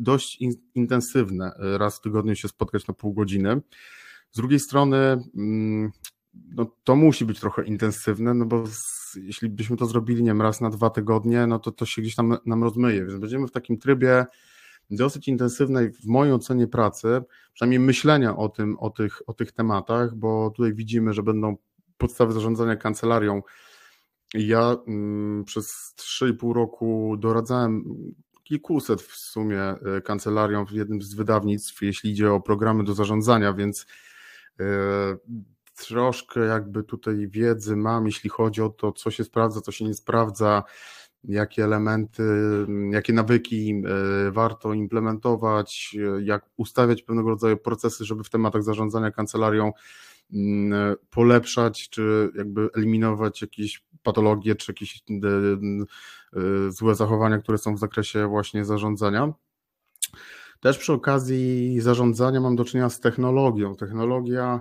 dość in, intensywne, raz w tygodniu się spotkać na pół godziny. Z drugiej strony, mm, no, to musi być trochę intensywne, no bo z, jeśli byśmy to zrobili, nie wiem, raz na dwa tygodnie, no to to się gdzieś tam nam rozmyje, więc będziemy w takim trybie dosyć intensywnej, w mojej ocenie, pracy, przynajmniej myślenia o tym, o tych, o tych tematach, bo tutaj widzimy, że będą podstawy zarządzania kancelarią. Ja mm, przez 3,5 roku doradzałem kilkuset w sumie e, kancelarią w jednym z wydawnictw, jeśli idzie o programy do zarządzania, więc e, troszkę jakby tutaj wiedzy mam, jeśli chodzi o to, co się sprawdza, co się nie sprawdza, jakie elementy, jakie nawyki e, warto implementować, jak ustawiać pewnego rodzaju procesy, żeby w tematach zarządzania kancelarią mm, polepszać, czy jakby eliminować jakieś patologie, czy jakieś e, e, złe zachowania, które są w zakresie właśnie zarządzania. Też przy okazji zarządzania mam do czynienia z technologią. Technologia,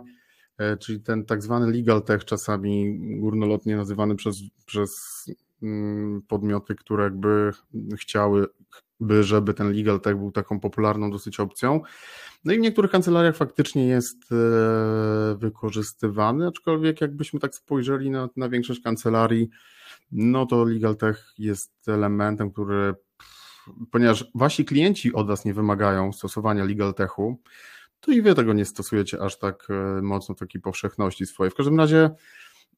czyli ten tak zwany legal tech, czasami górnolotnie nazywany przez, przez Mm, podmioty, które jakby chciały, by, żeby ten legal tech był taką popularną dosyć opcją. No i w niektórych kancelariach faktycznie jest e, wykorzystywany, aczkolwiek jakbyśmy tak spojrzeli na, na większość kancelarii, no to legal tech jest elementem, który, ponieważ wasi klienci od was nie wymagają stosowania legal techu, to i wy tego nie stosujecie aż tak e, mocno takiej powszechności swojej. W każdym razie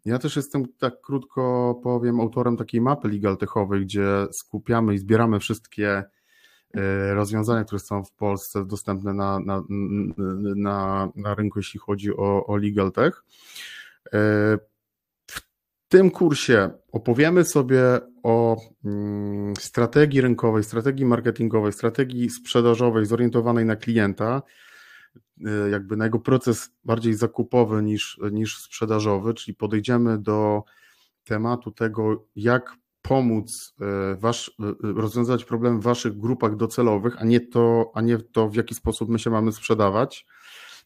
ja też jestem, tak krótko powiem, autorem takiej mapy legal techowej, gdzie skupiamy i zbieramy wszystkie e, rozwiązania, które są w Polsce dostępne na, na, na, na rynku, jeśli chodzi o, o legal tech. E, w tym kursie opowiemy sobie o mm, strategii rynkowej, strategii marketingowej, strategii sprzedażowej zorientowanej na klienta, jakby na jego proces bardziej zakupowy niż, niż sprzedażowy, czyli podejdziemy do tematu tego, jak pomóc y, wasz, y, rozwiązać problem w waszych grupach docelowych, a nie to, a nie to, w jaki sposób my się mamy sprzedawać,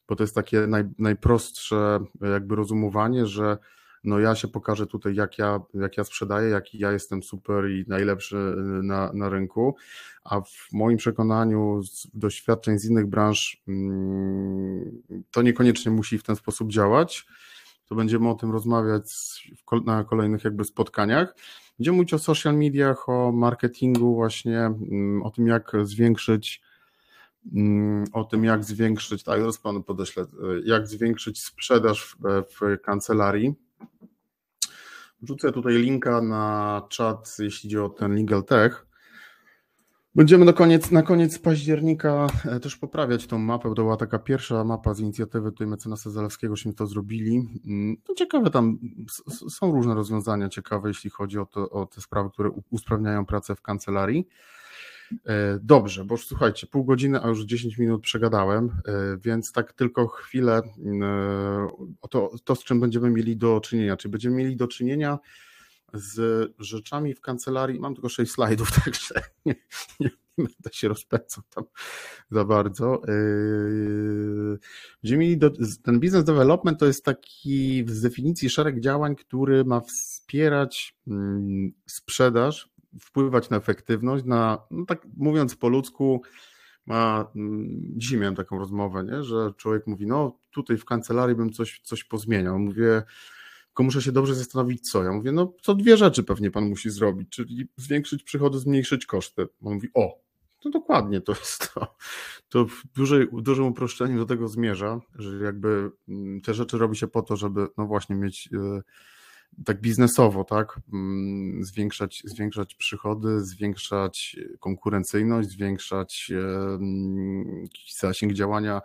bo to jest takie naj, najprostsze jakby rozumowanie, że no ja się pokażę tutaj, jak ja, jak ja sprzedaję, jaki ja jestem super i najlepszy na, na rynku, a w moim przekonaniu z doświadczeń z innych branż mm, to niekoniecznie musi w ten sposób działać. To będziemy o tym rozmawiać na kolejnych jakby spotkaniach. Będziemy mówić o social mediach, o marketingu właśnie, mm, o tym jak zwiększyć mm, o tym, jak zwiększyć, tak, zaraz panu podeślę, jak zwiększyć sprzedaż w, w kancelarii. Wrzucę tutaj linka na czat, jeśli chodzi o ten Legal Tech. Będziemy na koniec, na koniec października e, też poprawiać tą mapę. To była taka pierwsza mapa z inicjatywy tutaj mecenasa Zalewskiego, żeśmy to zrobili. Mm, ciekawe, tam są różne rozwiązania ciekawe, jeśli chodzi o, to, o te sprawy, które usprawniają pracę w kancelarii. E, dobrze, bo słuchajcie, pół godziny, a już 10 minut przegadałem, e, więc tak tylko chwilę o to, to, z czym będziemy mieli do czynienia. Czy będziemy mieli do czynienia z rzeczami w kancelarii. Mam tylko 6 slajdów, także nie, nie, nie będę się rozpędzał tam za bardzo. Yy, ten business development to jest taki z definicji szereg działań, który ma wspierać mm, sprzedaż, wpływać na efektywność, na, no tak mówiąc po ludzku, ma, mm, dzisiaj miałem taką rozmowę, nie, że człowiek mówi, no tutaj w kancelarii bym coś, coś pozmieniał. Mówię, tylko muszę się dobrze zastanowić, co. Ja mówię, no co dwie rzeczy pewnie pan musi zrobić, czyli zwiększyć przychody, zmniejszyć koszty. On mówi, o, no dokładnie to jest to. To w, dużej, dużym uproszczeniu do tego zmierza, że jakby mm, te rzeczy robi się po to, żeby no właśnie mieć e, tak biznesowo, tak, mm, zwiększać, zwiększać przychody, zwiększać konkurencyjność, zwiększać mm, zasięg działania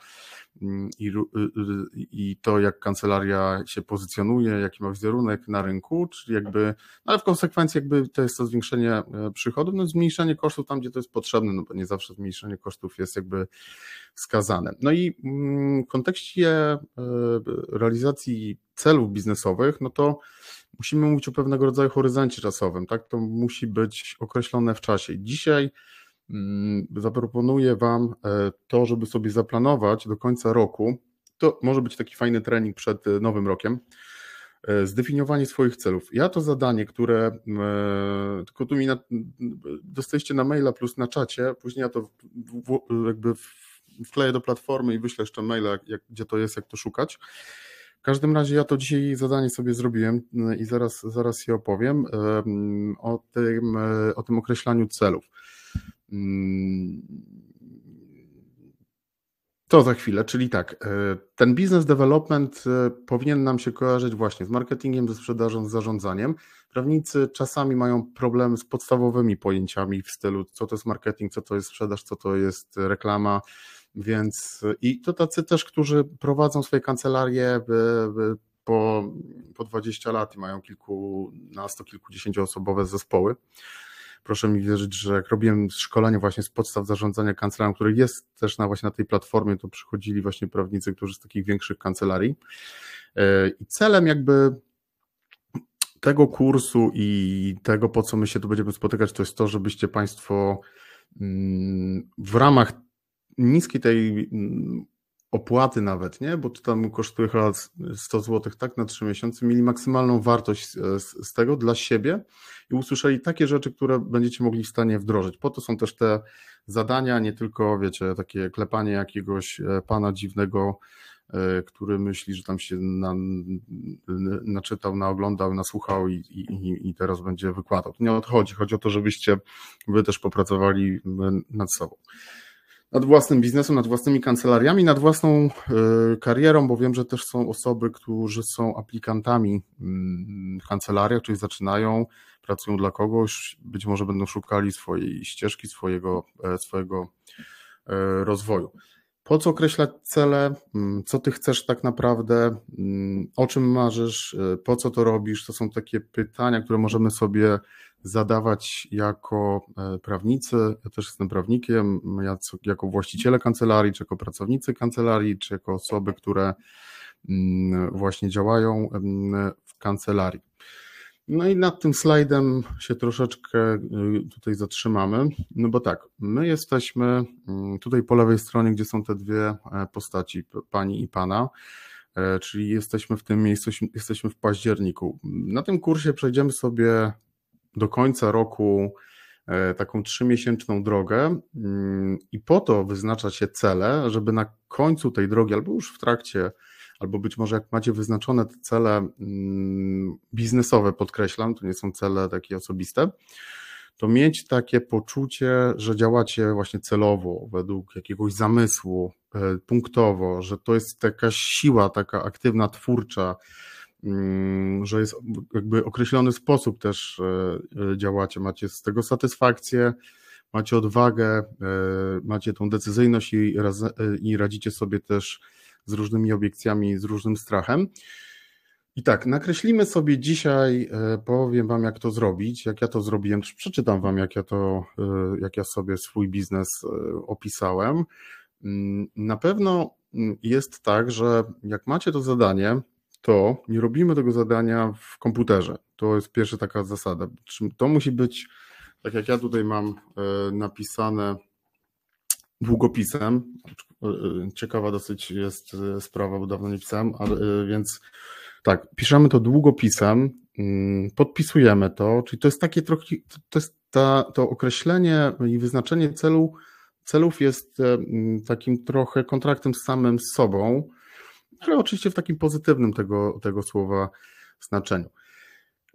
i, y, y, i to, jak kancelaria się pozycjonuje, jaki ma wizerunek na rynku, czyli jakby, no ale w konsekwencji jakby to jest to zwiększenie e, przychodów, no zmniejszenie kosztów tam, gdzie to jest potrzebne, no bo nie zawsze zmniejszenie kosztów jest jakby wskazane. No i mm, w kontekście e, realizacji celów biznesowych, no to musimy mówić o pewnego rodzaju horyzoncie czasowym, tak? To musi być określone w czasie. Dzisiaj Mm, zaproponuję Wam e, to, żeby sobie zaplanować do końca roku. To może być taki fajny trening przed e, nowym rokiem. E, zdefiniowanie swoich celów. Ja to zadanie, które tylko tu mi na, dostaliście na maila plus na czacie, później ja to w, jakby wkleję do platformy i wyślę jeszcze maila, jak, gdzie to jest, jak to szukać. W każdym razie ja to dzisiaj zadanie sobie zrobiłem e, i zaraz, zaraz je opowiem o tym, o tym określaniu celów. Mm, to za chwilę, czyli tak, e, ten business development e, powinien nam się kojarzyć właśnie z marketingiem, ze sprzedażą, z zarządzaniem. Prawnicy czasami mają problemy z podstawowymi pojęciami w stylu, co to jest marketing, co to jest sprzedaż, co to jest reklama, więc i to tacy też, którzy prowadzą swoje kancelarie po, po 20 lat i mają kilkunasto, kilkudziesięcioosobowe zespoły proszę mi wierzyć, że jak robiłem szkolenie właśnie z podstaw zarządzania kancelarią, który jest też na właśnie na tej platformie, to przychodzili właśnie prawnicy, którzy z takich większych kancelarii. E, I celem jakby tego kursu i tego, po co my się tu będziemy spotykać, to jest to, żebyście Państwo mm, w ramach niskiej tej mm, opłaty nawet, nie? Bo to tam kosztuje chyba 100 zł tak na 3 miesiące, mieli maksymalną wartość z, z, tego dla siebie i usłyszeli takie rzeczy, które będziecie mogli w stanie wdrożyć. Po to są też te zadania, nie tylko, wiecie, takie klepanie jakiegoś e, pana dziwnego, e, który myśli, że tam się na, naczytał, naoglądał, nasłuchał i, i, i teraz będzie wykładał. To nie o to chodzi. Chodzi o to, żebyście wy też popracowali nad sobą nad własnym biznesem, nad własnymi kancelariami, nad własną e, karierą, bo wiem, że też są osoby, którzy są aplikantami mm, w kancelariach, czyli zaczynają, pracują dla kogoś, być może będą szukali swojej ścieżki, swojego, e, swojego e, rozwoju. Po co określać cele? Mm, co ty chcesz tak naprawdę? Mm, o czym marzysz? Po co to robisz? To są takie pytania, które możemy sobie zadawać jako e, prawnicy. Ja też jestem prawnikiem, ja jako właściciele kancelarii, czy jako pracownicy kancelarii, czy jako osoby, które mm, właśnie działają w kancelarii. No i nad tym slajdem się troszeczkę y, tutaj zatrzymamy, no bo tak, my jesteśmy mm, tutaj po lewej stronie, gdzie są te dwie e, postaci, pani i pana, e, czyli jesteśmy w tym miejscu, jesteśmy w październiku. Na tym kursie przejdziemy sobie do końca roku e, taką trzymiesięczną drogę mm, i po to wyznacza się cele, żeby na końcu tej drogi, albo już w trakcie, albo być może jak macie wyznaczone te cele mm, biznesowe, podkreślam, to nie są cele takie osobiste, to mieć takie poczucie, że działacie właśnie celowo, według jakiegoś zamysłu, e, punktowo, że to jest jakaś siła taka aktywna, twórcza, że jest jakby określony sposób też e, e, działacie, macie z tego satysfakcję, macie odwagę, e, macie tą decyzyjność i, i radzicie sobie też z różnymi obiekcjami, z różnym strachem. I tak, nakreślimy sobie dzisiaj, powiem Wam, jak to zrobić, jak ja to zrobiłem, przeczytam Wam, jak ja to, jak ja sobie swój biznes opisałem. Mm, na pewno mm, jest tak, że jak macie to zadanie, to nie robimy tego zadania w komputerze. To jest pierwsza taka zasada. To musi być, tak jak ja tutaj mam e, napisane długopisem. E, ciekawa dosyć jest e, sprawa, bo dawno nie pisałem, ale, więc tak, piszemy to długopisem, mm, podpisujemy to, czyli to jest takie trochę, to jest ta, to określenie i wyznaczenie celu, celów jest takim trochę kontraktem z samym sobą, ale oczywiście w takim pozytywnym tego, tego słowa znaczeniu.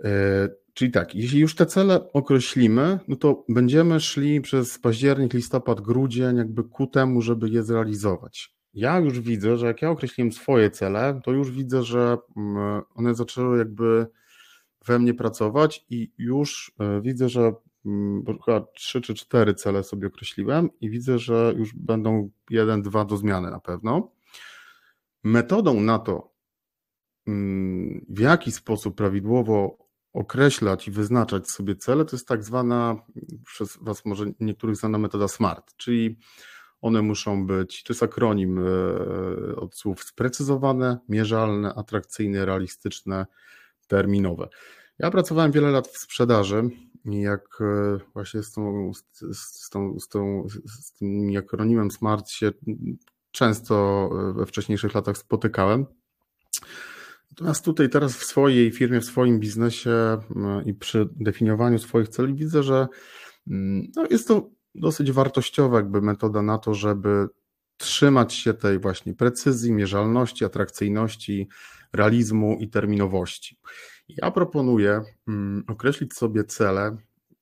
E, czyli tak, jeśli już te cele określimy, no to będziemy szli przez październik, listopad, grudzień, jakby ku temu, żeby je zrealizować. Ja już widzę, że jak ja określiłem swoje cele, to już widzę, że mm, one zaczęły jakby we mnie pracować i już e, widzę, że mm, chyba trzy czy cztery cele sobie określiłem i widzę, że już będą jeden, dwa do zmiany na pewno. Metodą na to, mm, w jaki sposób prawidłowo określać i wyznaczać sobie cele, to jest tak zwana, przez Was może niektórych znana metoda SMART, czyli one muszą być, to jest akronim e, od słów sprecyzowane, mierzalne, atrakcyjne, realistyczne, terminowe. Ja pracowałem wiele lat w sprzedaży jak e, właśnie z, tą, z, tą, z, tą, z tym akronimem SMART się często we wcześniejszych latach spotykałem. Natomiast tutaj teraz w swojej firmie, w swoim biznesie i przy definiowaniu swoich celi widzę, że mm, no jest to dosyć wartościowa jakby metoda na to, żeby trzymać się tej właśnie precyzji, mierzalności, atrakcyjności, realizmu i terminowości. Ja proponuję mm, określić sobie cele,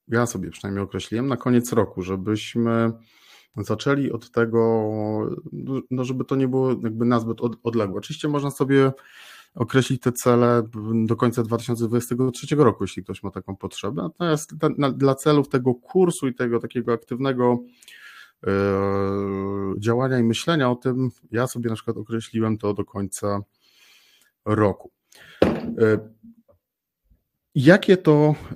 ja sobie przynajmniej określiłem, na koniec roku, żebyśmy zaczęli od tego, no żeby to nie było jakby nazbyt odległe. Oczywiście można sobie określić te cele do końca 2023 roku, jeśli ktoś ma taką potrzebę. Natomiast dla celów tego kursu i tego takiego aktywnego e, działania i myślenia o tym, ja sobie na przykład określiłem to do końca roku. E, jakie to, e,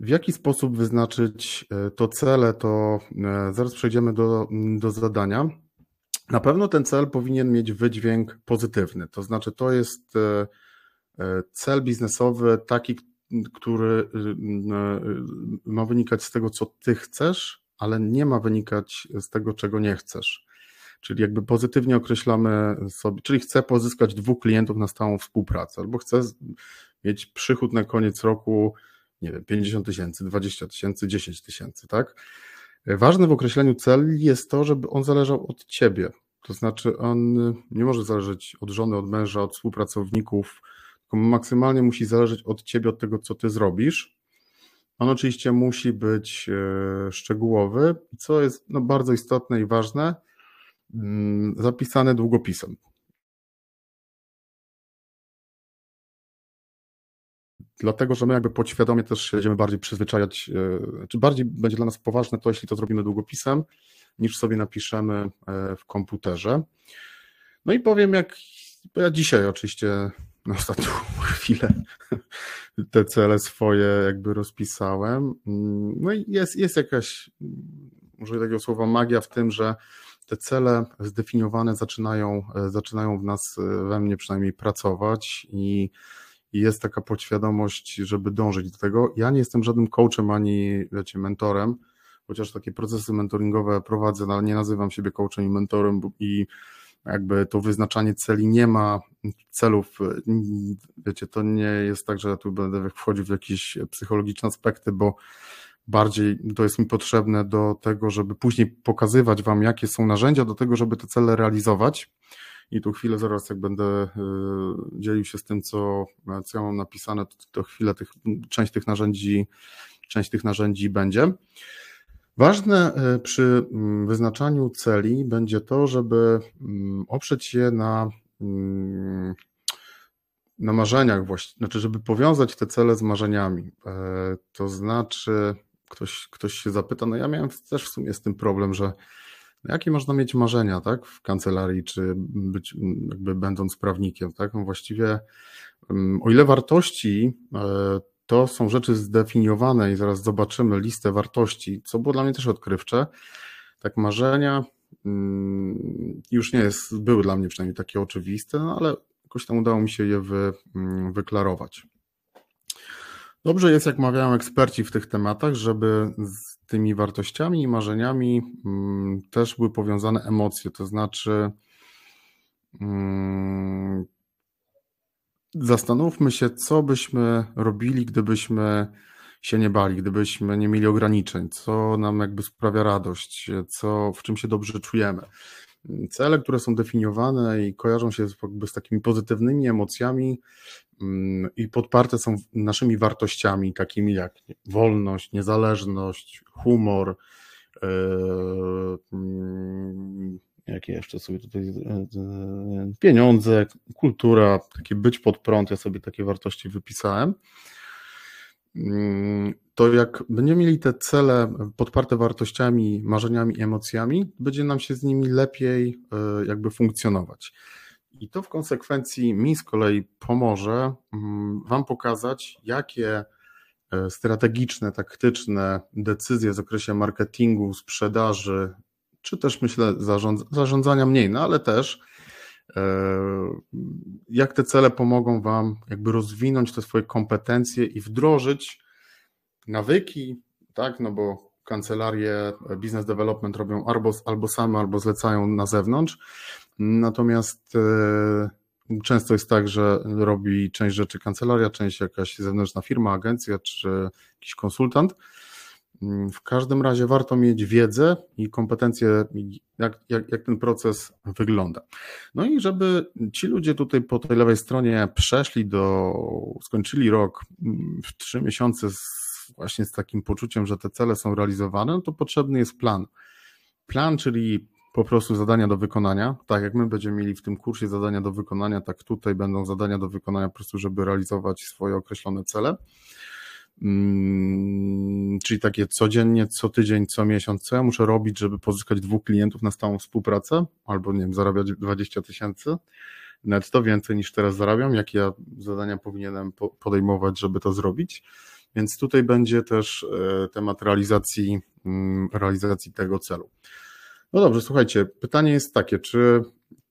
w jaki sposób wyznaczyć to cele, to zaraz przejdziemy do, do zadania. Na pewno ten cel powinien mieć wydźwięk pozytywny, to znaczy to jest e, e, cel biznesowy taki, który e, ma wynikać z tego, co ty chcesz, ale nie ma wynikać z tego, czego nie chcesz. Czyli jakby pozytywnie określamy sobie, czyli chcę pozyskać dwóch klientów na stałą współpracę, albo chcę mieć przychód na koniec roku, nie wiem, 50 tysięcy, 20 tysięcy, 10 tysięcy, tak? Ważne w określeniu celi jest to, żeby on zależał od ciebie. To znaczy, on nie może zależeć od żony, od męża, od współpracowników, tylko maksymalnie musi zależeć od ciebie, od tego, co ty zrobisz. On oczywiście musi być e, szczegółowy, co jest no, bardzo istotne i ważne, mm, zapisane długopisem. Dlatego, że my jakby podświadomie też będziemy bardziej przyzwyczajać, e, czy bardziej będzie dla nas poważne to, jeśli to zrobimy długopisem, niż sobie napiszemy e, w komputerze. No i powiem, jak ja dzisiaj oczywiście na ostatnią chwilę te cele swoje jakby rozpisałem. No i jest, jest jakaś, może takiego słowa magia w tym, że te cele zdefiniowane zaczynają, e, zaczynają w nas, we mnie przynajmniej pracować i i jest taka podświadomość, żeby dążyć do tego. Ja nie jestem żadnym coachem ani, wiecie, mentorem, chociaż takie procesy mentoringowe prowadzę, no, ale nie nazywam siebie coachem i mentorem i jakby to wyznaczanie celi nie ma celów, wiecie, to nie jest tak, że ja tu będę wchodził w jakieś psychologiczne aspekty, bo bardziej to jest mi potrzebne do tego, żeby później pokazywać Wam, jakie są narzędzia do tego, żeby te cele realizować i tu chwilę zaraz jak będę y, dzielił się z tym, co, co ja mam napisane, to, to chwilę tych, część tych narzędzi, część tych narzędzi będzie. Ważne y, przy mm, wyznaczaniu celi będzie to, żeby mm, oprzeć się na, mm, na marzeniach, właśnie, znaczy, żeby powiązać te cele z marzeniami. E, to znaczy, ktoś, ktoś się zapyta, no ja miałem też w sumie z tym problem, że Jakie można mieć marzenia, tak, w kancelarii, czy być, jakby będąc prawnikiem, tak? No właściwie, mm, o ile wartości e, to są rzeczy zdefiniowane i zaraz zobaczymy listę wartości, co było dla mnie też odkrywcze, tak marzenia mm, już nie jest, były dla mnie przynajmniej takie oczywiste, no ale jakoś tam udało mi się je wy, mm, wyklarować. Dobrze jest, jak mawiają eksperci w tych tematach, żeby z tymi wartościami i marzeniami mm, też były powiązane emocje, to znaczy mm, zastanówmy się, co byśmy robili, gdybyśmy się nie bali, gdybyśmy nie mieli ograniczeń, co nam jakby sprawia radość, co, w czym się dobrze czujemy. Cele, które są definiowane i kojarzą się jakby z takimi pozytywnymi emocjami, Mm, i podparte są naszymi wartościami, takimi jak wolność, niezależność, humor, e, mm, jakie jeszcze sobie tutaj, e, e, pieniądze, kultura, takie być pod prąd, ja sobie takie wartości wypisałem. Mm, to jak będziemy mieli te cele podparte wartościami, marzeniami, emocjami, będzie nam się z nimi lepiej jakby funkcjonować. I to w konsekwencji mi z kolei pomoże mm, Wam pokazać, jakie e, strategiczne, taktyczne decyzje w zakresie marketingu, sprzedaży, czy też myślę zarządzania mniej, no ale też e, jak te cele pomogą Wam jakby rozwinąć te swoje kompetencje i wdrożyć nawyki, tak, no bo kancelarie business development robią albo, albo same, albo zlecają na zewnątrz, Natomiast e, Często jest tak, że robi część rzeczy kancelaria, część jakaś zewnętrzna firma, agencja czy jakiś konsultant. Mm, w każdym razie warto mieć wiedzę i kompetencje, jak, jak, jak ten proces wygląda. No i żeby ci ludzie tutaj po tej lewej stronie przeszli do, skończyli rok mm, w trzy miesiące z, właśnie z takim poczuciem, że te cele są realizowane, no to potrzebny jest plan. Plan, czyli po prostu zadania do wykonania. Tak jak my będziemy mieli w tym kursie zadania do wykonania, tak tutaj będą zadania do wykonania po prostu, żeby realizować swoje określone cele. Hmm, czyli takie codziennie, co tydzień, co miesiąc, co ja muszę robić, żeby pozyskać dwóch klientów na stałą współpracę, albo nie wiem, zarabiać 20 tysięcy netto, więcej niż teraz zarabiam, jakie ja zadania powinienem podejmować, żeby to zrobić. Więc tutaj będzie też e, temat realizacji, mm, realizacji tego celu. No dobrze, słuchajcie, pytanie jest takie, czy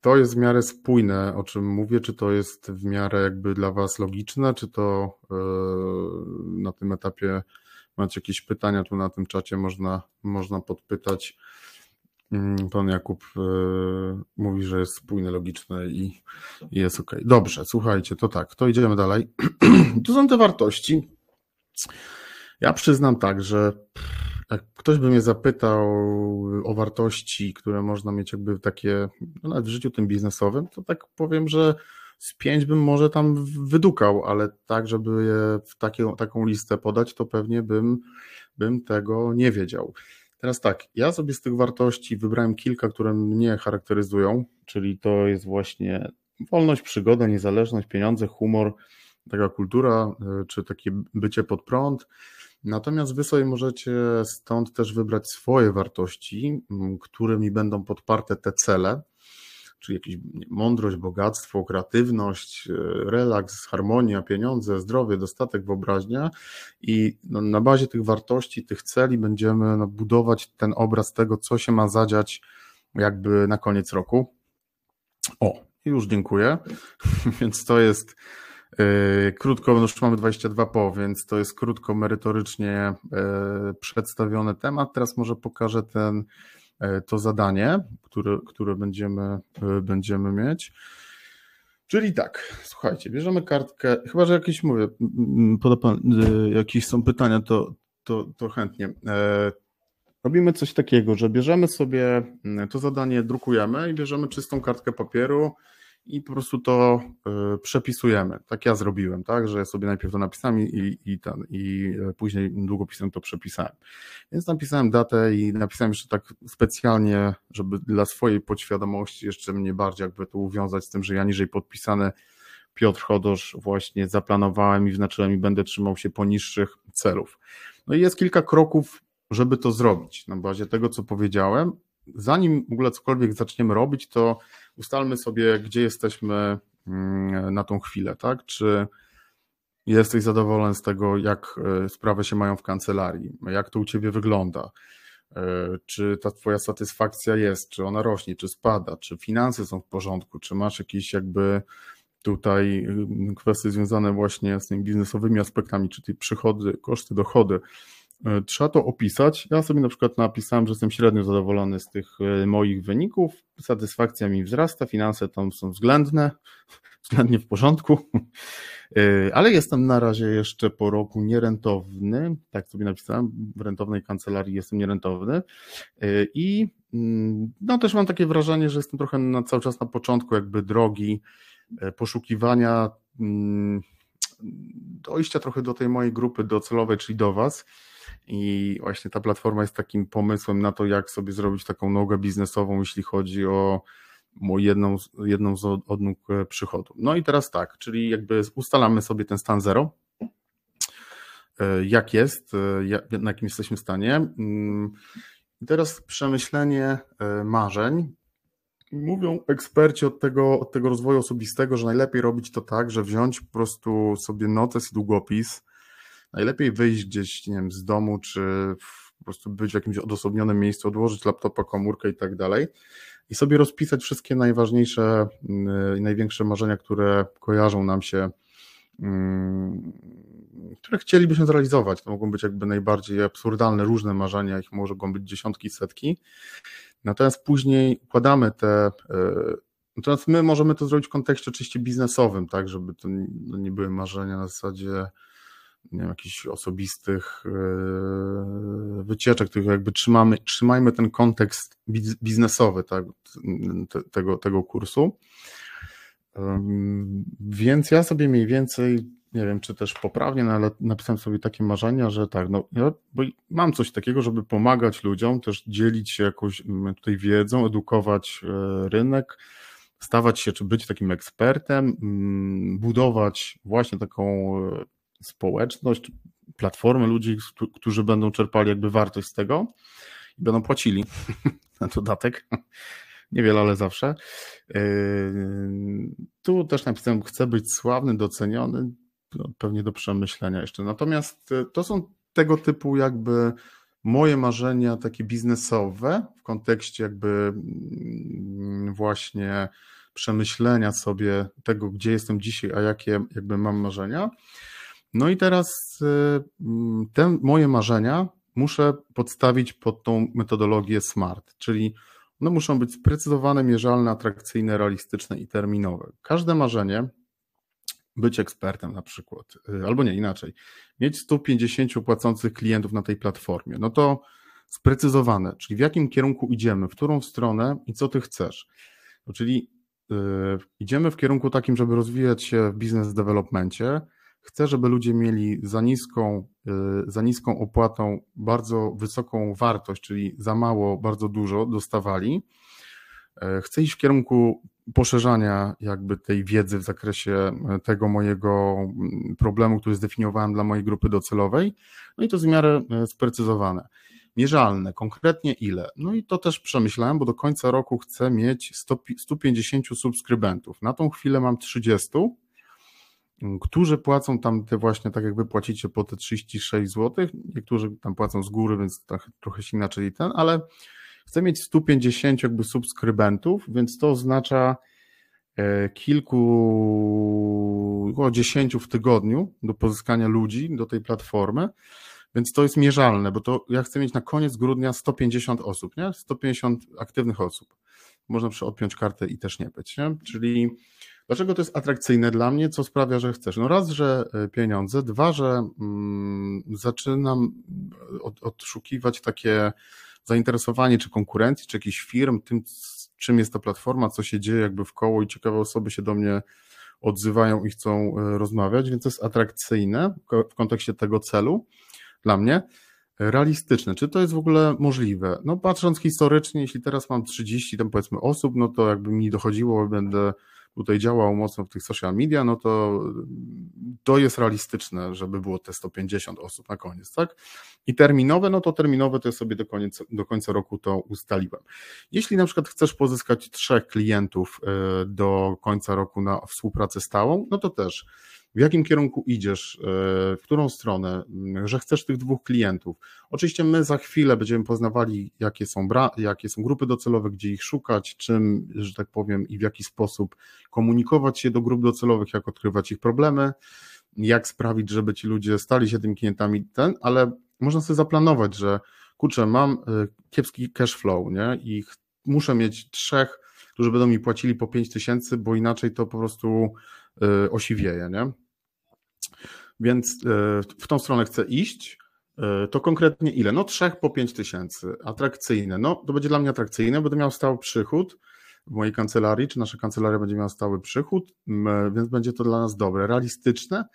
to jest w miarę spójne, o czym mówię, czy to jest w miarę jakby dla Was logiczne, czy to yy, na tym etapie macie jakieś pytania, tu na tym czacie można, można podpytać. Mm, pan Jakub yy, mówi, że jest spójne, logiczne i, i jest ok. Dobrze, słuchajcie, to tak, to idziemy dalej. tu są te wartości. Ja przyznam tak, że jak ktoś by mnie zapytał o wartości, które można mieć jakby takie, no nawet w życiu tym biznesowym, to tak powiem, że z pięć bym może tam wydukał, ale tak, żeby je w takie, taką listę podać, to pewnie bym, bym tego nie wiedział. Teraz tak, ja sobie z tych wartości wybrałem kilka, które mnie charakteryzują, czyli to jest właśnie wolność, przygoda, niezależność, pieniądze, humor, taka kultura, y, czy takie bycie pod prąd, Natomiast Wy sobie możecie stąd też wybrać swoje wartości, którymi będą podparte te cele, czyli jakieś mądrość, bogactwo, kreatywność, e, relaks, harmonia, pieniądze, zdrowie, dostatek, wyobraźnia i no, na bazie tych wartości, tych celi będziemy no, budować ten obraz tego, co się ma zadziać jakby na koniec roku. O, już dziękuję. Więc to jest krótko, no już mamy 22 po, więc to jest krótko, merytorycznie e, przedstawiony temat. Teraz może pokażę ten, e, to zadanie, które, które będziemy, będziemy mieć. Czyli tak, słuchajcie, bierzemy kartkę, chyba że jakieś mówię, jakieś są pytania, to, to, to chętnie. Robimy coś takiego, że bierzemy sobie to zadanie, drukujemy i bierzemy czystą kartkę papieru, i po prostu to y, przepisujemy. Tak ja zrobiłem, tak, że sobie najpierw to napisałem i, i, ten, i e, później długopisem to przepisałem. Więc napisałem datę i napisałem jeszcze tak specjalnie, żeby dla swojej podświadomości jeszcze mnie bardziej jakby to uwiązać z tym, że ja niżej podpisany Piotr Chodosz właśnie zaplanowałem i wyznaczyłem i będę trzymał się poniższych celów. No i jest kilka kroków, żeby to zrobić na bazie tego, co powiedziałem. Zanim w ogóle cokolwiek zaczniemy robić, to ustalmy sobie, gdzie jesteśmy mm, na tą chwilę, tak? Czy jesteś zadowolony z tego, jak e, sprawy się mają w kancelarii, jak to u ciebie wygląda, e, czy ta twoja satysfakcja jest, czy ona rośnie, czy spada, czy finanse są w porządku, czy masz jakieś jakby tutaj y, kwestie związane właśnie z tymi biznesowymi aspektami, czy te przychody, koszty, dochody, trzeba to opisać. Ja sobie na przykład napisałem, że jestem średnio zadowolony z tych e, moich wyników. Satysfakcja mi wzrasta, finanse tam są względne, względnie w porządku, e, ale jestem na razie jeszcze po roku nierentowny. Tak sobie napisałem, w rentownej kancelarii jestem nierentowny. I mm, no też mam takie wrażenie, że jestem trochę na, cały czas na początku jakby drogi poszukiwania mm, dojścia trochę do tej mojej grupy docelowej, czyli do Was i właśnie ta platforma jest takim pomysłem na to, jak sobie zrobić taką nogę biznesową, jeśli chodzi o jedną, jedną z odnóg e, przychodu. No i teraz tak, czyli jakby ustalamy sobie ten stan zero, e, jak jest, e, na jakim jesteśmy stanie. Mm, I teraz przemyślenie marzeń. Mówią eksperci od tego, od tego rozwoju osobistego, że najlepiej robić to tak, że wziąć po prostu sobie notes i długopis, najlepiej wyjść gdzieś, nie wiem, z domu, czy po prostu być w jakimś odosobnionym miejscu, odłożyć laptopa, komórkę i tak dalej i sobie rozpisać wszystkie najważniejsze mm, i największe marzenia, które kojarzą nam się, mm, które chcielibyśmy zrealizować. To mogą być jakby najbardziej absurdalne, różne marzenia, ich mogą być dziesiątki, setki. Natomiast później układamy te e, Natomiast my możemy to zrobić w kontekście oczywiście biznesowym, tak, żeby to nie były marzenia na zasadzie nie wiem, jakichś osobistych yy, wycieczek, tylko jakby trzymamy, trzymajmy ten kontekst biznesowy tak, tego, tego kursu. Więc ja sobie mniej więcej, nie wiem czy też poprawnie, no ale napisałem sobie takie marzenia, że tak, no ja mam coś takiego, żeby pomagać ludziom, też dzielić się jakąś tutaj wiedzą, edukować e, rynek, stawać się, czy być takim ekspertem, budować właśnie taką e, społeczność, platformę ludzi, którzy będą czerpali jakby wartość z tego i będą płacili na dodatek. Niewiele, ale zawsze. Yy, tu też napisałem, chcę być sławny, doceniony, no, pewnie do przemyślenia jeszcze. Natomiast e, to są tego typu jakby moje marzenia takie biznesowe w kontekście jakby mm, właśnie przemyślenia sobie tego, gdzie jestem dzisiaj, a jakie jakby mam marzenia. No i teraz y, mm, te moje marzenia muszę podstawić pod tą metodologię SMART, czyli one muszą być sprecyzowane, mierzalne, atrakcyjne, realistyczne i terminowe. Każde marzenie, być ekspertem na przykład, y, albo nie inaczej, mieć 150 płacących klientów na tej platformie, no to sprecyzowane, czyli w jakim kierunku idziemy, w którą stronę i co ty chcesz. No, czyli yy, idziemy w kierunku takim, żeby rozwijać się w biznes developmencie, Chcę, żeby ludzie mieli za niską, y, za niską opłatą bardzo wysoką wartość, czyli za mało, bardzo dużo dostawali. E, chcę iść w kierunku poszerzania jakby tej wiedzy w zakresie e, tego mojego mm, problemu, który zdefiniowałem dla mojej grupy docelowej. No i to w miarę e, sprecyzowane. Mierzalne, konkretnie ile? No i to też przemyślałem, bo do końca roku chcę mieć 100, 150 subskrybentów. Na tą chwilę mam 30 którzy płacą tam te właśnie, tak jak wy płacicie po te 36 zł, niektórzy tam płacą z góry, więc trochę się inaczej ten, ale chcę mieć 150 jakby subskrybentów, więc to oznacza e, kilku, około 10 w tygodniu do pozyskania ludzi do tej platformy, więc to jest mierzalne, bo to ja chcę mieć na koniec grudnia 150 osób, nie? 150 aktywnych osób. Można przy odpiąć kartę i też nie być, nie? Czyli Dlaczego to jest atrakcyjne dla mnie? Co sprawia, że chcesz? No raz, że e, pieniądze, dwa, że mm, zaczynam od, odszukiwać takie zainteresowanie czy konkurencji, czy jakichś firm tym, czym jest ta platforma, co się dzieje jakby w koło i ciekawe osoby się do mnie odzywają i chcą e, rozmawiać, więc to jest atrakcyjne w kontekście tego celu dla mnie. Realistyczne, czy to jest w ogóle możliwe? No patrząc historycznie, jeśli teraz mam 30 tam powiedzmy osób, no to jakby mi dochodziło, będę tutaj działał mocno w tych social media, no to to jest realistyczne, żeby było te 150 osób na koniec, tak? I terminowe, no to terminowe to ja sobie do, koniec, do końca roku to ustaliłem. Jeśli na przykład chcesz pozyskać trzech klientów e, do końca roku na współpracę stałą, no to też w jakim kierunku idziesz, e, w którą stronę, że chcesz tych dwóch klientów. Oczywiście my za chwilę będziemy poznawali, jakie są, jakie są grupy docelowe, gdzie ich szukać, czym, że tak powiem, i w jaki sposób komunikować się do grup docelowych, jak odkrywać ich problemy, jak sprawić, żeby ci ludzie stali się tymi klientami, ten, ale można sobie zaplanować, że kurczę, mam e, kiepski cash flow, nie? I muszę mieć trzech, którzy będą mi płacili po 5 tysięcy, bo inaczej to po prostu e, osiwieje, nie? Więc e, w tą stronę chcę iść. E, to konkretnie ile? No trzech po pięć tysięcy. Atrakcyjne. No to będzie dla mnie atrakcyjne, będę miał stały przychód w mojej kancelarii, czy nasza kancelaria będzie miała stały przychód, więc będzie to dla nas dobre. Realistyczne,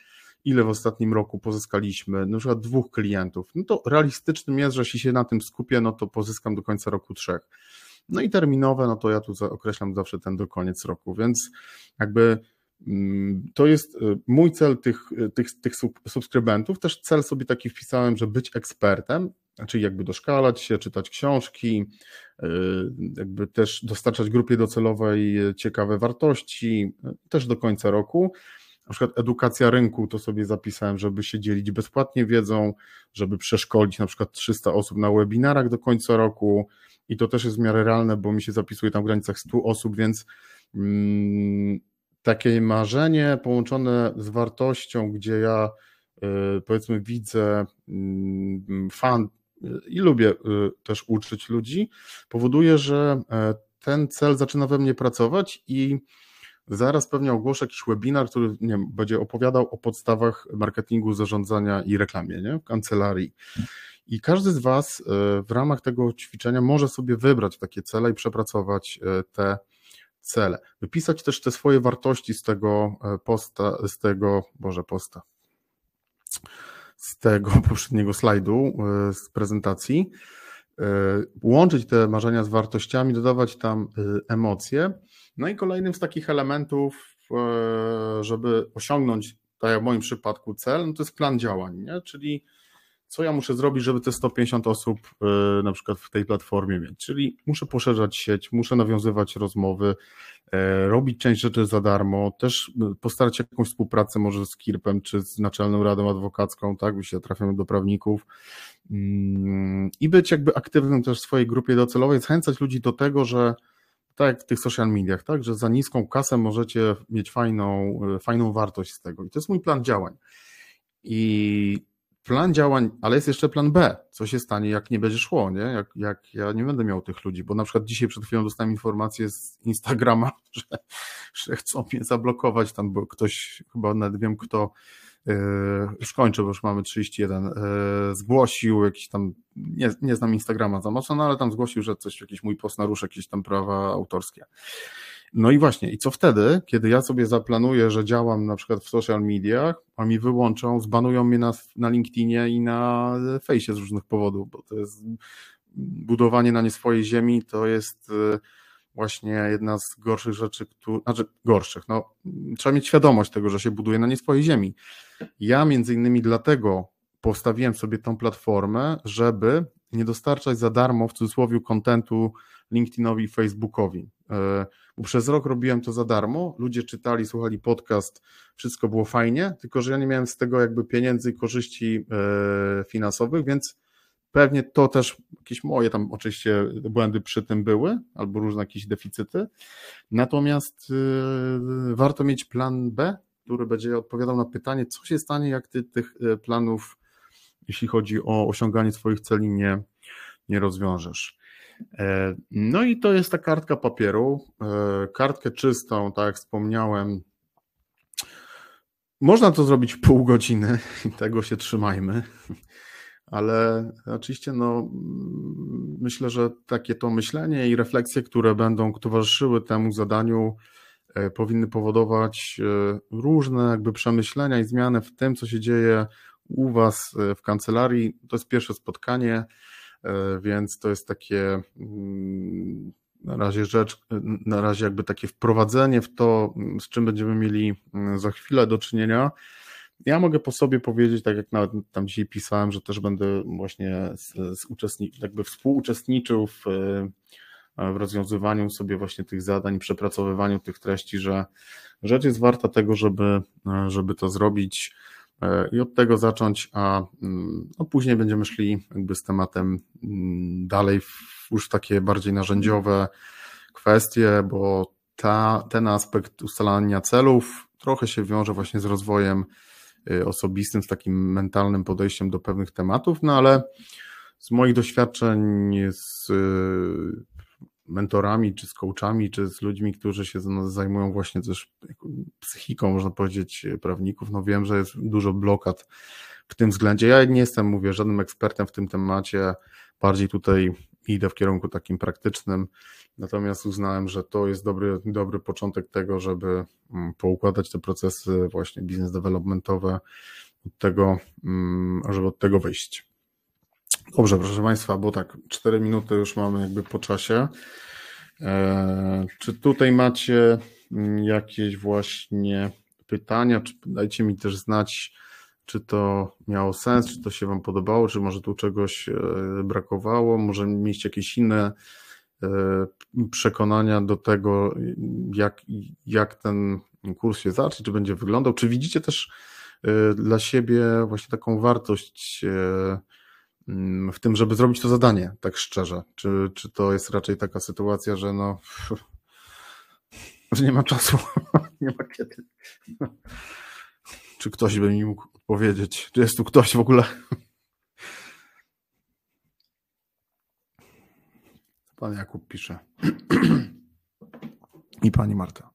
ile w ostatnim roku pozyskaliśmy, na przykład dwóch klientów, no to realistycznym jest, że jeśli się na tym skupię, no to pozyskam do końca roku trzech. No i terminowe, no to ja tu określam zawsze ten do koniec roku, więc jakby to jest y, mój cel tych, y, tych, tych subskrybentów. Też cel sobie taki wpisałem, że być ekspertem, czyli jakby doszkalać się, czytać książki, y, jakby też dostarczać grupie docelowej ciekawe wartości, też do końca roku. Na przykład edukacja rynku, to sobie zapisałem, żeby się dzielić bezpłatnie wiedzą, żeby przeszkolić na przykład 300 osób na webinarach do końca roku i to też jest w miarę realne, bo mi się zapisuje tam w granicach 100 osób, więc mm, takie marzenie połączone z wartością, gdzie ja y, powiedzmy widzę mm, fan y, i lubię y, też uczyć ludzi, powoduje, że e, ten cel zaczyna we mnie pracować i zaraz pewnie ogłoszę jakiś webinar, który nie wiem, będzie opowiadał o podstawach marketingu, zarządzania i reklamie nie? w kancelarii. I każdy z Was w ramach tego ćwiczenia może sobie wybrać takie cele i przepracować te cele. Wypisać też te swoje wartości z tego posta, z tego, Boże, posta, z tego poprzedniego slajdu, z prezentacji E, łączyć te marzenia z wartościami, dodawać tam e, emocje. No i kolejnym z takich elementów, e, żeby osiągnąć, tak jak w moim przypadku, cel, no to jest plan działań, nie? czyli co ja muszę zrobić, żeby te 150 osób na przykład w tej platformie mieć. Czyli muszę poszerzać sieć, muszę nawiązywać rozmowy, robić część rzeczy za darmo, też postarać się jakąś współpracę może z KIRP-em czy z Naczelną Radą Adwokacką, tak, by się trafiamy do prawników, Mm, i być jakby aktywnym też w swojej grupie docelowej, zachęcać ludzi do tego, że tak jak w tych social mediach, tak, że za niską kasę możecie mieć fajną, fajną wartość z tego. I to jest mój plan działań. I plan działań, ale jest jeszcze plan B. Co się stanie, jak nie będzie szło, nie? Jak, jak ja nie będę miał tych ludzi, bo na przykład dzisiaj przed chwilą dostałem informację z Instagrama, że, że chcą mnie zablokować tam, bo ktoś, chyba nawet wiem kto, E, już kończę, bo już mamy 31, e, zgłosił jakiś tam, nie, nie znam Instagrama za mocno, no ale tam zgłosił, że coś, jakiś mój post naruszy jakieś tam prawa autorskie. No i właśnie, i co wtedy, kiedy ja sobie zaplanuję, że działam na przykład w social mediach, a mi wyłączą, zbanują mnie na, na LinkedInie i na fejsie z różnych powodów, bo to jest budowanie na nie swojej ziemi, to jest e, właśnie jedna z gorszych rzeczy, znaczy gorszych, no trzeba mieć świadomość tego, że się buduje na nie swojej ziemi. Ja między innymi dlatego postawiłem sobie tą platformę, żeby nie dostarczać za darmo w cudzysłowie kontentu LinkedInowi i Facebookowi. Bo przez rok robiłem to za darmo, ludzie czytali, słuchali podcast, wszystko było fajnie, tylko że ja nie miałem z tego jakby pieniędzy i korzyści e, finansowych, więc pewnie to też jakieś moje tam oczywiście błędy przy tym były, albo różne jakieś deficyty. Natomiast e, warto mieć plan B, który będzie odpowiadał na pytanie, co się stanie, jak ty tych e, planów, jeśli chodzi o osiąganie swoich celi, nie, nie rozwiążesz. E, no i to jest ta kartka papieru. E, kartkę czystą, tak jak wspomniałem, można to zrobić pół godziny i tego się trzymajmy, ale oczywiście no, myślę, że takie to myślenie i refleksje, które będą towarzyszyły temu zadaniu, E, powinny powodować różne jakby przemyślenia i zmiany w tym, co się dzieje u Was w kancelarii. To jest pierwsze spotkanie, więc to jest takie mm, na razie rzecz, na razie jakby takie wprowadzenie w to, z czym będziemy mieli mm, za chwilę do czynienia. Ja mogę po sobie powiedzieć, tak jak nawet tam dzisiaj pisałem, że też będę właśnie z, z uczestni- jakby współuczestniczył w w rozwiązywaniu sobie właśnie tych zadań, przepracowywaniu tych treści, że rzecz jest warta tego, żeby, żeby to zrobić e, i od tego zacząć, a mm, no, później będziemy szli jakby z tematem mm, dalej w już takie bardziej narzędziowe kwestie, bo ta, ten aspekt ustalania celów trochę się wiąże właśnie z rozwojem y, osobistym, z takim mentalnym podejściem do pewnych tematów, no ale z moich doświadczeń z mentorami, czy z coachami, czy z ludźmi, którzy się zajmują właśnie też psychiką, można powiedzieć, prawników, no wiem, że jest dużo blokad w tym względzie. Ja nie jestem, mówię, żadnym ekspertem w tym temacie, bardziej tutaj idę w kierunku takim praktycznym, natomiast uznałem, że to jest dobry, dobry początek tego, żeby mm, poukładać te procesy właśnie biznes developmentowe, od tego, mm, żeby od tego wyjść. Dobrze, proszę Państwa, bo tak, 4 minuty już mamy jakby po czasie. E, czy tutaj macie mm, jakieś właśnie pytania? Czy dajcie mi też znać, czy to miało sens, czy to się Wam podobało, czy może tu czegoś e, brakowało, może mieliście jakieś inne e, przekonania do tego, jak, jak ten kurs się zacznie, czy będzie wyglądał. Czy widzicie też dla siebie właśnie taką wartość w tym, żeby zrobić to zadanie, tak szczerze? Czy, czy to jest raczej taka sytuacja, że no, że nie ma czasu, nie ma kiedy? Czy ktoś by mi mógł odpowiedzieć? Czy jest tu ktoś w ogóle? Pan Jakub pisze. I pani Marta.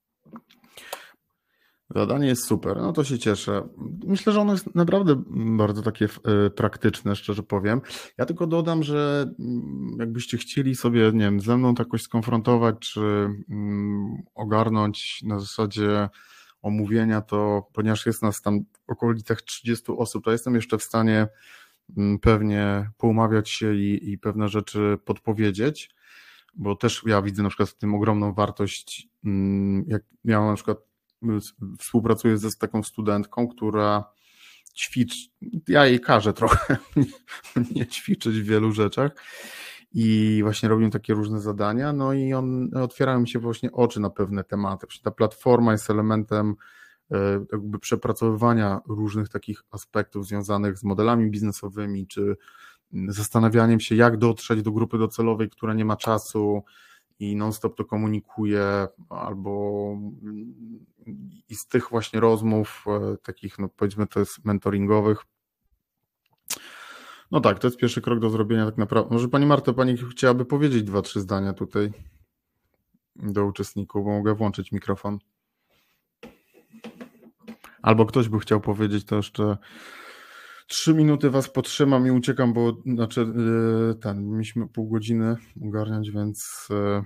Zadanie jest super, no to się cieszę. Myślę, że ono jest naprawdę bardzo takie e, praktyczne, szczerze powiem. Ja tylko dodam, że mm, jakbyście chcieli sobie, nie wiem, ze mną to jakoś skonfrontować, czy mm, ogarnąć na zasadzie omówienia, to ponieważ jest nas tam w okolicach 30 osób, to jestem jeszcze w stanie mm, pewnie poumawiać się i, i pewne rzeczy podpowiedzieć, bo też ja widzę na przykład w tym ogromną wartość, jak miałem na przykład współpracuję ze z taką studentką, która ćwiczy, ja jej każę trochę nie ćwiczyć w wielu rzeczach i właśnie robimy takie różne zadania, no i on, otwierają mi się właśnie oczy na pewne tematy. Ta platforma jest elementem e, jakby przepracowywania różnych takich aspektów związanych z modelami biznesowymi, czy zastanawianiem się, jak dotrzeć do grupy docelowej, która nie ma czasu, i non-stop to komunikuje, albo i z tych właśnie rozmów, e, takich, no powiedzmy, to jest mentoringowych. No tak, to jest pierwszy krok do zrobienia tak naprawdę. Może Pani Marta, Pani chciałaby powiedzieć dwa, trzy zdania tutaj do uczestników, bo mogę włączyć mikrofon. Albo ktoś by chciał powiedzieć, to jeszcze Trzy minuty was potrzymam i uciekam, bo znaczy yy, ten, mieliśmy pół godziny ogarniać, więc, yy,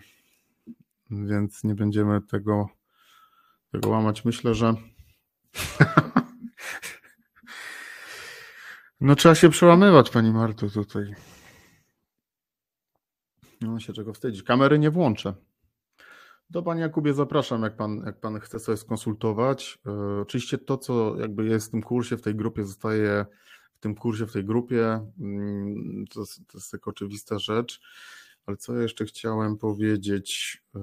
więc nie będziemy tego, tego łamać. Myślę, że no trzeba się przełamywać, pani Marto, tutaj. No się czego wstydzić. Kamery nie włączę. Do Panie Jakubie zapraszam, jak pan, jak pan chce sobie skonsultować. Yy, oczywiście to, co jakby jest w tym kursie, w tej grupie zostaje w tym kursie, w tej grupie. Mm, to, to jest tak oczywista rzecz. Ale co ja jeszcze chciałem powiedzieć? Yy,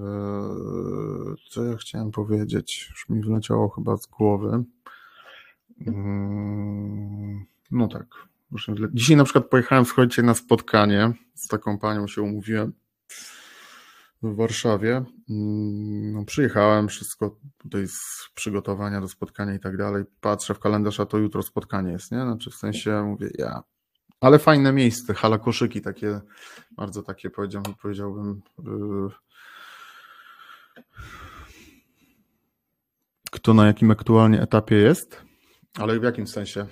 co ja chciałem powiedzieć? Już mi wleciało chyba z głowy. Yy, no tak. Dzisiaj na przykład pojechałem, słuchajcie, na spotkanie z taką panią się umówiłem w Warszawie. Mm, no, przyjechałem, wszystko tutaj z przygotowania do spotkania i tak dalej. Patrzę w kalendarz, a to jutro spotkanie jest, nie? Znaczy w sensie mówię, ja. Ale fajne miejsce, hala koszyki, takie, bardzo takie powiedziałbym, powiedziałbym yy... kto na jakim aktualnie etapie jest, ale w jakim sensie?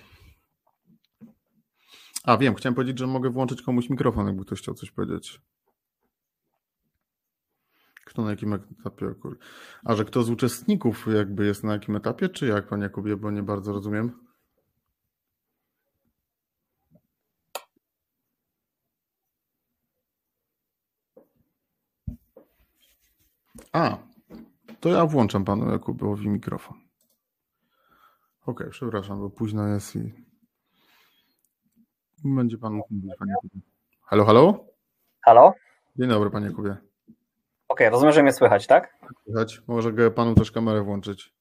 A wiem, chciałem powiedzieć, że mogę włączyć komuś mikrofon, jakby ktoś chciał coś powiedzieć. Kto na jakim etapie? A że kto z uczestników jakby jest na jakim etapie, czy jak, panie Jakubie, bo nie bardzo rozumiem? A, to ja włączam panu Jakubowi mikrofon. Ok, przepraszam, bo późno jest i będzie pan mówić, panie Jakubie. Halo, halo? Halo? Dzień dobry, panie Jakubie. Okej, okay, rozumiem, że mnie słychać, tak? Słychać. Może panu też kamerę włączyć.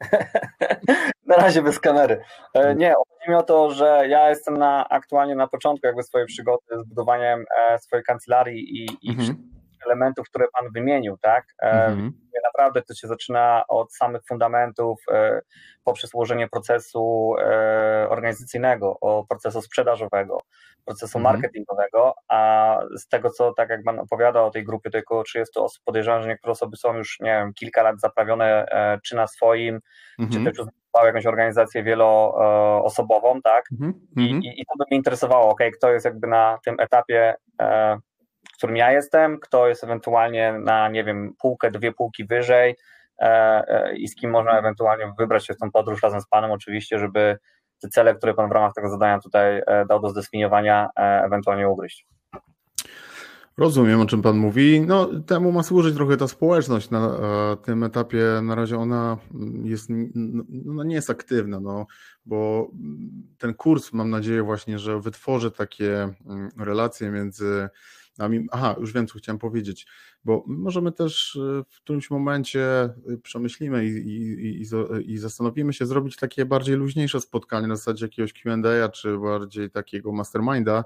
na razie bez kamery. E, nie, chodzi mi o to, że ja jestem na, aktualnie na początku jakby swojej przygody z budowaniem e, swojej kancelarii i, i mhm. Elementów, które Pan wymienił, tak? E, mhm. Naprawdę to się zaczyna od samych fundamentów, poprzez ułożenie procesu organizacyjnego, o procesu sprzedażowego, procesu mhm. marketingowego, a z tego, co tak jak Pan opowiada o tej grupie, to około 30 osób, podejrzewam, że niektóre osoby są już, nie wiem, kilka lat zaprawione, czy na swoim, mhm. czy też już jakąś organizację wieloosobową, tak? Mhm. I, i, I to by mnie interesowało, ok, kto jest jakby na tym etapie, e, którym ja jestem, kto jest ewentualnie na, nie wiem, półkę, dwie półki wyżej e, e, i z kim można ewentualnie wybrać się w tą podróż razem z Panem oczywiście, żeby te cele, które Pan w ramach tego zadania tutaj dał do zdefiniowania, ewentualnie ugryźć. Rozumiem, o czym Pan mówi. No, temu ma służyć trochę ta społeczność. Na e, tym etapie na razie ona jest, no, nie jest aktywna, no, bo ten kurs mam nadzieję właśnie, że wytworzy takie mm, relacje między. Aha, już wiem, co chciałem powiedzieć, bo możemy też e, w którymś momencie e, przemyślimy i, i, i, i zastanowimy się zrobić takie bardziej luźniejsze spotkanie na zasadzie jakiegoś Q&A, czy bardziej takiego masterminda,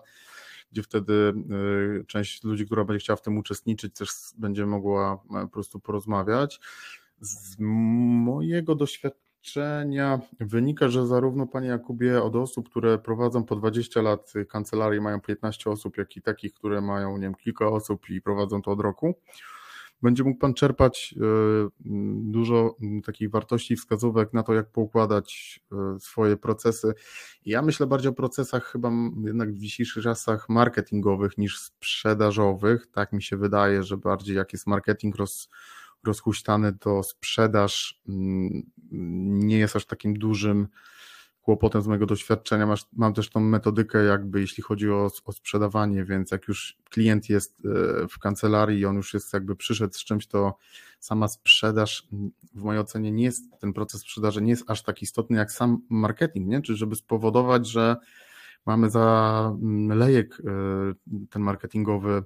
gdzie wtedy y, część ludzi, która będzie chciała w tym uczestniczyć, też będzie mogła e, po prostu porozmawiać. Z mojego doświadczenia, doświadczenia wynika, że zarówno Panie Jakubie od osób, które prowadzą po 20 lat kancelarii, mają 15 osób, jak i takich, które mają nie wiem, kilka osób i prowadzą to od roku, będzie mógł Pan czerpać e, dużo takich wartości wskazówek na to, jak poukładać e, swoje procesy. Ja myślę bardziej o procesach chyba jednak w dzisiejszych czasach marketingowych niż sprzedażowych. Tak mi się wydaje, że bardziej jak jest marketing roz, rozhuśtany, to sprzedaż nie jest aż takim dużym kłopotem z mojego doświadczenia. Masz, mam też tą metodykę, jakby jeśli chodzi o, o sprzedawanie, więc jak już klient jest e, w kancelarii i on już jest jakby przyszedł z czymś, to sama sprzedaż w mojej ocenie nie jest, ten proces sprzedaży nie jest aż tak istotny jak sam marketing, nie? Czy żeby spowodować, że mamy za lejek e, ten marketingowy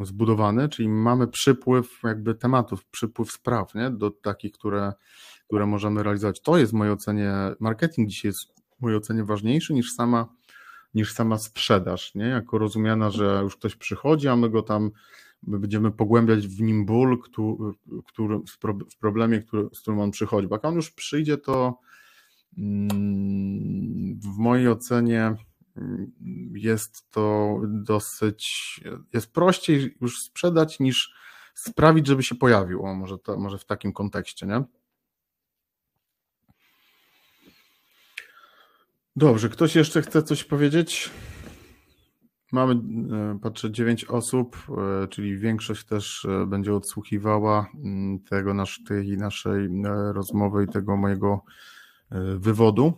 zbudowany, czyli mamy przypływ jakby tematów, przypływ spraw, nie? Do takich, które które możemy realizować. To jest w mojej ocenie, marketing dzisiaj jest w mojej ocenie ważniejszy niż sama, niż sama sprzedaż, nie? Jako rozumiana, że już ktoś przychodzi, a my go tam my będziemy pogłębiać w nim ból, który, który, w problemie, który, z którym on przychodzi. Bo jak on już przyjdzie, to mm, w mojej ocenie jest to dosyć, jest prościej już sprzedać niż sprawić, żeby się pojawił. O, może, to, może w takim kontekście, nie? Dobrze, ktoś jeszcze chce coś powiedzieć? Mamy, e, patrzę, dziewięć osób, e, czyli większość też e, będzie odsłuchiwała mm, tego nasz, tej naszej rozmowy i tego mojego wywodu.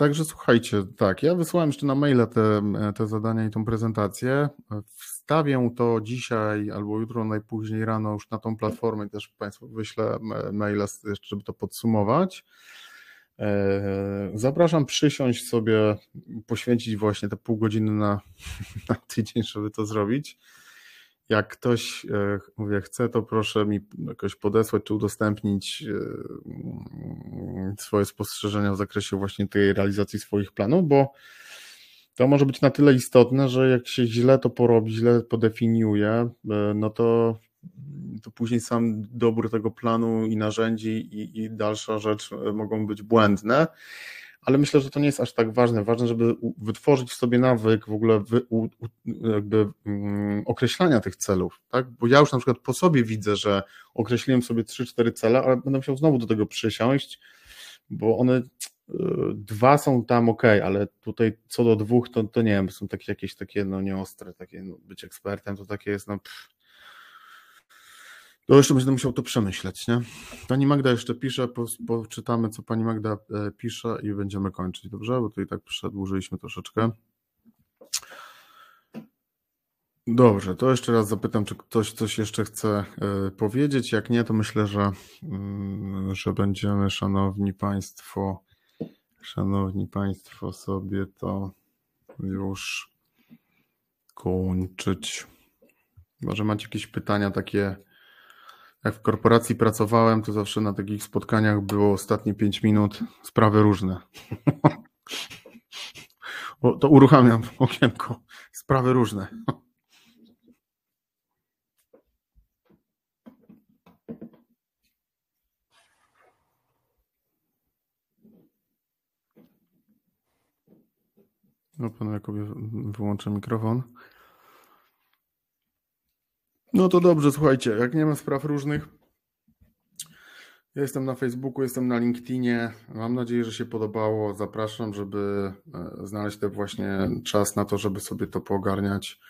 Także słuchajcie, tak, ja wysłałem jeszcze na maila te, te zadania i tą prezentację. Wstawię to dzisiaj albo jutro, najpóźniej rano już na tą platformę i też Państwu wyślę maila, żeby to podsumować. E, zapraszam przysiąść sobie, poświęcić właśnie te pół godziny na, na tydzień, żeby to zrobić. Jak ktoś, e, mówię, chce, to proszę mi jakoś podesłać czy udostępnić e, swoje spostrzeżenia w zakresie właśnie tej realizacji swoich planów, bo to może być na tyle istotne, że jak się źle to porobi, źle podefiniuje, no to to później sam dobór tego planu i narzędzi i, i dalsza rzecz e, mogą być błędne ale myślę, że to nie jest aż tak ważne. Ważne, żeby wytworzyć w sobie nawyk w ogóle wy, u, jakby um, określania tych celów, tak? Bo ja już na przykład po sobie widzę, że określiłem sobie 3-4 cele, ale będę musiał znowu do tego przysiąść, bo one y, dwa są tam ok, ale tutaj co do dwóch, to, to nie wiem, są takie jakieś takie no nieostre, takie no, być ekspertem to takie jest no pff, to jeszcze będę musiał to przemyśleć, nie? Pani Magda jeszcze pisze, poczytamy, co pani Magda e, pisze i będziemy kończyć, dobrze? Bo tutaj tak przedłużyliśmy troszeczkę. Dobrze, to jeszcze raz zapytam, czy ktoś coś jeszcze chce e, powiedzieć. Jak nie, to myślę, że, mm, że będziemy, szanowni państwo, szanowni państwo, sobie to już kończyć. Może macie jakieś pytania takie jak w korporacji pracowałem, to zawsze na takich spotkaniach było ostatnie 5 minut sprawy różne. o, to uruchamiam okienko. Sprawy różne. No, panu Jakubie wyłączę mikrofon. No to dobrze, słuchajcie, jak nie ma spraw różnych, ja jestem na Facebooku, jestem na LinkedInie. Mam nadzieję, że się podobało. Zapraszam, żeby e, znaleźć ten właśnie czas na to, żeby sobie to poogarniać,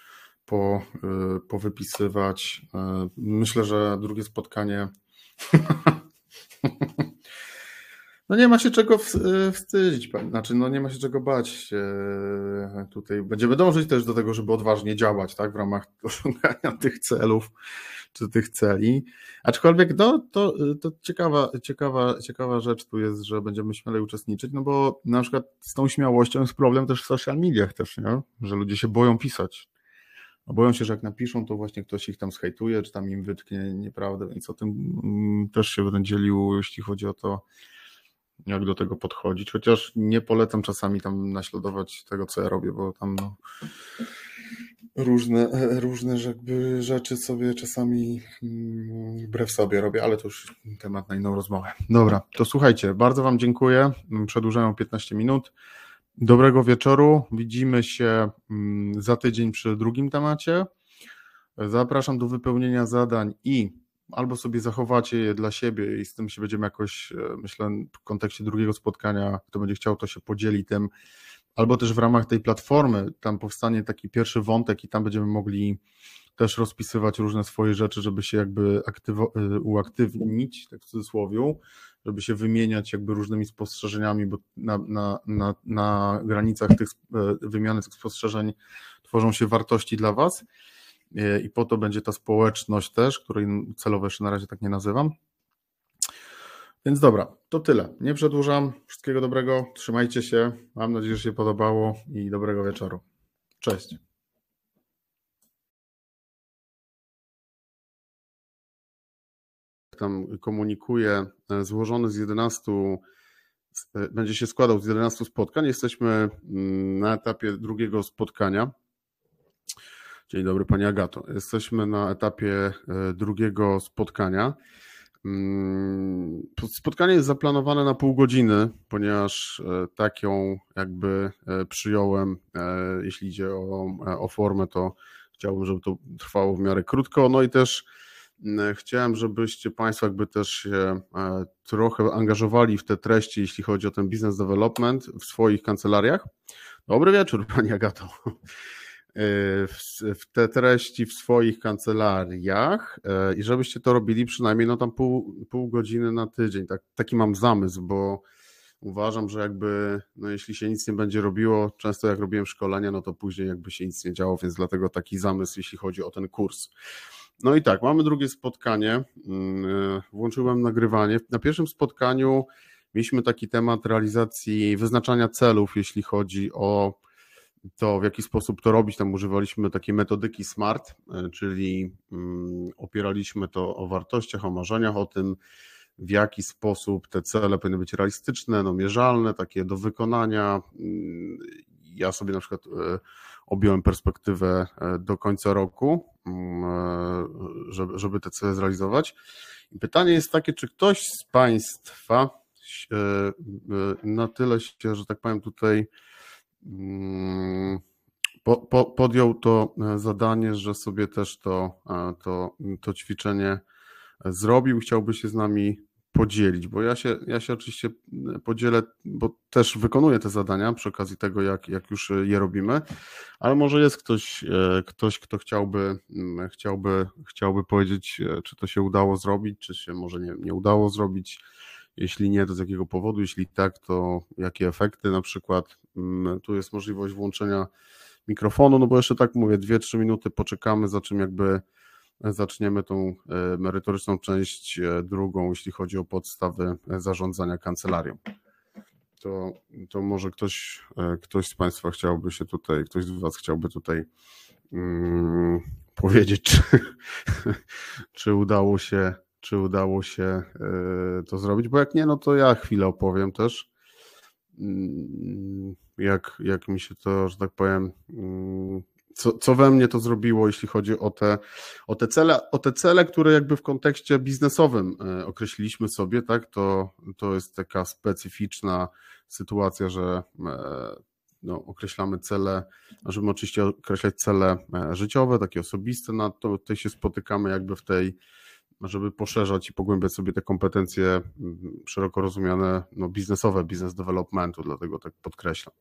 po, e, powypisywać. E, myślę, że drugie spotkanie No nie ma się czego e, wstydzić, znaczy no nie ma się czego bać. Tutaj będziemy dążyć też do tego, żeby odważnie działać, tak, w ramach osiągania tych celów czy tych celi. Aczkolwiek no, to, to ciekawa, ciekawa, ciekawa rzecz tu jest, że będziemy śmielej uczestniczyć, no bo na przykład z tą śmiałością jest problem też w social mediach też, nie? że ludzie się boją pisać. No boją się, że jak napiszą, to właśnie ktoś ich tam schejtuje, czy tam im wytknie nieprawdę, więc o tym mm, też się będę dzielił, jeśli chodzi o to, jak do tego podchodzić, chociaż nie polecam czasami tam naśladować tego, co ja robię, bo tam no, różne, różne jakby rzeczy sobie czasami mm, wbrew sobie robię, ale to już temat na inną rozmowę. Dobra, to słuchajcie, bardzo Wam dziękuję. Przedłużają 15 minut. Dobrego wieczoru. Widzimy się mm, za tydzień przy drugim temacie. Zapraszam do wypełnienia zadań i albo sobie zachowacie je dla siebie i z tym się będziemy jakoś, e, myślę, w kontekście drugiego spotkania, kto będzie chciał, to się podzieli tym, albo też w ramach tej platformy, tam powstanie taki pierwszy wątek i tam będziemy mogli też rozpisywać różne swoje rzeczy, żeby się jakby aktywo, e, uaktywnić, tak w cudzysłowie, żeby się wymieniać jakby różnymi spostrzeżeniami, bo na, na, na, na granicach tych e, wymiany tych spostrzeżeń tworzą się wartości dla Was i po to będzie ta społeczność też, której celowo jeszcze na razie tak nie nazywam. Więc dobra, to tyle. Nie przedłużam. Wszystkiego dobrego. Trzymajcie się. Mam nadzieję, że się podobało i dobrego wieczoru. Cześć. Tam komunikuję, e, złożony z 11, e, będzie się składał z 11 spotkań. Jesteśmy mm, na etapie drugiego spotkania. Dzień dobry Pani Agato. Jesteśmy na etapie e, drugiego spotkania. Mm, spotkanie jest zaplanowane na pół godziny, ponieważ e, tak ją jakby e, przyjąłem. Jeśli idzie o, o formę, to chciałbym, żeby to trwało w miarę krótko. No i też mm, chciałem, żebyście Państwo jakby też się trochę angażowali w te treści, jeśli chodzi o ten business development w swoich kancelariach. Dobry wieczór Pani Agato. Y, w te treści w swoich kancelariach y, i żebyście to robili przynajmniej no tam pół, pół godziny na tydzień. Tak, taki mam zamysł, bo uważam, że jakby no jeśli się nic nie będzie robiło, często jak robiłem szkolenia, no to później jakby się nic nie działo, więc dlatego taki zamysł, jeśli chodzi o ten kurs. No i tak, mamy drugie spotkanie. Y, włączyłem nagrywanie. Na pierwszym spotkaniu mieliśmy taki temat realizacji, wyznaczania celów, jeśli chodzi o to w jaki sposób to robić, tam używaliśmy takiej metodyki SMART, e, czyli mm, opieraliśmy to o wartościach, o marzeniach, o tym, w jaki sposób te cele powinny być realistyczne, no mierzalne, takie do wykonania. Mm, ja sobie na przykład e, objąłem perspektywę e, do końca roku, mm, żeby, żeby te cele zrealizować. I pytanie jest takie, czy ktoś z Państwa na tyle się, że tak powiem, tutaj po, po, podjął to e, zadanie, że sobie też to, e, to, to ćwiczenie zrobił. Chciałby się z nami podzielić, bo ja się, ja się oczywiście podzielę, bo też wykonuję te zadania przy okazji tego, jak, jak już je robimy, ale może jest ktoś, e, ktoś kto chciałby, mm, chciałby, chciałby powiedzieć, czy to się udało zrobić, czy się może nie, nie udało zrobić jeśli nie, to z jakiego powodu? Jeśli tak, to jakie efekty na przykład? Mm, tu jest możliwość włączenia mikrofonu, no bo jeszcze tak mówię, 2-3 minuty poczekamy, za czym jakby zaczniemy tą e, merytoryczną część e, drugą, jeśli chodzi o podstawy zarządzania kancelarią. To, to może ktoś, e, ktoś z Państwa chciałby się tutaj, ktoś z Was chciałby tutaj um, powiedzieć, czy, czy udało się czy udało się e, to zrobić, bo jak nie, no to ja chwilę opowiem też, mm, jak, jak mi się to, że tak powiem, mm, co, co we mnie to zrobiło, jeśli chodzi o te, o te cele, o te cele, które jakby w kontekście biznesowym e, określiliśmy sobie, tak, to, to jest taka specyficzna sytuacja, że e, no, określamy cele, możemy oczywiście określać cele życiowe, takie osobiste, na to tutaj się spotykamy jakby w tej żeby poszerzać i pogłębiać sobie te kompetencje mm, szeroko rozumiane, no biznesowe, biznes developmentu, dlatego tak podkreślam.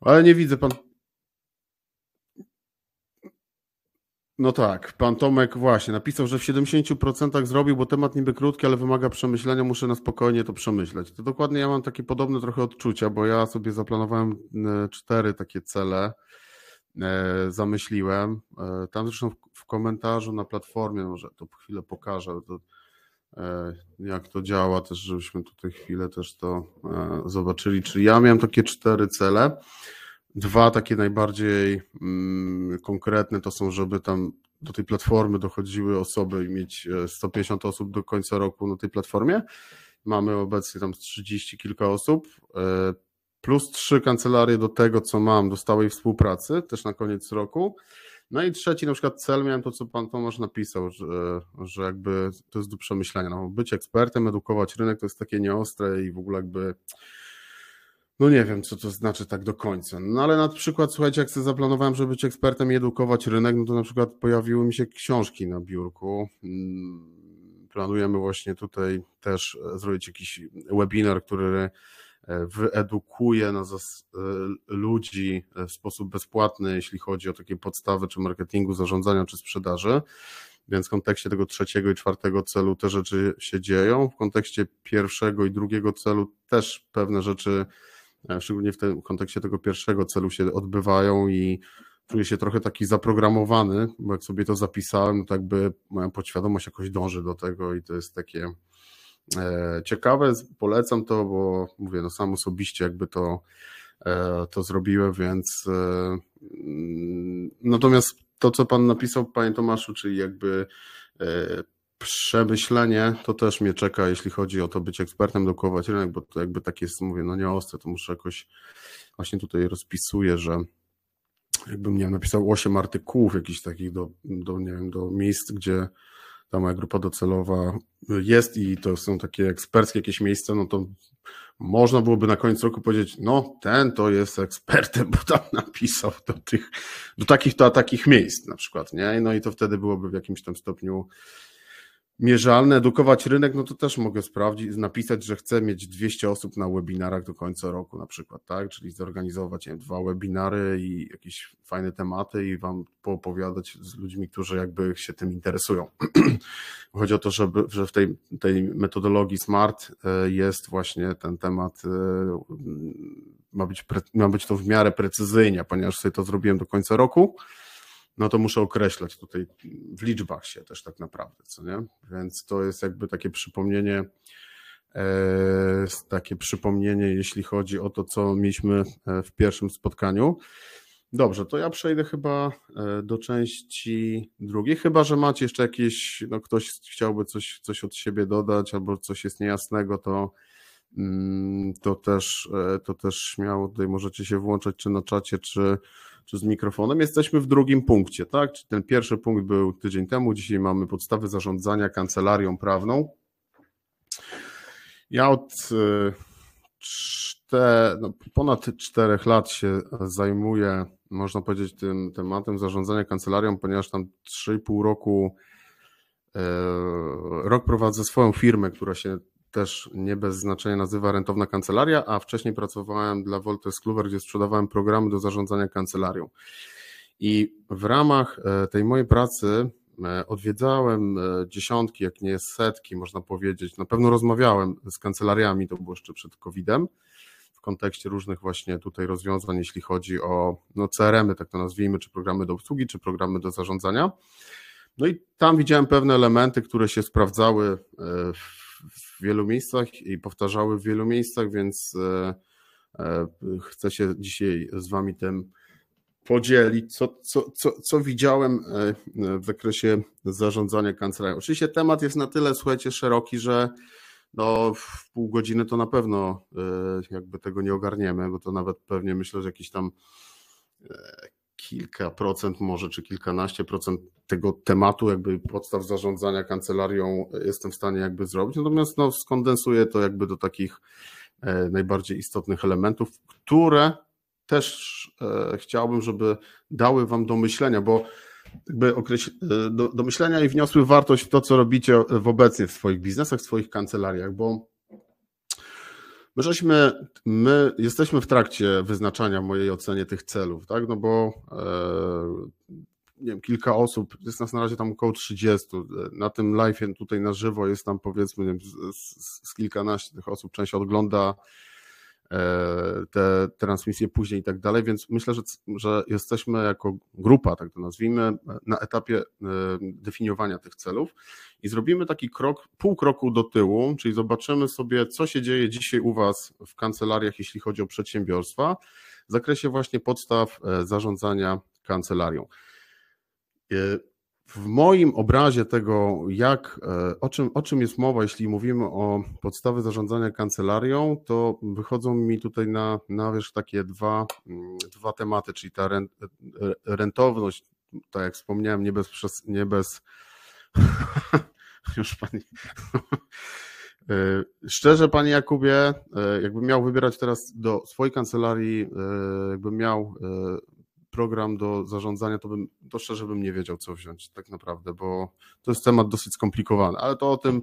Ale nie widzę pan. No tak, pan Tomek właśnie napisał, że w 70% zrobił, bo temat niby krótki, ale wymaga przemyślenia, muszę na spokojnie to przemyśleć. To dokładnie ja mam takie podobne trochę odczucia, bo ja sobie zaplanowałem e, cztery takie cele zamyśliłem. E, tam zresztą w komentarzu na platformie, może to chwilę pokażę, to, e, jak to działa, też żebyśmy tutaj chwilę też to zobaczyli. Czyli ja miałem takie cztery cele. Dwa takie najbardziej mm, konkretne to są, żeby tam do tej platformy dochodziły osoby i mieć 150 osób do końca roku na tej platformie. mamy obecnie tam 30 kilka osób, plus trzy kancelarie do tego, co mam, do stałej współpracy, też na koniec roku. No i trzeci na przykład cel miałem to, co pan Tomasz napisał, że, że jakby to jest do przemyślenia. No, być ekspertem, edukować rynek to jest takie nieostre i w ogóle jakby no nie wiem, co to znaczy tak do końca. No ale na przykład, słuchajcie, jak sobie zaplanowałem, żeby być ekspertem i edukować rynek, no to na przykład pojawiły mi się książki na biurku. Mm, planujemy właśnie tutaj też zrobić jakiś webinar, który wyedukuje na zas- ludzi w sposób bezpłatny, jeśli chodzi o takie podstawy czy marketingu, zarządzania czy sprzedaży. Więc w kontekście tego trzeciego i czwartego celu te rzeczy się dzieją. W kontekście pierwszego i drugiego celu też pewne rzeczy, e, szczególnie w tym kontekście tego pierwszego celu się odbywają i czuję się trochę taki zaprogramowany, bo jak sobie to zapisałem, to jakby moja podświadomość jakoś dąży do tego i to jest takie E, ciekawe, polecam to, bo mówię, no sam osobiście jakby to, e, to zrobiłem, więc e, mm, natomiast to, co Pan napisał, Panie Tomaszu, czyli jakby przemyślenie, to też mnie czeka, jeśli chodzi o to być ekspertem, dokować rynek, bo to jakby tak jest, mówię, no nie ostre, to muszę jakoś, właśnie tutaj rozpisuję, że jakbym, nie wiem, napisał 8 artykułów jakichś takich do, do, nie wiem, do miejsc, gdzie ta moja grupa docelowa jest i to są takie eksperckie jakieś miejsca, no to można byłoby na koniec roku powiedzieć, no ten to jest ekspertem, bo tam napisał do tych, do takich to a takich miejsc na przykład, nie? No i to wtedy byłoby w jakimś tam stopniu mierzalne, edukować rynek, no to też mogę sprawdzić, napisać, że chcę mieć 200 osób na webinarach do końca roku na przykład, tak? Czyli zorganizować wiem, dwa webinary i jakieś fajne tematy i wam poopowiadać z ludźmi, którzy jakby się tym interesują. Chodzi o to, żeby, że w tej, tej metodologii SMART e, jest właśnie ten temat, e, ma być, ma być to w miarę precyzyjnie, ponieważ sobie to zrobiłem do końca roku, no to muszę określać tutaj w liczbach się też tak naprawdę, co nie? Więc to jest jakby takie przypomnienie, e, takie przypomnienie, jeśli chodzi o to, co mieliśmy e, w pierwszym spotkaniu. Dobrze, to ja przejdę chyba e, do części drugiej, chyba że macie jeszcze jakieś, no ktoś chciałby coś, coś od siebie dodać albo coś jest niejasnego, to, mm, to, też, to też śmiało tutaj możecie się włączać czy na czacie, czy, czy z mikrofonem. Jesteśmy w drugim punkcie, tak? Czy ten pierwszy punkt był tydzień temu, dzisiaj mamy podstawy zarządzania kancelarią prawną. Ja od y, czter, no, ponad czterech lat się zajmuję, można powiedzieć, tym tematem zarządzania kancelarią, ponieważ tam 3,5 roku y, rok prowadzę swoją firmę, która się też nie bez znaczenia nazywa rentowna kancelaria, a wcześniej pracowałem dla Wolters Kluwer, gdzie sprzedawałem programy do zarządzania kancelarią. I w ramach e, tej mojej pracy e, odwiedzałem e, dziesiątki, jak nie setki, można powiedzieć. Na pewno rozmawiałem z kancelariami, to było jeszcze przed COVID-em, w kontekście różnych właśnie tutaj rozwiązań, jeśli chodzi o no, CRM-y, tak to nazwijmy, czy programy do obsługi, czy programy do zarządzania. No i tam widziałem pewne elementy, które się sprawdzały w w wielu miejscach i powtarzały w wielu miejscach, więc e, e, chcę się dzisiaj z Wami tym podzielić, co, co, co, co widziałem e, w zakresie zarządzania kancelarią. Oczywiście temat jest na tyle, słuchajcie, szeroki, że no, w pół godziny to na pewno jakby tego nie ogarniemy, bo to nawet pewnie myślę, że jakiś tam kilka procent może, czy kilkanaście procent tego tematu, jakby podstaw zarządzania kancelarią jestem w stanie jakby zrobić, natomiast no, skondensuję to jakby do takich e, najbardziej istotnych elementów, które też e, chciałbym, żeby dały Wam do myślenia, bo jakby e, do, do myślenia i wniosły wartość w to, co robicie w obecnie w swoich biznesach, w swoich kancelariach, bo My żeśmy, my jesteśmy w trakcie wyznaczania mojej ocenie tych celów, tak? No bo e, nie wiem, kilka osób, jest nas na razie tam około 30. Na tym live tutaj na żywo jest tam powiedzmy wiem, z, z, z kilkanaście tych osób, część ogląda E, te transmisje później i tak dalej, więc myślę, że, że jesteśmy jako grupa, tak to nazwijmy, na etapie e, definiowania tych celów i zrobimy taki krok, pół kroku do tyłu, czyli zobaczymy sobie, co się dzieje dzisiaj u Was w kancelariach, jeśli chodzi o przedsiębiorstwa, w zakresie właśnie podstaw e, zarządzania kancelarią. W moim obrazie tego, jak, e, o, czym, o czym jest mowa, jeśli mówimy o podstawy zarządzania kancelarią, to wychodzą mi tutaj na, na wierzch takie dwa, mm, dwa tematy, czyli ta rent, rentowność, tak jak wspomniałem, nie bez, nie bez już pani. Szczerze, panie Jakubie, jakbym miał wybierać teraz do swojej kancelarii, jakbym miał program do zarządzania, to bym, to szczerze bym nie wiedział, co wziąć tak naprawdę, bo to jest temat dosyć skomplikowany, ale to o tym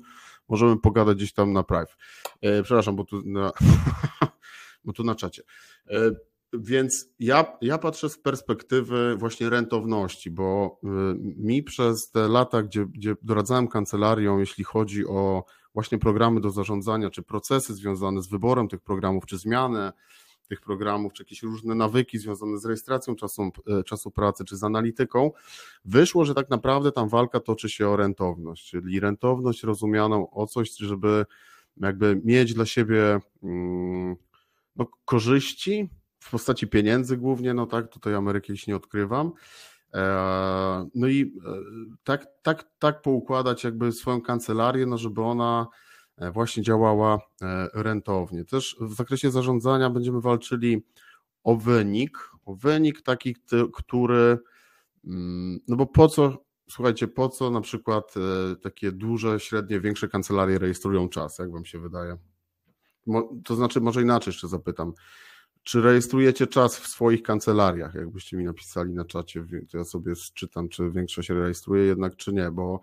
możemy pogadać gdzieś tam na prive. E, przepraszam, bo tu na, bo tu na czacie. E, więc ja, ja patrzę z perspektywy właśnie rentowności, bo e, mi przez te lata, gdzie, gdzie doradzałem kancelarią, jeśli chodzi o właśnie programy do zarządzania, czy procesy związane z wyborem tych programów, czy zmianę tych programów, czy jakieś różne nawyki związane z rejestracją czasu, e, czasu pracy, czy z analityką, wyszło, że tak naprawdę tam walka toczy się o rentowność, czyli rentowność rozumianą o coś, żeby jakby mieć dla siebie mm, no, korzyści w postaci pieniędzy głównie, no tak, tutaj Ameryki jeśli nie odkrywam, e, no i e, tak, tak, tak poukładać jakby swoją kancelarię, no żeby ona właśnie działała e, rentownie. Też w zakresie zarządzania będziemy walczyli o wynik, o wynik taki, który, mm, no bo po co, słuchajcie, po co na przykład e, takie duże, średnie, większe kancelarie rejestrują czas, jak wam się wydaje? To znaczy, może inaczej jeszcze zapytam. Czy rejestrujecie czas w swoich kancelariach? Jakbyście mi napisali na czacie, to ja sobie czytam, czy większość rejestruje jednak, czy nie, bo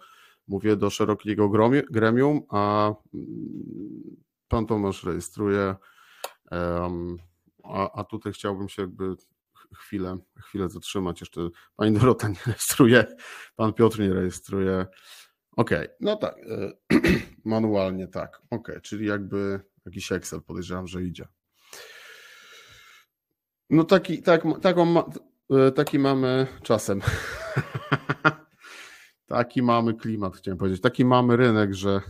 mówię do szerokiego gremium, a mm, pan Tomasz rejestruje, a, tutaj chciałbym się jakby chwilę, chwilę zatrzymać. Jeszcze pani Dorota nie rejestruje, pan Piotr nie rejestruje. Okej, okay, no tak, e, manualnie tak, okej, okay, czyli jakby jakiś Excel podejrzewam, że idzie. No taki, tak, taką, e, taki mamy czasem. Taki mamy klimat, chciałem powiedzieć. Taki mamy rynek, że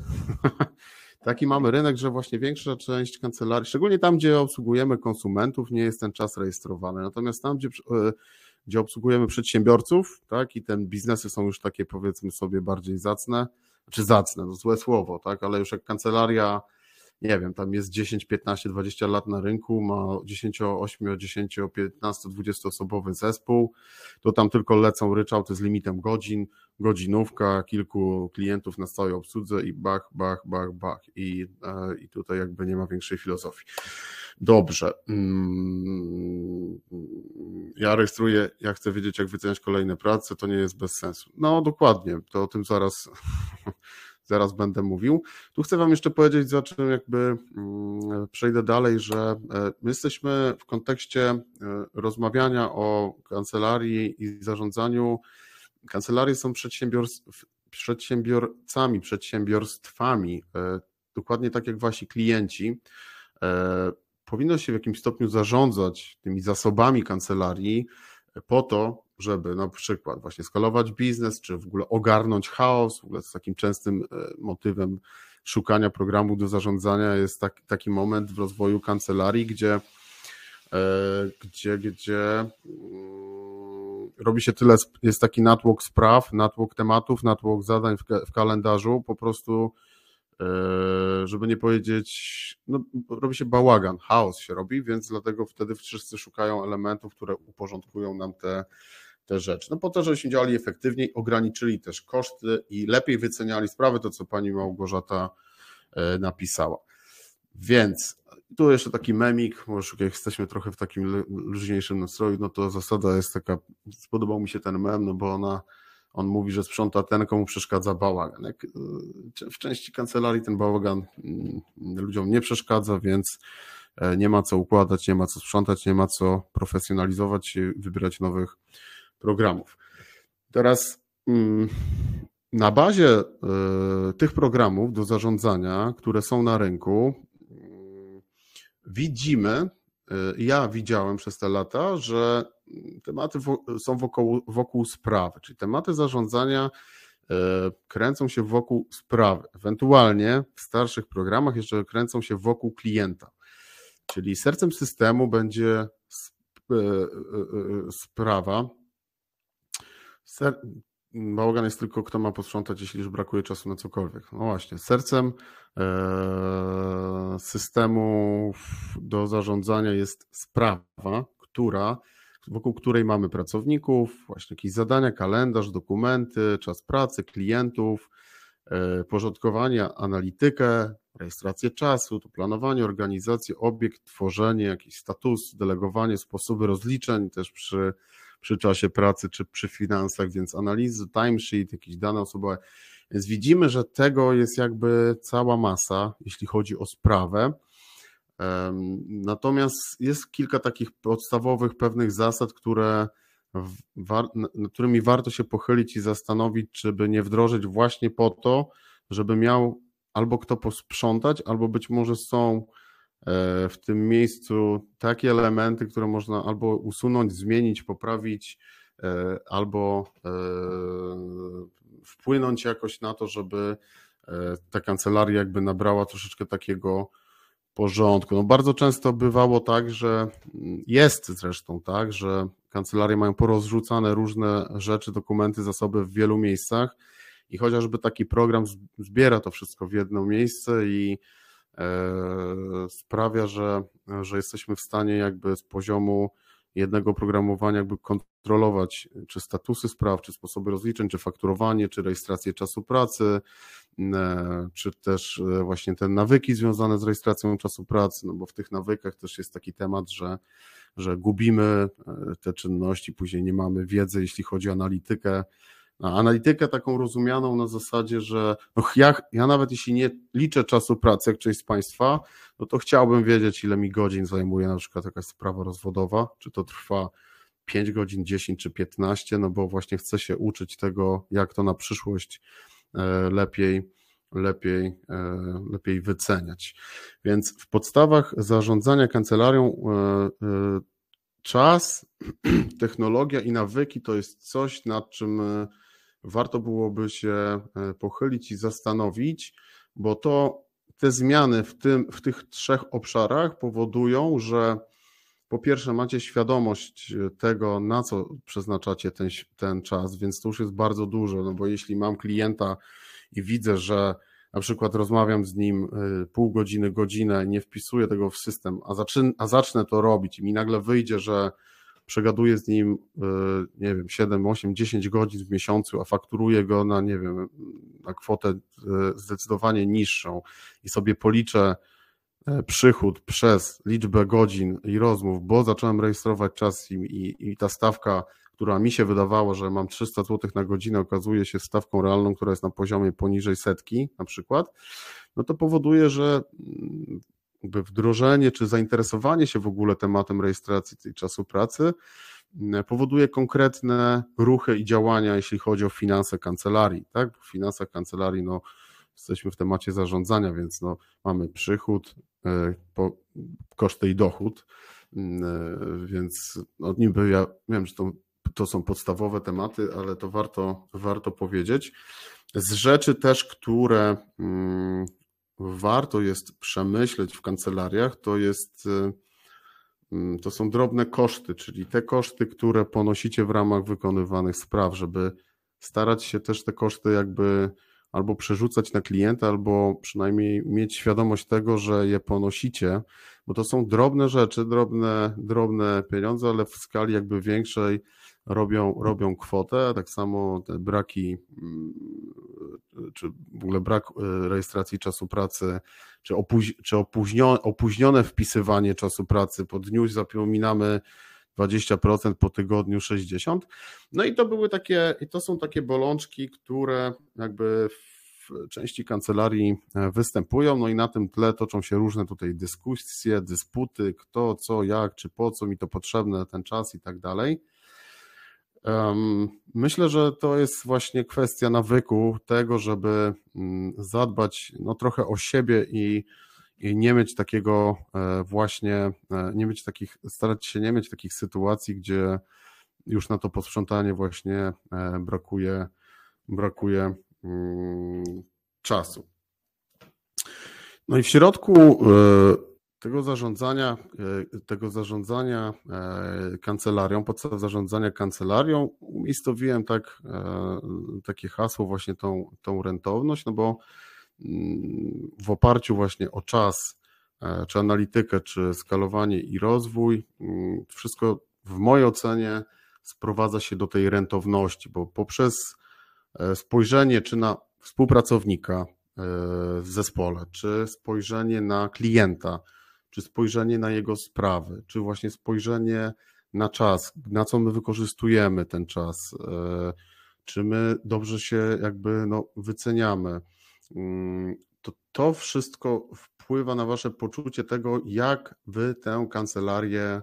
taki mamy rynek, że właśnie większa część kancelarii, szczególnie tam, gdzie obsługujemy konsumentów, nie jest ten czas rejestrowany. Natomiast tam, gdzie, e, gdzie obsługujemy przedsiębiorców, tak, i te biznesy są już takie, powiedzmy sobie, bardziej zacne, znaczy zacne, to złe słowo, tak, ale już jak kancelaria nie wiem, tam jest 10, 15, 20 lat na rynku, ma 10, 8, 10, 15, 20 osobowy zespół, to tam tylko lecą ryczałty z limitem godzin, godzinówka, kilku klientów na stałej obsłudze i bach, bach, bach, bach. I, e, i tutaj jakby nie ma większej filozofii. Dobrze. Mm, ja rejestruję, ja chcę wiedzieć, jak wyceniać kolejne prace, to nie jest bez sensu. No dokładnie, to o tym zaraz zaraz będę mówił. Tu chcę Wam jeszcze powiedzieć, za czym jakby mm, przejdę dalej, że e, my jesteśmy w kontekście e, rozmawiania o kancelarii i zarządzaniu. Kancelarie są przedsiębiorcami, przedsiębiorstwami, e, dokładnie tak jak Wasi klienci. Powinno się w jakimś stopniu zarządzać tymi zasobami kancelarii po to, żeby na przykład właśnie skalować biznes, czy w ogóle ogarnąć chaos, w ogóle z takim częstym e, motywem szukania programu do zarządzania jest taki, taki moment w rozwoju kancelarii, gdzie, e, gdzie, gdzie mm, robi się tyle, jest taki natłok spraw, natłok tematów, natłok zadań w, w kalendarzu, po prostu e, żeby nie powiedzieć, no, robi się bałagan, chaos się robi, więc dlatego wtedy wszyscy szukają elementów, które uporządkują nam te te rzeczy. No po to, żebyśmy działali efektywniej, ograniczyli też koszty i lepiej wyceniali sprawy, to co pani Małgorzata e, napisała. Więc tu jeszcze taki memik, może jak jesteśmy trochę w takim luźniejszym nastroju, no to zasada jest taka, spodobał mi się ten mem, no bo ona, on mówi, że sprząta ten, komu przeszkadza bałagan. Jak e, w części kancelarii ten bałagan mm, ludziom nie przeszkadza, więc e, nie ma co układać, nie ma co sprzątać, nie ma co profesjonalizować, wybierać nowych programów. Teraz mm, na bazie e, tych programów do zarządzania, które są na rynku, widzimy, e, ja widziałem przez te lata, że tematy są wokół, wokół sprawy, czyli tematy zarządzania e, kręcą się wokół sprawy. Ewentualnie w starszych programach jeszcze kręcą się wokół klienta. Czyli sercem systemu będzie sprawa, bałagan jest tylko kto ma posprzątać, jeśli już brakuje czasu na cokolwiek. No właśnie, sercem e, systemu do zarządzania jest sprawa, która, wokół której mamy pracowników, właśnie jakieś zadania, kalendarz, dokumenty, czas pracy, klientów, e, porządkowanie, analitykę, rejestrację czasu, to planowanie, organizację, obiekt, tworzenie, jakiś status, delegowanie, sposoby rozliczeń też przy przy czasie pracy czy przy finansach, więc analizy, timesheet, jakieś dane osobowe. Więc widzimy, że tego jest jakby cała masa, jeśli chodzi o sprawę. Natomiast jest kilka takich podstawowych pewnych zasad, które, nad którymi warto się pochylić i zastanowić, czy by nie wdrożyć właśnie po to, żeby miał albo kto posprzątać, albo być może są w tym miejscu takie elementy, które można albo usunąć, zmienić, poprawić, e, albo e, wpłynąć jakoś na to, żeby ta kancelaria jakby nabrała troszeczkę takiego porządku. No bardzo często bywało tak, że jest zresztą tak, że kancelarie mają porozrzucane różne rzeczy, dokumenty, zasoby w wielu miejscach i chociażby taki program zbiera to wszystko w jedno miejsce i E, sprawia, że, że jesteśmy w stanie jakby z poziomu jednego programowania jakby kontrolować czy statusy spraw, czy sposoby rozliczeń, czy fakturowanie, czy rejestrację czasu pracy, e, czy też e, właśnie te nawyki związane z rejestracją czasu pracy, no bo w tych nawykach też jest taki temat, że, że gubimy te czynności, później nie mamy wiedzy, jeśli chodzi o analitykę, analitykę taką rozumianą na zasadzie, że no ja, ja nawet jeśli nie liczę czasu pracy jak część z Państwa, no to chciałbym wiedzieć, ile mi godzin zajmuje na przykład jakaś sprawa rozwodowa, czy to trwa 5 godzin, 10 czy 15, no bo właśnie chcę się uczyć tego, jak to na przyszłość e, lepiej, lepiej, e, lepiej wyceniać. Więc w podstawach zarządzania kancelarią e, czas, technologia i nawyki to jest coś, nad czym warto byłoby się e, pochylić i zastanowić, bo to te zmiany w, tym, w tych trzech obszarach powodują, że po pierwsze macie świadomość e, tego, na co przeznaczacie ten, ten czas, więc to już jest bardzo dużo, no bo jeśli mam klienta i widzę, że na przykład rozmawiam z nim e, pół godziny, godzinę, nie wpisuję tego w system, a, zaczyn, a zacznę to robić i mi nagle wyjdzie, że przegaduję z nim, e, nie wiem, 7, 8, 10 godzin w miesiącu, a fakturuję go na, nie wiem, na kwotę e, zdecydowanie niższą i sobie policzę e, przychód przez liczbę godzin i rozmów, bo zacząłem rejestrować czas i, i, i ta stawka, która mi się wydawała, że mam 300 zł na godzinę, okazuje się stawką realną, która jest na poziomie poniżej setki na przykład, no to powoduje, że mm, jakby wdrożenie czy zainteresowanie się w ogóle tematem rejestracji tej czasu pracy mm, powoduje konkretne ruchy i działania, jeśli chodzi o finanse kancelarii. Tak? W finansach kancelarii no, jesteśmy w temacie zarządzania, więc no, mamy przychód, e, po, koszty i dochód, mm, e, więc no, niby ja wiem, że to, to są podstawowe tematy, ale to warto, warto powiedzieć. Z rzeczy też, które mm, warto jest przemyśleć w kancelariach, to jest y, mm, to są drobne koszty, czyli te koszty, które ponosicie w ramach wykonywanych spraw, żeby starać się też te koszty jakby albo przerzucać na klienta, albo przynajmniej mieć świadomość tego, że je ponosicie, bo to są drobne rzeczy, drobne, drobne pieniądze, ale w skali jakby większej robią, robią kwotę, tak samo te braki, mm, czy w ogóle brak e, rejestracji czasu pracy, czy, opóź, czy opóźnione, opóźnione wpisywanie czasu pracy po dniu zapominamy 20%, po tygodniu 60%. No i to były takie, i to są takie bolączki, które jakby w części kancelarii e, występują, no i na tym tle toczą się różne tutaj dyskusje, dysputy, kto, co, jak, czy po co mi to potrzebne, ten czas i tak dalej. Myślę, że to jest właśnie kwestia nawyku tego, żeby mm, zadbać no, trochę o siebie i, i nie mieć takiego e, właśnie, e, nie mieć takich, starać się nie mieć takich sytuacji, gdzie już na to posprzątanie właśnie e, brakuje, brakuje mm, czasu. No i w środku tego zarządzania, e, tego zarządzania kancelarią, podstaw zarządzania kancelarią umiejscowiłem tak, takie hasło właśnie tą, tą rentowność, no bo mm, w oparciu właśnie o czas, czy analitykę, czy skalowanie i rozwój, mm, wszystko w mojej ocenie sprowadza się do tej rentowności, bo poprzez e, spojrzenie czy na współpracownika e, w zespole, czy spojrzenie na klienta, czy spojrzenie na jego sprawy, czy właśnie spojrzenie na czas, na co my wykorzystujemy ten czas, e, czy my dobrze się jakby no, wyceniamy. Mm, to, to wszystko wpływa na wasze poczucie tego, jak wy tę kancelarię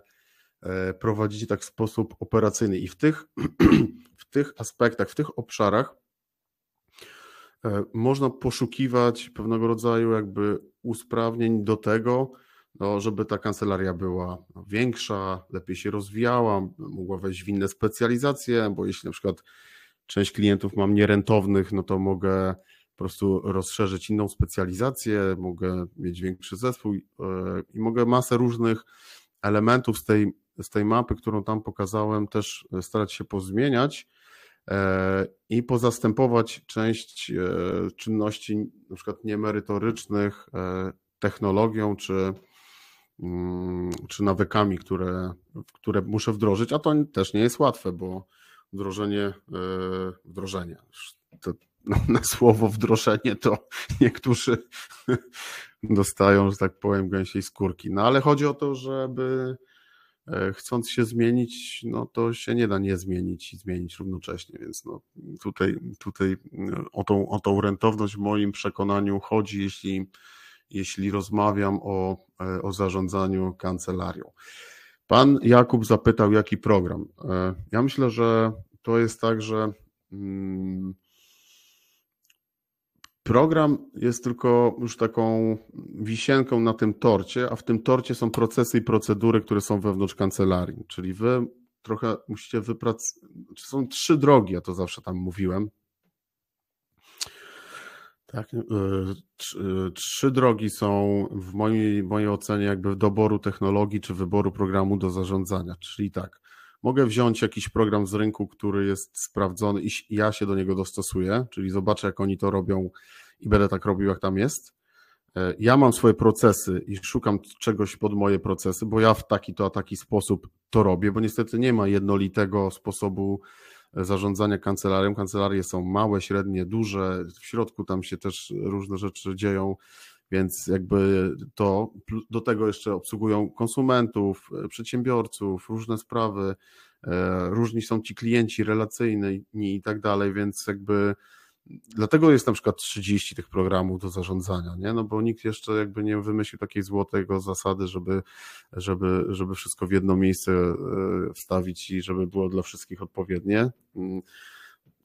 E, prowadzicie tak w sposób operacyjny. I w tych, w tych aspektach, w tych obszarach e, można poszukiwać pewnego rodzaju jakby usprawnień do tego, no, żeby ta kancelaria była większa, lepiej się rozwijała, mogła wejść w inne specjalizacje, bo jeśli na przykład część klientów mam nierentownych, no to mogę po prostu rozszerzyć inną specjalizację, mogę mieć większy zespół e, i mogę masę różnych elementów z tej z tej mapy, którą tam pokazałem, też starać się pozmieniać e, i pozastępować część e, czynności, na przykład niemerytorycznych, technologią czy, czy nawykami, które, które muszę wdrożyć, a to też nie jest łatwe, bo wdrożenie, wdrożenie, to na słowo wdrożenie to niektórzy dostają, że tak powiem, gęsiej skórki. No ale chodzi o to, żeby E, chcąc się zmienić, no to się nie da nie zmienić i zmienić równocześnie, więc no tutaj, tutaj e, o, tą, o tą rentowność w moim przekonaniu chodzi, jeśli, jeśli rozmawiam o, e, o zarządzaniu kancelarią. Pan Jakub zapytał, jaki program. Ja myślę, że to jest tak, że mm, Program jest tylko już taką wisienką na tym torcie, a w tym torcie są procesy i procedury, które są wewnątrz kancelarii. Czyli wy trochę musicie wypracować. Są trzy drogi, ja to zawsze tam mówiłem. Tak, e, e, trzy drogi są w mojej, mojej ocenie jakby doboru technologii czy wyboru programu do zarządzania. Czyli tak, mogę wziąć jakiś program z rynku, który jest sprawdzony i ja się do niego dostosuję, czyli zobaczę, jak oni to robią i będę tak robił, jak tam jest. E, ja mam swoje procesy i szukam czegoś pod moje procesy, bo ja w taki to a taki sposób to robię, bo niestety nie ma jednolitego sposobu zarządzania kancelarią. Kancelarie są małe, średnie, duże, w środku tam się też różne rzeczy dzieją, więc jakby to do tego jeszcze obsługują konsumentów, e, przedsiębiorców, różne sprawy, różni są ci klienci relacyjni i tak dalej, więc jakby Dlatego jest na przykład 30 tych programów do zarządzania, nie? No bo nikt jeszcze jakby nie wymyślił takiej złotego zasady, żeby, żeby, żeby wszystko w jedno miejsce e, wstawić i żeby było dla wszystkich odpowiednie.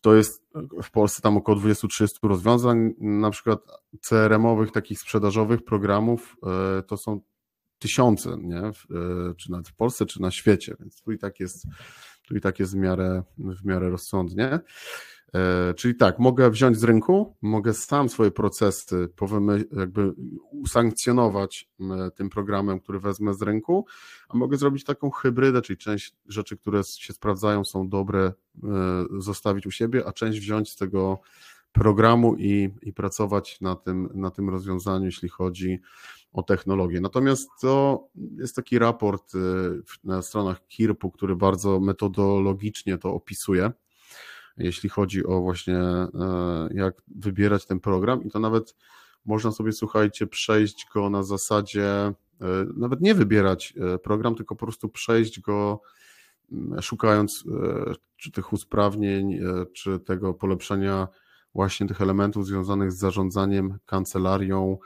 To jest w Polsce tam około 20-30 rozwiązań, na przykład CRM-owych, takich sprzedażowych programów, e, to są tysiące, nie? E, czy nawet w Polsce, czy na świecie, więc tu i tak jest, tu i tak jest w miarę, w miarę rozsądnie. E, czyli tak, mogę wziąć z rynku, mogę sam swoje procesy jakby usankcjonować tym programem, który wezmę z rynku, a mogę zrobić taką hybrydę, czyli część rzeczy, które się sprawdzają, są dobre, e, zostawić u siebie, a część wziąć z tego programu i, i pracować na tym, na tym rozwiązaniu, jeśli chodzi o technologię. Natomiast to jest taki raport e, na stronach KIRP-u, który bardzo metodologicznie to opisuje jeśli chodzi o właśnie e, jak wybierać ten program i to nawet można sobie, słuchajcie, przejść go na zasadzie, e, nawet nie wybierać e, program, tylko po prostu przejść go mm, szukając czy tych usprawnień, czy tego polepszenia właśnie tych elementów związanych z zarządzaniem kancelarią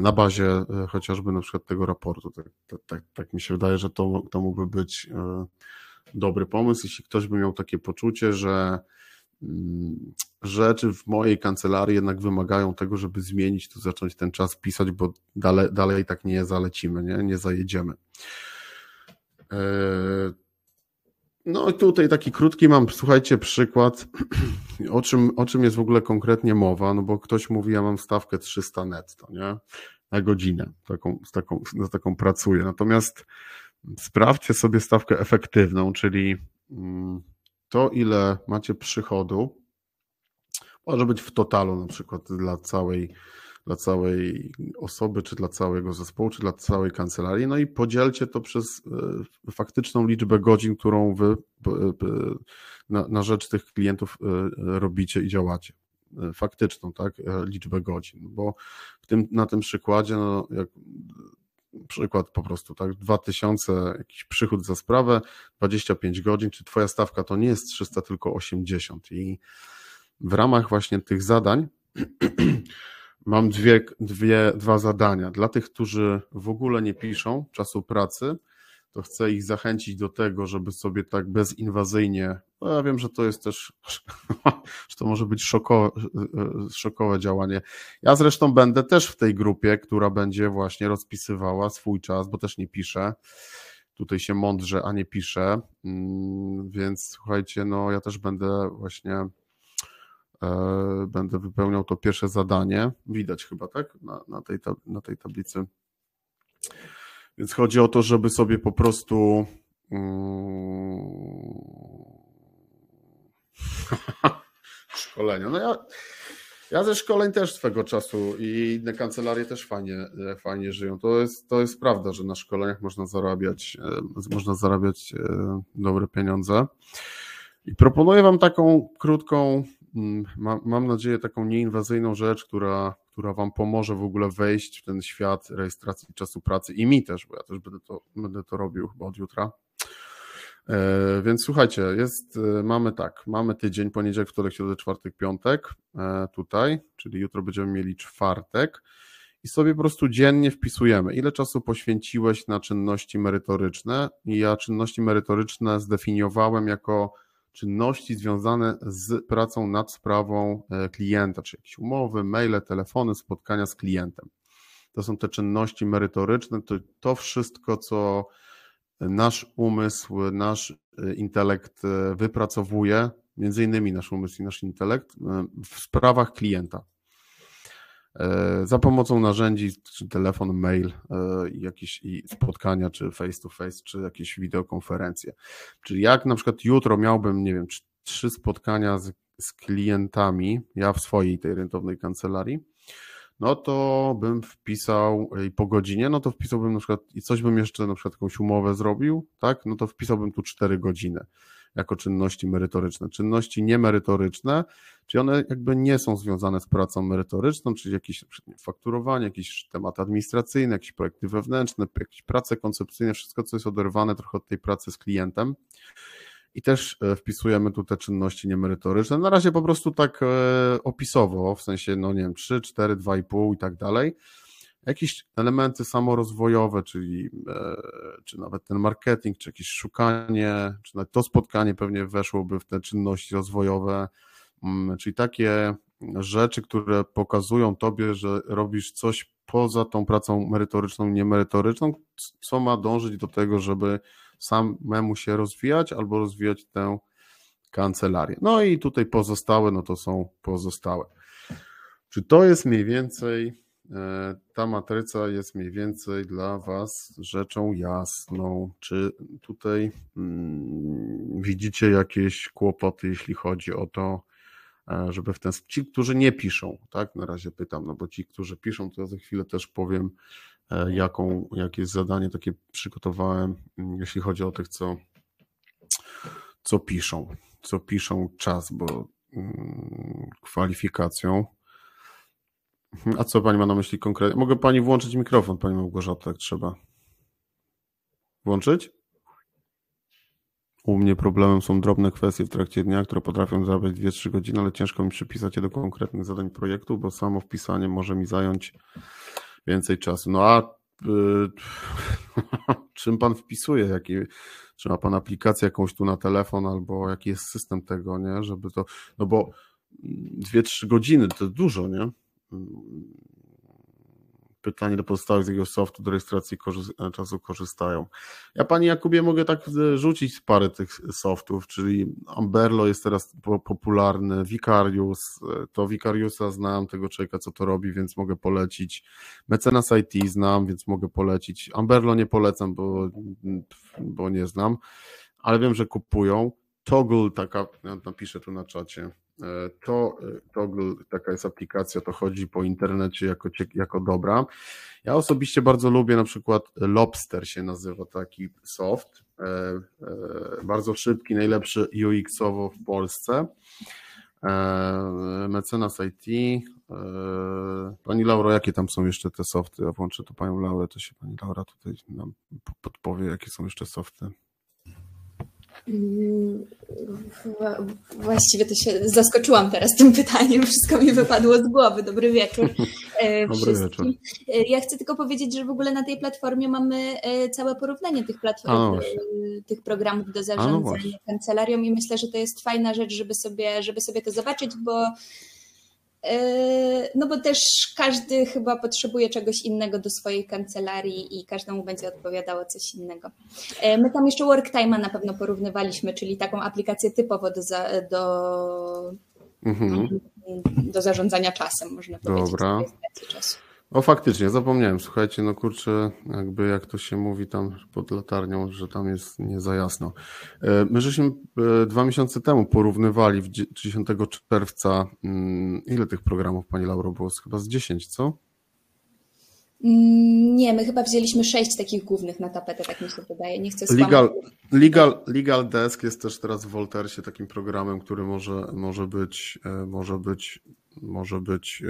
na bazie chociażby na przykład tego raportu. Tak, tak, tak, mi się wydaje, że to, to mógłby być dobry pomysł, jeśli ktoś by miał takie poczucie, że mm, rzeczy w mojej kancelarii jednak wymagają tego, żeby zmienić, to zacząć ten czas pisać, bo dalej, dalej tak nie zalecimy, nie, nie zajedziemy. E, no i tutaj taki krótki mam, słuchajcie, przykład, o czym, o czym jest w ogóle konkretnie mowa, no bo ktoś mówi, ja mam stawkę 300 netto, nie? na godzinę. Taką, z taką, z taką pracuję. Natomiast sprawdźcie sobie stawkę efektywną, czyli mm, to, ile macie przychodu, może być w totalu na przykład dla całej, dla całej osoby, czy dla całego zespołu, czy dla całej kancelarii, no i podzielcie to przez e, faktyczną liczbę godzin, którą wy na, na rzecz tych klientów e, robicie i działacie. E, faktyczną, tak, liczbę godzin, bo w tym, na tym przykładzie, no, jak przykład po prostu, tak, 2000 jakiś przychód za sprawę, 25 godzin, czy twoja stawka to nie jest 300, tylko 80 i w ramach właśnie tych zadań mam dwie, dwie, dwa zadania. Dla tych, którzy w ogóle nie piszą czasu pracy, to chcę ich zachęcić do tego, żeby sobie tak bezinwazyjnie, no ja wiem, że to jest też, że to może być szokowe, szokowe działanie. Ja zresztą będę też w tej grupie, która będzie właśnie rozpisywała swój czas, bo też nie piszę. Tutaj się mądrze, a nie piszę, mm, więc słuchajcie, no ja też będę właśnie e, będę wypełniał to pierwsze zadanie. Widać chyba, tak? Na, na, tej, na tej tablicy. Więc chodzi o to, żeby sobie po prostu. Mm, szkolenia. No ja, ja ze szkoleń też swego czasu i inne kancelarie też fajnie, fajnie żyją. To jest, to jest prawda, że na szkoleniach można zarabiać, e, można zarabiać e, dobre pieniądze. I proponuję Wam taką krótką, mm, mam nadzieję, taką nieinwazyjną rzecz, która która Wam pomoże w ogóle wejść w ten świat rejestracji czasu pracy i mi też, bo ja też będę to, będę to robił chyba od jutra. E, więc słuchajcie, jest, e, mamy tak, mamy tydzień, poniedziałek, wtorek, środę, czwartek, piątek e, tutaj, czyli jutro będziemy mieli czwartek i sobie po prostu dziennie wpisujemy, ile czasu poświęciłeś na czynności merytoryczne i ja czynności merytoryczne zdefiniowałem jako czynności związane z pracą nad sprawą e, klienta, czy jakieś umowy, maile, telefony, spotkania z klientem. To są te czynności merytoryczne, to, to wszystko, co nasz umysł, nasz e, intelekt e, wypracowuje, między innymi nasz umysł i nasz intelekt w sprawach klienta. E, za pomocą narzędzi, czy telefon, mail, e, jakieś spotkania, czy face to face, czy jakieś wideokonferencje. Czyli jak na przykład jutro miałbym, nie wiem, trzy spotkania z, z klientami, ja w swojej tej rentownej kancelarii, no to bym wpisał i po godzinie, no to wpisałbym na przykład i coś bym jeszcze na przykład jakąś umowę zrobił, tak, no to wpisałbym tu cztery godziny jako czynności merytoryczne. Czynności niemerytoryczne, czyli one jakby nie są związane z pracą merytoryczną, czyli jakieś fakturowanie, jakieś tematy administracyjne, jakieś projekty wewnętrzne, jakieś prace koncepcyjne, wszystko, co jest oderwane trochę od tej pracy z klientem. I też e, wpisujemy tu te czynności niemerytoryczne. Na razie po prostu tak e, opisowo, w sensie, no nie wiem, 3, 4, 2,5 i tak dalej jakieś elementy samorozwojowe, czyli e, czy nawet ten marketing, czy jakieś szukanie, czy nawet to spotkanie pewnie weszłoby w te czynności rozwojowe, mm, czyli takie rzeczy, które pokazują tobie, że robisz coś poza tą pracą merytoryczną, niemerytoryczną, co ma dążyć do tego, żeby samemu się rozwijać albo rozwijać tę kancelarię. No i tutaj pozostałe, no to są pozostałe. Czy to jest mniej więcej ta matryca jest mniej więcej dla Was rzeczą jasną. Czy tutaj hmm, widzicie jakieś kłopoty, jeśli chodzi o to, e, żeby w ten sposób. Ci, którzy nie piszą, tak? Na razie pytam, no bo ci, którzy piszą, to ja za chwilę też powiem, e, jaką, jakie zadanie takie przygotowałem, mm, jeśli chodzi o tych, co, co piszą, co piszą czas, bo hmm, kwalifikacją. Mhm. A co pani ma na myśli konkretnie? Mogę pani włączyć mikrofon, pani Małgorzata, jak trzeba. Włączyć? U mnie problemem są drobne kwestie w trakcie dnia, które potrafią zająć 2-3 godziny, ale ciężko mi przypisać je do konkretnych zadań projektu, bo samo wpisanie może mi zająć więcej czasu. No a y, czym pan wpisuje? Jaki, czy ma pan aplikację jakąś tu na telefon, albo jaki jest system tego, nie? Żeby to. No bo 2-3 godziny to dużo, nie? Pytanie do pozostałych z jego softu do rejestracji e, czasu korzystają. Ja Pani Jakubie mogę tak e, rzucić parę tych softów, czyli Amberlo jest teraz popularny, Vicarius, to Vicariusa znam, tego człowieka co to robi, więc mogę polecić. Mecenas IT znam, więc mogę polecić. Amberlo nie polecam, bo, bo nie znam, ale wiem, że kupują. Toggle, taka, napiszę tu na czacie, E, to e, Toggle, taka jest aplikacja, to chodzi po internecie jako, jako dobra. Ja osobiście bardzo lubię na przykład Lobster się nazywa taki soft, e, bardzo szybki, najlepszy UX-owo w Polsce. Mecenas IT. Pani Lauro, jakie tam są jeszcze te softy? Ja włączę tu Panią Laurę, to się Pani Laura tutaj nam podpowie, jakie są jeszcze softy. Właściwie to się zaskoczyłam teraz tym pytaniem, wszystko mi wypadło z głowy. Dobry wieczór. E, Dobry wieczór. E, ja chcę tylko powiedzieć, że w ogóle na tej platformie mamy e, całe porównanie tych platform, tych programów do no zarządzania no kancelarią i myślę, że to jest fajna rzecz, żeby sobie, żeby sobie to zobaczyć, bo no bo też każdy chyba potrzebuje czegoś innego do swojej kancelarii i każdemu będzie odpowiadało coś innego. My tam jeszcze WorkTime'a na pewno porównywaliśmy, czyli taką aplikację typowo do, za, do, mhm. do zarządzania czasem, można powiedzieć. Dobra. Czasu. O faktycznie, zapomniałem. Słuchajcie, no kurczę, jakby jak to się mówi tam pod latarnią, że tam jest nie za jasno. E, my żeśmy e, dwa miesiące temu porównywali, 10 czerwca, mm, ile tych programów Pani Lauro było? Chyba z 10, co? Mm, nie, my chyba wzięliśmy sześć takich głównych na tapetę, tak mi się wydaje. Nie chcę Legal, Legal, Legal Desk jest też teraz w Voltersie takim programem, który może, może być, e, może być, może być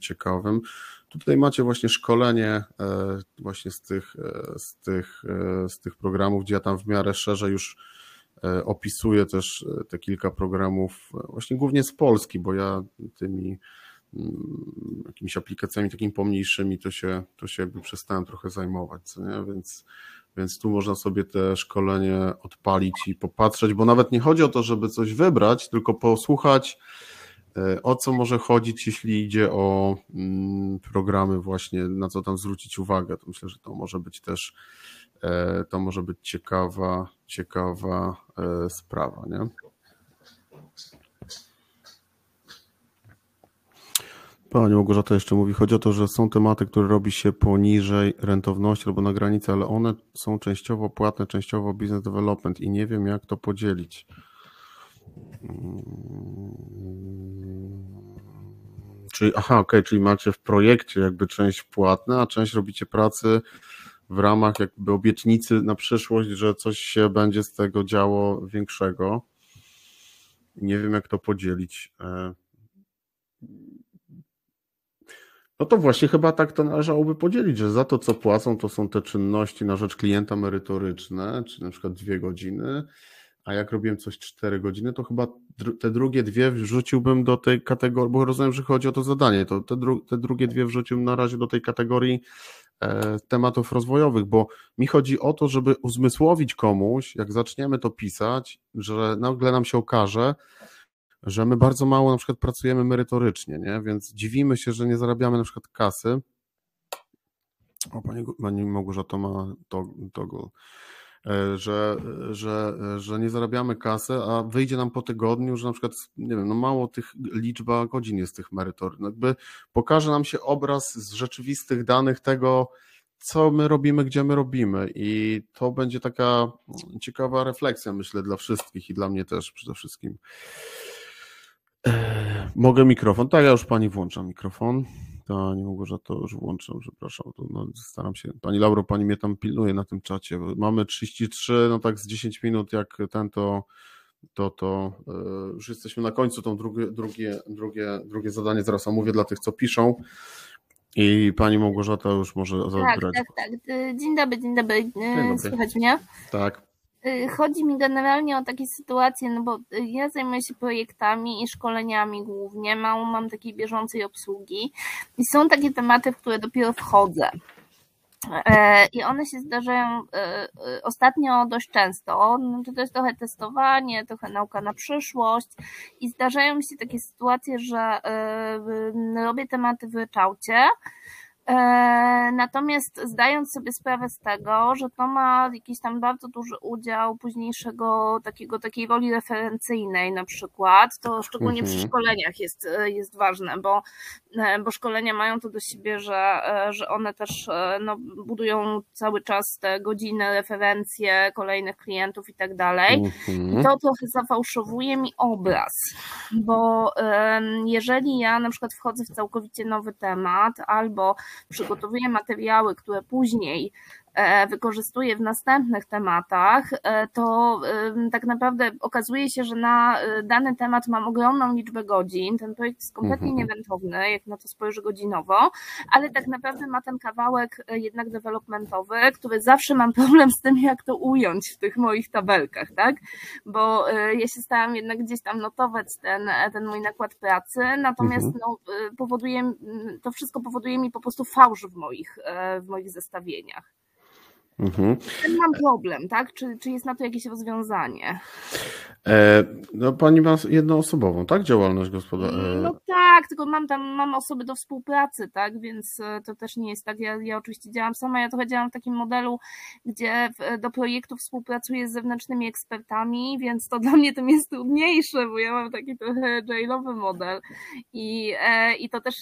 ciekawym. Tutaj macie właśnie szkolenie e, właśnie z tych, e, z tych, e, z tych programów, gdzie ja tam w miarę szerzej już opisuję też te kilka programów, właśnie głównie z Polski, bo ja tymi mm, jakimiś aplikacjami takimi pomniejszymi to się, to się jakby przestałem trochę zajmować, co nie? Więc, więc tu można sobie te szkolenie odpalić i popatrzeć, bo nawet nie chodzi o to, żeby coś wybrać, tylko posłuchać, o co może chodzić, jeśli idzie o mm, programy właśnie, na co tam zwrócić uwagę? To myślę, że to może być też e, to może być ciekawa, ciekawa e, sprawa, nie? Pani Małgorzata jeszcze mówi, chodzi o to, że są tematy, które robi się poniżej rentowności albo na granicy, ale one są częściowo płatne, częściowo business development i nie wiem jak to podzielić. Czyli, aha, okay, czyli macie w projekcie jakby część płatna, a część robicie pracy w ramach jakby obietnicy na przyszłość, że coś się będzie z tego działo większego. Nie wiem, jak to podzielić. E, no to właśnie chyba tak to należałoby podzielić, że za to, co płacą, to są te czynności na rzecz klienta merytoryczne, czy na przykład dwie godziny, a jak robiłem coś 4 godziny, to chyba te drugie dwie wrzuciłbym do tej kategorii, bo rozumiem, że chodzi o to zadanie, to te, dru te drugie dwie wrzuciłbym na razie do tej kategorii e, tematów rozwojowych, bo mi chodzi o to, żeby uzmysłowić komuś, jak zaczniemy to pisać, że nagle nam się okaże, że my bardzo mało na przykład pracujemy merytorycznie, nie? więc dziwimy się, że nie zarabiamy na przykład kasy. O, pani, pani Małgorzata ma toggle. E, że, że, że nie zarabiamy kasy, a wyjdzie nam po tygodniu, że na przykład, nie wiem, no mało tych liczba godzin jest tych merytor. No jakby pokaże nam się obraz z rzeczywistych danych tego, co my robimy, gdzie my robimy. I to będzie taka ciekawa refleksja, myślę, dla wszystkich i dla mnie też przede wszystkim. E, mogę mikrofon? Tak, ja już pani włączam mikrofon. Pani Małgorzata, już włączam, przepraszam. To, no, staram się. Pani Lauro, pani mnie tam pilnuje na tym czacie. Mamy 33, no tak z 10 minut, jak ten to to, to yy, już jesteśmy na końcu, to drugie, drugie, drugie, drugie zadanie zaraz omówię dla tych, co piszą. I pani Małgorzata już może tak, zabrać. Tak, tak, tak. Dzień dobry, dzień dobry. Dzień dobry. Słychać mnie? Tak. Y, chodzi mi generalnie o takie sytuacje, no bo y, ja zajmuję się projektami i szkoleniami głównie, mało mam takiej bieżącej obsługi i są takie tematy, w które dopiero wchodzę. E, I one się zdarzają e, e, ostatnio dość często. No to jest trochę testowanie, trochę nauka na przyszłość. I zdarzają mi się takie sytuacje, że robię tematy w ryczałcie natomiast zdając sobie sprawę z tego, że to ma jakiś tam bardzo duży udział późniejszego takiego, takiej roli referencyjnej na przykład, to szczególnie przy mhm. szkoleniach jest, jest ważne, bo, e, bo szkolenia mają to do siebie, że, e, że one też no, budują cały czas te godziny, referencje kolejnych klientów i tak dalej. Mhm. I to trochę zafałszowuje mi obraz, bo jeżeli ja na przykład wchodzę w całkowicie nowy temat albo przygotowuję materiały, które później E, wykorzystuję w następnych tematach, e, to tak naprawdę okazuje się, że na e, dany temat mam ogromną liczbę godzin. Ten projekt jest kompletnie mhm. niewentowny, jak na to spojrzę godzinowo, ale tak naprawdę ma ten kawałek jednak developmentowy, który zawsze mam problem z tym, jak to ująć w tych moich tabelkach, tak? Bo ja się starałam jednak gdzieś tam notować ten, ten mój nakład pracy, natomiast mhm. no, powoduje, to wszystko powoduje mi po prostu fałsz w moich, w moich zestawieniach. Mhm. Mam problem, tak? Czy, czy jest na to jakieś rozwiązanie? E, no pani ma jednoosobową, tak? Działalność gospodarczą. E, no tak, tylko mam tam mam osoby do współpracy, tak? Więc e, to też nie jest tak. Ja, ja oczywiście działam sama, ja trochę działam w takim modelu, gdzie do projektu współpracuję z zewnętrznymi ekspertami, więc to dla mnie tym jest trudniejsze, bo ja mam taki trochę jailowy model. I, I to też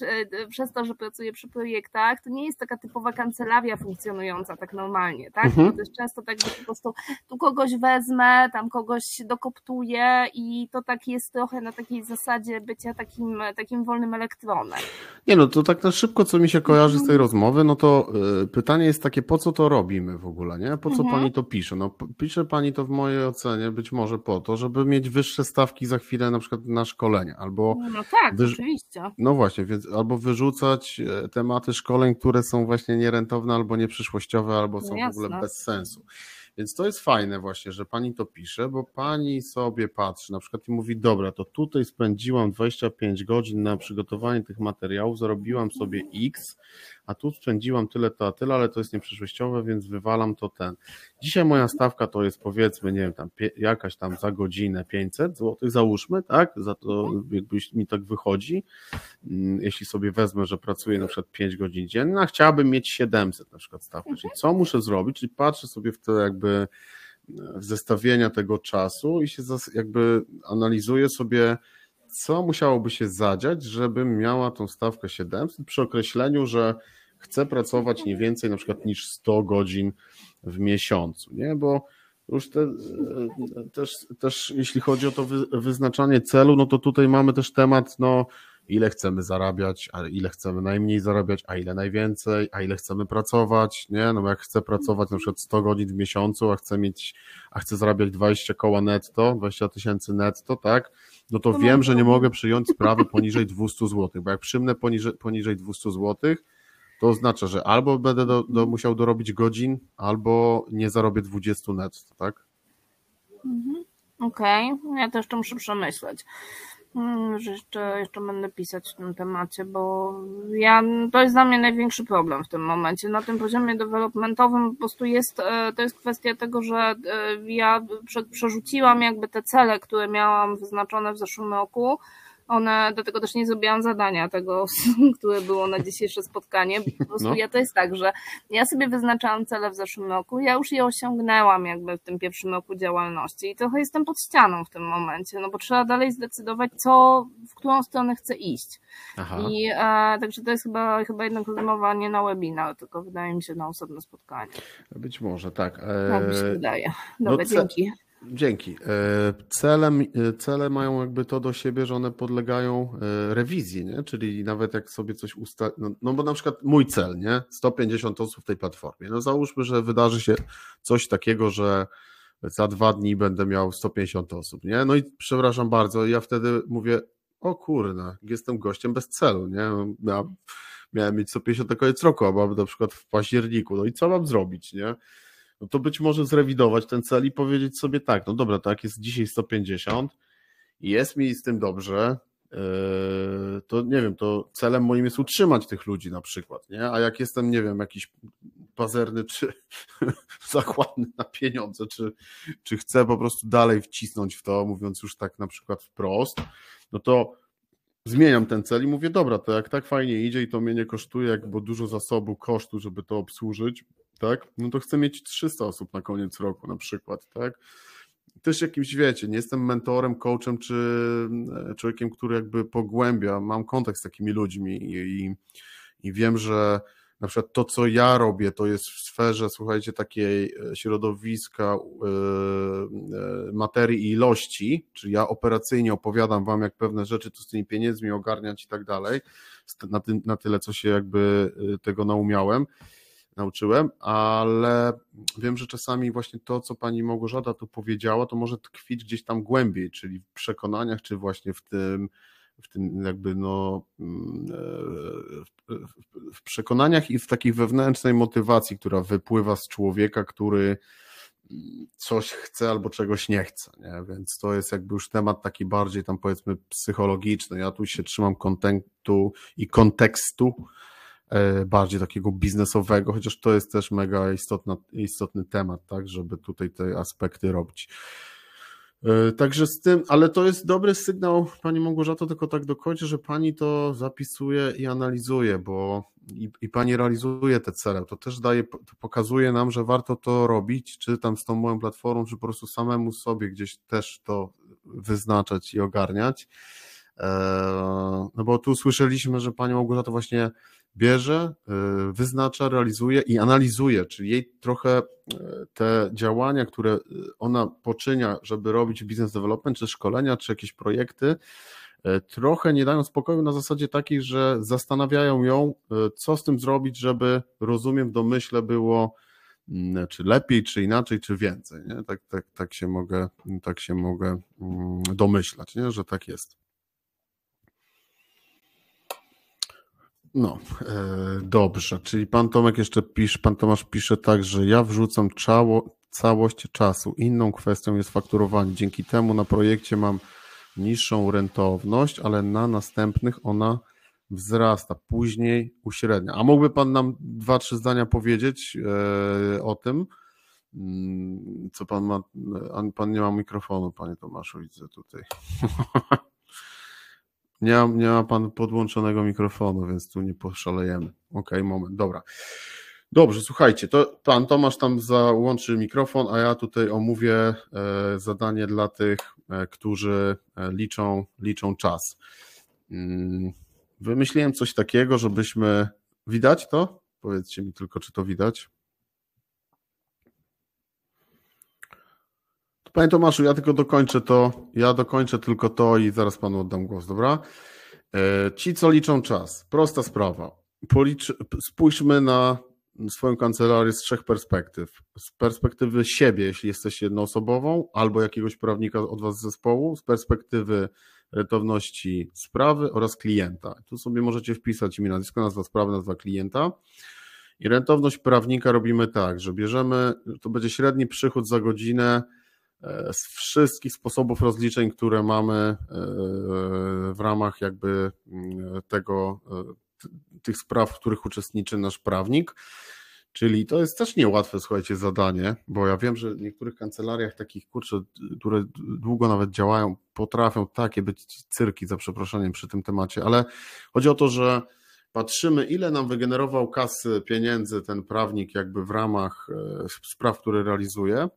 przez to, że pracuję przy projektach, to nie jest taka typowa kancelaria funkcjonująca tak normalnie, tak? Mhm. To jest często tak, że po prostu tu kogoś wezmę, tam kogoś dokoptuję, i to tak jest trochę na takiej zasadzie bycia takim, takim wolnym elektronem. Nie no, to tak na szybko, co mi się kojarzy z tej mhm. rozmowy, no to y, pytanie jest takie, po co to robimy w ogóle, nie? Po co mhm. pani to pisze? No pisze pani to w mojej ocenie być może po to, żeby mieć wyższe stawki za chwilę na przykład na szkolenie, albo... No tak, oczywiście. No właśnie, więc albo wyrzucać e, tematy szkoleń, które są właśnie nierentowne, albo nieprzyszłościowe, albo no są no w ogóle bez sensu. Więc to jest fajne właśnie, że pani to pisze, bo pani sobie patrzy na przykład i mówi, dobra, to tutaj spędziłam 25 godzin na przygotowanie tych materiałów, zarobiłam sobie X, a tu spędziłam tyle to, a tyle, ale to jest nieprzyszłościowe, więc wywalam to ten. Dzisiaj moja stawka to jest powiedzmy, nie wiem, tam jakaś tam za godzinę 500 zł, załóżmy, tak, za to jakbyś mi tak wychodzi, mm, jeśli sobie wezmę, że pracuję na przykład 5 godzin dziennie, a chciałabym mieć 700 na przykład stawkę, czyli co muszę zrobić, czyli patrzę sobie w te jakby zestawienia tego czasu i się jakby analizuję sobie, co musiałoby się zadziać, żebym miała tą stawkę 700 przy określeniu, że chcę pracować nie więcej na przykład niż 100 godzin w miesiącu, nie? Bo już te, też, też jeśli chodzi o to wyznaczanie celu, no to tutaj mamy też temat, no ile chcemy zarabiać, a ile chcemy najmniej zarabiać, a ile najwięcej, a ile chcemy pracować, nie? No bo jak chcę pracować na przykład 100 godzin w miesiącu, a chcę mieć, a chcę zarabiać 20 koła netto, 20 tysięcy netto, tak? No to wiem, że nie mogę przyjąć sprawy poniżej 200 zł, bo jak przymnę poniżej, poniżej 200 zł, to oznacza, że albo będę do, do, musiał dorobić godzin, albo nie zarobię 20 netto, tak? Mhm. Okej, okay. ja to jeszcze muszę przemyśleć. Hmm, że jeszcze, jeszcze będę pisać w tym temacie, bo ja, to jest dla mnie największy problem w tym momencie. Na tym poziomie developmentowym po prostu jest, e, to jest kwestia tego, że e, ja przerzuciłam jakby te cele, które miałam wyznaczone w zeszłym roku, one, dlatego też nie zrobiłam zadania tego, które było na dzisiejsze spotkanie. Po prostu no. ja to jest tak, że ja sobie wyznaczałam cele w zeszłym roku, ja już je osiągnęłam jakby w tym pierwszym roku działalności i trochę jestem pod ścianą w tym momencie, no bo trzeba dalej zdecydować, co, w którą stronę chcę iść. Aha. I e, także to jest chyba, chyba jednak rozmowa nie na webinar, tylko wydaje mi się na osobne spotkanie. Być może, tak. E... Tak mi się wydaje. Dobra, no, dzięki. Dzięki. E, celem, e, cele mają jakby to do siebie, że one podlegają e, rewizji, nie? czyli nawet jak sobie coś usta... No, no, bo na przykład mój cel, nie? 150 osób w tej platformie. No załóżmy, że wydarzy się coś takiego, że za dwa dni będę miał 150 osób, nie? No i przepraszam bardzo, ja wtedy mówię, o kurna, jestem gościem bez celu, nie? Miałem, miałem mieć 150 na koniec roku, a mam na przykład w październiku, no i co mam zrobić, nie? No to być może zrewidować ten cel i powiedzieć sobie tak, no dobra, tak, jest dzisiaj 150 i jest mi z tym dobrze, yy, to nie wiem, to celem moim jest utrzymać tych ludzi na przykład, nie? A jak jestem, nie wiem, jakiś pazerny czy zakładny na pieniądze, czy, czy chcę po prostu dalej wcisnąć w to, mówiąc już tak na przykład wprost, no to zmieniam ten cel i mówię, dobra, to jak tak fajnie idzie i to mnie nie kosztuje, jak bo dużo zasobu, kosztu, żeby to obsłużyć, tak, no to chcę mieć 300 osób na koniec roku na przykład, tak, też jakimś, wiecie, nie jestem mentorem, coachem czy e, człowiekiem, który jakby pogłębia, mam kontakt z takimi ludźmi i, i, i wiem, że na przykład to, co ja robię, to jest w sferze, słuchajcie, takiej e, środowiska yy, materii i ilości, czyli ja operacyjnie opowiadam wam, jak pewne rzeczy tu z tymi pieniędzmi ogarniać i tak dalej, na, ty, na tyle, co się jakby tego naumiałem nauczyłem, ale wiem, że czasami właśnie to, co pani Małgorzata tu powiedziała, to może tkwić gdzieś tam głębiej, czyli w przekonaniach, czy właśnie w tym, w tym jakby no mm, e, w przekonaniach i w takiej wewnętrznej motywacji, która wypływa z człowieka, który coś chce albo czegoś nie chce, nie? więc to jest jakby już temat taki bardziej tam powiedzmy psychologiczny, ja tu się trzymam kontentu i kontekstu, bardziej takiego biznesowego, chociaż to jest też mega istotna, istotny temat, tak, żeby tutaj te aspekty robić. E, także z tym, ale to jest dobry sygnał, Pani Małgorzato, tylko tak dokończę, że Pani to zapisuje i analizuje, bo i, i Pani realizuje te cele. To też daje, to pokazuje nam, że warto to robić, czy tam z tą moją platformą, czy po prostu samemu sobie gdzieś też to wyznaczać i ogarniać. E, no bo tu słyszeliśmy, że Pani Małgorzata właśnie bierze, y, wyznacza, realizuje i analizuje, czyli jej trochę y, te działania, które y, ona poczynia, żeby robić business development, czy szkolenia, czy jakieś projekty, trochę nie dają spokoju na zasadzie takiej, że zastanawiają ją, co z tym zrobić, żeby, rozumiem, w domyśle było mm, czy lepiej, czy inaczej, czy więcej. Nie? Tak, tak, tak, się mogę, tak się mogę mm, domyślać, nie? że tak jest. No, e, dobrze. Czyli pan Tomek jeszcze pisze, pan Tomasz pisze tak, że ja wrzucam czało, całość czasu. Inną kwestią jest fakturowanie. Dzięki temu na projekcie mam niższą rentowność, ale na następnych ona wzrasta, później uśrednia. A mógłby pan nam dwa, trzy zdania powiedzieć e, o tym? Mm, co pan ma? Pan nie ma mikrofonu, panie Tomaszu, widzę tutaj. Nie ma, nie ma pan podłączonego mikrofonu, więc tu nie poszalejemy. Ok, moment, dobra. Dobrze, słuchajcie, to pan Tomasz tam załączy mikrofon, a ja tutaj omówię e, zadanie dla tych, e, którzy e, liczą, liczą czas. Mm, wymyśliłem coś takiego, żebyśmy. Widać to? Powiedzcie mi tylko, czy to widać. Panie Tomaszu, ja tylko dokończę to, ja dokończę tylko to i zaraz panu oddam głos, dobra? E, ci, co liczą czas, prosta sprawa. Policz, spójrzmy na swoją kancelarię z trzech perspektyw. Z perspektywy siebie, jeśli jesteś jednoosobową, albo jakiegoś prawnika od was z zespołu, z perspektywy rentowności sprawy oraz klienta. Tu sobie możecie wpisać imię, nazwisko, nazwa sprawy, nazwa klienta. I rentowność prawnika robimy tak, że bierzemy, to będzie średni przychód za godzinę z wszystkich sposobów rozliczeń, które mamy e, w ramach jakby mm, tego, e, tych spraw, w których uczestniczy nasz prawnik. Czyli to jest też niełatwe, słuchajcie, zadanie, bo ja wiem, że w niektórych kancelariach takich, kurczę, które długo nawet działają, potrafią takie być cyrki, za przeproszeniem, przy tym temacie, ale chodzi o to, że patrzymy, ile nam wygenerował kasy, pieniędzy ten prawnik jakby w ramach spraw, które realizuje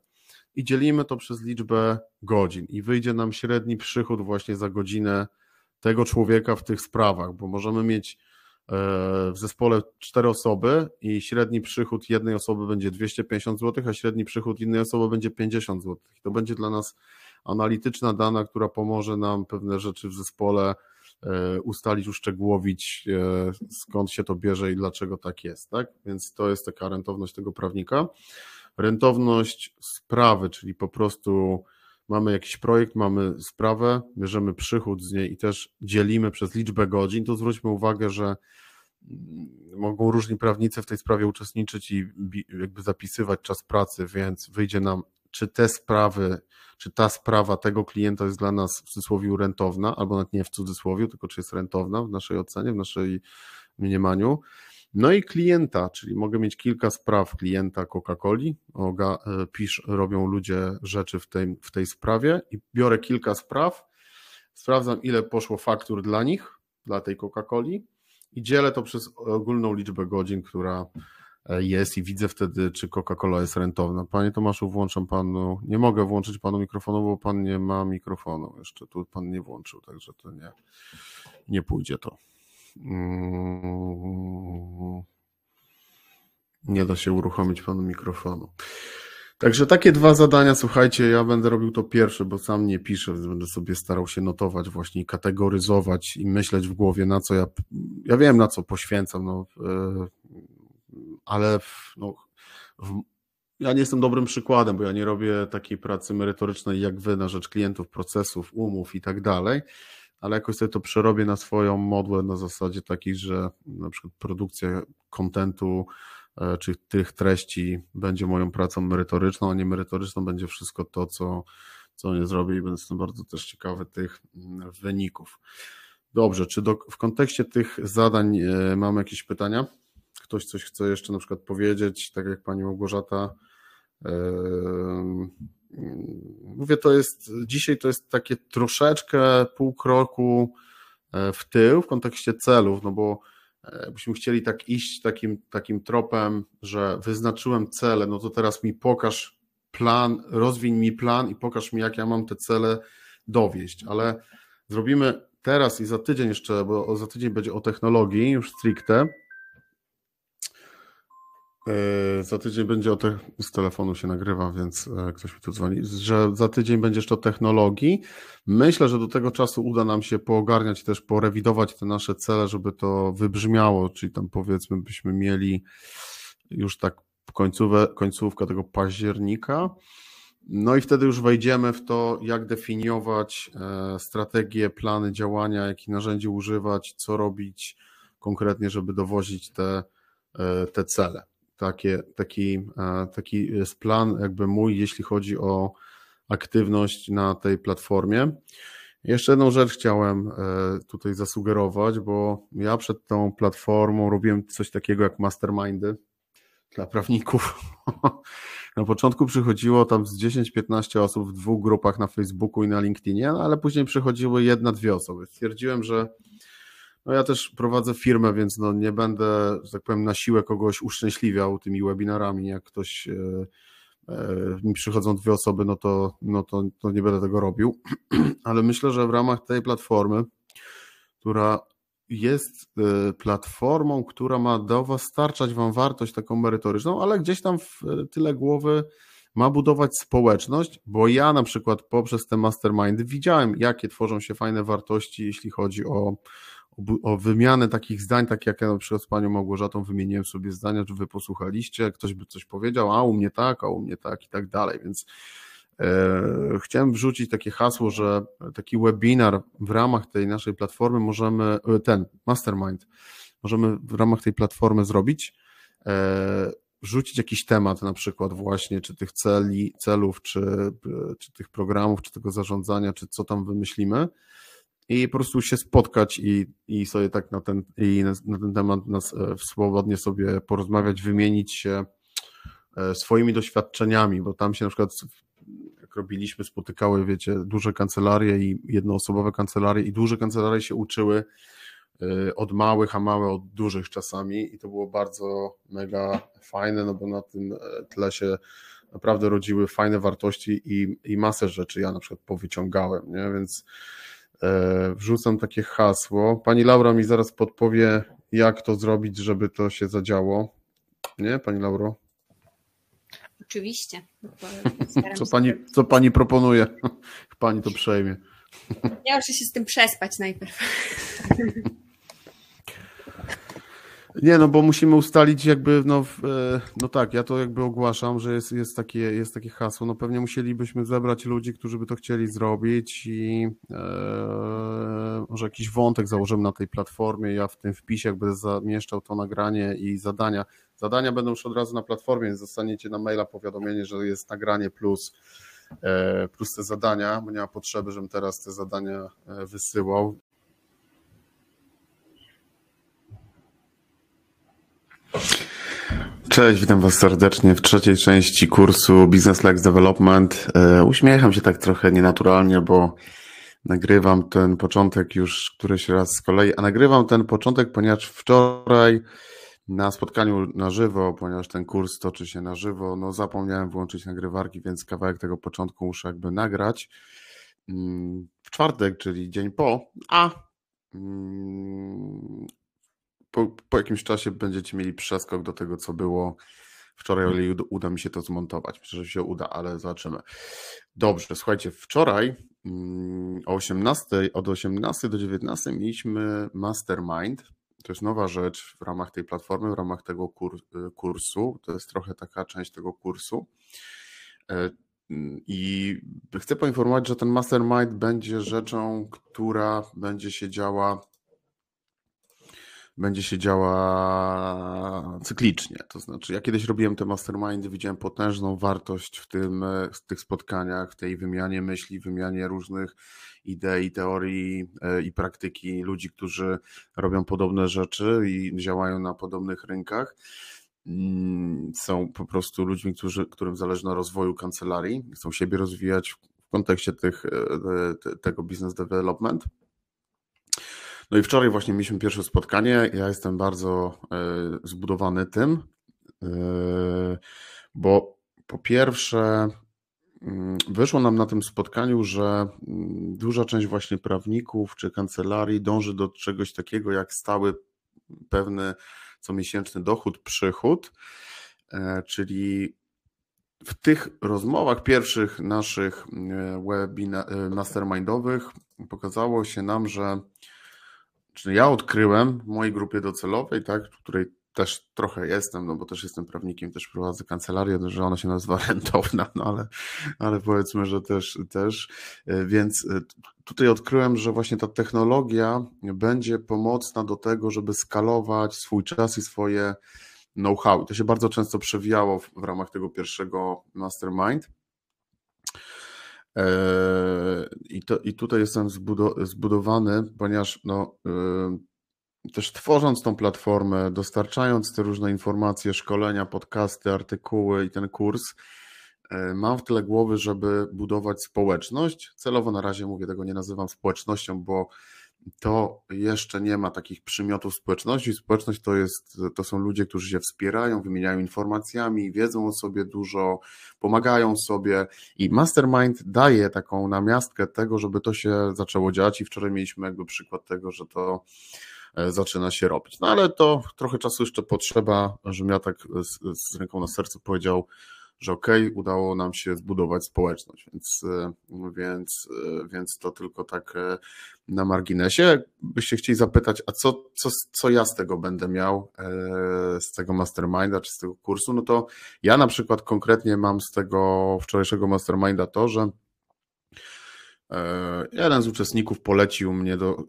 i dzielimy to przez liczbę godzin i wyjdzie nam średni przychód właśnie za godzinę tego człowieka w tych sprawach, bo możemy mieć e, w zespole cztery osoby i średni przychód jednej osoby będzie 250 zł, a średni przychód innej osoby będzie 50 zł. To będzie dla nas analityczna dana, która pomoże nam pewne rzeczy w zespole e, ustalić, uszczegółowić, e, skąd się to bierze i dlaczego tak jest. Tak? Więc to jest taka rentowność tego prawnika rentowność sprawy, czyli po prostu mamy jakiś projekt, mamy sprawę, bierzemy przychód z niej i też dzielimy przez liczbę godzin, to zwróćmy uwagę, że mm, mogą różni prawnicy w tej sprawie uczestniczyć i jakby zapisywać czas pracy, więc wyjdzie nam, czy te sprawy, czy ta sprawa tego klienta jest dla nas w cudzysłowie rentowna, albo nawet nie w cudzysłowie, tylko czy jest rentowna w naszej ocenie, w naszej mniemaniu. No i klienta, czyli mogę mieć kilka spraw klienta Coca-Coli, e, pisz, robią ludzie rzeczy w tej, w tej sprawie i biorę kilka spraw, sprawdzam ile poszło faktur dla nich dla tej Coca-Coli i dzielę to przez ogólną liczbę godzin, która e, jest i widzę wtedy, czy Coca-Cola jest rentowna. Panie Tomaszu, włączam panu, nie mogę włączyć panu mikrofonu, bo pan nie ma mikrofonu. Jeszcze tu pan nie włączył, także to nie, nie pójdzie to. Mm. Nie da się uruchomić panu mikrofonu. Także takie dwa zadania, słuchajcie, ja będę robił to pierwsze, bo sam nie piszę, więc będę sobie starał się notować właśnie, kategoryzować i myśleć w głowie, na co ja, ja wiem, na co poświęcam, no, e, ale no, w, ja nie jestem dobrym przykładem, bo ja nie robię takiej pracy merytorycznej jak wy na rzecz klientów, procesów, umów i tak dalej, ale jakoś sobie to przerobię na swoją modłę na zasadzie takiej, że na przykład produkcja kontentu, E, czy tych treści będzie moją pracą merytoryczną, a nie merytoryczną będzie wszystko to, co, co nie zrobię i będę bardzo też ciekawy tych mm, wyników. Dobrze, czy do, w kontekście tych zadań e, mamy jakieś pytania? Ktoś coś chce jeszcze na przykład powiedzieć, tak jak pani Małgorzata. E, mówię, to jest dzisiaj to jest takie troszeczkę pół kroku w tył w kontekście celów, no bo E, byśmy chcieli tak iść takim, takim tropem, że wyznaczyłem cele, no to teraz mi pokaż plan, rozwiń mi plan i pokaż mi, jak ja mam te cele dowieść, ale zrobimy teraz i za tydzień jeszcze, bo za tydzień będzie o technologii już stricte, E, za tydzień będzie o te, z telefonu się nagrywa, więc e, ktoś mi tu dzwoni, że za tydzień będzie jeszcze o technologii. Myślę, że do tego czasu uda nam się poogarniać, też porewidować te nasze cele, żeby to wybrzmiało, czyli tam powiedzmy byśmy mieli już tak końcówę, końcówkę tego października. No i wtedy już wejdziemy w to, jak definiować e, strategie, plany działania, jakich narzędzi używać, co robić konkretnie, żeby dowozić te, te cele takie, taki, taki jest plan jakby mój, jeśli chodzi o aktywność na tej platformie. Jeszcze jedną rzecz chciałem e, tutaj zasugerować, bo ja przed tą platformą robiłem coś takiego jak mastermindy dla prawników. Na początku przychodziło tam z 10-15 osób w dwóch grupach na Facebooku i na LinkedInie, no ale później przychodziły jedna, dwie osoby. Stwierdziłem, że no ja też prowadzę firmę, więc no nie będę, że tak powiem, na siłę kogoś uszczęśliwiał tymi webinarami. Jak ktoś e, e, mi przychodzą dwie osoby, no to, no to, to nie będę tego robił. Ale myślę, że w ramach tej platformy, która jest e, platformą, która ma do Was starczać Wam wartość taką merytoryczną, ale gdzieś tam w tyle głowy ma budować społeczność, bo ja na przykład poprzez te mastermindy widziałem, jakie tworzą się fajne wartości, jeśli chodzi o o wymianę takich zdań, tak jak ja na przykład z panią Małgorzatą wymieniłem sobie zdania, czy wy posłuchaliście, ktoś by coś powiedział, a u mnie tak, a u mnie tak i tak dalej, więc e, chciałem wrzucić takie hasło, że taki webinar w ramach tej naszej platformy możemy, e, ten mastermind, możemy w ramach tej platformy zrobić, e, wrzucić jakiś temat na przykład właśnie, czy tych celi, celów, czy, czy tych programów, czy tego zarządzania, czy co tam wymyślimy, i po prostu się spotkać i, i sobie tak na ten, i na, na ten temat nas, e, swobodnie sobie porozmawiać, wymienić się e, swoimi doświadczeniami, bo tam się na przykład jak robiliśmy, spotykały, wiecie, duże kancelarie i jednoosobowe kancelarie i duże kancelarie się uczyły e, od małych, a małe od dużych czasami i to było bardzo mega fajne, no bo na tym tle się naprawdę rodziły fajne wartości i, i masę rzeczy ja na przykład powyciągałem, nie? więc wrzucam takie hasło. Pani Laura mi zaraz podpowie, jak to zrobić, żeby to się zadziało. Nie, Pani Lauro? Oczywiście. Co pani, co pani proponuje? Pani to przejmie. Ja muszę się z tym przespać najpierw. Nie, no bo musimy ustalić jakby, no, e, no tak, ja to jakby ogłaszam, że jest, jest, takie, jest takie hasło, no pewnie musielibyśmy zebrać ludzi, którzy by to chcieli zrobić i e, może jakiś wątek założymy na tej platformie, ja w tym wpisie jakby zamieszczał to nagranie i zadania. Zadania będą już od razu na platformie, więc dostaniecie na maila powiadomienie, że jest nagranie plus, e, plus te zadania, bo nie ma potrzeby, żebym teraz te zadania e, wysyłał. Cześć, witam Was serdecznie w trzeciej części kursu Business Lex Development. E, uśmiecham się tak trochę nienaturalnie, bo nagrywam ten początek już któryś raz z kolei, a nagrywam ten początek, ponieważ wczoraj na spotkaniu na żywo, ponieważ ten kurs toczy się na żywo, no zapomniałem włączyć nagrywarki, więc kawałek tego początku muszę jakby nagrać mm, w czwartek, czyli dzień po, a mm, po, po jakimś czasie będziecie mieli przeskok do tego, co było wczoraj, o ile uda mi się to zmontować. Myślę, że się uda, ale zobaczymy. Dobrze, słuchajcie, wczoraj mm, o 18, od 18 do 19 mieliśmy Mastermind. To jest nowa rzecz w ramach tej platformy, w ramach tego kursu. To jest trochę taka część tego kursu. E, I chcę poinformować, że ten Mastermind będzie rzeczą, która będzie się działa będzie się działa cyklicznie. To znaczy, ja kiedyś robiłem te mastermindy, widziałem potężną wartość w, tym, w tych spotkaniach, w tej wymianie myśli, wymianie różnych idei, teorii e, i praktyki ludzi, którzy robią podobne rzeczy i działają na podobnych rynkach. Mm, są po prostu ludźmi, którzy, którym zależy na rozwoju kancelarii, chcą siebie rozwijać w kontekście tych, e, tego business development. No i wczoraj właśnie mieliśmy pierwsze spotkanie. Ja jestem bardzo e, zbudowany tym, e, bo po pierwsze, mm, wyszło nam na tym spotkaniu, że mm, duża część właśnie prawników czy kancelarii dąży do czegoś takiego jak stały pewny comiesięczny dochód, przychód, e, czyli w tych rozmowach pierwszych naszych webinar mastermindowych pokazało się nam, że Czyli ja odkryłem w mojej grupie docelowej, tak, w której też trochę jestem, no bo też jestem prawnikiem, też prowadzę kancelarię, że ona się nazywa rentowna, no ale, ale powiedzmy, że też, też, e, więc e, tutaj odkryłem, że właśnie ta technologia będzie pomocna do tego, żeby skalować swój czas i swoje know-how. To się bardzo często przewijało w, w ramach tego pierwszego mastermind. E, I, to, I tutaj jestem zbudowany, ponieważ no, e, też tworząc tą platformę, dostarczając te różne informacje, szkolenia, podcasty, artykuły i ten kurs, e, mam w tyle głowy, żeby budować społeczność. Celowo na razie mówię, tego nie nazywam społecznością, bo to jeszcze nie ma takich przymiotów społeczności. Społeczność to, jest, to są ludzie, którzy się wspierają, wymieniają informacjami, wiedzą o sobie dużo, pomagają sobie i Mastermind daje taką namiastkę tego, żeby to się zaczęło dziać i wczoraj mieliśmy jakby przykład tego, że to e, zaczyna się robić. No ale to trochę czasu jeszcze potrzeba, żebym ja tak z, z ręką na sercu powiedział, że okej, okay, udało nam się zbudować społeczność, więc, e, więc, e, więc to tylko tak e, na marginesie. Byście chcieli zapytać, a co, co, co ja z tego będę miał, z tego masterminda czy z tego kursu, no to ja na przykład konkretnie mam z tego wczorajszego masterminda to, że jeden z uczestników polecił mnie do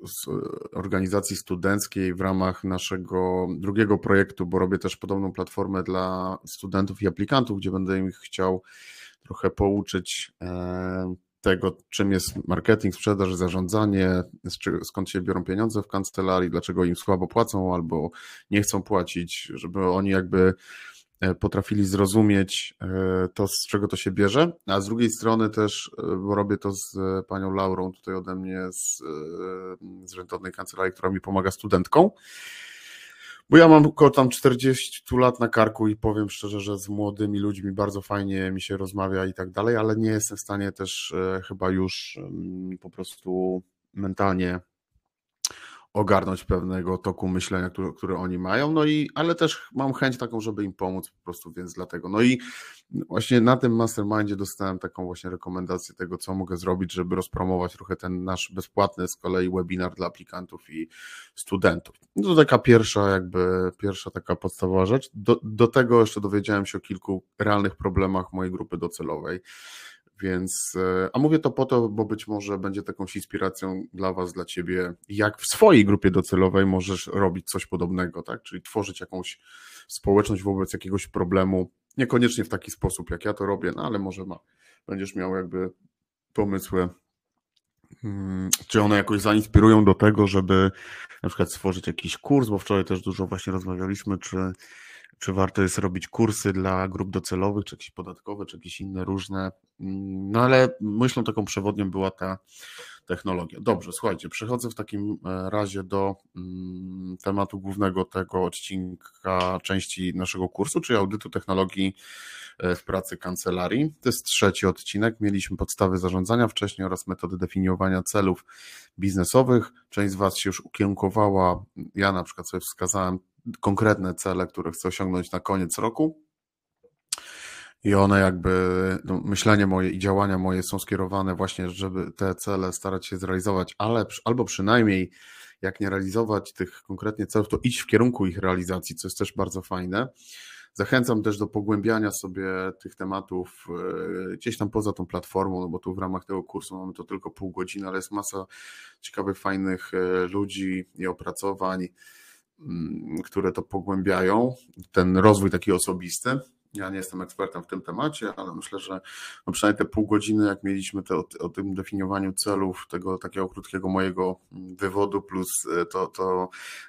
organizacji studenckiej w ramach naszego drugiego projektu, bo robię też podobną platformę dla studentów i aplikantów, gdzie będę ich chciał trochę pouczyć e, tego, czym jest marketing, sprzedaż, zarządzanie, skąd się biorą pieniądze w kancelarii, dlaczego im słabo płacą albo nie chcą płacić, żeby oni jakby E, potrafili zrozumieć e, to, z czego to się bierze, a z drugiej strony też, e, bo robię to z panią Laurą tutaj ode mnie z, z rentownej kancelarii, która mi pomaga studentką, bo ja mam około tam 40 lat na karku i powiem szczerze, że z młodymi ludźmi bardzo fajnie mi się rozmawia i tak dalej, ale nie jestem w stanie też chyba już mm, po prostu mentalnie ogarnąć pewnego toku myślenia, który, który oni mają, no i, ale też mam chęć taką, żeby im pomóc po prostu, więc dlatego. No i właśnie na tym mastermindzie dostałem taką właśnie rekomendację tego, co mogę zrobić, żeby rozpromować trochę ten nasz bezpłatny z kolei webinar dla aplikantów i studentów. No to taka pierwsza jakby, pierwsza taka podstawowa rzecz. Do, do tego jeszcze dowiedziałem się o kilku realnych problemach mojej grupy docelowej. Więc, e, a mówię to po to, bo być może będzie takąś inspiracją dla Was, dla Ciebie, jak w swojej grupie docelowej możesz robić coś podobnego, tak? Czyli tworzyć jakąś społeczność wobec jakiegoś problemu, niekoniecznie w taki sposób, jak ja to robię, no ale może ma, będziesz miał jakby pomysły, hmm, czy one jakoś zainspirują do tego, żeby na przykład stworzyć jakiś kurs, bo wczoraj też dużo właśnie rozmawialiśmy, czy czy warto jest robić kursy dla grup docelowych, czy jakieś podatkowe, czy jakieś inne różne. No ale myślą taką przewodnią była ta, technologia. Dobrze, słuchajcie, przechodzę w takim e, razie do mm, tematu głównego tego odcinka części naszego kursu, czyli audytu technologii e, w pracy kancelarii. To jest trzeci odcinek. Mieliśmy podstawy zarządzania wcześniej oraz metody definiowania celów biznesowych. Część z Was się już ukierunkowała. Ja na przykład sobie wskazałem konkretne cele, które chcę osiągnąć na koniec roku i one jakby, no, myślenie moje i działania moje są skierowane właśnie, żeby te cele starać się zrealizować, ale albo przynajmniej jak nie realizować tych konkretnie celów, to iść w kierunku ich realizacji, co jest też bardzo fajne. Zachęcam też do pogłębiania sobie tych tematów e, gdzieś tam poza tą platformą, no bo tu w ramach tego kursu mamy to tylko pół godziny, ale jest masa ciekawych, fajnych e, ludzi i opracowań, które to pogłębiają, ten rozwój taki osobisty. Ja nie jestem ekspertem w tym temacie, ale myślę, że no przynajmniej te pół godziny, jak mieliśmy te, o, o, tym definiowaniu celów, tego takiego krótkiego mojego wywodu plus e, to, to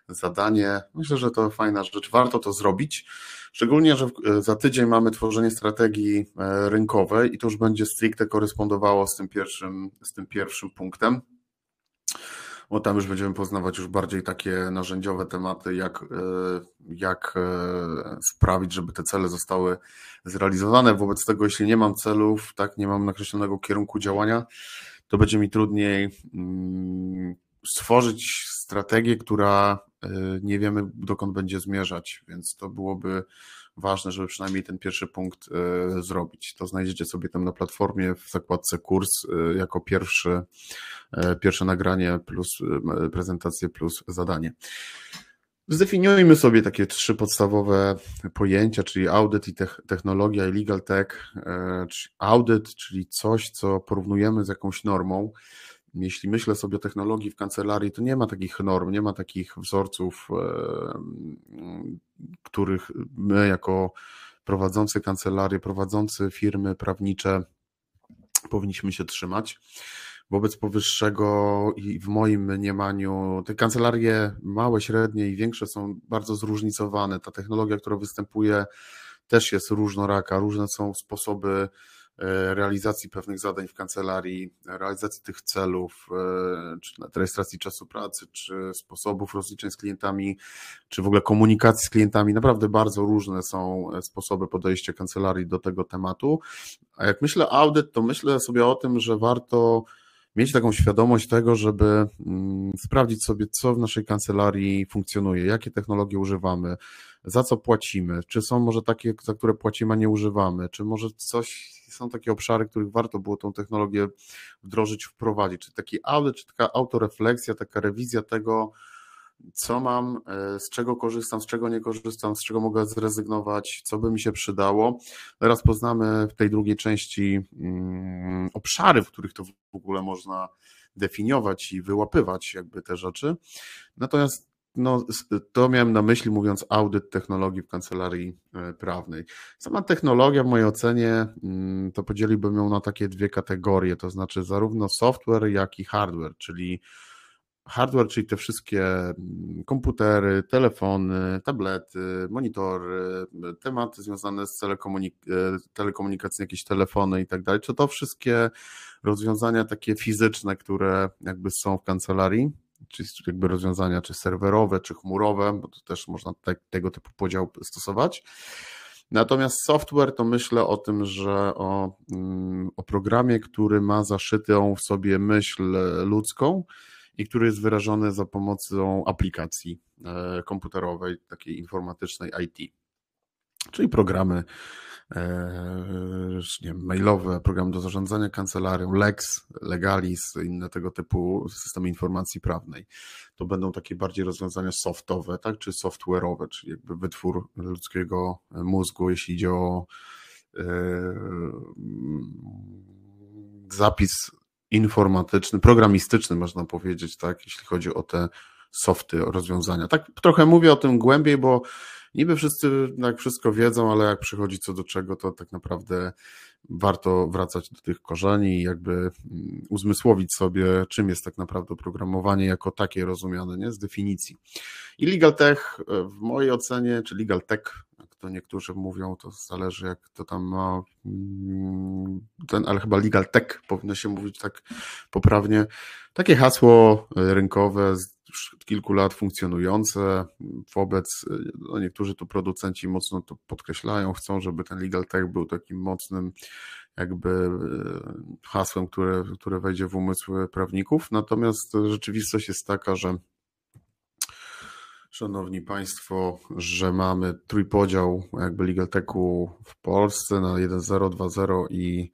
zadanie, myślę, że to fajna rzecz. Warto to zrobić. Szczególnie, że e, za tydzień mamy tworzenie strategii e, rynkowej i to już będzie stricte korespondowało z tym pierwszym, z tym pierwszym punktem bo tam już będziemy poznawać już bardziej takie narzędziowe tematy, jak, e, jak e, sprawić, żeby te cele zostały zrealizowane. Wobec tego, jeśli nie mam celów, tak, nie mam nakreślonego kierunku działania, to będzie mi trudniej mm, stworzyć strategię, która e, nie wiemy, dokąd będzie zmierzać, więc to byłoby ważne, żeby przynajmniej ten pierwszy punkt e, zrobić. To znajdziecie sobie tam na platformie w zakładce kurs e, jako pierwszy, e, pierwsze nagranie plus prezentację plus zadanie. Zdefiniujmy sobie takie trzy podstawowe pojęcia, czyli audyt i technologia i legal tech. Audyt, czyli coś, co porównujemy z jakąś normą, jeśli myślę sobie o technologii w kancelarii, to nie ma takich norm, nie ma takich wzorców, e, których my jako prowadzący kancelarię, prowadzący firmy prawnicze powinniśmy się trzymać. Wobec powyższego i w moim mniemaniu te kancelarie małe, średnie i większe są bardzo zróżnicowane. Ta technologia, która występuje, też jest różnoraka, różne są sposoby realizacji pewnych zadań w kancelarii, realizacji tych celów, e, czy rejestracji czasu pracy, czy sposobów rozliczeń z klientami, czy w ogóle komunikacji z klientami. Naprawdę bardzo różne są sposoby podejścia kancelarii do tego tematu. A jak myślę audyt, to myślę sobie o tym, że warto mieć taką świadomość tego, żeby mm, sprawdzić sobie, co w naszej kancelarii funkcjonuje, jakie technologie używamy, za co płacimy, czy są może takie, za które płacimy, a nie używamy, czy może coś, są takie obszary, których warto było tą technologię wdrożyć, wprowadzić, czy taki audyt, czy taka autorefleksja, taka rewizja tego, co mam, e, z czego korzystam, z czego nie korzystam, z czego mogę zrezygnować, co by mi się przydało. Teraz poznamy w tej drugiej części mm, obszary, w których to w ogóle można definiować i wyłapywać jakby te rzeczy. Natomiast no, to miałem na myśli, mówiąc audyt technologii w kancelarii e, prawnej. Sama technologia, w mojej ocenie, mm, to podzieliłbym ją na takie dwie kategorie, to znaczy zarówno software, jak i hardware, czyli hardware, czyli te wszystkie mm, komputery, telefony, tablety, monitory, tematy związane z telekomunik- e, telekomunikacją, jakieś telefony i tak dalej, czy to wszystkie rozwiązania takie fizyczne, które jakby są w kancelarii, czy jakby rozwiązania, czy serwerowe, czy chmurowe, bo to też można te, tego typu podział stosować. Natomiast software to myślę o tym, że o, mm, o programie, który ma zaszytą w sobie myśl ludzką i który jest wyrażony za pomocą aplikacji e, komputerowej, takiej informatycznej IT. Czyli programy nie wiem, mailowe, program do zarządzania kancelarią, Lex, Legalis, inne tego typu systemy informacji prawnej. To będą takie bardziej rozwiązania softowe, tak, czy software'owe, czyli jakby wytwór ludzkiego mózgu, jeśli idzie o e, zapis informatyczny, programistyczny, można powiedzieć, tak, jeśli chodzi o te softy, rozwiązania. Tak trochę mówię o tym głębiej, bo niby wszyscy jak wszystko wiedzą, ale jak przychodzi co do czego, to tak naprawdę warto wracać do tych korzeni i jakby mm, uzmysłowić sobie, czym jest tak naprawdę oprogramowanie jako takie rozumiane, nie? Z definicji. I Legal Tech w mojej ocenie, czy Legal Tech, to niektórzy mówią, to zależy jak to tam ma mm, ten, ale chyba legal tech powinno się mówić tak poprawnie. Takie hasło rynkowe już od kilku lat funkcjonujące. Wobec, no niektórzy tu producenci mocno to podkreślają, chcą, żeby ten legal tech był takim mocnym jakby e, hasłem, które, które wejdzie w umysły prawników. Natomiast rzeczywistość jest taka, że Szanowni Państwo, że mamy trójpodział jakby Legal Techu w Polsce na 1.0, 2.0 i,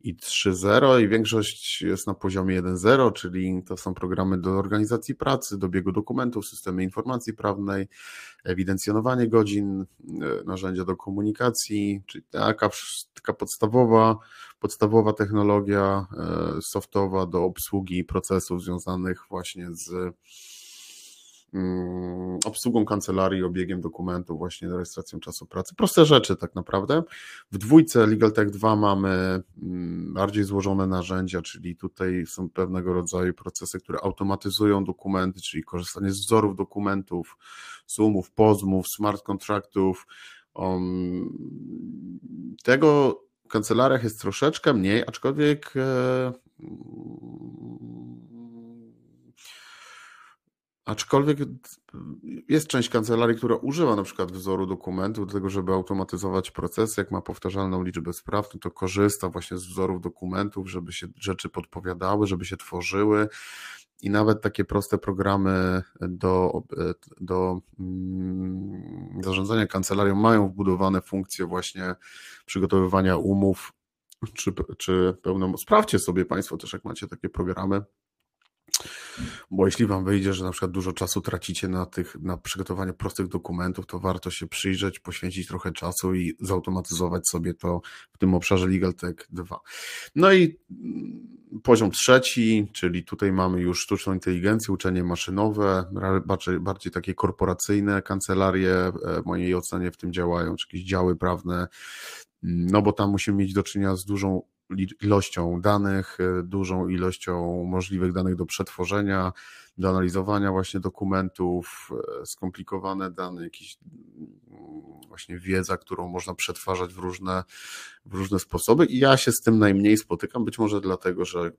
i 3.0 i większość jest na poziomie 1.0, czyli to są programy do organizacji pracy, do biegu dokumentów, systemy informacji prawnej, ewidencjonowanie godzin, e, narzędzia do komunikacji, czyli taka, taka podstawowa, podstawowa technologia e, softowa do obsługi procesów związanych właśnie z obsługą kancelarii, obiegiem dokumentów, właśnie rejestracją czasu pracy. Proste rzeczy tak naprawdę. W dwójce Legal Tech 2 mamy mm, bardziej złożone narzędzia, czyli tutaj są pewnego rodzaju procesy, które automatyzują dokumenty, czyli korzystanie z wzorów dokumentów, sumów, pozmów, smart kontraktów. Um, tego w kancelariach jest troszeczkę mniej, aczkolwiek e, Aczkolwiek jest część kancelarii, która używa na przykład wzoru dokumentu do tego, żeby automatyzować procesy. Jak ma powtarzalną liczbę spraw, no to korzysta właśnie z wzorów dokumentów, żeby się rzeczy podpowiadały, żeby się tworzyły. I nawet takie proste programy do, do mm, zarządzania kancelarią mają wbudowane funkcje właśnie przygotowywania umów, czy, czy pełną. Sprawdźcie sobie Państwo też, jak macie takie programy bo jeśli wam wyjdzie, że na przykład dużo czasu tracicie na tych, na przygotowanie prostych dokumentów, to warto się przyjrzeć, poświęcić trochę czasu i zautomatyzować sobie to w tym obszarze Legal Tech 2. No i mm, poziom trzeci, czyli tutaj mamy już sztuczną inteligencję, uczenie maszynowe, bardziej, bardziej takie korporacyjne kancelarie, e, w mojej ocenie w tym działają, czy jakieś działy prawne, no bo tam musimy mieć do czynienia z dużą ilością danych, y, dużą ilością możliwych danych do przetworzenia, do analizowania właśnie dokumentów, y, skomplikowane dane, jakieś mm, właśnie wiedza, którą można przetwarzać w różne, w różne sposoby. I ja się z tym najmniej spotykam, być może dlatego, że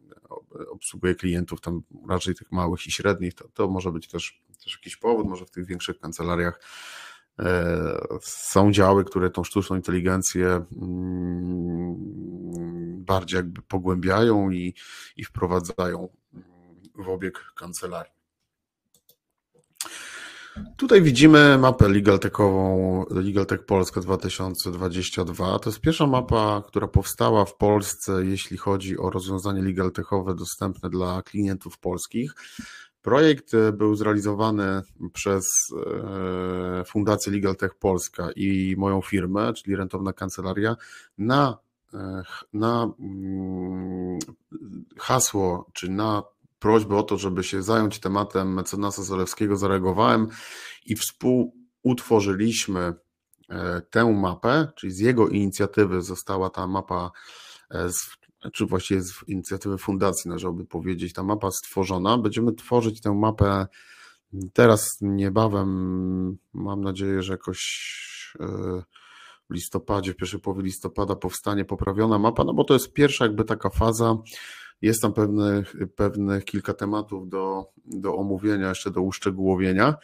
obsługuję klientów tam raczej tych małych i średnich, to, to może być też, też jakiś powód, może w tych większych kancelariach E, są działy, które tą sztuczną inteligencję mm, bardziej jakby pogłębiają i, i wprowadzają w obieg kancelarii. Tutaj widzimy mapę Legal Techową, Legal Tech Polska 2022. To jest pierwsza mapa, która powstała w Polsce, jeśli chodzi o rozwiązanie legal techowe dostępne dla klientów polskich. Projekt e, był zrealizowany przez e, Fundację Legal Tech Polska i moją firmę, czyli Rentowna Kancelaria, na, e, na mm, hasło, czy na prośbę o to, żeby się zająć tematem mecenasa Zalewskiego, zareagowałem i współutworzyliśmy tę mapę, czyli z jego inicjatywy została ta mapa czy właściwie z inicjatywy fundacji należałoby powiedzieć, ta mapa stworzona. Będziemy tworzyć tę mapę teraz niebawem, mam nadzieję, że jakoś e, w listopadzie, w pierwszej połowie listopada powstanie poprawiona mapa, no bo to jest pierwsza jakby taka faza, jest tam pewnych, pewnych kilka tematów do, do omówienia, jeszcze do uszczegółowienia.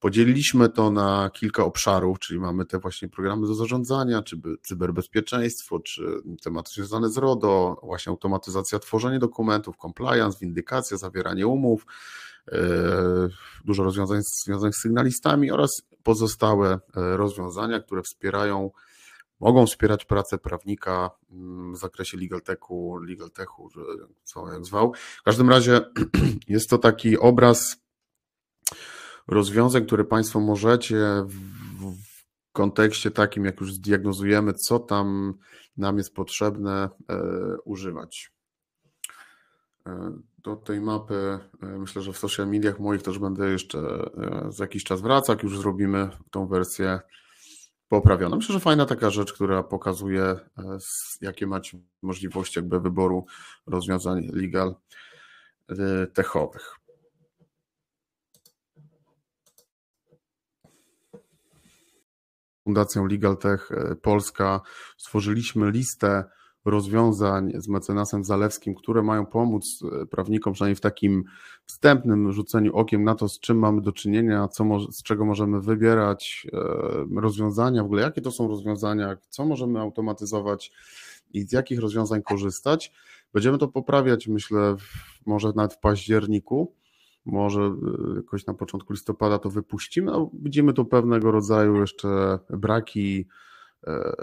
Podzieliliśmy to na kilka obszarów, czyli mamy te właśnie programy do zarządzania, czy cyberbezpieczeństwo, czy tematy związane z RODO, właśnie automatyzacja, tworzenie dokumentów, compliance, windykacja, zawieranie umów, e, dużo rozwiązań związanych z sygnalistami oraz pozostałe e, rozwiązania, które wspierają, mogą wspierać pracę prawnika mm, w zakresie legal techu, legal techu, co jak zwał. W każdym razie jest to taki obraz rozwiązań, które Państwo możecie w, kontekście takim, jak już zdiagnozujemy, co tam nam jest potrzebne, e, używać. E, do tej mapy e, myślę, że w social mediach moich też będę jeszcze za jakiś czas wracał, jak już zrobimy tą wersję poprawioną. Myślę, że fajna taka rzecz, która pokazuje, jakie macie możliwości jakby wyboru rozwiązań legal techowych. Fundacją Legal Tech Polska stworzyliśmy listę rozwiązań z mecenasem Zalewskim, które mają pomóc e, prawnikom, przynajmniej w takim wstępnym rzuceniu okiem na to, z czym mamy do czynienia, co z czego możemy wybierać e, rozwiązania, w ogóle jakie to są rozwiązania, co możemy automatyzować i z jakich rozwiązań korzystać. Będziemy to poprawiać, myślę, może nawet w październiku. Może e, jakoś na początku listopada to wypuścimy. No, widzimy tu pewnego rodzaju jeszcze braki, E,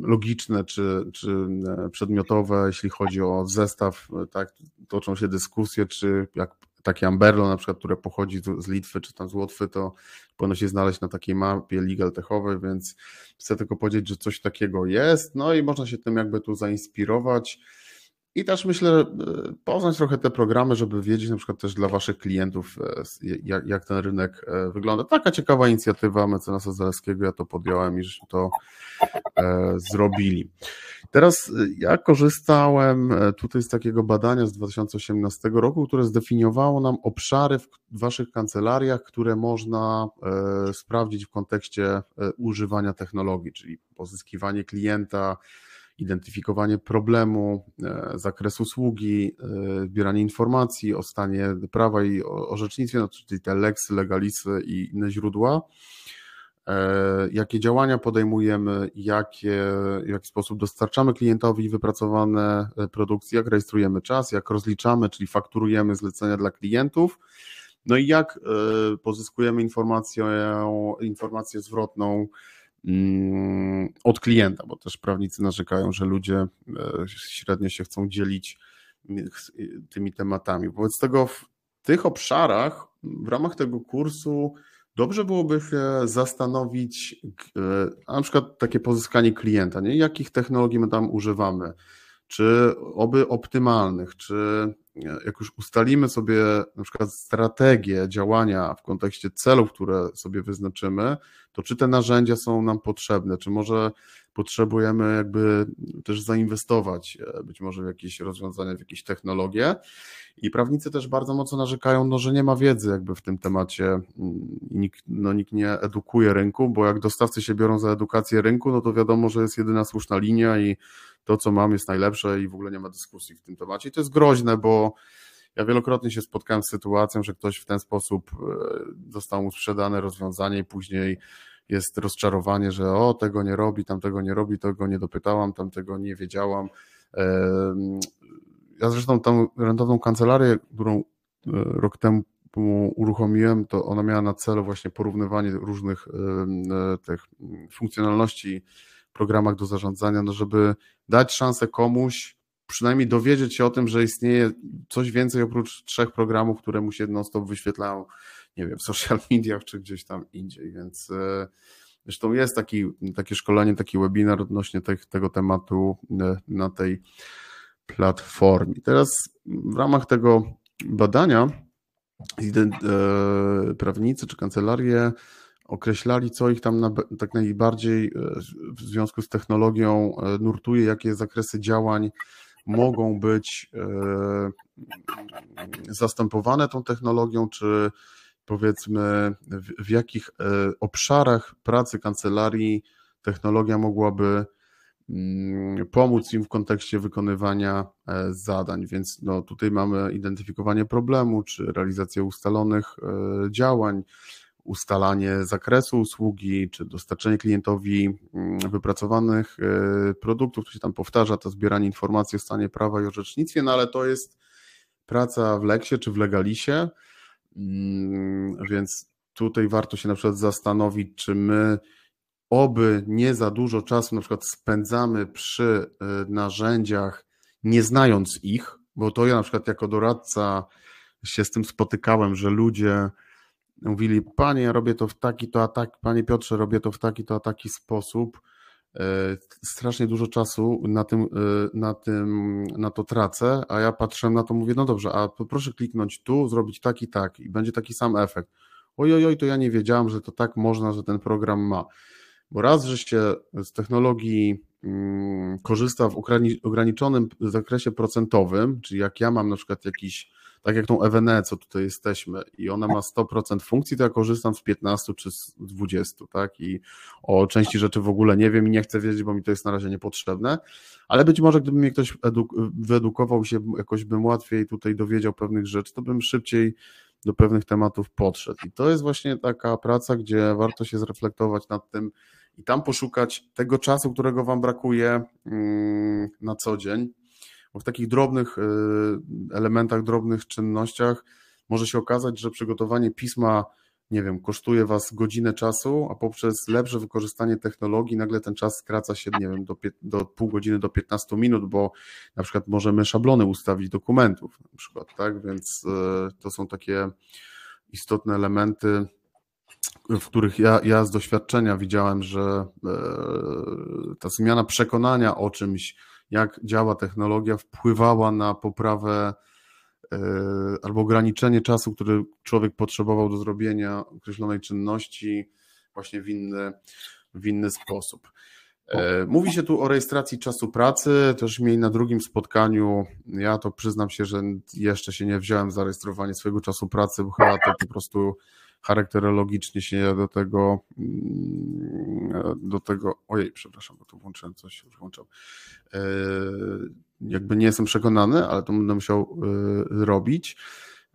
logiczne czy, czy e, przedmiotowe, jeśli chodzi o zestaw, tak, toczą się dyskusje, czy jak takie Amberlo na przykład, które pochodzi z Litwy czy tam z Łotwy, to powinno się znaleźć na takiej mapie legal techowej, więc chcę tylko powiedzieć, że coś takiego jest, no i można się tym jakby tu zainspirować. I też myślę, e, poznać trochę te programy, żeby wiedzieć na przykład też dla Waszych klientów, e, jak, jak ten rynek e, wygląda. Taka ciekawa inicjatywa mecenasa Zaleskiego, ja to podjąłem i żeśmy to zrobili. Teraz ja korzystałem tutaj z takiego badania z 2018 roku, które zdefiniowało nam obszary w Waszych kancelariach, które można sprawdzić w kontekście używania technologii, czyli pozyskiwanie klienta, identyfikowanie problemu, e, zakres usługi, e, zbieranie informacji o stanie prawa i orzecznictwie, no, czyli te leksy, legalisy i inne źródła, e, jakie działania podejmujemy, jakie, w jaki sposób dostarczamy klientowi wypracowane produkcje, jak rejestrujemy czas, jak rozliczamy, czyli fakturujemy zlecenia dla klientów, no i jak pozyskujemy informację, informację zwrotną od klienta, bo też prawnicy narzekają, że ludzie e, średnio się chcą dzielić tymi tematami. Wobec tego w tych obszarach, w ramach tego kursu, dobrze byłoby się zastanowić, e, na przykład takie pozyskanie klienta, nie? jakich technologii my tam używamy, czy oby optymalnych, czy jak już ustalimy sobie na przykład strategię działania w kontekście celów, które sobie wyznaczymy, to czy te narzędzia są nam potrzebne, czy może potrzebujemy jakby też zainwestować e, być może w jakieś rozwiązania, w jakieś technologie. I prawnicy też bardzo mocno narzekają, no, że nie ma wiedzy jakby w tym temacie. Mm, nikt, no, nikt nie edukuje rynku, bo jak dostawcy się biorą za edukację rynku, no to wiadomo, że jest jedyna słuszna linia i to, co mam, jest najlepsze i w ogóle nie ma dyskusji w tym temacie. I to jest groźne, bo ja wielokrotnie się spotkałem z sytuacją, że ktoś w ten sposób e, został mu sprzedane rozwiązanie i później jest rozczarowanie, że o, tego nie robi, tamtego nie robi, tego nie dopytałam, tamtego nie wiedziałam. Ja zresztą tą rentowną kancelarię, którą e, rok temu uruchomiłem, to ona miała na celu właśnie porównywanie różnych e, tych funkcjonalności w programach do zarządzania, no żeby dać szansę komuś, przynajmniej dowiedzieć się o tym, że istnieje coś więcej oprócz trzech programów, które mu się non-stop wyświetlają, nie wiem, w social mediach czy gdzieś tam indziej, więc e, zresztą jest taki, takie szkolenie, taki webinar odnośnie tego tematu e, na tej platformie. Teraz w ramach tego badania e, prawnicy czy kancelarie określali, co ich tam na, tak najbardziej w związku z technologią nurtuje, jakie zakresy działań mogą być e, zastępowane tą technologią, czy powiedzmy w, w jakich e, obszarach pracy kancelarii technologia mogłaby mm, pomóc im w kontekście wykonywania e, zadań. Więc no, tutaj mamy identyfikowanie problemu, czy realizację ustalonych działań, ustalanie zakresu usługi, czy dostarczenie klientowi mm, wypracowanych e, produktów, to się tam powtarza, to zbieranie informacji o stanie prawa i orzecznictwie, no ale to jest praca w Leksie czy w Legalisie, mm, więc tutaj warto się na przykład zastanowić, czy my oby nie za dużo czasu na przykład spędzamy przy e, narzędziach, nie znając ich, bo to ja na przykład jako doradca się z tym spotykałem, że ludzie mówili, panie, ja robię to w taki to a tak, panie Piotrze, robię to w taki to a taki sposób. E, strasznie dużo czasu na tym, e, na tym, na to tracę, a ja patrzę na to, mówię, no dobrze, a proszę kliknąć tu, zrobić tak i tak i będzie taki sam efekt. Ojoj, oj, to ja nie wiedziałam, że to tak można, że ten program ma. Bo raz, że się z technologii mm, korzysta w ograniczonym zakresie procentowym, czyli jak ja mam na przykład jakiś tak jak tą Ewenę, co tutaj jesteśmy i ona ma 100% funkcji, to ja korzystam z 15 czy z 20, tak? I o części rzeczy w ogóle nie wiem i nie chcę wiedzieć, bo mi to jest na razie niepotrzebne, ale być może gdyby mnie ktoś wyedukował się, jakoś bym łatwiej tutaj dowiedział pewnych rzeczy, to bym szybciej do pewnych tematów podszedł. I to jest właśnie taka praca, gdzie warto się zreflektować nad tym i tam poszukać tego czasu, którego Wam brakuje mm, na co dzień. Bo w takich drobnych y, elementach, drobnych czynnościach może się okazać, że przygotowanie pisma, nie wiem, kosztuje Was godzinę czasu, a poprzez lepsze wykorzystanie technologii nagle ten czas skraca się, nie wiem, do, do pół godziny do 15 minut, bo na przykład możemy szablony ustawić dokumentów, na przykład, tak? Więc y, to są takie istotne elementy, w których ja, ja z doświadczenia widziałem, że e, ta zmiana przekonania o czymś, jak działa technologia, wpływała na poprawę e, albo ograniczenie czasu, który człowiek potrzebował do zrobienia określonej czynności właśnie w inny, w inny sposób. E, mówi się tu o rejestracji czasu pracy, też mieli na drugim spotkaniu. Ja to przyznam się, że jeszcze się nie wziąłem za rejestrowanie swojego czasu pracy, bo chyba to po prostu charakterologicznie się do tego, mm, do tego, ojej, przepraszam, bo tu włączyłem coś, już włączam. E, jakby nie jestem przekonany, ale to będę musiał e, robić.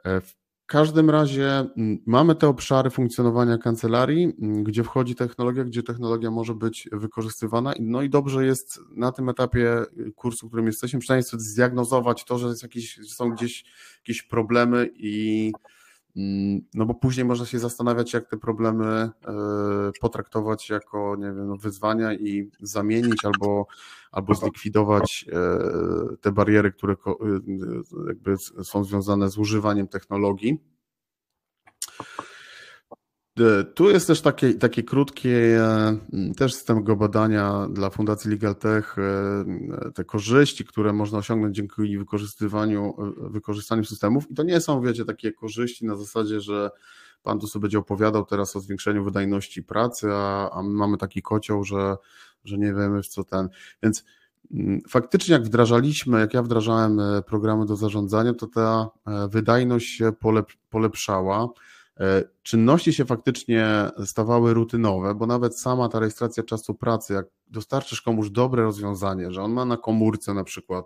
E, w każdym razie mm, mamy te obszary funkcjonowania kancelarii, mm, gdzie wchodzi technologia, gdzie technologia może być wykorzystywana. No i dobrze jest na tym etapie kursu, w którym jesteśmy, przynajmniej zdiagnozować to, że jest jakieś, są gdzieś jakieś problemy i no bo później można się zastanawiać, jak te problemy e, potraktować jako, nie wiem, wyzwania i zamienić albo, albo zlikwidować e, te bariery, które e, jakby są związane z używaniem technologii. E, tu jest też takie, takie krótkie e, też z tego badania dla Fundacji Legal Tech, e, te korzyści, które można osiągnąć dzięki wykorzystywaniu, wykorzystaniu systemów. I to nie są, wiecie, takie korzyści na zasadzie, że pan tu sobie będzie opowiadał teraz o zwiększeniu wydajności pracy, a, a my mamy taki kocioł, że, że nie wiemy w co ten. Więc faktycznie jak wdrażaliśmy, jak ja wdrażałem programy do zarządzania, to ta wydajność się polep, polepszała. E, czynności się faktycznie stawały rutynowe, bo nawet sama ta rejestracja czasu pracy, jak dostarczysz komuś dobre rozwiązanie, że on ma na komórce na przykład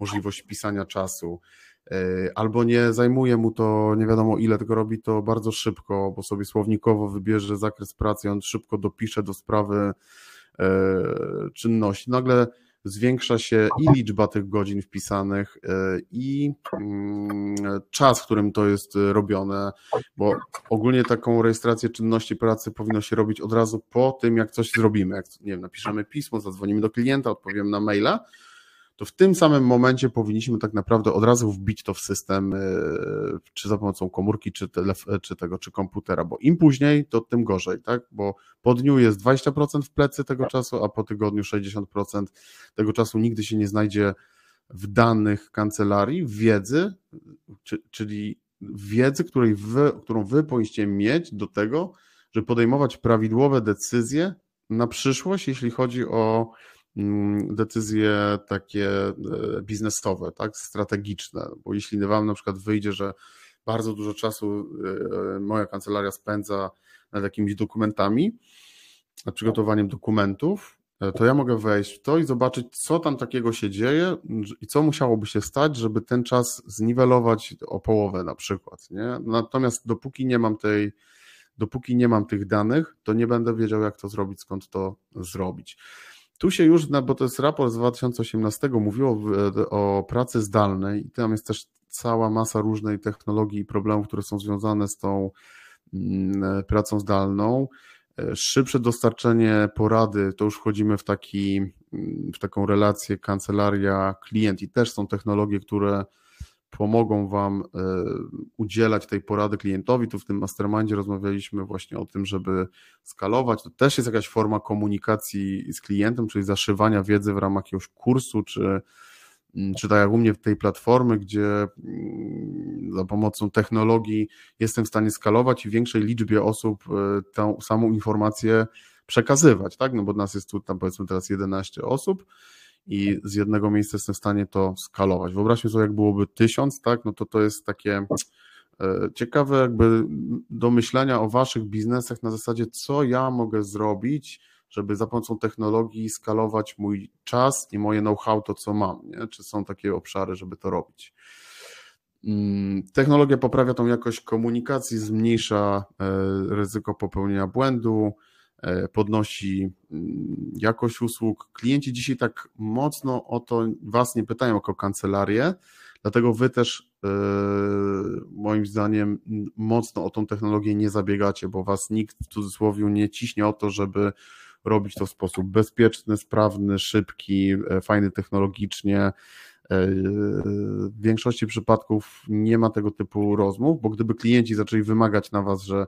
możliwość pisania czasu, e, albo nie zajmuje mu to nie wiadomo ile, tylko robi to bardzo szybko, bo sobie słownikowo wybierze zakres pracy, on szybko dopisze do sprawy e, czynności. Nagle zwiększa się i liczba tych godzin wpisanych, e, i mm, czas, w którym to jest robione, bo ogólnie taką rejestrację czynności pracy powinno się robić od razu po tym, jak coś zrobimy. Jak nie wiem, napiszemy pismo, zadzwonimy do klienta, odpowiemy na maila, to w tym samym momencie powinniśmy tak naprawdę od razu wbić to w system, e, czy za pomocą komórki, czy, telef- czy tego, czy komputera, bo im później, to tym gorzej, tak? Bo po dniu jest 20% w plecy tego czasu, a po tygodniu 60% tego czasu nigdy się nie znajdzie w danych kancelarii wiedzy, czyli wiedzy, której wy, którą wy powinniście mieć do tego, żeby podejmować prawidłowe decyzje na przyszłość, jeśli chodzi o decyzje takie e, biznesowe, tak, strategiczne, bo jeśli wam na przykład wyjdzie, że bardzo dużo czasu e, moja kancelaria spędza nad jakimiś dokumentami, nad przygotowaniem dokumentów, e, to ja mogę wejść w to i zobaczyć, co tam takiego się dzieje i co musiałoby się stać, żeby ten czas zniwelować o połowę na przykład. Nie? Natomiast dopóki nie mam tej, dopóki nie mam tych danych, to nie będę wiedział, jak to zrobić, skąd to zrobić. Tu się już, bo to jest raport z 2018, mówiło o pracy zdalnej i tam jest też cała masa różnej technologii i problemów, które są związane z tą mm, pracą zdalną. E, szybsze dostarczenie porady, to już wchodzimy w, taki, mm, w taką relację kancelaria-klient i też są technologie, które pomogą Wam e, udzielać tej porady klientowi. Tu w tym mastermindzie rozmawialiśmy właśnie o tym, żeby skalować. To też jest jakaś forma komunikacji z klientem, czyli zaszywania wiedzy w ramach jakiegoś kursu, czy, mm, czy tak jak u mnie w tej platformy, gdzie mm, za pomocą technologii jestem w stanie skalować i większej liczbie osób e, tę samą informację przekazywać, tak? No bo nas jest tu tam powiedzmy teraz 11 osób i z jednego miejsca jestem w stanie to skalować. Wyobraźmy sobie, jak byłoby tysiąc, tak, no to to jest takie e, ciekawe jakby do myślenia o waszych biznesach na zasadzie, co ja mogę zrobić, żeby za pomocą technologii skalować mój czas i moje know-how, to co mam, nie? czy są takie obszary, żeby to robić. Mm, technologia poprawia tą jakość komunikacji, zmniejsza e, ryzyko popełnienia błędu, podnosi mm, jakość usług. Klienci dzisiaj tak mocno o to Was nie pytają jako kancelarię, dlatego Wy też e, moim zdaniem mocno o tą technologię nie zabiegacie, bo Was nikt w cudzysłowie nie ciśnie o to, żeby robić to w sposób bezpieczny, sprawny, szybki, fajny technologicznie w większości przypadków nie ma tego typu rozmów, bo gdyby klienci zaczęli wymagać na Was, że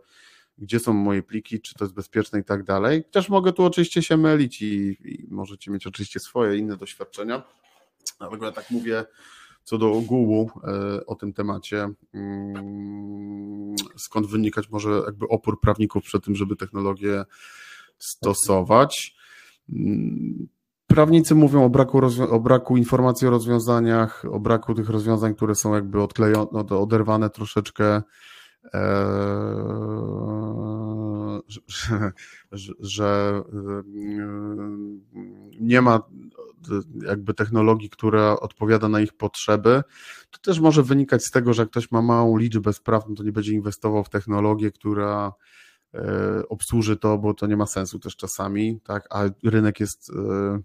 gdzie są moje pliki, czy to jest bezpieczne i tak dalej, chociaż mogę tu oczywiście się mylić i, i możecie mieć oczywiście swoje inne doświadczenia, ale ja tak mówię co do ogółu e, o tym temacie, mm, skąd wynikać może jakby opór prawników przed tym, żeby technologię stosować. Mm, Prawnicy mówią o braku, o braku informacji o rozwiązaniach, o braku tych rozwiązań, które są jakby odklejone, no, oderwane troszeczkę, że, że, e, nie ma jakby technologii, która odpowiada na ich potrzeby. To też może wynikać z tego, że jak ktoś ma małą liczbę spraw, no to nie będzie inwestował w technologię, która e, obsłuży to, bo to nie ma sensu też czasami, tak, a rynek jest e,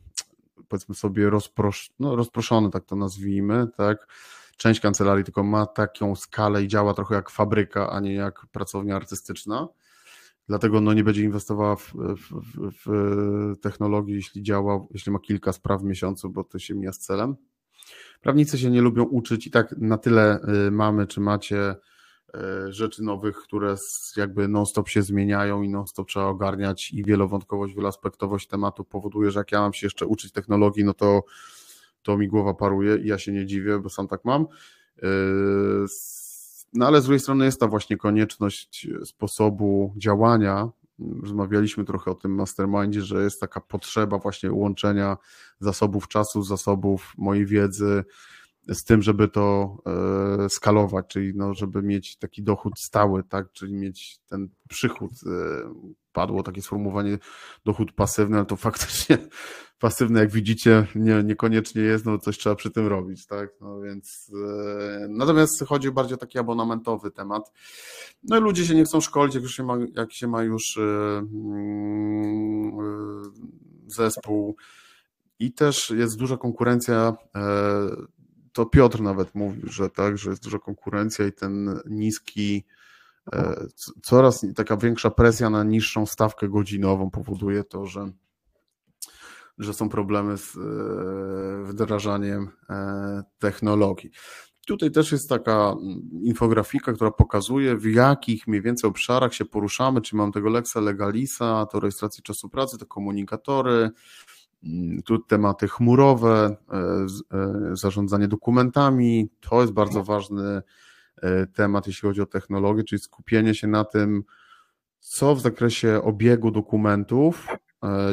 powiedzmy sobie rozprosz, no, rozproszony, tak to nazwijmy, tak. Część kancelarii tylko ma taką skalę i działa trochę jak fabryka, a nie jak pracownia artystyczna. Dlatego no, nie będzie inwestowała w, w, w, w technologię, jeśli działa, jeśli ma kilka spraw w miesiącu, bo to się mija z celem. Prawnicy się nie lubią uczyć i tak na tyle y, mamy, czy macie E, rzeczy nowych, które jakby non-stop się zmieniają i non-stop trzeba ogarniać i wielowątkowość, wieloaspektowość tematu powoduje, że jak ja mam się jeszcze uczyć technologii, no to, to mi głowa paruje i ja się nie dziwię, bo sam tak mam. E, no ale z drugiej strony jest ta właśnie konieczność sposobu działania. Rozmawialiśmy trochę o tym mastermindzie, że jest taka potrzeba właśnie łączenia zasobów czasu, zasobów mojej wiedzy, z tym, żeby to e, skalować, czyli no, żeby mieć taki dochód stały, tak, czyli mieć ten przychód. E, padło takie sformułowanie dochód pasywny, ale to faktycznie pasywny, jak widzicie, nie, niekoniecznie jest, no coś trzeba przy tym robić, tak, no więc e, natomiast chodzi bardziej o taki abonamentowy temat. No i ludzie się nie chcą szkolić, jak, się, ma, jak się ma już mm, zespół i też jest duża konkurencja to Piotr nawet mówił, że tak, że jest duża konkurencja i ten niski, e, coraz taka większa presja na niższą stawkę godzinową powoduje to, że, że są problemy z e, wdrażaniem e, technologii. Tutaj też jest taka infografika, która pokazuje, w jakich mniej więcej obszarach się poruszamy, czy mam tego Lexa Legalisa, to rejestracji czasu pracy, te komunikatory, Mm, tu tematy chmurowe, e, e, zarządzanie dokumentami, to jest bardzo ważny e, temat, jeśli chodzi o technologię, czyli skupienie się na tym, co w zakresie obiegu dokumentów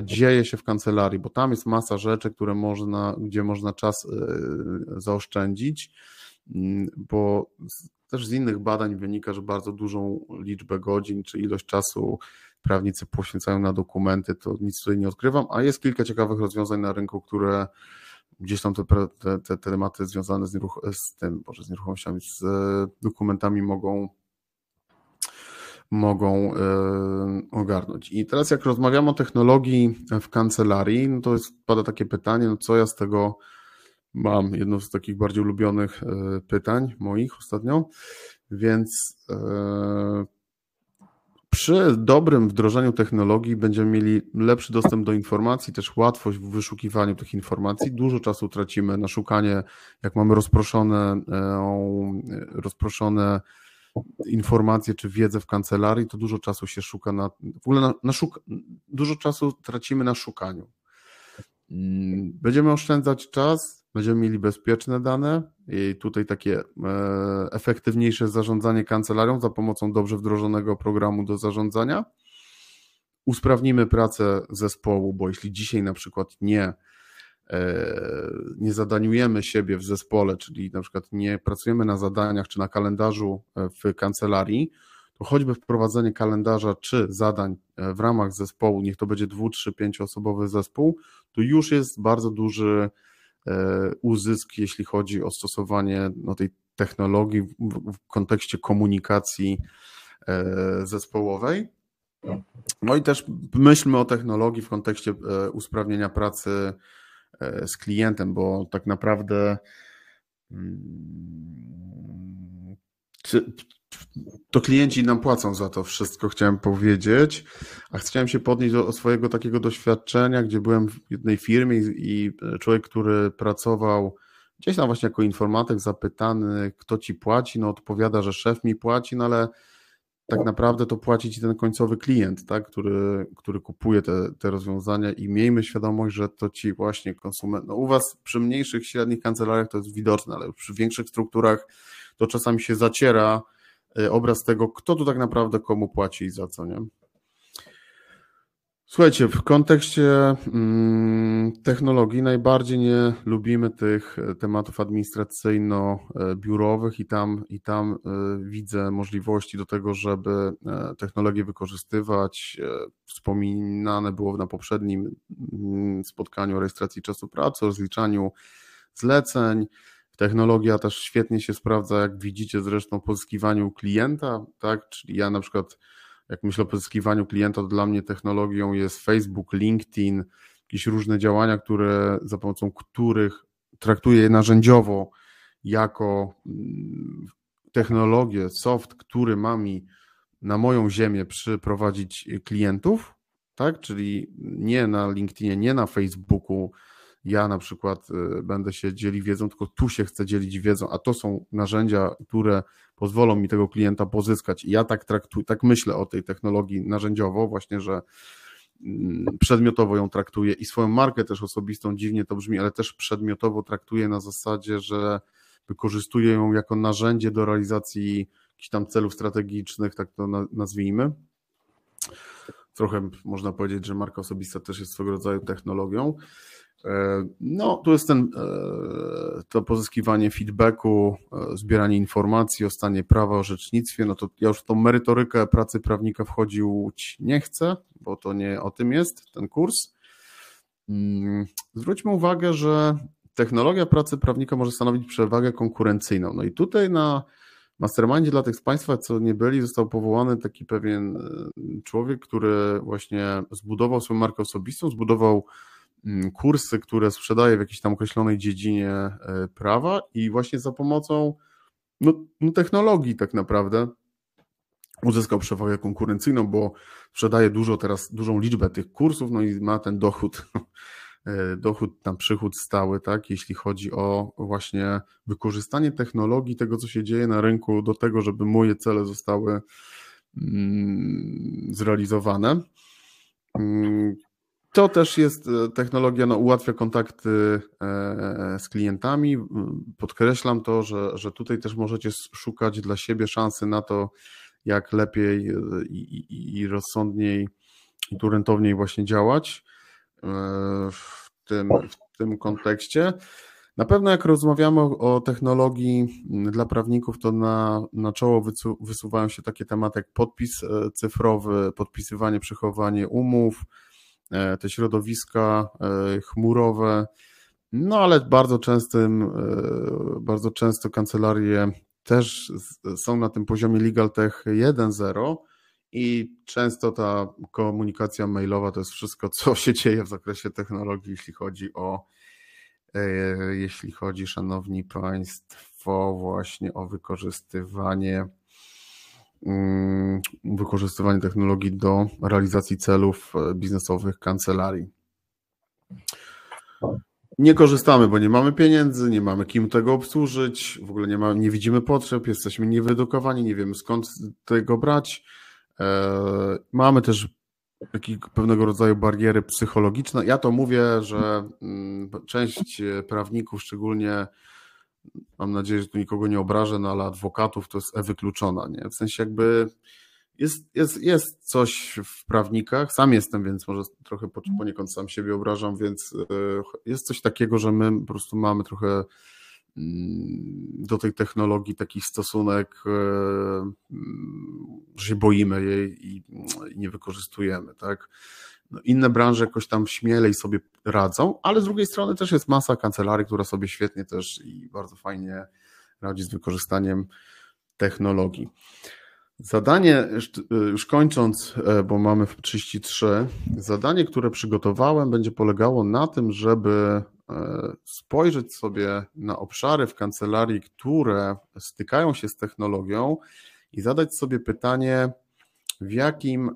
dzieje się w kancelarii, bo tam jest masa rzeczy, które można, gdzie można czas zaoszczędzić, mm, bo też z innych badań wynika, że bardzo dużą liczbę godzin czy ilość czasu prawnicy poświęcają na dokumenty, to nic tutaj nie odkrywam, a jest kilka ciekawych rozwiązań na rynku, które gdzieś tam te, te, te tematy związane z, nieruch z tym, Boże, z nieruchomościami, z e, dokumentami mogą mogą e, ogarnąć. I teraz jak rozmawiamy o technologii w kancelarii, no to jest, pada takie pytanie, no co ja z tego mam? Jedno z takich bardziej ulubionych e, pytań moich ostatnio, więc przy dobrym wdrożeniu technologii będziemy mieli lepszy dostęp do informacji, też łatwość w wyszukiwaniu tych informacji. Dużo czasu tracimy na szukanie, jak mamy rozproszone, e, rozproszone informacje czy wiedzę w kancelarii, to dużo czasu się szuka na, w ogóle na, na szuk, dużo czasu tracimy na szukaniu. Mm, będziemy oszczędzać czas, będziemy mieli bezpieczne dane i tutaj takie e, efektywniejsze zarządzanie kancelarią za pomocą dobrze wdrożonego programu do zarządzania. Usprawnimy pracę zespołu, bo jeśli dzisiaj na przykład nie nie zadaniujemy siebie w zespole, czyli na przykład nie pracujemy na zadaniach czy na kalendarzu w kancelarii, to choćby wprowadzenie kalendarza czy zadań w ramach zespołu, niech to będzie dwu, trzy, pięcioosobowy zespół, to już jest bardzo duży uzysk, jeśli chodzi o stosowanie no, tej technologii w, w kontekście komunikacji zespołowej. No i też myślmy o technologii w kontekście usprawnienia pracy E, z klientem, bo tak naprawdę mm, to klienci nam płacą za to wszystko, chciałem powiedzieć, a chciałem się podnieść do swojego takiego doświadczenia, gdzie byłem w jednej firmie i człowiek, który pracował gdzieś tam właśnie jako informatyk, zapytany, kto ci płaci, no odpowiada, że szef mi płaci, no ale tak naprawdę to płaci ci ten końcowy klient, tak, który, który kupuje te, te rozwiązania i miejmy świadomość, że to ci właśnie konsument, no u was przy mniejszych, średnich kancelariach to jest widoczne, ale przy większych strukturach to czasami się zaciera obraz tego, kto tu tak naprawdę komu płaci i za co, nie? Słuchajcie, w kontekście mm, technologii najbardziej nie lubimy tych e, tematów administracyjno-biurowych i tam, i tam e, widzę możliwości do tego, żeby e, technologię wykorzystywać. Wspominane było na poprzednim mm, spotkaniu o rejestracji czasu pracy, o rozliczaniu zleceń. Technologia też świetnie się sprawdza, jak widzicie zresztą, pozyskiwaniu klienta, tak? Czyli ja na przykład jak myślę o pozyskiwaniu klienta, to dla mnie technologią jest Facebook, LinkedIn, jakieś różne działania, które za pomocą których traktuję narzędziowo jako mm, technologię, soft, który ma mi na moją ziemię przyprowadzić klientów, tak? Czyli nie na LinkedInie, nie na Facebooku, ja na przykład y, będę się dzielił wiedzą, tylko tu się chcę dzielić wiedzą, a to są narzędzia, które pozwolą mi tego klienta pozyskać. I ja tak traktuję, tak myślę o tej technologii narzędziowo, właśnie, że mm, przedmiotowo ją traktuję i swoją markę też osobistą, dziwnie to brzmi, ale też przedmiotowo traktuję na zasadzie, że wykorzystuję ją jako narzędzie do realizacji jakichś tam celów strategicznych, tak to nazwijmy. Trochę można powiedzieć, że marka osobista też jest swego rodzaju technologią. E, no, tu jest ten, e, to pozyskiwanie feedbacku, e, zbieranie informacji o stanie prawa, o rzecznictwie, no to ja już w tą merytorykę pracy prawnika wchodzić nie chcę, bo to nie o tym jest ten kurs. Mm, zwróćmy uwagę, że technologia pracy prawnika może stanowić przewagę konkurencyjną. No i tutaj na mastermindzie dla tych z Państwa, co nie byli, został powołany taki pewien człowiek, który właśnie zbudował swoją markę osobistą, zbudował kursy, które sprzedaje w jakiejś tam określonej dziedzinie e, prawa i właśnie za pomocą no, no technologii tak naprawdę uzyskał przewagę konkurencyjną, bo sprzedaje dużo teraz, dużą liczbę tych kursów, no i ma ten dochód, e, dochód tam przychód stały, tak, jeśli chodzi o właśnie wykorzystanie technologii, tego co się dzieje na rynku do tego, żeby moje cele zostały mm, zrealizowane. To też jest e, technologia, no, ułatwia kontakty e, z klientami. Podkreślam to, że, że tutaj też możecie szukać dla siebie szansy na to, jak lepiej e, i, i, i rozsądniej i tu rentowniej właśnie działać w tym, w tym kontekście. Na pewno jak rozmawiamy o, technologii dla prawników, to na, na czoło wysuwają się takie tematy jak podpis cyfrowy, podpisywanie, przechowanie umów, E, te środowiska e, chmurowe, no ale bardzo częstym, e, bardzo często kancelarie też są na tym poziomie Legal Tech 1.0 i często ta komunikacja mailowa to jest wszystko, co się dzieje w zakresie technologii, jeśli chodzi o jeśli chodzi, szanowni państwo, właśnie o wykorzystywanie wykorzystywanie technologii do realizacji celów e, biznesowych kancelarii. Nie korzystamy, bo nie mamy pieniędzy, nie mamy kim tego obsłużyć, w ogóle nie, ma, nie widzimy potrzeb, jesteśmy niewyedukowani, nie wiemy skąd tego brać. E, mamy też jakieś pewnego rodzaju bariery psychologiczne. Ja to mówię, że mm, część prawników, szczególnie mam nadzieję, że tu nikogo nie obrażę, no ale adwokatów to jest e-wykluczona, nie? W sensie jakby jest, jest, jest coś w prawnikach, sam jestem, więc może trochę poniekąd sam siebie obrażam, więc jest coś takiego, że my po prostu mamy trochę do tej technologii taki stosunek, e, że się boimy jej i nie wykorzystujemy, tak? No inne branże jakoś tam śmielej sobie radzą, ale z drugiej strony też jest masa kancelarii, która sobie świetnie też i bardzo fajnie radzi z wykorzystaniem technologii. Zadanie, już kończąc, e, bo mamy w 33, zadanie, które przygotowałem, będzie polegało na tym, żeby E, spojrzeć sobie na obszary w kancelarii, które stykają się z technologią i zadać sobie pytanie, w jakim, e,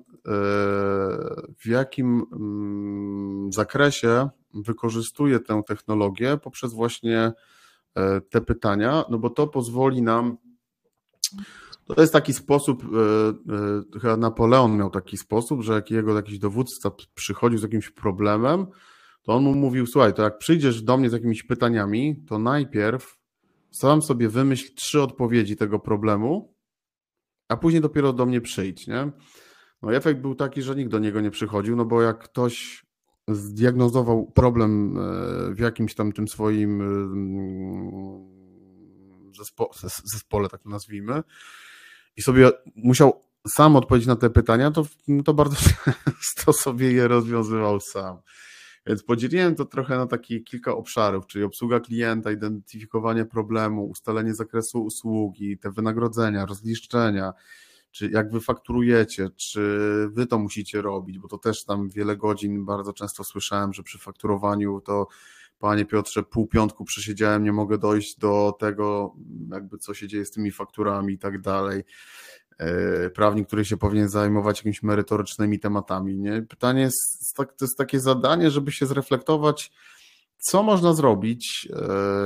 w jakim mm, zakresie wykorzystuję tę technologię poprzez właśnie e, te pytania, no bo to pozwoli nam. To jest taki sposób, chyba Napoleon miał taki sposób, że jak jego jakiś dowódca przychodził z jakimś problemem, to on mu mówił, słuchaj, to jak przyjdziesz do mnie z jakimiś pytaniami, to najpierw sam sobie wymyśl trzy odpowiedzi tego problemu, a później dopiero do mnie przyjdź, nie? No efekt był taki, że nikt do niego nie przychodził, no bo jak ktoś zdiagnozował problem e, w jakimś tam tym swoim e, zespo zespole, tak to nazwijmy, i sobie musiał sam odpowiedzieć na te pytania, to, to bardzo często sobie je rozwiązywał sam. Więc podzieliłem to trochę na takie kilka obszarów, czyli obsługa klienta, identyfikowanie problemu, ustalenie zakresu usługi, te wynagrodzenia, rozliszczenia, czy jak wy fakturujecie, czy wy to musicie robić, bo to też tam wiele godzin bardzo często słyszałem, że przy fakturowaniu to Panie Piotrze, pół piątku przesiedziałem, nie mogę dojść do tego, jakby co się dzieje z tymi fakturami i tak dalej. E, prawnik, który się powinien zajmować jakimiś merytorycznymi tematami. Nie? Pytanie jest, to jest takie zadanie, żeby się zreflektować, co można zrobić e,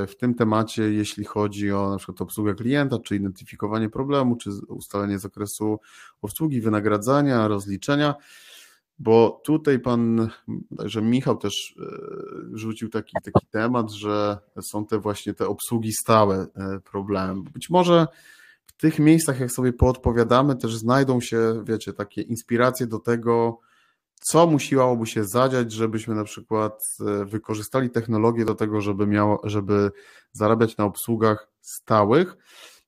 w tym temacie, jeśli chodzi o na przykład obsługę klienta, czy identyfikowanie problemu, czy ustalenie zakresu obsługi, wynagradzania, rozliczenia, bo tutaj pan, także Michał też e, rzucił taki, taki temat, że są te właśnie te obsługi stałe problem. Być może w tych miejscach, jak sobie poodpowiadamy, też znajdą się, wiecie, takie inspiracje do tego, co musiałoby się zadziać, żebyśmy na przykład e, wykorzystali technologię do tego, żeby, miało, żeby zarabiać na obsługach stałych.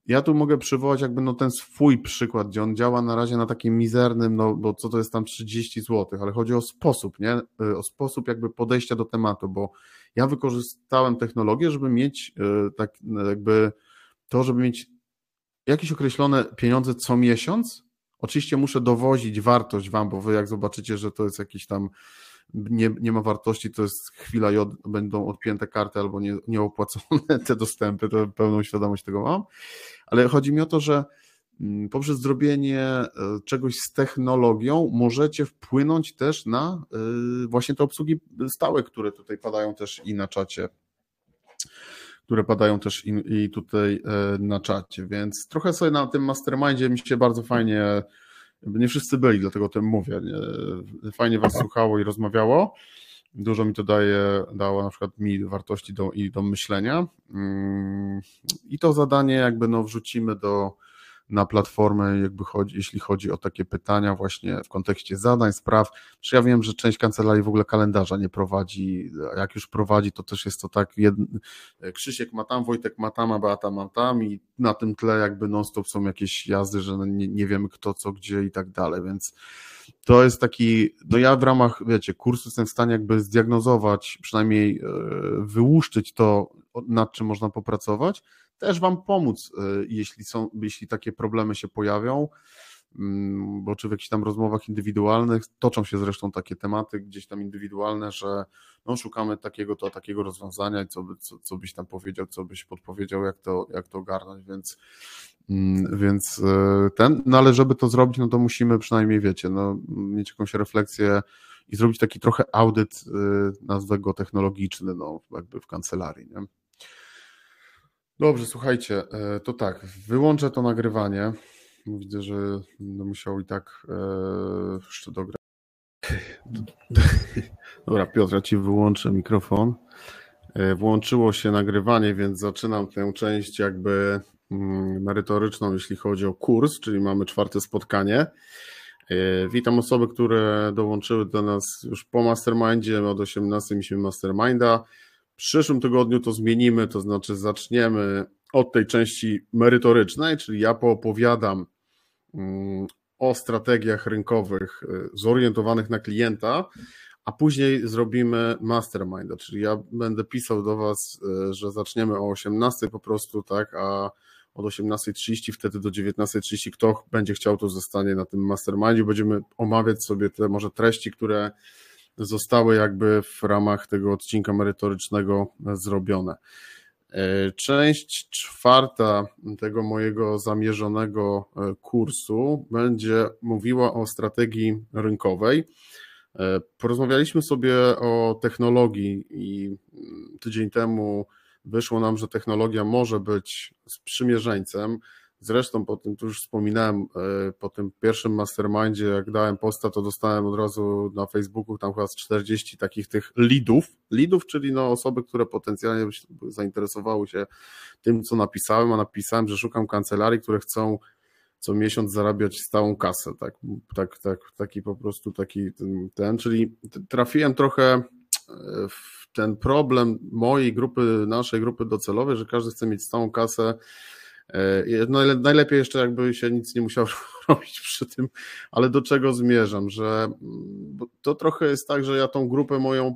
Ja tu mogę przywołać jakby no ten swój przykład, gdzie on działa na razie na takim mizernym, no bo co to jest tam 30 zł, ale chodzi o sposób, nie? E, o sposób jakby podejścia do tematu, bo ja wykorzystałem technologię, żeby mieć e, tak jakby to, żeby mieć jakieś określone pieniądze co miesiąc. Oczywiście muszę dowozić wartość wam, bo wy jak zobaczycie, że to jest jakiś tam nie, nie ma wartości, to jest chwila i od, będą odpięte karty albo nie, nieopłacone te dostępy, to pełną świadomość tego mam. Ale chodzi mi o to, że mm, poprzez zrobienie e, czegoś z technologią możecie wpłynąć też na e, właśnie te obsługi stałe, które tutaj padają też i na czacie które padają też i, i tutaj e, na czacie, więc trochę sobie na tym mastermindzie mi się bardzo fajnie, nie wszyscy byli, dlatego o tym mówię, nie, fajnie was słuchało i rozmawiało, dużo mi to daje, dało na przykład mi wartości do, i do myślenia. Mm, i to zadanie jakby no wrzucimy do na platformę, jakby chodzi, jeśli chodzi o takie pytania właśnie w kontekście zadań, spraw. Czy ja wiem, że część kancelarii w ogóle kalendarza nie prowadzi, a jak już prowadzi, to też jest to tak, Krzysiek ma tam, Wojtek ma tam, a Beata ma tam i na tym tle jakby non-stop są jakieś jazdy, że nie, nie wiemy kto, co, gdzie i tak dalej, więc to jest taki, no ja w ramach, wiecie, kursu jestem w stanie jakby zdiagnozować, przynajmniej e, wyłuszczyć to, nad czym można popracować, też Wam pomóc, e, jeśli, są, jeśli takie problemy się pojawią, mm, bo czy w jakichś tam rozmowach indywidualnych, toczą się zresztą takie tematy gdzieś tam indywidualne, że no, szukamy takiego to, takiego rozwiązania i co, by, co, co byś tam powiedział, co byś podpowiedział, jak to, jak to ogarnąć, więc mm, więc e, ten, no ale żeby to zrobić, no to musimy przynajmniej, wiecie, no, mieć jakąś refleksję i zrobić taki trochę audyt, e, nazwę go technologiczny, no, jakby w kancelarii, nie? Dobrze, słuchajcie, e, to tak, wyłączę to nagrywanie. Widzę, że będę musiał i tak e, jeszcze dograć. Dobra, Piotr, ja Ci wyłączę mikrofon. E, włączyło się nagrywanie, więc zaczynam tę część jakby mm, merytoryczną, jeśli chodzi o kurs, czyli mamy czwarte spotkanie. Witam osoby, które dołączyły do nas już po mastermindzie, od 18 mieliśmy masterminda. Przyszłym tygodniu to zmienimy, to znaczy zaczniemy od tej części merytorycznej, czyli ja poopowiadam mm, o strategiach rynkowych e, zorientowanych na klienta, a później zrobimy masterminda, czyli ja będę pisał do Was, e, że zaczniemy o 18 po prostu, tak, a od 18.30 wtedy do 19.30 kto będzie chciał to zostanie na tym mastermindzie, będziemy omawiać sobie te może treści, które zostały jakby w ramach tego odcinka merytorycznego zrobione. E, część czwarta tego mojego zamierzonego e, kursu będzie mówiła o strategii rynkowej. E, porozmawialiśmy sobie o technologii i mm, tydzień temu wyszło nam, że technologia może być sprzymierzeńcem. Zresztą po tym, tu już wspominałem, e, po tym pierwszym mastermindzie, jak dałem posta, to dostałem od razu na Facebooku tam chyba z 40 takich tych leadów, leadów, czyli no osoby, które potencjalnie zainteresowały się tym, co napisałem, a napisałem, że szukam kancelarii, które chcą co miesiąc zarabiać stałą kasę, tak, tak, tak taki po prostu taki ten, ten, czyli trafiłem trochę e, w ten problem mojej grupy, naszej grupy docelowej, że każdy chce mieć stałą kasę, no, najlepiej jeszcze jakby się nic nie musiał robić przy tym, ale do czego zmierzam, że to trochę jest tak, że ja tą grupę moją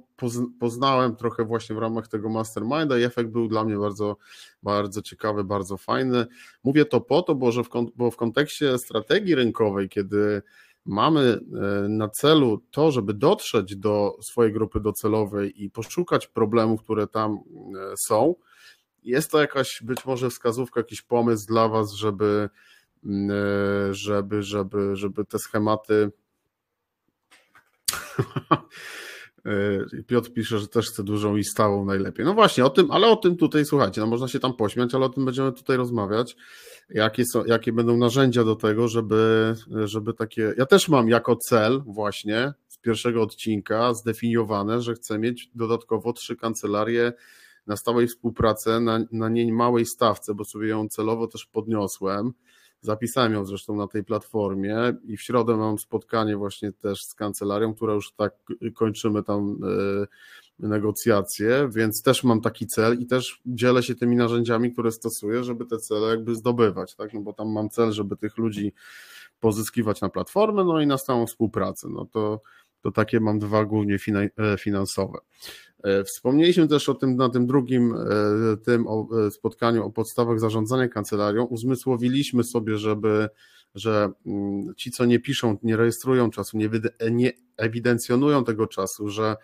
poznałem trochę właśnie w ramach tego masterminda i efekt był dla mnie bardzo, bardzo ciekawy, bardzo fajny. Mówię to po to, bo, że w, bo w kontekście strategii rynkowej, kiedy mamy e, na celu to, żeby dotrzeć do swojej grupy docelowej i poszukać problemów, które tam e, są, jest to jakaś być może wskazówka, jakiś pomysł dla Was, żeby Mm, e, żeby, żeby, żeby te schematy. E, Piotr pisze, że też chce dużą i stałą najlepiej. No właśnie, o tym, ale o tym tutaj słuchajcie, no można się tam pośmiać, ale o tym będziemy tutaj rozmawiać. Jakie, są, jakie będą narzędzia do tego, żeby, żeby takie. Ja też mam jako cel właśnie z pierwszego odcinka zdefiniowane, że chcę mieć dodatkowo trzy kancelarie na stałej współpracy na, na małej stawce, bo sobie ją celowo też podniosłem Zapisałem ją zresztą na tej platformie i w środę mam spotkanie właśnie też z kancelarią, która już tak kończymy tam e, negocjacje, więc też mam taki cel i też dzielę się tymi narzędziami, które stosuję, żeby te cele jakby zdobywać, tak? No bo tam mam cel, żeby tych ludzi pozyskiwać na platformę, no i na stałą współpracę. No to, to takie mam dwa głównie e, finansowe. E, wspomnieliśmy też o tym na tym drugim e, tym spotkaniu o podstawach zarządzania kancelarią. Uzmysłowiliśmy sobie, żeby, że mm, ci, co nie piszą, nie rejestrują czasu, nie, nie ewidencjonują tego czasu, że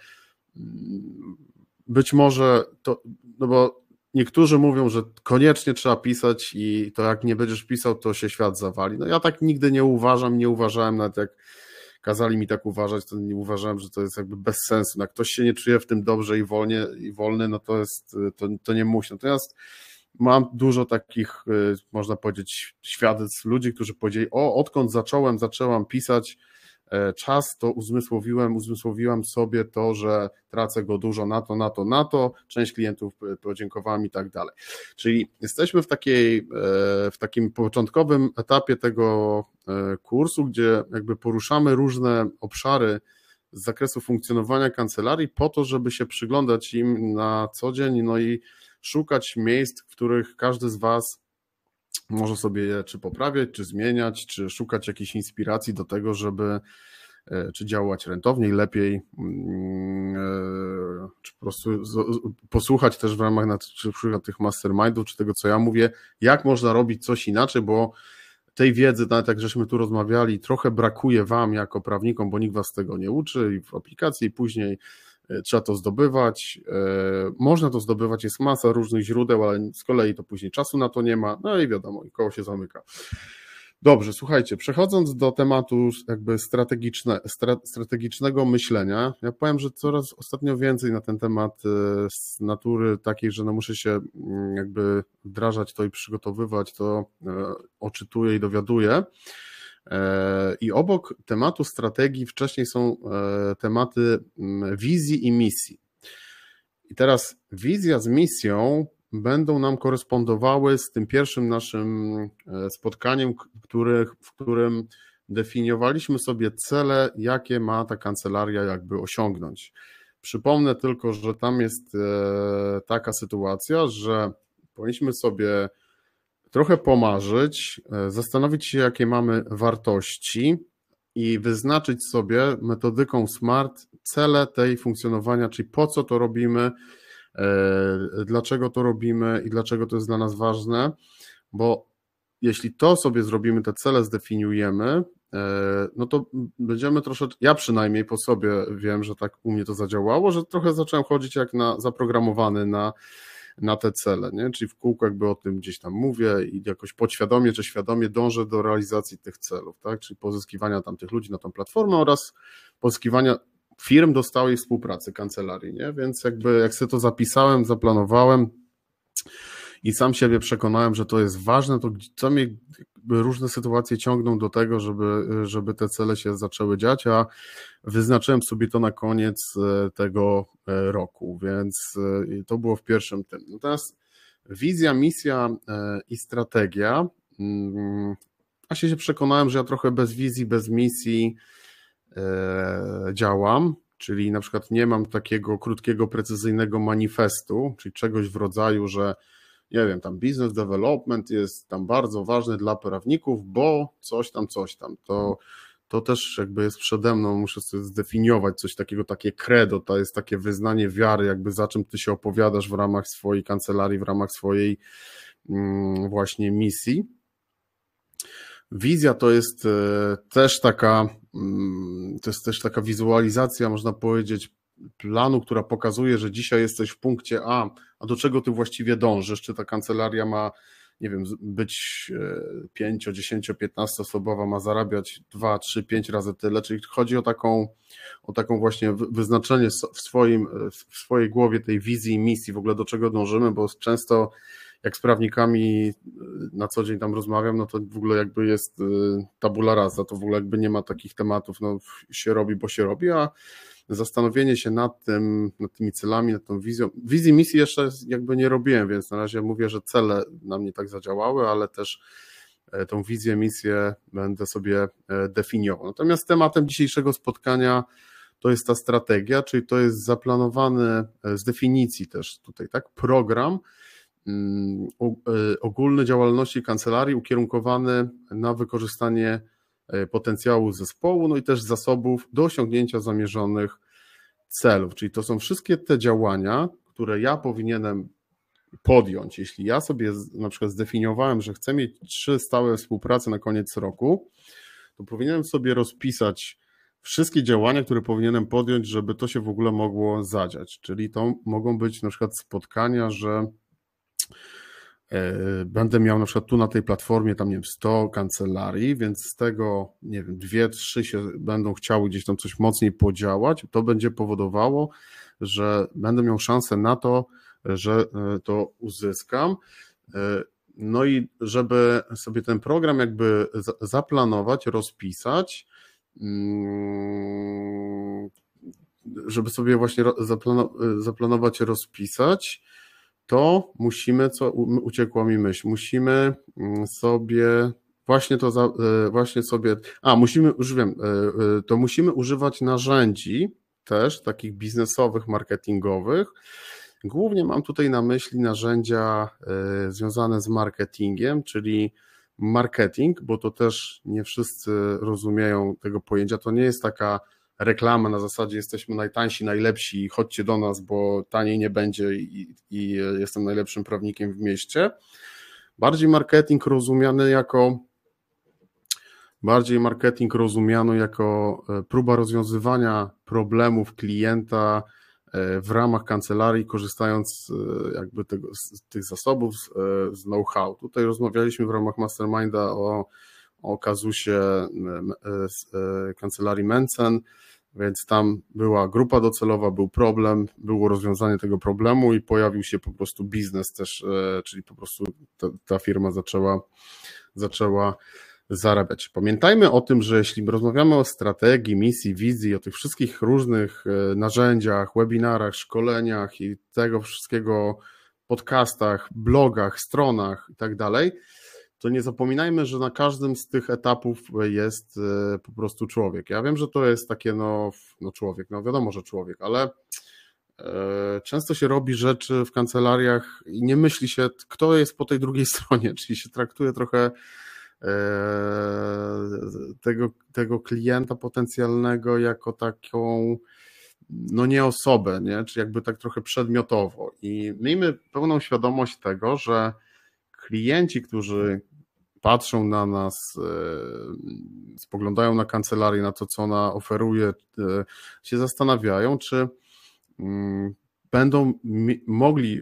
mm, być może to, no bo niektórzy mówią, że koniecznie trzeba pisać i to jak nie będziesz pisał, to się świat zawali. No ja tak nigdy nie uważam, nie uważałem nawet jak kazali mi tak uważać, to nie uważałem, że to jest jakby bez sensu. Jak ktoś się nie czuje w tym dobrze i wolnie i wolny, no to jest, to, to nie musi. Natomiast mam dużo takich, y, można powiedzieć, świadectw ludzi, którzy powiedzieli, o, odkąd zacząłem, zaczęłam pisać, czas, to uzmysłowiłem, uzmysłowiłam sobie to, że tracę go dużo na to, na to, na to, część klientów podziękowała mi i tak dalej. Czyli jesteśmy w takiej, e, w takim początkowym etapie tego e, kursu, gdzie jakby poruszamy różne obszary z zakresu funkcjonowania kancelarii po to, żeby się przyglądać im na co dzień, no i szukać miejsc, w których każdy z Was może sobie je czy poprawiać, czy zmieniać, czy szukać jakiejś inspiracji do tego, żeby e, czy działać rentowniej, lepiej, mm, e, czy po prostu posłuchać też w ramach na przykład tych mastermindów, czy tego, co ja mówię, jak można robić coś inaczej, bo tej wiedzy, nawet jak żeśmy tu rozmawiali, trochę brakuje Wam jako prawnikom, bo nikt Was tego nie uczy i w aplikacji, i później trzeba to zdobywać. E, można to zdobywać, jest masa różnych źródeł, ale z kolei to później czasu na to nie ma, no i wiadomo, i koło się zamyka. Dobrze, słuchajcie, przechodząc do tematu jakby strategiczne, strategicznego myślenia, ja powiem, że coraz ostatnio więcej na ten temat e, z natury takiej, że no muszę się mm, jakby wdrażać to i przygotowywać, to oczytuję i dowiaduję. E, I obok tematu strategii wcześniej są e, tematy mm, wizji i misji. I teraz wizja z misją będą nam korespondowały z tym pierwszym naszym spotkaniem, który, w którym definiowaliśmy sobie cele, jakie ma ta kancelaria jakby osiągnąć. Przypomnę tylko, że tam jest taka sytuacja, że powinniśmy sobie trochę pomarzyć, e, zastanowić się, jakie mamy wartości i wyznaczyć sobie metodyką SMART cele tej funkcjonowania, czyli po co to robimy, e, dlaczego to robimy i dlaczego to jest dla nas ważne, bo jeśli to sobie zrobimy, te cele zdefiniujemy, e, no to będziemy troszeczkę, ja przynajmniej po sobie wiem, że tak u mnie to zadziałało, że trochę zacząłem chodzić jak na zaprogramowany na na te cele, nie? czyli w kółku jakby o tym gdzieś tam mówię i jakoś podświadomie czy świadomie dążę do realizacji tych celów, tak? czyli pozyskiwania tam tych ludzi na tą platformę oraz pozyskiwania firm do stałej współpracy kancelarii, nie? więc jakby jak sobie to zapisałem, zaplanowałem, i sam siebie przekonałem, że to jest ważne, to co mnie różne sytuacje ciągną do tego, żeby, żeby te cele się zaczęły dziać, a wyznaczyłem sobie to na koniec e, tego e, roku, więc e, to było w pierwszym tym. Natomiast wizja, misja i strategia, mm, a się przekonałem, że ja trochę bez wizji, bez misji działam, czyli na przykład nie mam takiego krótkiego, precyzyjnego manifestu, czyli czegoś w rodzaju, że nie wiem, tam business development jest tam bardzo ważny dla prawników, bo coś tam, coś tam. To, to też jakby jest przede mną, muszę sobie zdefiniować coś takiego, takie credo, to jest takie wyznanie wiary, jakby za czym ty się opowiadasz w ramach swojej kancelarii, w ramach swojej mm, właśnie misji. Wizja to jest e, też taka, mm, to jest też taka wizualizacja, można powiedzieć, planu, która pokazuje, że dzisiaj jesteś w punkcie A, a do czego ty właściwie dążysz? Czy ta kancelaria ma, nie wiem, być 5, 10, 15 osobowa, ma zarabiać 2, 3, 5 razy tyle? Czyli chodzi o taką, o taką właśnie wyznaczenie w, swoim, w swojej głowie tej wizji i misji, w ogóle do czego dążymy, bo często jak z prawnikami na co dzień tam rozmawiam, no to w ogóle jakby jest y, tabula rasa, to w ogóle jakby nie ma takich tematów, no się robi, bo się robi, a zastanowienie się nad tym, nad tymi celami, nad tą wizją. Wizji misji jeszcze jakby nie robiłem, więc na razie mówię, że cele na mnie tak zadziałały, ale też e, tą wizję, misję będę sobie e, definiował. Natomiast tematem dzisiejszego spotkania to jest ta strategia, czyli to jest zaplanowany e, z definicji też tutaj, tak, program mm, ogólny działalności kancelarii ukierunkowany na wykorzystanie potencjału zespołu, no i też zasobów do osiągnięcia zamierzonych celów. Czyli to są wszystkie te działania, które ja powinienem podjąć. Jeśli ja sobie na przykład zdefiniowałem, że chcę mieć trzy stałe współprace na koniec roku, to powinienem sobie rozpisać wszystkie działania, które powinienem podjąć, żeby to się w ogóle mogło zadziać. Czyli to mogą być na przykład spotkania, że E, będę miał na przykład tu na tej platformie tam nie wiem 100 kancelarii, więc z tego nie wiem, dwie, trzy się będą chciały gdzieś tam coś mocniej podziałać, to będzie powodowało, że będę miał szansę na to, że e, to uzyskam. E, no i żeby sobie ten program jakby zaplanować, rozpisać, mm, żeby sobie właśnie zaplanować, rozpisać, to musimy, co uciekła mi myśl, musimy mm, sobie właśnie to, e, właśnie sobie, a musimy, już wiem, e, e, to musimy używać narzędzi też takich biznesowych, marketingowych. Głównie mam tutaj na myśli narzędzia związane z marketingiem, czyli marketing, bo to też nie wszyscy rozumieją tego pojęcia. To nie jest taka reklamę na zasadzie jesteśmy najtańsi, najlepsi, chodźcie do nas, bo taniej nie będzie i, i jestem najlepszym prawnikiem w mieście. Bardziej marketing rozumiany jako bardziej marketing rozumiano jako e, próba rozwiązywania problemów klienta e, w ramach kancelarii, korzystając e, jakby tego, z tych zasobów, z know-how. Tutaj rozmawialiśmy w ramach Masterminda o, o kazusie kancelarii Mencen, więc tam była grupa docelowa, był problem, było rozwiązanie tego problemu i pojawił się po prostu biznes też, e, czyli po prostu ta, ta firma zaczęła, zaczęła zarabiać. Pamiętajmy o tym, że jeśli rozmawiamy o strategii, misji, wizji, o tych wszystkich różnych e, narzędziach, webinarach, szkoleniach i tego wszystkiego, podcastach, blogach, stronach i tak dalej, to nie zapominajmy, że na każdym z tych etapów jest e, po prostu człowiek. Ja wiem, że to jest takie, no, no człowiek, no wiadomo, że człowiek, ale e, często się robi rzeczy w kancelariach i nie myśli się, kto jest po tej drugiej stronie, czyli się traktuje trochę e, tego, tego klienta potencjalnego jako taką no nie osobę, nie? czy jakby tak trochę przedmiotowo. I miejmy pełną świadomość tego, że klienci, którzy patrzą na nas, e, spoglądają na kancelarię, na to, co ona oferuje, e, się zastanawiają, czy mm, będą mogli e,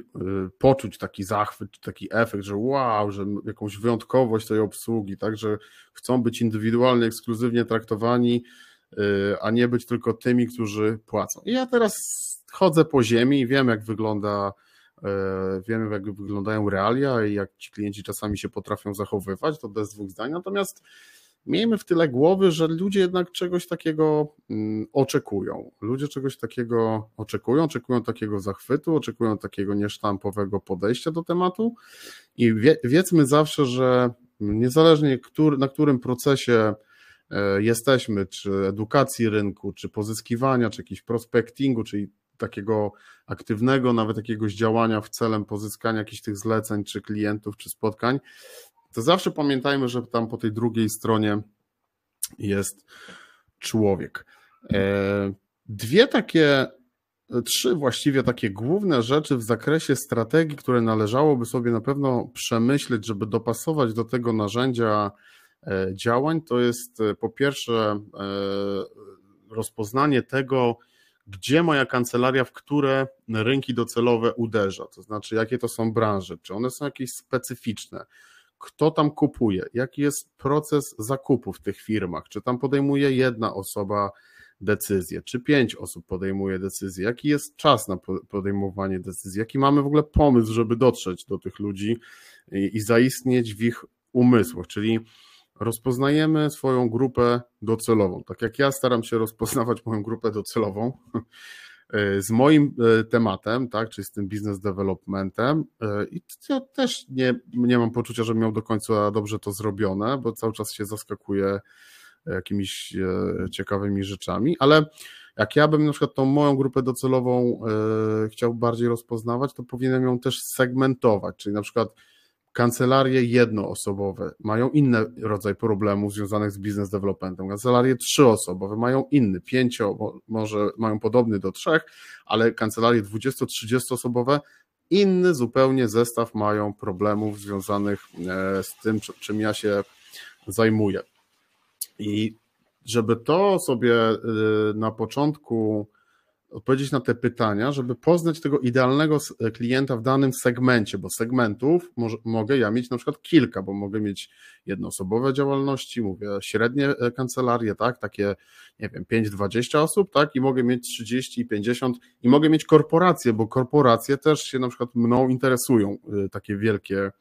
poczuć taki zachwyt, taki efekt, że wow, że jakąś wyjątkowość tej obsługi, tak, że chcą być indywidualnie, ekskluzywnie traktowani, a nie być tylko tymi, którzy płacą. I ja teraz chodzę po ziemi i wiem, jak wygląda wiemy, jak wyglądają realia i jak ci klienci czasami się potrafią zachowywać, to bez dwóch zdań. Natomiast miejmy w tyle głowy, że ludzie jednak czegoś takiego mm, oczekują. Ludzie czegoś takiego oczekują, oczekują takiego zachwytu, oczekują takiego niesztampowego podejścia do tematu i wie, wiedzmy zawsze, że niezależnie który, na którym procesie e, jesteśmy, czy edukacji rynku, czy pozyskiwania, czy jakiś prospectingu, czyli takiego aktywnego, nawet jakiegoś działania w celem pozyskania jakichś tych zleceń, czy klientów, czy spotkań, to zawsze pamiętajmy, że tam po tej drugiej stronie jest człowiek. E, dwie takie, trzy właściwie takie główne rzeczy w zakresie strategii, które należałoby sobie na pewno przemyśleć, żeby dopasować do tego narzędzia e, działań, to jest e, po pierwsze rozpoznanie tego, gdzie moja kancelaria, w które rynki docelowe uderza, to znaczy jakie to są branże, czy one są jakieś specyficzne, kto tam kupuje, jaki jest proces zakupu w tych firmach, czy tam podejmuje jedna osoba decyzję, czy pięć osób podejmuje decyzję, jaki jest czas na podejmowanie decyzji, jaki mamy w ogóle pomysł, żeby dotrzeć do tych ludzi i, zaistnieć w ich umysłach, czyli rozpoznajemy swoją grupę docelową. Tak jak ja staram się rozpoznawać moją grupę docelową z moim e, tematem, tak, czyli z tym business developmentem e, i ja też nie, nie mam poczucia, że miał do końca dobrze to zrobione, bo cały czas się zaskakuję jakimiś e, ciekawymi rzeczami, ale jak ja bym na przykład tą moją grupę docelową chciał bardziej rozpoznawać, to powinienem ją też segmentować, czyli na przykład kancelarie jednoosobowe mają inny rodzaj problemów związanych z business developmentem. Kancelarie trzyosobowe mają inny, pięcio, może mają podobny do trzech, ale kancelarie 20-30 osobowe inny zupełnie zestaw mają problemów związanych e, z tym, czym ja się zajmuję. I żeby to sobie e, na początku odpowiedzieć na te pytania, żeby poznać tego idealnego klienta w danym segmencie, bo segmentów może, mogę ja mieć na przykład kilka, bo mogę mieć jednoosobowe działalności, mówię średnie e, kancelarie, tak, takie, nie wiem, 5-20 osób, tak, i mogę mieć 30 i 50 i mogę mieć korporacje, bo korporacje też się na przykład mną interesują, e, takie wielkie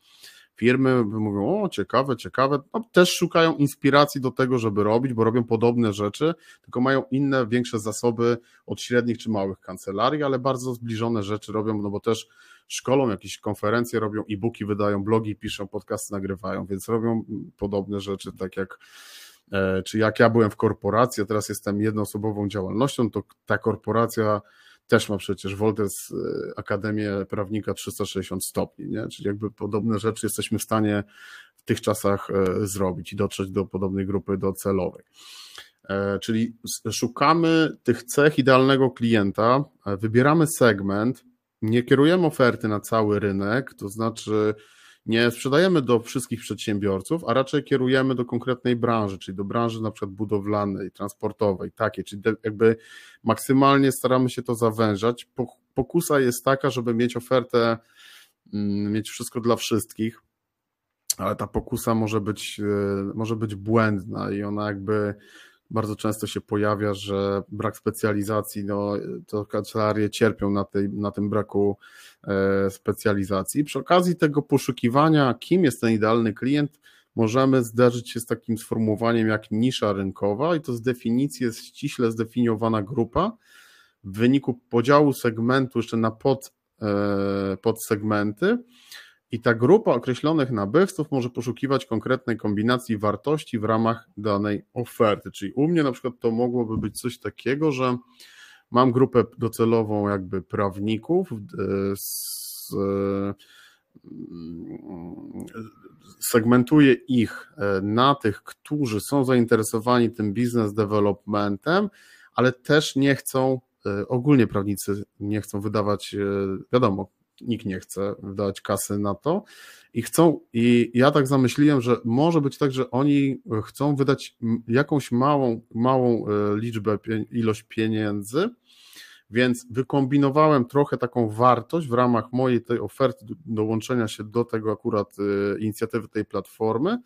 firmy mówią, o ciekawe, ciekawe, no, też szukają inspiracji do tego, żeby robić, bo robią podobne rzeczy, tylko mają inne, większe zasoby od średnich czy małych kancelarii, ale bardzo zbliżone rzeczy robią, no bo też szkolą, jakieś konferencje robią, e-booki wydają, blogi piszą, podcasty nagrywają, więc robią podobne rzeczy, tak jak e, czy jak ja byłem w korporacji, a teraz jestem jednoosobową działalnością, to ta korporacja też ma przecież Wolters y, Akademię Prawnika 360 stopni, nie? czyli jakby podobne rzeczy jesteśmy w stanie w tych czasach e, zrobić i dotrzeć do podobnej grupy docelowej. E, czyli szukamy tych cech idealnego klienta, e, wybieramy segment, nie kierujemy oferty na cały rynek, to znaczy nie sprzedajemy do wszystkich przedsiębiorców, a raczej kierujemy do konkretnej branży, czyli do branży na przykład budowlanej, transportowej, takiej, czyli jakby maksymalnie staramy się to zawężać. Pokusa jest taka, żeby mieć ofertę, mm, mieć wszystko dla wszystkich, ale ta pokusa może być, e, może być błędna i ona jakby bardzo często się pojawia, że brak specjalizacji, no, to kancelarie cierpią na, tej, na tym braku e, specjalizacji. Przy okazji tego poszukiwania, kim jest ten idealny klient, możemy zderzyć się z takim sformułowaniem jak nisza rynkowa i to z definicji jest ściśle zdefiniowana grupa. W wyniku podziału segmentu jeszcze na pod podsegmenty i ta grupa określonych nabywców może poszukiwać konkretnej kombinacji wartości w ramach danej oferty. Czyli u mnie na przykład to mogłoby być coś takiego, że mam grupę docelową jakby prawników z segmentuję ich e, na tych, którzy są zainteresowani tym business developmentem, ale też nie chcą, e, ogólnie prawnicy nie chcą wydawać, e, wiadomo, nikt nie chce wydawać kasy na to. I chcą, i ja tak zamyśliłem, że może być tak, że oni chcą wydać jakąś małą, małą liczbę, ilość pieniędzy, więc wykombinowałem trochę taką wartość w ramach mojej tej oferty dołączenia się do tego akurat y, inicjatywy tej platformy.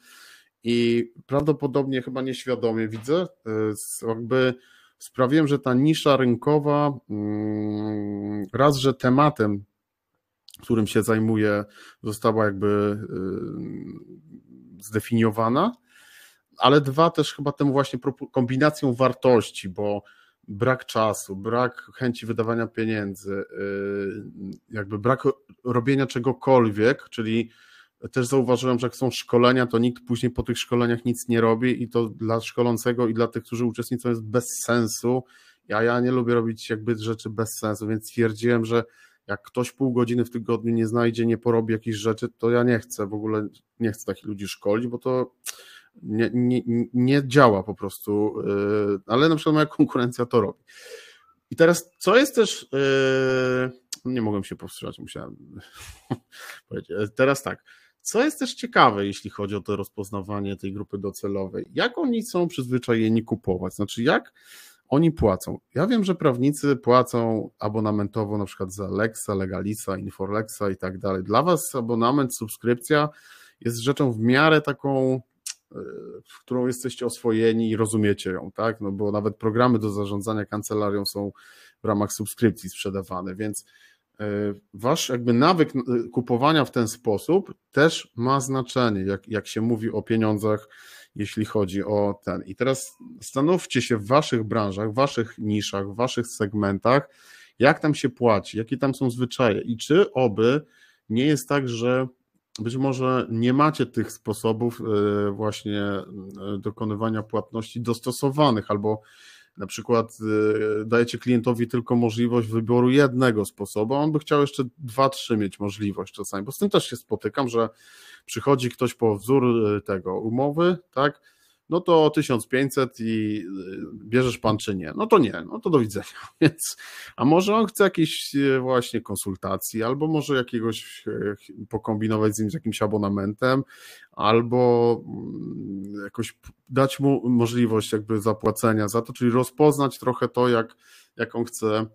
I prawdopodobnie chyba nieświadomie widzę, y, jakby sprawiłem, że ta nisza rynkowa mm, raz, że tematem, którym się zajmuję, została jakby y, zdefiniowana, ale dwa też chyba temu właśnie kombinacją wartości, bo brak czasu, brak chęci wydawania pieniędzy, y, jakby brak robienia czegokolwiek, czyli też zauważyłem, że jak są szkolenia, to nikt później po tych szkoleniach nic nie robi i to dla szkolącego i dla tych, którzy uczestniczą jest bez sensu. Ja, ja nie lubię robić jakby rzeczy bez sensu, więc stwierdziłem, że jak ktoś pół godziny w tygodniu nie znajdzie, nie porobi jakichś rzeczy, to ja nie chcę, w ogóle nie chcę takich ludzi szkolić, bo to nie, nie, nie działa po prostu, yy, ale na przykład moja konkurencja to robi. I teraz, co jest też, yy, nie mogłem się powstrzymać, musiałem powiedzieć. Teraz tak, co jest też ciekawe, jeśli chodzi o to rozpoznawanie tej grupy docelowej, jak oni są przyzwyczajeni kupować, znaczy jak oni płacą. Ja wiem, że prawnicy płacą abonamentowo na przykład za Lexa, Legalisa, Inforlexa i tak dalej. Dla Was abonament, subskrypcja jest rzeczą w miarę taką w którą jesteście oswojeni i rozumiecie ją, tak? No bo nawet programy do zarządzania kancelarią są w ramach subskrypcji sprzedawane, więc e, wasz jakby nawyk e, kupowania w ten sposób też ma znaczenie, jak, jak się mówi o pieniądzach, jeśli chodzi o ten. I teraz zastanówcie się w waszych branżach, w waszych niszach, w waszych segmentach, jak tam się płaci, jakie tam są zwyczaje i czy oby nie jest tak, że być może nie macie tych sposobów e, właśnie e, dokonywania płatności dostosowanych, albo na przykład e, dajecie klientowi tylko możliwość wyboru jednego sposobu, a on by chciał jeszcze dwa, trzy mieć możliwość czasami, bo z tym też się spotykam, że przychodzi ktoś po wzór tego umowy, tak, no to 1500 i y, bierzesz pan czy nie? No to nie, no to do widzenia. Więc, a może on chce jakiejś y, właśnie konsultacji, albo może jakiegoś y, pokombinować z nim z jakimś abonamentem, albo mm, jakoś dać mu możliwość jakby zapłacenia za to, czyli rozpoznać trochę to, jak, jak on chce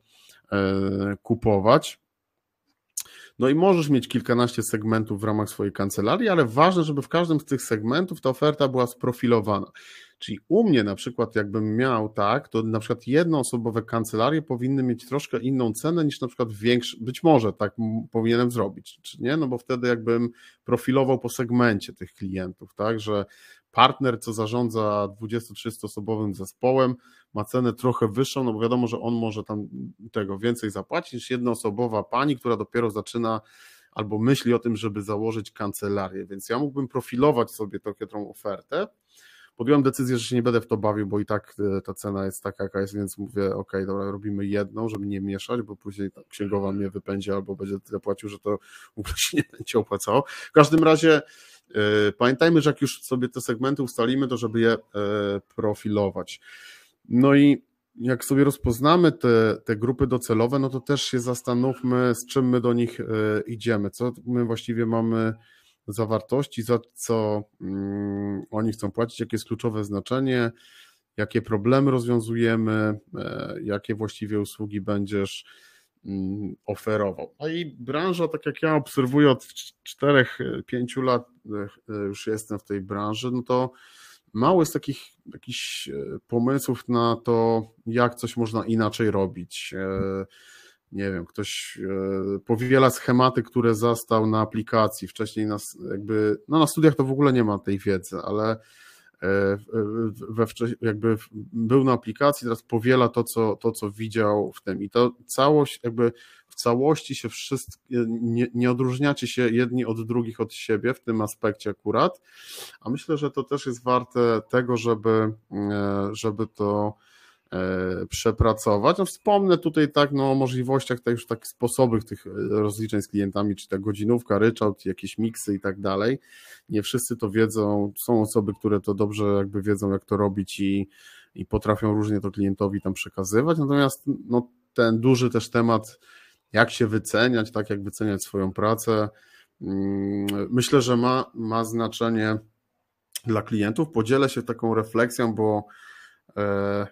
e, kupować. No i możesz mieć kilkanaście segmentów w ramach swojej kancelarii, ale ważne, żeby w każdym z tych segmentów ta oferta była sprofilowana. Czyli u mnie na przykład, jakbym miał tak, to na przykład jednoosobowe kancelarie powinny mieć troszkę inną cenę niż na przykład większe, być może tak powinienem zrobić, czy nie? No bo wtedy jakbym profilował po segmencie tych klientów, tak, że partner, co zarządza 23 osobowym zespołem, ma cenę trochę wyższą, no bo wiadomo, że on może tam tego więcej zapłacić niż jednoosobowa pani, która dopiero zaczyna albo myśli o tym, żeby założyć kancelarię. Więc ja mógłbym profilować sobie tą ofertę. Podjąłem decyzję, że się nie będę w to bawił, bo i tak e, ta cena jest taka, jaka jest, więc mówię, ok, dobra, robimy jedną, żeby nie mieszać, bo później księgowa mnie wypędzi albo będzie tyle płacił, że to w ogóle się nie będzie opłacało. W każdym razie E, pamiętajmy, że jak już sobie te segmenty ustalimy, to żeby je e, profilować. No i jak sobie rozpoznamy te, te grupy docelowe, no to też się zastanówmy, z czym my do nich e, idziemy, co my właściwie mamy za wartości, za co mm, oni chcą płacić, jakie jest kluczowe znaczenie, jakie problemy rozwiązujemy, jakie właściwie usługi będziesz Mm, oferował. No i branża, tak jak ja obserwuję od 4-5 lat, e, e, już jestem w tej branży, no to mało jest takich jakichś e, pomysłów na to, jak coś można inaczej robić. Nie wiem, ktoś powiela schematy, które zastał na aplikacji. Wcześniej nas jakby, no na studiach to w ogóle nie ma tej wiedzy, ale we jakby był na aplikacji, teraz powiela to co, to, co widział w tym. I to całość, jakby w całości się wszyscy, nie, nie odróżniacie się jedni od drugich od siebie w tym aspekcie akurat, a myślę, że to też jest warte tego, żeby, żeby to E, przepracować. No wspomnę tutaj tak no, o możliwościach tak już takich sposobów tych e, rozliczeń z klientami, czy ta godzinówka, ryczałt, jakieś miksy i tak dalej. Nie wszyscy to wiedzą. Są osoby, które to dobrze jakby wiedzą, jak to robić i, i potrafią różnie to klientowi tam przekazywać. Natomiast no, ten duży też temat, jak się wyceniać, tak jak wyceniać swoją pracę, mm, myślę, że ma, ma znaczenie dla klientów. Podzielę się taką refleksją, bo E,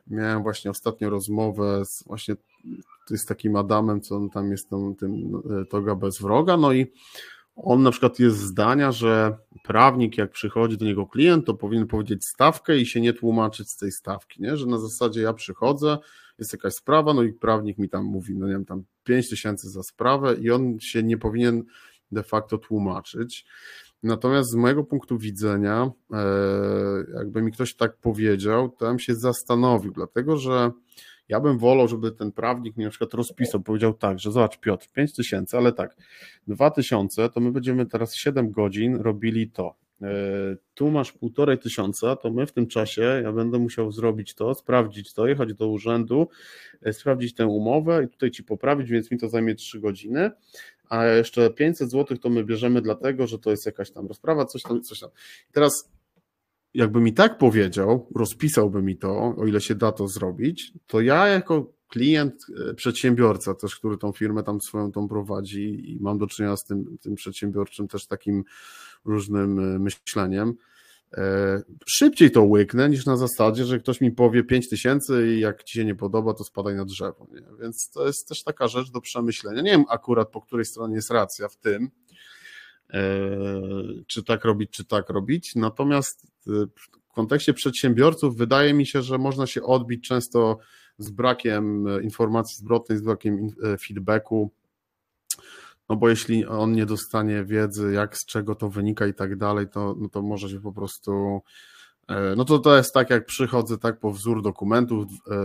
miałem właśnie ostatnio rozmowę z właśnie z takim Adamem, co on tam jest tam, tym e, toga bez wroga, no i on na przykład jest zdania, że prawnik jak przychodzi do niego klient, to powinien powiedzieć stawkę i się nie tłumaczyć z tej stawki, nie? że na zasadzie ja przychodzę, jest jakaś sprawa, no i prawnik mi tam mówi, no nie wiem, tam 5 tysięcy za sprawę i on się nie powinien de facto tłumaczyć. Natomiast z mojego punktu widzenia, e, jakby mi ktoś tak powiedział, to bym się zastanowił, dlatego że ja bym wolał, żeby ten prawnik mi na przykład rozpisał, powiedział tak, że zobacz Piotr, 5 tysięcy, ale tak, 2 tysiące, to my będziemy teraz 7 godzin robili to. E, tu masz półtorej tysiąca, to my w tym czasie ja będę musiał zrobić to, sprawdzić to, jechać do urzędu, e, sprawdzić tę umowę i tutaj ci poprawić, więc mi to zajmie 3 godziny, a jeszcze 500 zł to my bierzemy dlatego, że to jest jakaś tam rozprawa, coś tam, coś tam. I teraz jakby mi tak powiedział, rozpisałby mi to, o ile się da to zrobić, to ja jako klient, e, przedsiębiorca też, który tą firmę tam swoją tą prowadzi i mam do czynienia z tym, tym przedsiębiorczym też takim różnym e, myśleniem, szybciej to łyknę niż na zasadzie, że ktoś mi powie 5 tysięcy i jak ci się nie podoba, to spadaj na drzewo. Nie? Więc to jest też taka rzecz do przemyślenia. Nie wiem akurat po której stronie jest racja w tym, e, czy tak robić, czy tak robić. Natomiast e, w kontekście przedsiębiorców wydaje mi się, że można się odbić często z brakiem informacji zwrotnej, z brakiem feedbacku no bo jeśli on nie dostanie wiedzy, jak, z czego to wynika i tak dalej, to, no to może się po prostu. E, no to to jest tak, jak przychodzę tak po wzór dokumentów, e,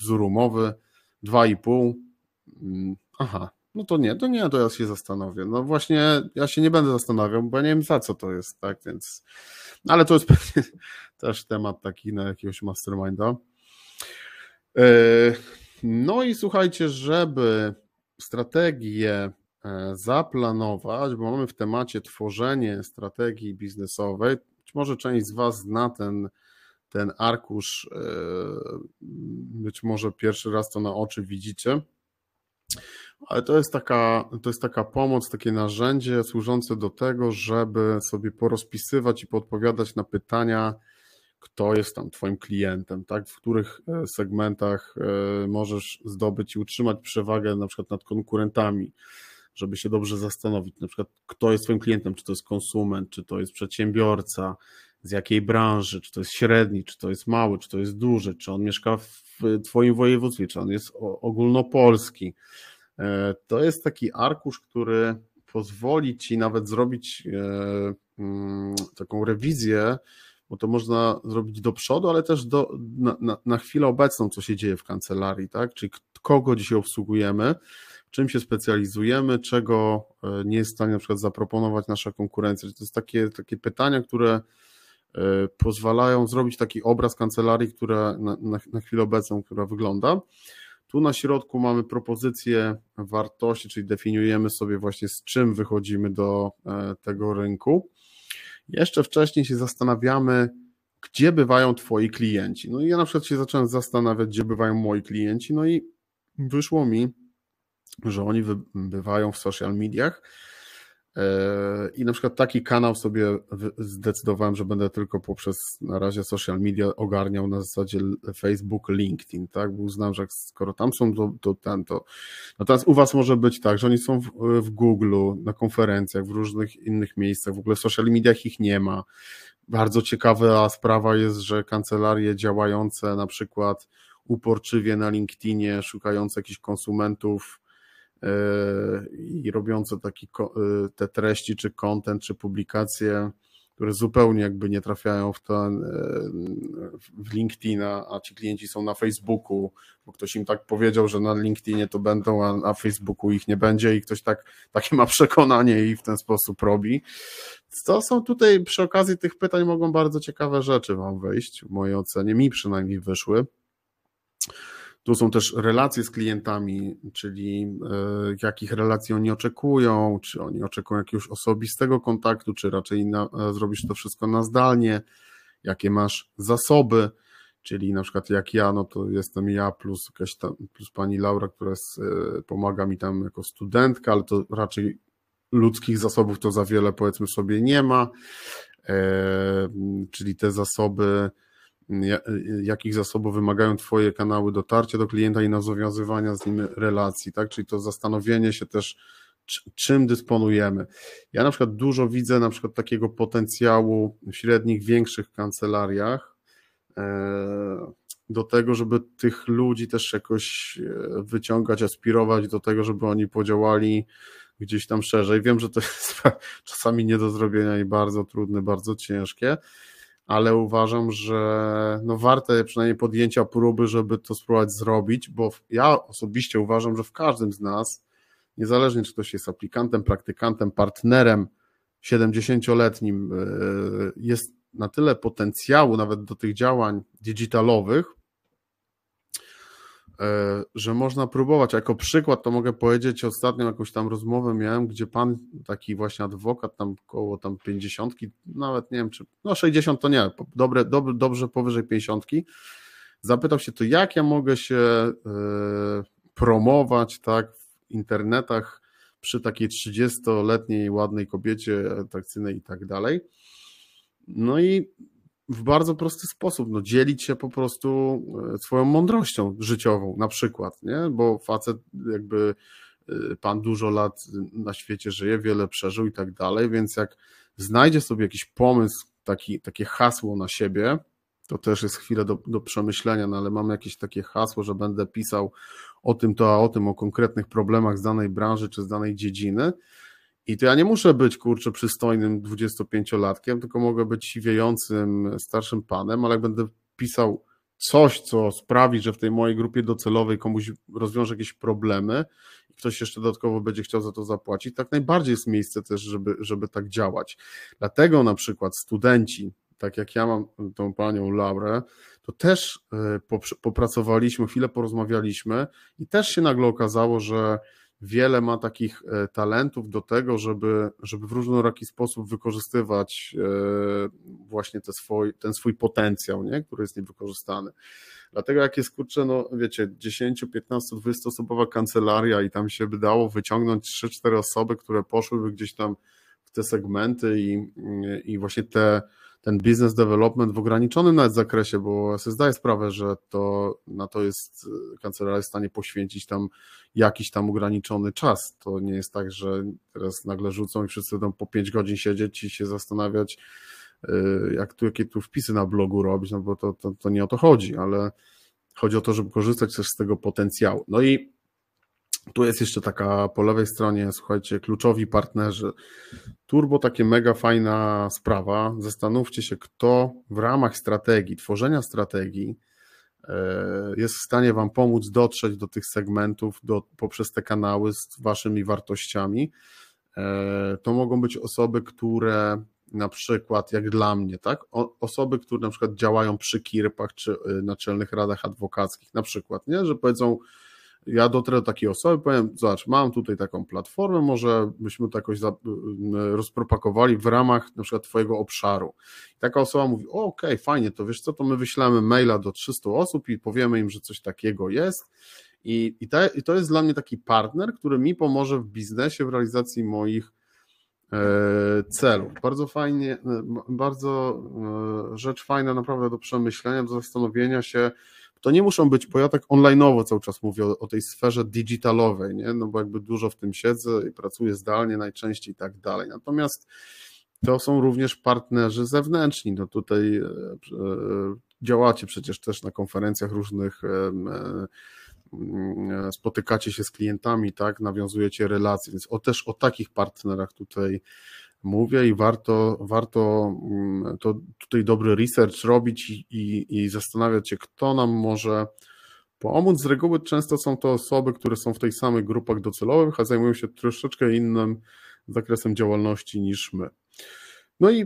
wzór umowy, 2,5. Mm, aha, no to nie, to nie, to ja się zastanowię. No właśnie, ja się nie będę zastanawiał, bo ja nie wiem za co to jest, tak, więc. No ale to jest pewnie też temat taki na jakiegoś masterminda. E, no i słuchajcie, żeby strategię zaplanować, bo mamy w temacie tworzenie strategii biznesowej. Być może część z Was zna ten, ten arkusz, e, być może pierwszy raz to na oczy widzicie, ale to jest taka, to jest taka pomoc, takie narzędzie służące do tego, żeby sobie porozpisywać i podpowiadać na pytania, kto jest tam Twoim klientem, tak? w których e, segmentach możesz zdobyć i utrzymać przewagę na przykład nad konkurentami żeby się dobrze zastanowić, na przykład kto jest Twoim klientem, czy to jest konsument, czy to jest przedsiębiorca, z jakiej branży, czy to jest średni, czy to jest mały, czy to jest duży, czy on mieszka w Twoim województwie, czy on jest ogólnopolski. E, to jest taki arkusz, który pozwoli Ci nawet zrobić e, mm, taką rewizję, bo to można zrobić do przodu, ale też do, na, na, na chwilę obecną, co się dzieje w kancelarii, tak? Czyli kogo dzisiaj obsługujemy, czym się specjalizujemy, czego e, nie jest w stanie na przykład zaproponować nasza konkurencja. To jest takie, takie pytania, które e, pozwalają zrobić taki obraz kancelarii, która na, na, na chwilę obecną, która wygląda. Tu na środku mamy propozycję wartości, czyli definiujemy sobie właśnie z czym wychodzimy do e, tego rynku. Jeszcze wcześniej się zastanawiamy, gdzie bywają Twoi klienci. No i ja na przykład się zacząłem zastanawiać, gdzie bywają moi klienci, no i wyszło mi, że oni bywają w social mediach. E, I na przykład taki kanał sobie zdecydowałem, że będę tylko poprzez na razie social media ogarniał na zasadzie Facebook, LinkedIn, tak? Bo uznałem, że skoro tam są, to, to ten, to. Natomiast u Was może być tak, że oni są w, w Google, na konferencjach, w różnych innych miejscach, w ogóle w social mediach ich nie ma. Bardzo ciekawa sprawa jest, że kancelarie działające na przykład uporczywie na LinkedInie, szukające jakichś konsumentów, i robiące taki, e, te treści, czy content, czy publikacje które zupełnie jakby nie trafiają w ten w LinkedIna, a ci klienci są na Facebooku, bo ktoś im tak powiedział, że na LinkedInie to będą, a na Facebooku ich nie będzie i ktoś tak, takie ma przekonanie i w ten sposób robi. To są tutaj przy okazji tych pytań mogą bardzo ciekawe rzeczy wam wejść, w mojej ocenie, mi przynajmniej wyszły. Tu są też relacje z klientami, czyli e, jakich relacji oni oczekują, czy oni oczekują jakiegoś osobistego kontaktu, czy raczej na, e, zrobisz to wszystko na zdalnie, jakie masz zasoby, czyli na przykład jak ja, no to jestem ja plus jakaś tam, plus pani Laura, która e, pomaga mi tam jako studentka, ale to raczej ludzkich zasobów to za wiele powiedzmy sobie nie ma, czyli te zasoby jakich zasobów wymagają Twoje kanały dotarcia do klienta i nawiązywania z nim relacji, tak? Czyli to zastanowienie się też, czym dysponujemy. Ja na przykład dużo widzę na przykład takiego potencjału w średnich, większych kancelariach e, do tego, żeby tych ludzi też jakoś e, wyciągać, aspirować do tego, żeby oni podziałali gdzieś tam szerzej. Wiem, że to jest czasami nie do zrobienia i bardzo trudne, bardzo ciężkie, ale uważam, że no warte przynajmniej podjęcia próby, żeby to spróbować zrobić, bo ja osobiście uważam, że w każdym z nas, niezależnie czy ktoś jest aplikantem, praktykantem, partnerem 70-letnim, e, jest na tyle potencjału nawet do tych działań digitalowych, że można próbować. Jako przykład to mogę powiedzieć, ostatnio jakąś tam rozmowę miałem, gdzie pan, taki właśnie adwokat, tam koło tam 50, nawet nie wiem, czy no 60 to nie, dobre, dobre, dobrze powyżej 50, zapytał się to, jak ja mogę się e, promować tak w internetach przy takiej 30-letniej ładnej kobiecie atrakcyjnej i tak dalej. No i w bardzo prosty sposób, no, dzielić się po prostu e, swoją mądrością życiową, na przykład, nie? Bo facet jakby e, pan dużo lat na świecie żyje, wiele przeżył i tak dalej, więc jak znajdzie sobie jakiś pomysł, taki, takie hasło na siebie, to też jest chwilę do, do przemyślenia, no ale mam jakieś takie hasło, że będę pisał o tym, to a o tym, o konkretnych problemach z danej branży czy z danej dziedziny, i to ja nie muszę być, kurczę, przystojnym 25-latkiem, tylko mogę być siwiejącym starszym panem, ale jak będę pisał coś, co sprawi, że w tej mojej grupie docelowej komuś rozwiąże jakieś problemy i ktoś jeszcze dodatkowo będzie chciał za to zapłacić, tak najbardziej jest miejsce też, żeby, żeby tak działać. Dlatego na przykład studenci, tak jak ja mam tą panią Laurę, to też e, popracowaliśmy, chwilę porozmawialiśmy i też się nagle okazało, że wiele ma takich e, talentów do tego, żeby, żeby w różnoraki sposób wykorzystywać e, właśnie te swój, ten swój potencjał, nie? który jest niewykorzystany. Dlatego jak jest, kurczę, no wiecie, 10, 15, 20 osobowa kancelaria i tam się by dało wyciągnąć 3-4 osoby, które poszłyby gdzieś tam w te segmenty i, i właśnie te ten business development w ograniczonym nawet zakresie, bo ja sobie zdaję sprawę, że to na to jest kancelaria jest w stanie poświęcić tam jakiś tam ograniczony czas. To nie jest tak, że teraz nagle rzucą i wszyscy będą po 5 godzin siedzieć i się zastanawiać, y, jak tu, jakie tu wpisy na blogu robić, no bo to, to, to nie o to chodzi, ale chodzi o to, żeby korzystać też z tego potencjału. No i tu jest jeszcze taka po lewej stronie, słuchajcie, kluczowi partnerzy. Turbo takie mega fajna sprawa. Zastanówcie się, kto w ramach strategii, tworzenia strategii e, jest w stanie Wam pomóc dotrzeć do tych segmentów do, poprzez te kanały z Waszymi wartościami. E, to mogą być osoby, które na przykład, jak dla mnie, tak? Osoby, które na przykład działają przy KIRP-ach czy y, naczelnych radach adwokackich, na przykład, nie? Że powiedzą, ja dotrę do takiej osoby, powiem, zobacz, mam tutaj taką platformę, może byśmy to jakoś rozpropakowali w ramach na przykład twojego obszaru. I taka osoba mówi, okej, okay, fajnie, to wiesz co, to my wyślemy maila do 300 osób i powiemy im, że coś takiego jest i, i, i to jest dla mnie taki partner, który mi pomoże w biznesie, w realizacji moich e, celów. Bardzo fajnie, bardzo e, rzecz fajna naprawdę do przemyślenia, do zastanowienia się, to nie muszą być, bo ja tak online'owo cały czas mówię o, o, tej sferze digitalowej, nie? no bo jakby dużo w tym siedzę i pracuję zdalnie najczęściej i tak dalej. Natomiast to są również partnerzy zewnętrzni. No tutaj e, e, działacie przecież też na konferencjach różnych, e, spotykacie się z klientami, tak, nawiązujecie relacje, więc o, też o takich partnerach tutaj mówię i warto, warto mm, to tutaj dobry research robić i, i, zastanawiać się, kto nam może pomóc. Z reguły często są to osoby, które są w tej samych grupach docelowych, a zajmują się troszeczkę innym zakresem działalności niż my. No i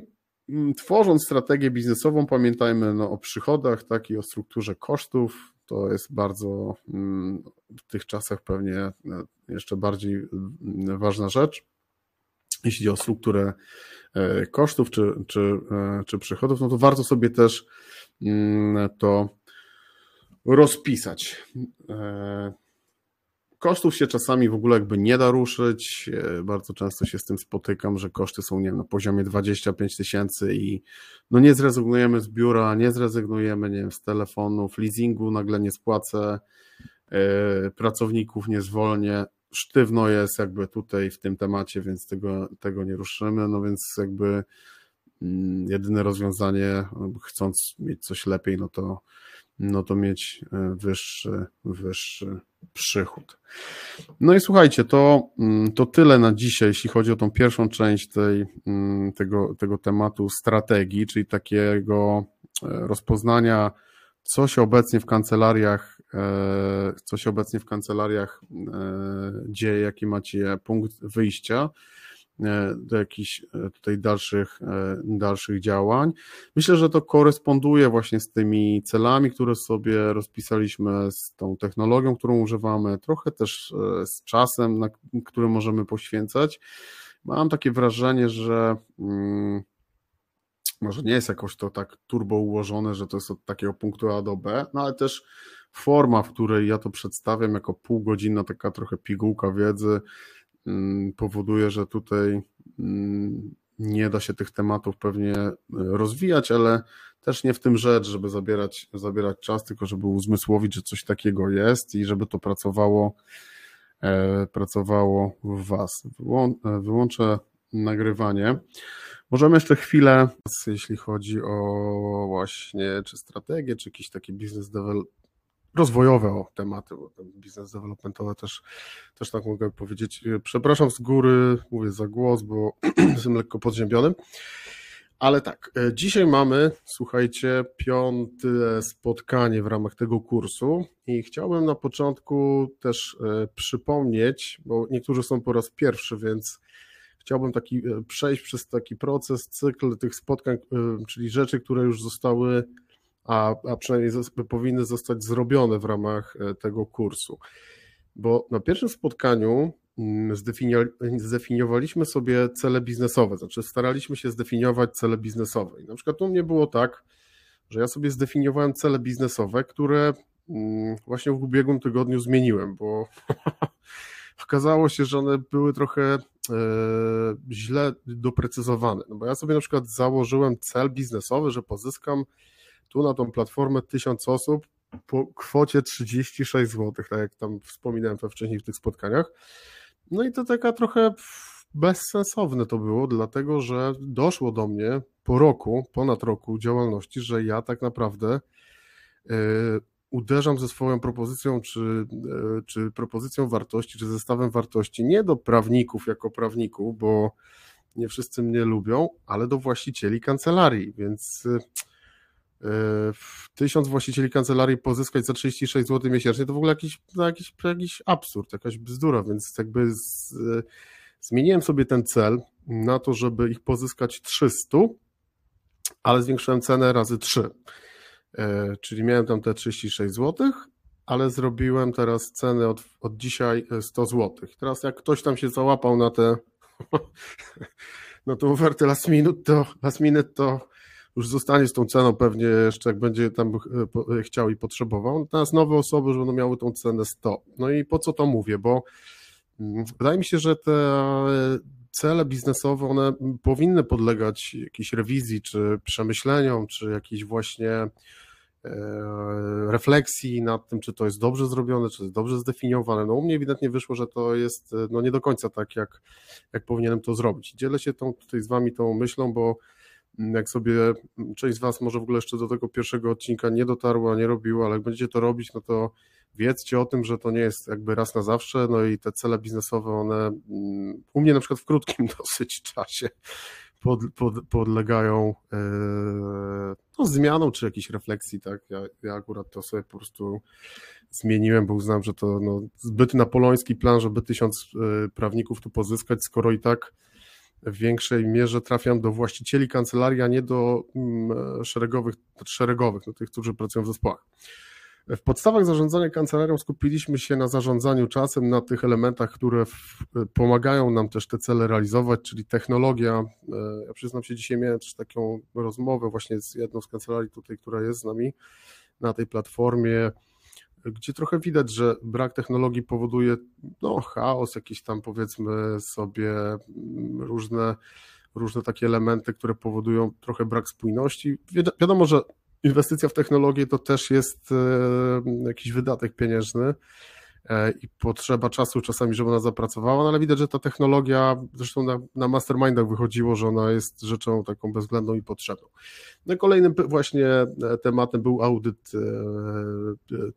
mm, tworząc strategię biznesową, pamiętajmy no, o przychodach, tak i o strukturze kosztów. To jest bardzo mm, w tych czasach pewnie e, jeszcze bardziej ważna rzecz. Jeśli chodzi o strukturę e, kosztów czy, czy, e, czy przychodów, no to warto sobie też to rozpisać. Kosztów się czasami w ogóle jakby nie da ruszyć. E, bardzo często się z tym spotykam, że koszty są nie wiem, na poziomie 25 tysięcy i no nie zrezygnujemy z biura, nie zrezygnujemy nie wiem, z telefonów, leasingu nagle nie spłacę, pracowników nie zwolnię. Sztywno jest jakby tutaj w tym temacie, więc tego, tego nie ruszymy. No więc jakby yy, jedyne rozwiązanie, chcąc mieć coś lepiej, no to no to mieć e, wyższy, wyższy przychód. No i słuchajcie, to, mm, to tyle na dzisiaj, jeśli chodzi o tą pierwszą część tej, mm, tego, tego tematu strategii, czyli takiego e, rozpoznania, co się obecnie w kancelariach, e, co się obecnie w kancelariach dzieje, jaki macie punkt wyjścia E, do jakichś e, tutaj dalszych, e, dalszych działań. Myślę, że to koresponduje właśnie z tymi celami, które sobie rozpisaliśmy, z tą technologią, którą używamy, trochę też z czasem, na który możemy poświęcać. Mam takie wrażenie, że hmm, może nie jest jakoś to tak turbo ułożone, że to jest od takiego punktu A do B, no ale też forma, w której ja to przedstawiam jako półgodzinna taka trochę pigułka wiedzy, Mm, powoduje, że tutaj mm, nie da się tych tematów pewnie e, rozwijać, ale też nie w tym rzecz, żeby zabierać, zabierać czas, tylko żeby uzmysłowić, że coś takiego jest i żeby to pracowało, e, pracowało w Was. E, wyłączę nagrywanie. Możemy jeszcze chwilę, jeśli chodzi o właśnie czy strategię, czy jakiś taki biznes development, rozwojowe o tematy, bo biznes developmentowy też, też tak mogę powiedzieć. Przepraszam z góry, mówię za głos, bo jestem lekko podziębiony. Ale tak, e, dzisiaj mamy, słuchajcie, piąte spotkanie w ramach tego kursu i chciałbym na początku też e, przypomnieć, bo niektórzy są po raz pierwszy, więc chciałbym taki e, przejść przez taki proces, cykl tych spotkań, czyli rzeczy, które już zostały a, a przynajmniej powinny zostać zrobione w ramach e, tego kursu. Bo na pierwszym spotkaniu mm, zdefiniowaliśmy sobie cele biznesowe, znaczy staraliśmy się zdefiniować cele biznesowe. I na przykład u mnie było tak, że ja sobie zdefiniowałem cele biznesowe, które mm, właśnie w ubiegłym tygodniu zmieniłem, bo okazało się, że one były trochę e, źle doprecyzowane. No bo ja sobie na przykład założyłem cel biznesowy, że pozyskam tu na tą platformę 1000 osób po kwocie 36 zł, tak jak tam wspominałem we wcześniej w tych spotkaniach. No i to taka trochę bezsensowne to było, dlatego że doszło do mnie po roku, ponad roku działalności, że ja tak naprawdę yy, uderzam ze swoją propozycją, czy, yy, czy propozycją wartości, czy zestawem wartości nie do prawników jako prawników, bo nie wszyscy mnie lubią, ale do właścicieli kancelarii, więc yy, tysiąc właścicieli kancelarii pozyskać za 36 zł miesięcznie, to w ogóle jakiś, jakiś, jakiś absurd, jakaś bzdura, więc jakby z, zmieniłem sobie ten cel na to, żeby ich pozyskać 300, ale zwiększyłem cenę razy 3. E, czyli miałem tam te 36 zł, ale zrobiłem teraz cenę od, od dzisiaj 100 zł. Teraz jak ktoś tam się załapał na te na tą ofertę last minute, to last minute to już zostanie z tą ceną pewnie jeszcze, jak będzie tam e, e, chciał i potrzebował. Natomiast nowe osoby już będą miały tą cenę 100. No i po co to mówię? Bo mm, wydaje mi się, że te cele biznesowe, one powinny podlegać jakiejś rewizji, czy przemyśleniom, czy jakiejś właśnie e, refleksji nad tym, czy to jest dobrze zrobione, czy jest dobrze zdefiniowane. No u mnie ewidentnie wyszło, że to jest no nie do końca tak, jak, jak powinienem to zrobić. Dzielę się tą, tutaj z Wami tą myślą, bo jak sobie część z Was może w ogóle jeszcze do tego pierwszego odcinka nie dotarła, nie robiła, ale jak będziecie to robić, no to wiedzcie o tym, że to nie jest jakby raz na zawsze, no i te cele biznesowe, one mm, u mnie na przykład w krótkim dosyć czasie pod, pod, podlegają e, no, zmianom czy jakiejś refleksji, tak, ja, ja akurat to sobie po prostu zmieniłem, bo uznałem, że to no, zbyt napoleoński plan, żeby tysiąc e, prawników tu pozyskać, skoro i tak w większej mierze trafiam do właścicieli kancelarii, a nie do mm, szeregowych, szeregowych, no, tych, którzy pracują w zespołach. W podstawach zarządzania kancelarią skupiliśmy się na zarządzaniu czasem, na tych elementach, które pomagają nam też te cele realizować, czyli technologia. E, ja przyznam się, dzisiaj miałem też taką rozmowę właśnie z jedną z kancelarii tutaj, która jest z nami na tej platformie, gdzie trochę widać, że brak technologii powoduje no, chaos, jakieś tam powiedzmy sobie różne, różne takie elementy, które powodują trochę brak spójności. wiadomo, że inwestycja w technologię to też jest e, jakiś wydatek pieniężny e, i potrzeba czasu czasami, żeby ona zapracowała, no ale widać, że ta technologia, zresztą na, na mastermindach wychodziło, że ona jest rzeczą taką bezwzględną i potrzebną. No kolejnym właśnie e, tematem był audyt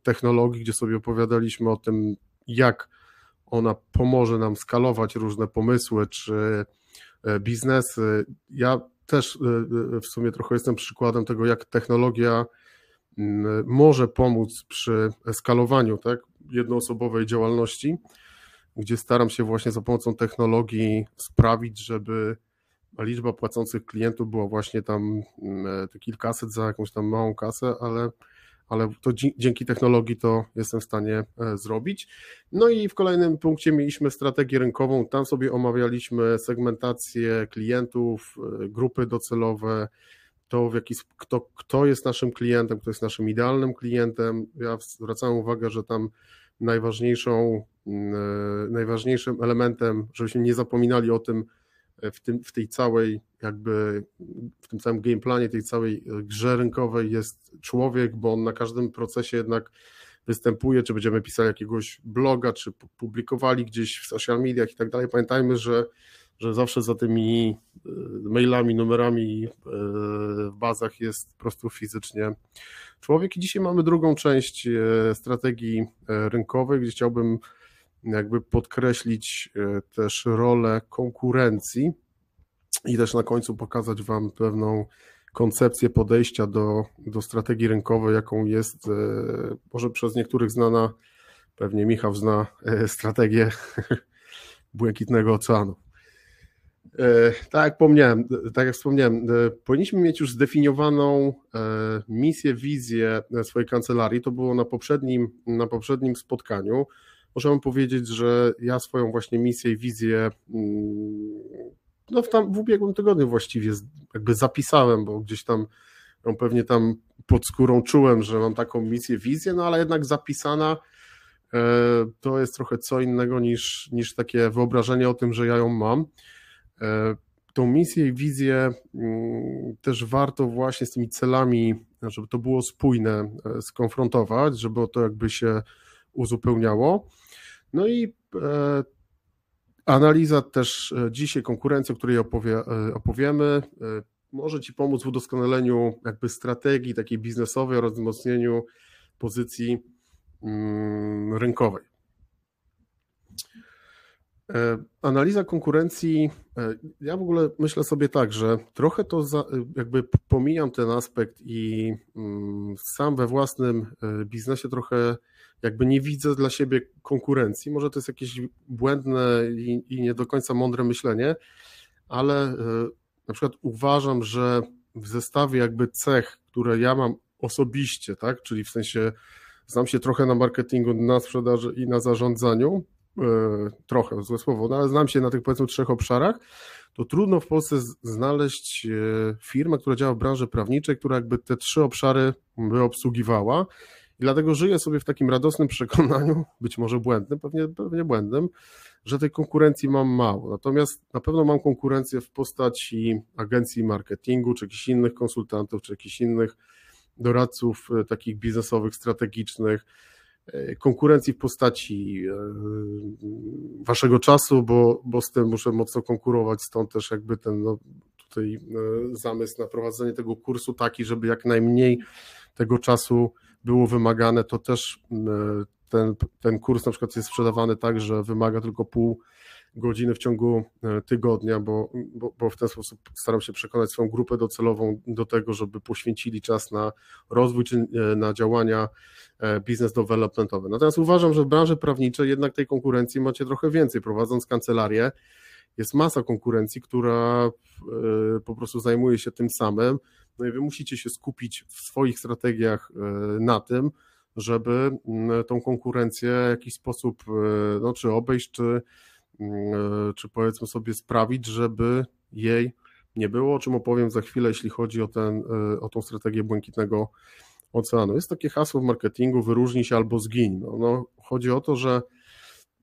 technologii, gdzie sobie opowiadaliśmy o tym, jak ona pomoże nam skalować różne pomysły czy biznesy. Ja też y, y, w sumie trochę jestem przykładem tego, jak technologia mm, może pomóc przy skalowaniu tak, jednoosobowej działalności, gdzie staram się właśnie za pomocą technologii sprawić, żeby liczba płacących klientów była właśnie tam mm, te kilkaset za jakąś tam małą kasę, ale ale to dzięki technologii to jestem w stanie e, zrobić. No i w kolejnym punkcie mieliśmy strategię rynkową, tam sobie omawialiśmy segmentację klientów, e, grupy docelowe, to w jaki, kto, kto jest naszym klientem, kto jest naszym idealnym klientem. Ja zwracam uwagę, że tam najważniejszą, mm, e, najważniejszym elementem, żebyśmy nie zapominali o tym, w, tym, w tej całej jakby, w tym całym gameplanie, tej całej grze rynkowej jest człowiek, bo on na każdym procesie jednak występuje, czy będziemy pisali jakiegoś bloga, czy publikowali gdzieś w social mediach i tak dalej. Pamiętajmy, że, że zawsze za tymi e, mailami, numerami e, w bazach jest po prostu fizycznie człowiek. I dzisiaj mamy drugą część e, strategii rynkowej, gdzie chciałbym jakby podkreślić e, też rolę konkurencji i też na końcu pokazać Wam pewną koncepcję podejścia do, do strategii rynkowej, jaką jest e, może przez niektórych znana, pewnie Michał zna e, strategię Błękitnego Oceanu. Tak jak wspomniałem, tak jak wspomniałem, powinniśmy mieć już zdefiniowaną misję, wizję swojej kancelarii. To było na poprzednim, na poprzednim spotkaniu możemy powiedzieć, że ja swoją właśnie misję i wizję mm, no w, tam, w ubiegłym tygodniu właściwie jakby zapisałem, bo gdzieś tam ją pewnie tam pod skórą czułem, że mam taką misję, wizję, no ale jednak zapisana e, to jest trochę co innego niż, niż takie wyobrażenie o tym, że ja ją mam. E, tą misję i wizję mm, też warto właśnie z tymi celami, żeby to było spójne, e, skonfrontować, żeby to jakby się uzupełniało. No i e, analiza też e, dzisiaj konkurencji, o której opowie, e, opowiemy, może Ci pomóc w udoskonaleniu jakby strategii takiej biznesowej oraz wzmocnieniu pozycji mm, rynkowej. Analiza konkurencji, ja w ogóle myślę sobie tak, że trochę to za, jakby pomijam ten aspekt i mm, sam we własnym biznesie trochę jakby nie widzę dla siebie konkurencji. Może to jest jakieś błędne i, i nie do końca mądre myślenie, ale e, na przykład uważam, że w zestawie jakby cech, które ja mam osobiście, tak, czyli w sensie znam się trochę na marketingu, na sprzedaży i na zarządzaniu, e, trochę, złe słowo, no ale znam się na tych powiedzmy trzech obszarach, to trudno w Polsce znaleźć e, firmę, która działa w branży prawniczej, która jakby te trzy obszary by obsługiwała i dlatego żyję sobie w takim radosnym przekonaniu, być może błędnym, pewnie, pewnie błędnym, że tej konkurencji mam mało. Natomiast na pewno mam konkurencję w postaci agencji marketingu, czy jakichś innych konsultantów, czy jakichś innych doradców e, takich biznesowych, strategicznych, e, konkurencji w postaci e, waszego czasu, bo, bo z tym muszę mocno konkurować, stąd też jakby ten no, tutaj zamysł na prowadzenie tego kursu taki, żeby jak najmniej tego czasu było wymagane, to też ten, ten kurs na przykład jest sprzedawany tak, że wymaga tylko pół godziny w ciągu e, tygodnia, bo, bo, bo, w ten sposób staram się przekonać swoją grupę docelową do tego, żeby poświęcili czas na rozwój czy e, na działania e, biznes developmentowe. Natomiast uważam, że w branży prawniczej jednak tej konkurencji macie trochę więcej. Prowadząc kancelarię, jest masa konkurencji, która po prostu zajmuje się tym samym. No i wy musicie się skupić w swoich strategiach na tym, żeby tą konkurencję w jakiś sposób no, czy obejść, czy E, czy powiedzmy sobie sprawić, żeby jej nie było, o czym opowiem za chwilę, jeśli chodzi o, ten, e, o tą strategię błękitnego oceanu. Jest takie hasło w marketingu, wyróżnij się albo zgiń. No, no, chodzi o to, że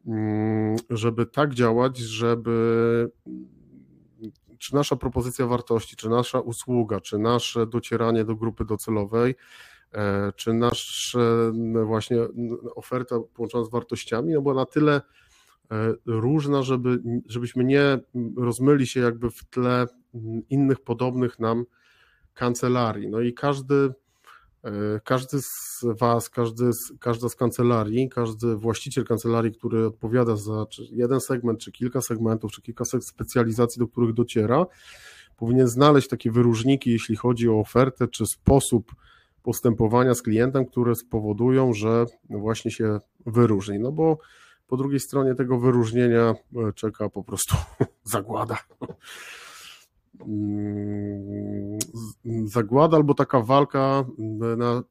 mm, żeby tak działać, żeby czy nasza propozycja wartości, czy nasza usługa, czy nasze docieranie do grupy docelowej, e, czy nasza właśnie oferta połączona z wartościami, no bo na tyle E, różna, żeby, żebyśmy nie rozmyli się jakby w tle innych podobnych nam kancelarii. No i każdy, każdy z Was, każdy z, każda z kancelarii, każdy właściciel kancelarii, który odpowiada za jeden segment, czy kilka segmentów, czy kilka specjalizacji, do których dociera, powinien znaleźć takie wyróżniki, jeśli chodzi o ofertę, czy sposób postępowania z klientem, które spowodują, że właśnie się wyróżni. No bo po drugiej stronie tego wyróżnienia e, czeka po prostu zagłada. Mm, zagłada albo taka walka na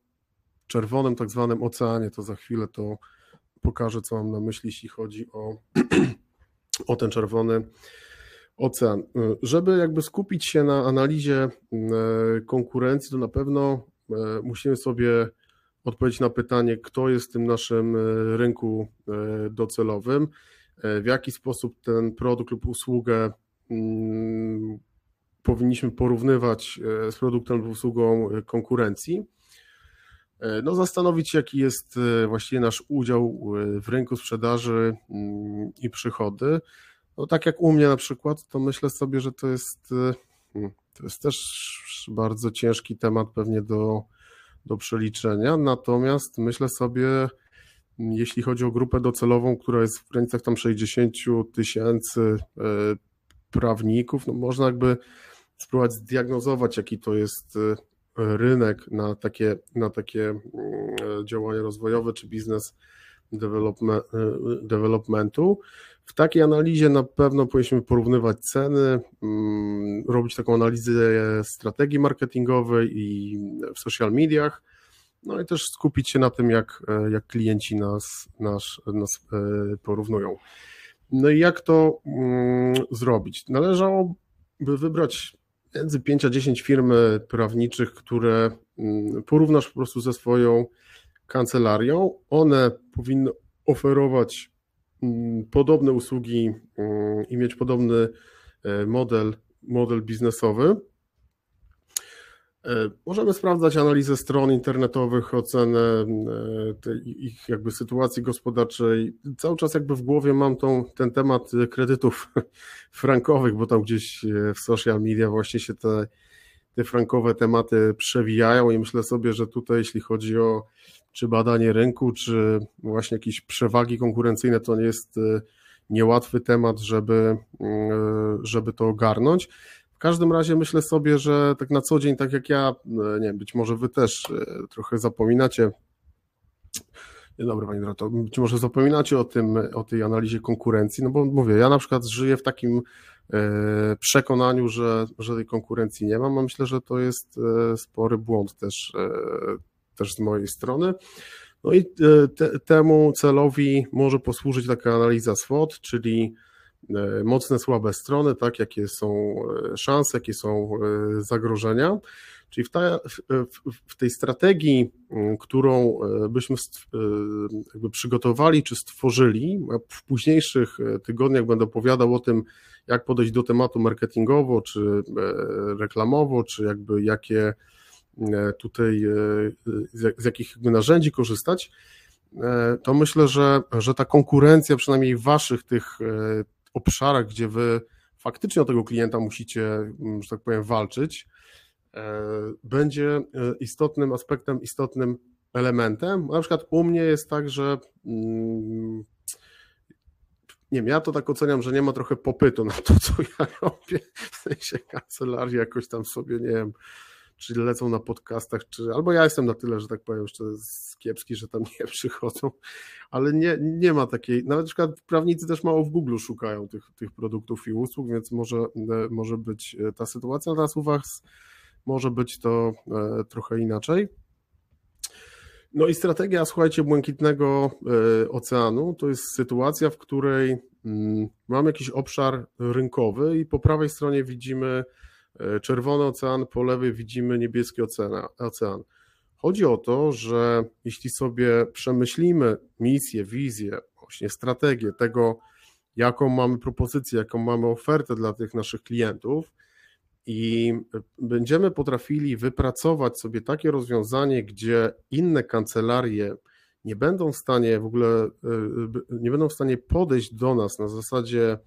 czerwonym tak zwanym oceanie, to za chwilę to pokażę, co mam na myśli, jeśli chodzi o, o ten czerwony ocean. E, żeby jakby skupić się na analizie konkurencji, to na pewno musimy sobie odpowiedzieć na pytanie, kto jest w tym naszym rynku docelowym, w jaki sposób ten produkt lub usługę mm, powinniśmy porównywać z produktem lub usługą konkurencji. No, zastanowić się, jaki jest właściwie nasz udział w rynku sprzedaży mm, i przychody. No, tak jak u mnie na przykład, to myślę sobie, że to jest, hmm, to jest też bardzo ciężki temat pewnie do, do przeliczenia. Natomiast myślę sobie, jeśli chodzi o grupę docelową, która jest w granicach tam 60 tysięcy e, prawników, no można jakby spróbować zdiagnozować, jaki to jest e, rynek na takie, na takie mm, e, działania rozwojowe czy biznes developmentu. W takiej analizie na pewno powinniśmy porównywać ceny, mm, robić taką analizę strategii marketingowej i w social mediach, no i też skupić się na tym, jak, jak klienci nas, nas, nas e, porównują. No i jak to mm, zrobić? Należałoby wybrać między 5 a 10 firm prawniczych, które mm, porównasz po prostu ze swoją kancelarią. One powinny oferować Mm, podobne usługi mm, i mieć podobny e, model, model biznesowy. E, możemy sprawdzać analizę stron internetowych, ocenę e, ich jakby sytuacji gospodarczej. Cały czas jakby w głowie mam tą, ten temat kredytów frankowych, bo tam gdzieś w social media właśnie się te, te frankowe tematy przewijają i myślę sobie, że tutaj jeśli chodzi o czy badanie rynku, czy właśnie jakieś przewagi konkurencyjne, to nie jest e, niełatwy temat, żeby, e, żeby to ogarnąć. Każdym razie myślę sobie, że tak na co dzień, tak jak ja, e, nie wiem, być może wy też trochę zapominacie, Dzień dobry Panie Dyrektor. Być może zapominacie o tym, o tej analizie konkurencji, no bo mówię, ja na przykład żyję w takim przekonaniu, że, że tej konkurencji nie mam, a myślę, że to jest spory błąd też też z mojej strony. No i e, te, temu celowi może posłużyć taka analiza SWOT, czyli e, mocne, słabe strony, tak, jakie są e, szanse, jakie są zagrożenia. Czyli w, ta, w, w, tej strategii, którą byśmy jakby przygotowali czy stworzyli, w późniejszych tygodniach będę opowiadał o tym, jak podejść do tematu marketingowo, czy reklamowo, czy jakby jakie E, tutaj e, z jakich narzędzi korzystać, e, to myślę, że, że ta konkurencja, przynajmniej waszych tych obszarach, gdzie wy faktycznie o tego klienta musicie, że tak powiem, walczyć, będzie istotnym aspektem, istotnym elementem. Na przykład u mnie jest tak, że mm, nie wiem, ja to tak oceniam, że nie ma trochę popytu na to, co ja robię, w sensie kancelarii jakoś tam sobie, nie wiem, czy lecą na podcastach, czy albo ja jestem na tyle, że tak powiem, jeszcze kiepski, że tam nie przychodzą, ale nie, nie ma takiej, nawet na przykład prawnicy też mało w Google szukają tych, tych produktów i usług, więc może, może być ta sytuacja, natomiast u Was może być to e, trochę inaczej. No i strategia, słuchajcie, błękitnego e, oceanu. To jest sytuacja, w której mm, mamy jakiś obszar rynkowy i po prawej stronie widzimy e, czerwony ocean, po lewej widzimy niebieski ocean. Chodzi o to, że jeśli sobie przemyślimy misję, wizję, właśnie strategię tego, jaką mamy propozycję, jaką mamy ofertę dla tych naszych klientów, i będziemy potrafili wypracować sobie takie rozwiązanie, gdzie inne kancelarie nie będą w stanie w ogóle, e, nie będą w stanie podejść do nas na zasadzie e,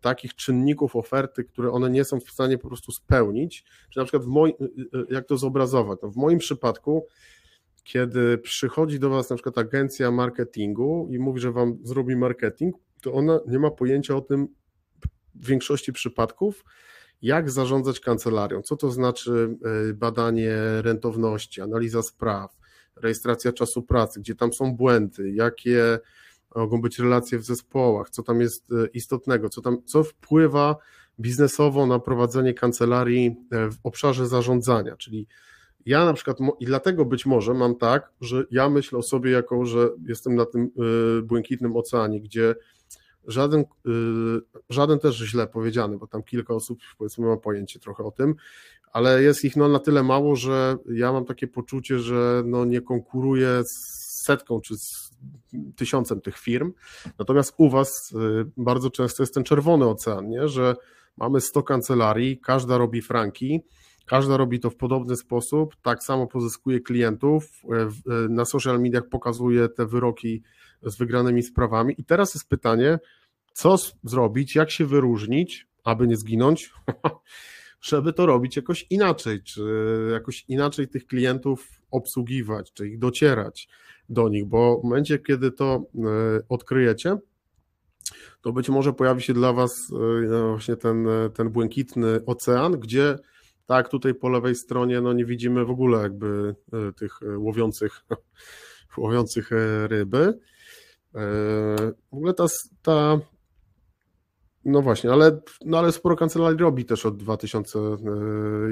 takich czynników oferty, które one nie są w stanie po prostu spełnić. Czy na przykład w moim, e, jak to zobrazować? No w moim przypadku, kiedy przychodzi do Was na przykład agencja marketingu i mówi, że Wam zrobi marketing, to ona nie ma pojęcia o tym w większości przypadków, jak zarządzać kancelarią, co to znaczy e, badanie rentowności, analiza spraw, rejestracja czasu pracy, gdzie tam są błędy, jakie mogą być relacje w zespołach, co tam jest e, istotnego, co tam, co wpływa biznesowo na prowadzenie kancelarii e, w obszarze zarządzania, czyli ja na przykład, i dlatego być może mam tak, że ja myślę o sobie jako, że jestem na tym błękitnym oceanie, gdzie Żaden, żaden też źle powiedziany, bo tam kilka osób powiedzmy ma pojęcie trochę o tym, ale jest ich no na tyle mało, że ja mam takie poczucie, że no nie konkuruję z setką czy z tysiącem tych firm. Natomiast u Was y, bardzo często jest ten czerwony ocean, nie? że mamy 100 kancelarii, każda robi franki, każda robi to w podobny sposób, tak samo pozyskuje klientów, y, na social mediach pokazuje te wyroki z wygranymi sprawami. I teraz jest pytanie, co zrobić, jak się wyróżnić, aby nie zginąć, żeby to robić jakoś inaczej, czy jakoś inaczej tych klientów obsługiwać, czy ich docierać do nich, bo w momencie, kiedy to e, odkryjecie, to być może pojawi się dla Was e, no właśnie ten, ten błękitny ocean, gdzie tak tutaj po lewej stronie no nie widzimy w ogóle jakby e, tych łowiących, łowiących ryby. W ogóle ta, ta no właśnie, ale, no ale sporo kancelarii robi też od 2000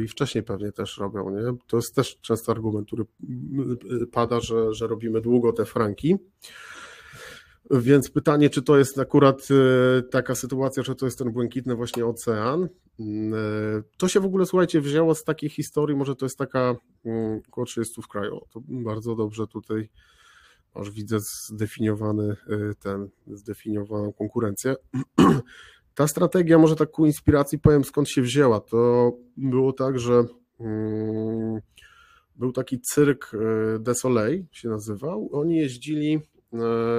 i wcześniej pewnie też robią, nie? To jest też często argument, który pada, że, że robimy długo te franki. Więc pytanie, czy to jest akurat e, taka sytuacja, że to jest ten błękitny właśnie ocean. Mm, e, to się w ogóle, słuchajcie, wzięło z takiej historii, może to jest taka mm, około 30 w kraju. To bardzo dobrze tutaj aż widzę zdefiniowany ten, zdefiniowaną konkurencję. Ta strategia, może tak ku inspiracji powiem skąd się wzięła. To było tak, że mm, był taki cyrk y, de Soleil się nazywał. Oni jeździli y,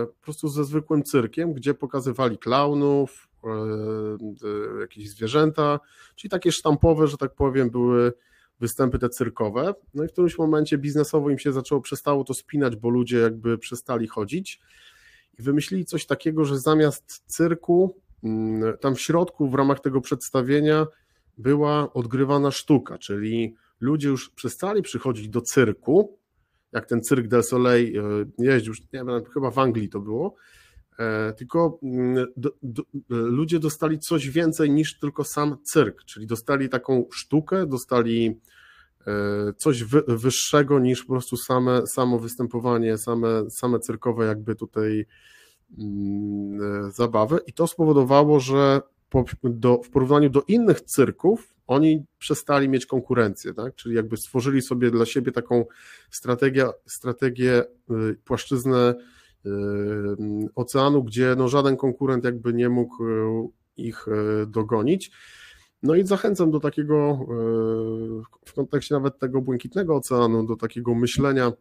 po prostu ze zwykłym cyrkiem, gdzie pokazywali klaunów, jakieś zwierzęta, czyli takie sztampowe, że tak powiem, były występy te cyrkowe. No i w którymś momencie biznesowo im się zaczęło, przestało to spinać, bo ludzie jakby przestali chodzić i wymyślili coś takiego, że zamiast cyrku, tam w środku w ramach tego przedstawienia była odgrywana sztuka, czyli ludzie już przestali przychodzić do cyrku, jak ten cyrk del Soleil e, jeździł, nie wiem, chyba w Anglii to było, E, tylko mm, do, do, ludzie dostali coś więcej niż tylko sam cyrk, czyli dostali taką sztukę, dostali e, coś wy, wyższego niż po prostu same, samo występowanie, same, same cyrkowe jakby tutaj mm, e, zabawy i to spowodowało, że do, w porównaniu do innych cyrków oni przestali mieć konkurencję, tak? czyli jakby stworzyli sobie dla siebie taką strategię, strategię y, płaszczyznę Yy, oceanu, gdzie no żaden konkurent jakby nie mógł yy, ich dogonić. No i zachęcam do takiego, w kontekście nawet tego błękitnego oceanu, do takiego myślenia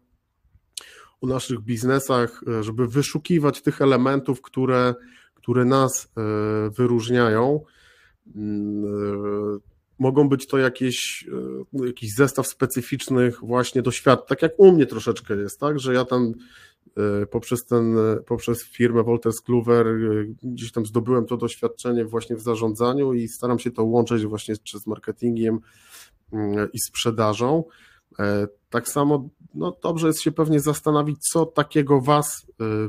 o naszych biznesach, żeby wyszukiwać tych elementów, które, które nas wyróżniają. mogą być to jakieś, e, jakiś zestaw specyficznych właśnie doświadczeń, tak jak u mnie troszeczkę jest, tak, że ja tam e, poprzez ten, poprzez firmę Wolters Kluwer gdzieś tam zdobyłem to doświadczenie właśnie w zarządzaniu i staram się to łączyć właśnie czy z marketingiem mm, i sprzedażą. Tak samo no dobrze jest się pewnie zastanowić, co takiego Was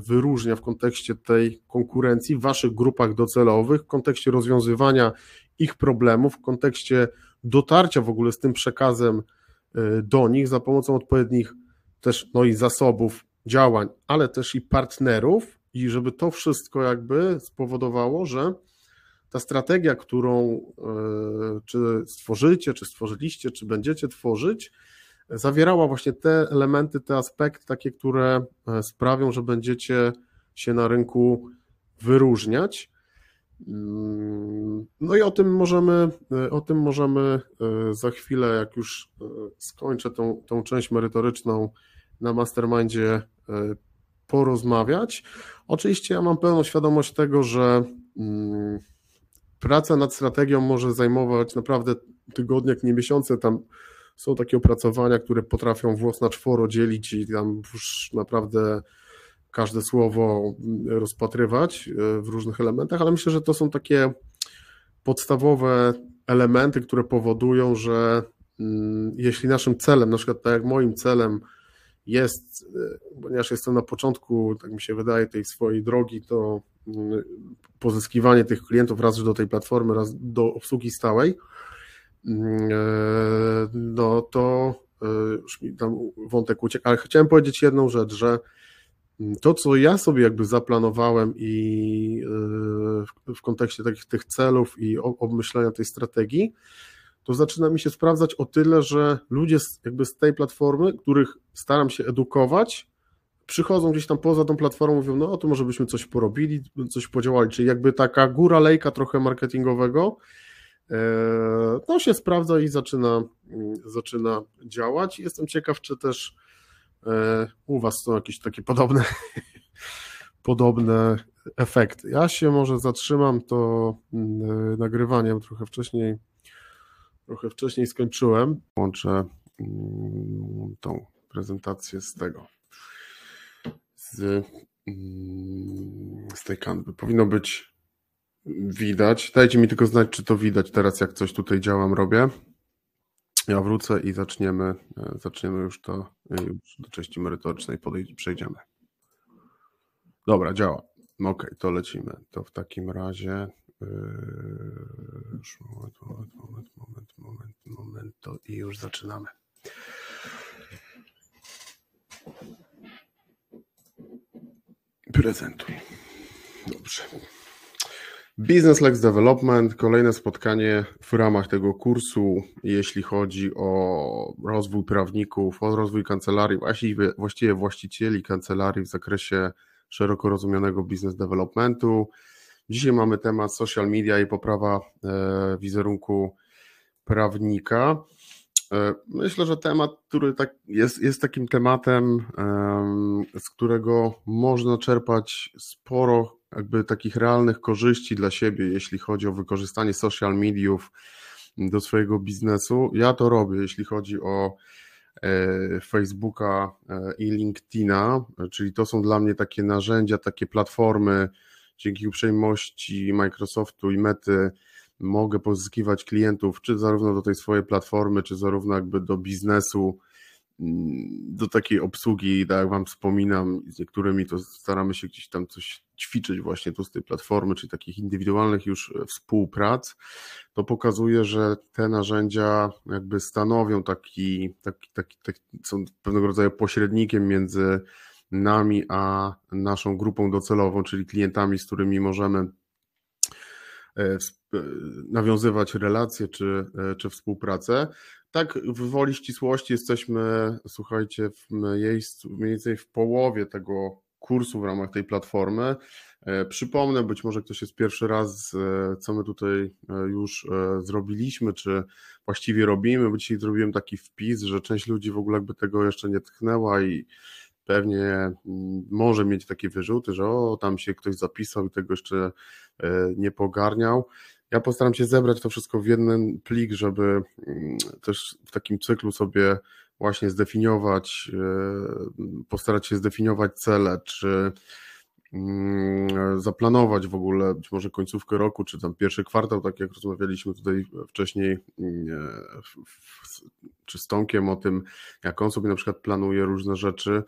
wyróżnia w kontekście tej konkurencji, w Waszych grupach docelowych, w kontekście rozwiązywania ich problemów w kontekście dotarcia w ogóle z tym przekazem y, do nich za pomocą odpowiednich też no i zasobów działań, ale też i partnerów. I żeby to wszystko jakby spowodowało, że ta strategia, którą czy stworzycie, czy stworzyliście, czy będziecie tworzyć, zawierała właśnie te elementy, te aspekty takie, które e, sprawią, że będziecie się na rynku wyróżniać. Mm, no i o tym możemy, e, o tym możemy e, za chwilę, jak już skończę tą, tą część merytoryczną na mastermindzie, porozmawiać. Oczywiście ja mam pełną świadomość tego, że mm, praca nad strategią może zajmować naprawdę tygodnie, jak nie miesiące. Tam są takie opracowania, które potrafią włos na czworo dzielić i tam już naprawdę każde słowo rozpatrywać e, w różnych elementach, ale myślę, że to są takie podstawowe elementy, które powodują, że mm, jeśli naszym celem, na przykład tak jak moim celem jest, e, ponieważ jestem na początku, tak mi się wydaje, tej swojej drogi, to mm, pozyskiwanie tych klientów raz do tej platformy, raz do obsługi stałej, no to już mi tam wątek uciekł, ale chciałem powiedzieć jedną rzecz, że to, co ja sobie jakby zaplanowałem i e, w kontekście takich tych celów i obmyślenia tej strategii, to zaczyna mi się sprawdzać o tyle, że ludzie jakby z tej platformy, których staram się edukować, przychodzą gdzieś tam poza tą platformą, mówią, no to może byśmy coś porobili, coś podziałali, czyli jakby taka góra lejka trochę marketingowego, e, no się sprawdza i zaczyna, zaczyna działać. Jestem ciekaw, czy też E, u Was są jakieś takie podobne, podobne efekty. Ja się może zatrzymam to mm, nagrywaniem trochę wcześniej, trochę wcześniej skończyłem. Łączę mm, tą prezentację z tego, z, mm, z tej kanwy. Powinno być widać. Dajcie mi tylko znać, czy to widać teraz, jak coś tutaj działam, robię. Ja wrócę i zaczniemy, e, zaczniemy już to e, już do części merytorycznej przejdziemy. Dobra, działa. Ok, to lecimy. To w takim razie yy, już moment, moment, moment, moment, moment, moment, to i już zaczynamy. Prezentuj. Dobrze. Business Lex Development, kolejne spotkanie w ramach tego kursu, jeśli chodzi o rozwój prawników, o rozwój kancelarii, właściwie, właściwie właścicieli kancelarii w zakresie szeroko rozumianego business developmentu. Dzisiaj mamy temat social media i poprawa e, wizerunku prawnika. E, myślę, że temat, który tak jest, jest takim tematem, z którego można czerpać sporo jakby takich realnych korzyści dla siebie, jeśli chodzi o wykorzystanie social mediów do swojego biznesu. Ja to robię, jeśli chodzi o e, Facebooka e, i LinkedIna, czyli to są dla mnie takie narzędzia, takie platformy, dzięki uprzejmości Microsoftu i Mety mogę pozyskiwać klientów, czy zarówno do tej swojej platformy, czy zarówno jakby do biznesu, do takiej obsługi, tak jak Wam wspominam, z niektórymi to staramy się gdzieś tam coś ćwiczyć właśnie tu z tej platformy, czyli takich indywidualnych już współprac, to pokazuje, że te narzędzia jakby stanowią taki, taki, taki, taki są pewnego rodzaju pośrednikiem między nami a naszą grupą docelową, czyli klientami, z którymi możemy e, e, nawiązywać relacje czy, e, czy współpracę. Tak, w woli ścisłości jesteśmy, słuchajcie, w miejscu, mniej więcej w połowie tego kursu w ramach tej platformy. E, przypomnę, być może ktoś jest pierwszy raz, e, co my tutaj e, już zrobiliśmy, czy właściwie robimy, bo dzisiaj zrobiłem taki wpis, że część ludzi w ogóle jakby tego jeszcze nie tchnęła i pewnie mm, może mieć takie wyrzuty, że o, tam się ktoś zapisał i tego jeszcze nie pogarniał. Ja postaram się zebrać to wszystko w jeden plik, żeby mm, też w takim cyklu sobie właśnie zdefiniować, e, postarać się zdefiniować cele, czy mm, zaplanować w ogóle być może końcówkę roku, czy tam pierwszy kwartał, tak jak rozmawialiśmy tutaj wcześniej, mm, czy z Tomkiem o tym, jak on sobie na przykład planuje różne rzeczy,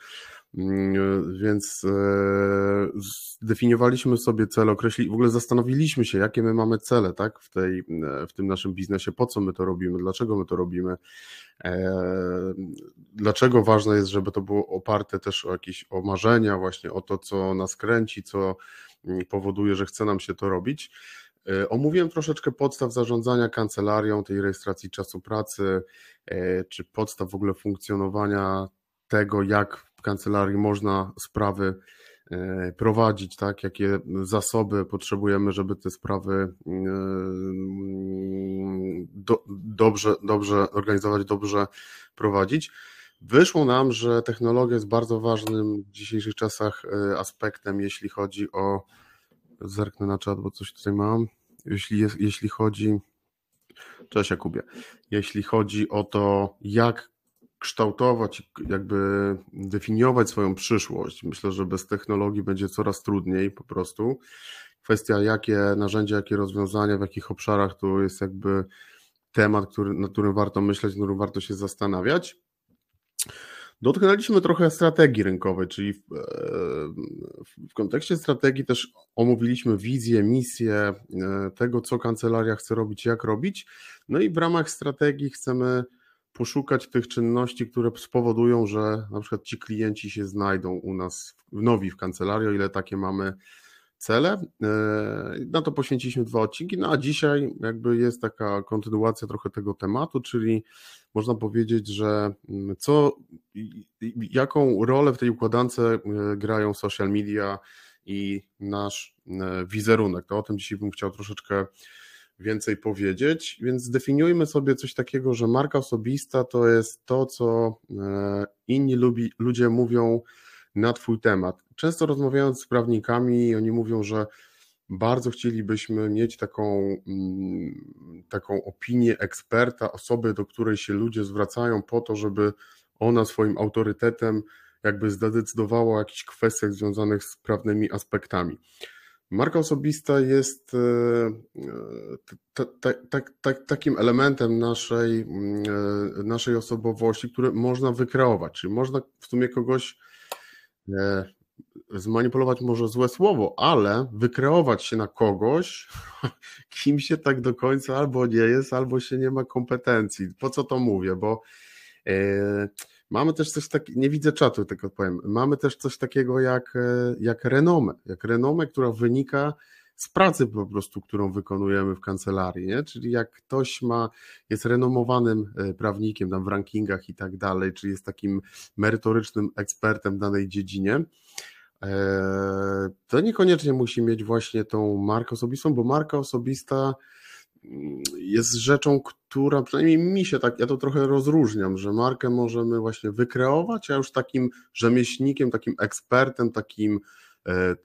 więc e, zdefiniowaliśmy sobie cele, określi, w ogóle zastanowiliśmy się, jakie my mamy cele tak, w, tej, e, w tym naszym biznesie, po co my to robimy, dlaczego my to robimy, e, dlaczego ważne jest, żeby to było oparte też o jakieś o marzenia, właśnie o to, co nas kręci, co mm, powoduje, że chce nam się to robić. Omówiłem troszeczkę podstaw zarządzania kancelarią, tej rejestracji czasu pracy, czy podstaw w ogóle funkcjonowania tego, jak kancelarii można sprawy e, prowadzić, tak, jakie zasoby potrzebujemy, żeby te sprawy e, do, dobrze, dobrze organizować, dobrze prowadzić. Wyszło nam, że technologia jest bardzo ważnym w dzisiejszych czasach e, aspektem, jeśli chodzi o. Zerknę na czat, bo coś tutaj mam. Jeśli, jest, jeśli chodzi. Cześć Jakubie. Jeśli chodzi o to, jak kształtować, jakby definiować swoją przyszłość. Myślę, że bez technologii będzie coraz trudniej po prostu. Kwestia, jakie narzędzia, jakie rozwiązania, w jakich obszarach to jest jakby temat, który, nad którym warto myśleć, nad którym warto się zastanawiać. Dotknęliśmy trochę strategii rynkowej, czyli w, w, kontekście strategii też omówiliśmy wizję, misję e, tego, co kancelaria chce robić, jak robić. No i w ramach strategii chcemy poszukać tych czynności, które spowodują, że na przykład ci klienci się znajdą u nas w nowi w kancelarii, o ile takie mamy cele. E, na to poświęciliśmy dwa odcinki, no a dzisiaj jakby jest taka kontynuacja trochę tego tematu, czyli można powiedzieć, że mm, co, jaką rolę w tej układance e, grają social media i nasz e, wizerunek. To o tym dzisiaj bym chciał troszeczkę więcej powiedzieć, więc zdefiniujmy sobie coś takiego, że marka osobista to jest to, co e, inni lubi, ludzie mówią na Twój temat. Często rozmawiając z prawnikami, oni mówią, że bardzo chcielibyśmy mieć taką, mm, taką opinię eksperta, osoby, do której się ludzie zwracają po to, żeby ona swoim autorytetem jakby zdecydowała o jakichś kwestiach związanych z prawnymi aspektami. Marka osobista jest e, takim elementem naszej, e, naszej osobowości, który można wykreować, czyli można w sumie kogoś e, zmanipulować może złe słowo, ale wykreować się na kogoś, kim się tak do końca albo nie jest, albo się nie ma kompetencji. Po co to mówię? Bo Mamy też coś takiego, nie widzę czatu, tylko powiem, mamy też coś takiego jak, e, jak renomę, jak renomę, która wynika z pracy po prostu, którą wykonujemy w kancelarii, nie? czyli jak ktoś ma, jest renomowanym e, prawnikiem tam w rankingach i tak dalej, czy jest takim merytorycznym ekspertem w danej dziedzinie, e, to niekoniecznie musi mieć właśnie tą markę osobistą, bo marka osobista jest rzeczą, która przynajmniej mi się tak, ja to trochę rozróżniam, że markę możemy właśnie wykreować, a już takim rzemieślnikiem, takim ekspertem, takim, e,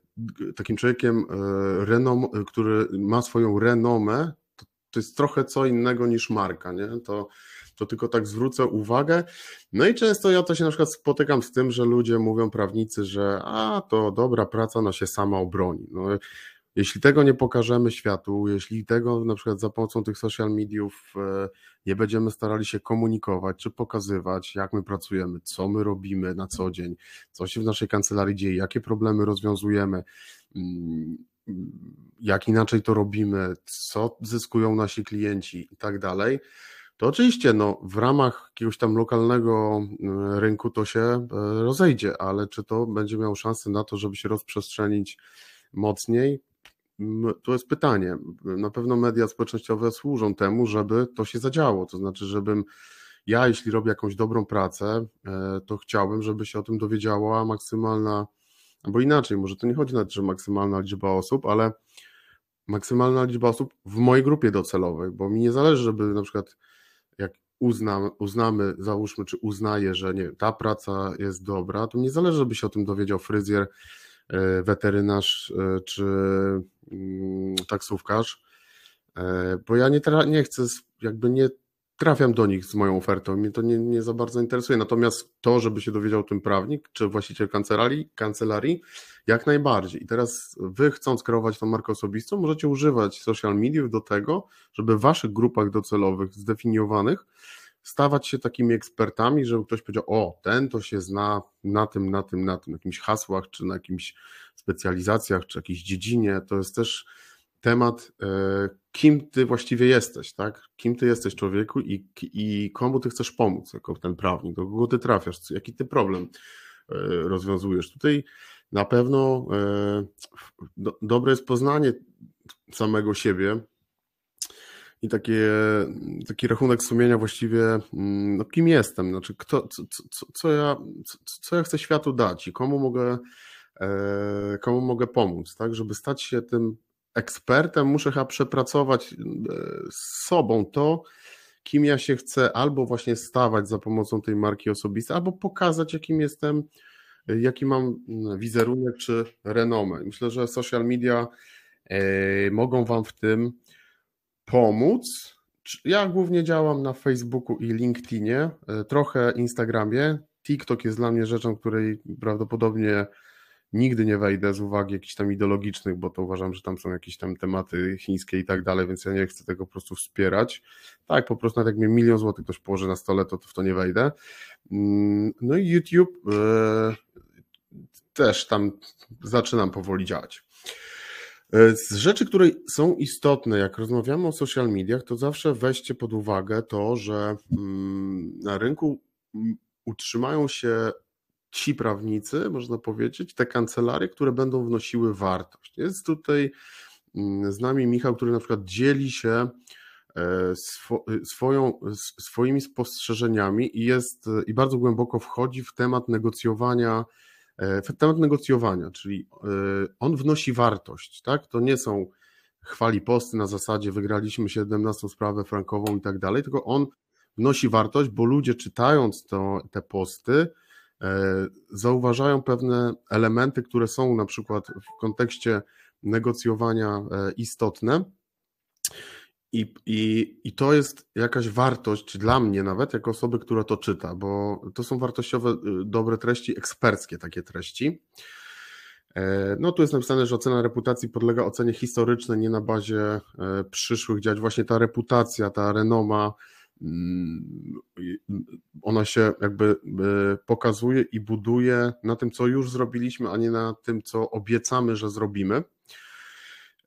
takim człowiekiem, e, renom, który ma swoją renomę, to, to jest trochę co innego niż marka, nie? To, to tylko tak zwrócę uwagę. No i często ja to się na przykład spotykam z tym, że ludzie mówią, prawnicy, że a to dobra praca, no się sama obroni. No, jeśli tego nie pokażemy światu, jeśli tego na przykład za pomocą tych social mediów e, nie będziemy starali się komunikować czy pokazywać, jak my pracujemy, co my robimy na co dzień, co się w naszej kancelarii dzieje, jakie problemy rozwiązujemy, mm, jak inaczej to robimy, co zyskują nasi klienci i tak dalej, to oczywiście no, w ramach jakiegoś tam lokalnego e, rynku to się e, rozejdzie, ale czy to będzie miało szansę na to, żeby się rozprzestrzenić mocniej? To jest pytanie. Na pewno media społecznościowe służą temu, żeby to się zadziało. To znaczy, żebym ja, jeśli robię jakąś dobrą pracę, e, to chciałbym, żeby się o tym dowiedziała maksymalna, albo inaczej, może to nie chodzi na to, że maksymalna liczba osób, ale maksymalna liczba osób w mojej grupie docelowej, bo mi nie zależy, żeby na przykład jak uznam, uznamy, załóżmy, czy uznaję, że nie ta praca jest dobra, to nie zależy, żeby się o tym dowiedział fryzjer, weterynarz e, czy Mm, taksówkarz, bo ja nie, nie chcę, jakby nie trafiam do nich z moją ofertą, mnie to nie, nie za bardzo interesuje. Natomiast to, żeby się dowiedział tym prawnik czy właściciel kancelarii, kancelarii, jak najbardziej. I teraz wy chcąc kreować tą markę osobistą, możecie używać social mediów do tego, żeby w waszych grupach docelowych zdefiniowanych stawać się takimi ekspertami, żeby ktoś powiedział, o, ten to się zna na tym, na tym, na tym, jakimś hasłach, czy na jakimś specjalizacjach, czy jakiejś dziedzinie. To jest też temat, e, kim ty właściwie jesteś, tak? Kim ty jesteś człowieku i, i komu ty chcesz pomóc jako ten prawnik, do kogo ty trafiasz, jaki ty problem e, rozwiązujesz. Tutaj na pewno e, do, dobre jest poznanie samego siebie i takie, taki rachunek sumienia właściwie, mm, no kim jestem, znaczy kto, co, co, co, ja, co, co ja chcę światu dać i komu mogę, komu mogę pomóc, tak, żeby stać się tym ekspertem, muszę chyba przepracować e, z sobą to, kim ja się chcę albo właśnie stawać za pomocą tej marki osobistej, albo pokazać, jakim jestem, e, jaki mam mm, wizerunek czy renomę. Myślę, że social media e, mogą Wam w tym pomóc. Ja głównie działam na Facebooku i LinkedInie, trochę Instagramie. TikTok jest dla mnie rzeczą, której prawdopodobnie Nigdy nie wejdę z uwagi jakichś tam ideologicznych, bo to uważam, że tam są jakieś tam tematy chińskie i tak dalej, więc ja nie chcę tego po prostu wspierać. Tak, po prostu nawet jak mnie milion złotych ktoś położy na stole, to w to nie wejdę. Mm, no i YouTube e, też tam zaczynam powoli działać. E, z rzeczy, które są istotne, jak rozmawiamy o social mediach, to zawsze weźcie pod uwagę to, że mm, na rynku mm, utrzymają się ci prawnicy, można powiedzieć, te kancelarie, które będą wnosiły wartość. Jest tutaj mm, z nami Michał, który na przykład dzieli się e, swoją, swoimi spostrzeżeniami i jest i bardzo głęboko wchodzi w temat negocjowania, e, temat negocjowania, czyli e, on wnosi wartość, tak? To nie są chwali posty na zasadzie wygraliśmy 17 sprawę frankową i tak dalej, tylko on wnosi wartość, bo ludzie czytając to, te posty, E, zauważają pewne elementy, które są na przykład w kontekście negocjowania e, istotne. I, i, I to jest jakaś wartość dla mnie, nawet jako osoby, która to czyta, bo to są wartościowe, y, dobre treści, eksperckie takie treści. E, no tu jest napisane, że ocena reputacji podlega ocenie historycznej, nie na bazie przyszłych działań. Właśnie ta reputacja, ta renoma, Mm, ona się jakby e, pokazuje i buduje na tym, co już zrobiliśmy, a nie na tym, co obiecamy, że zrobimy.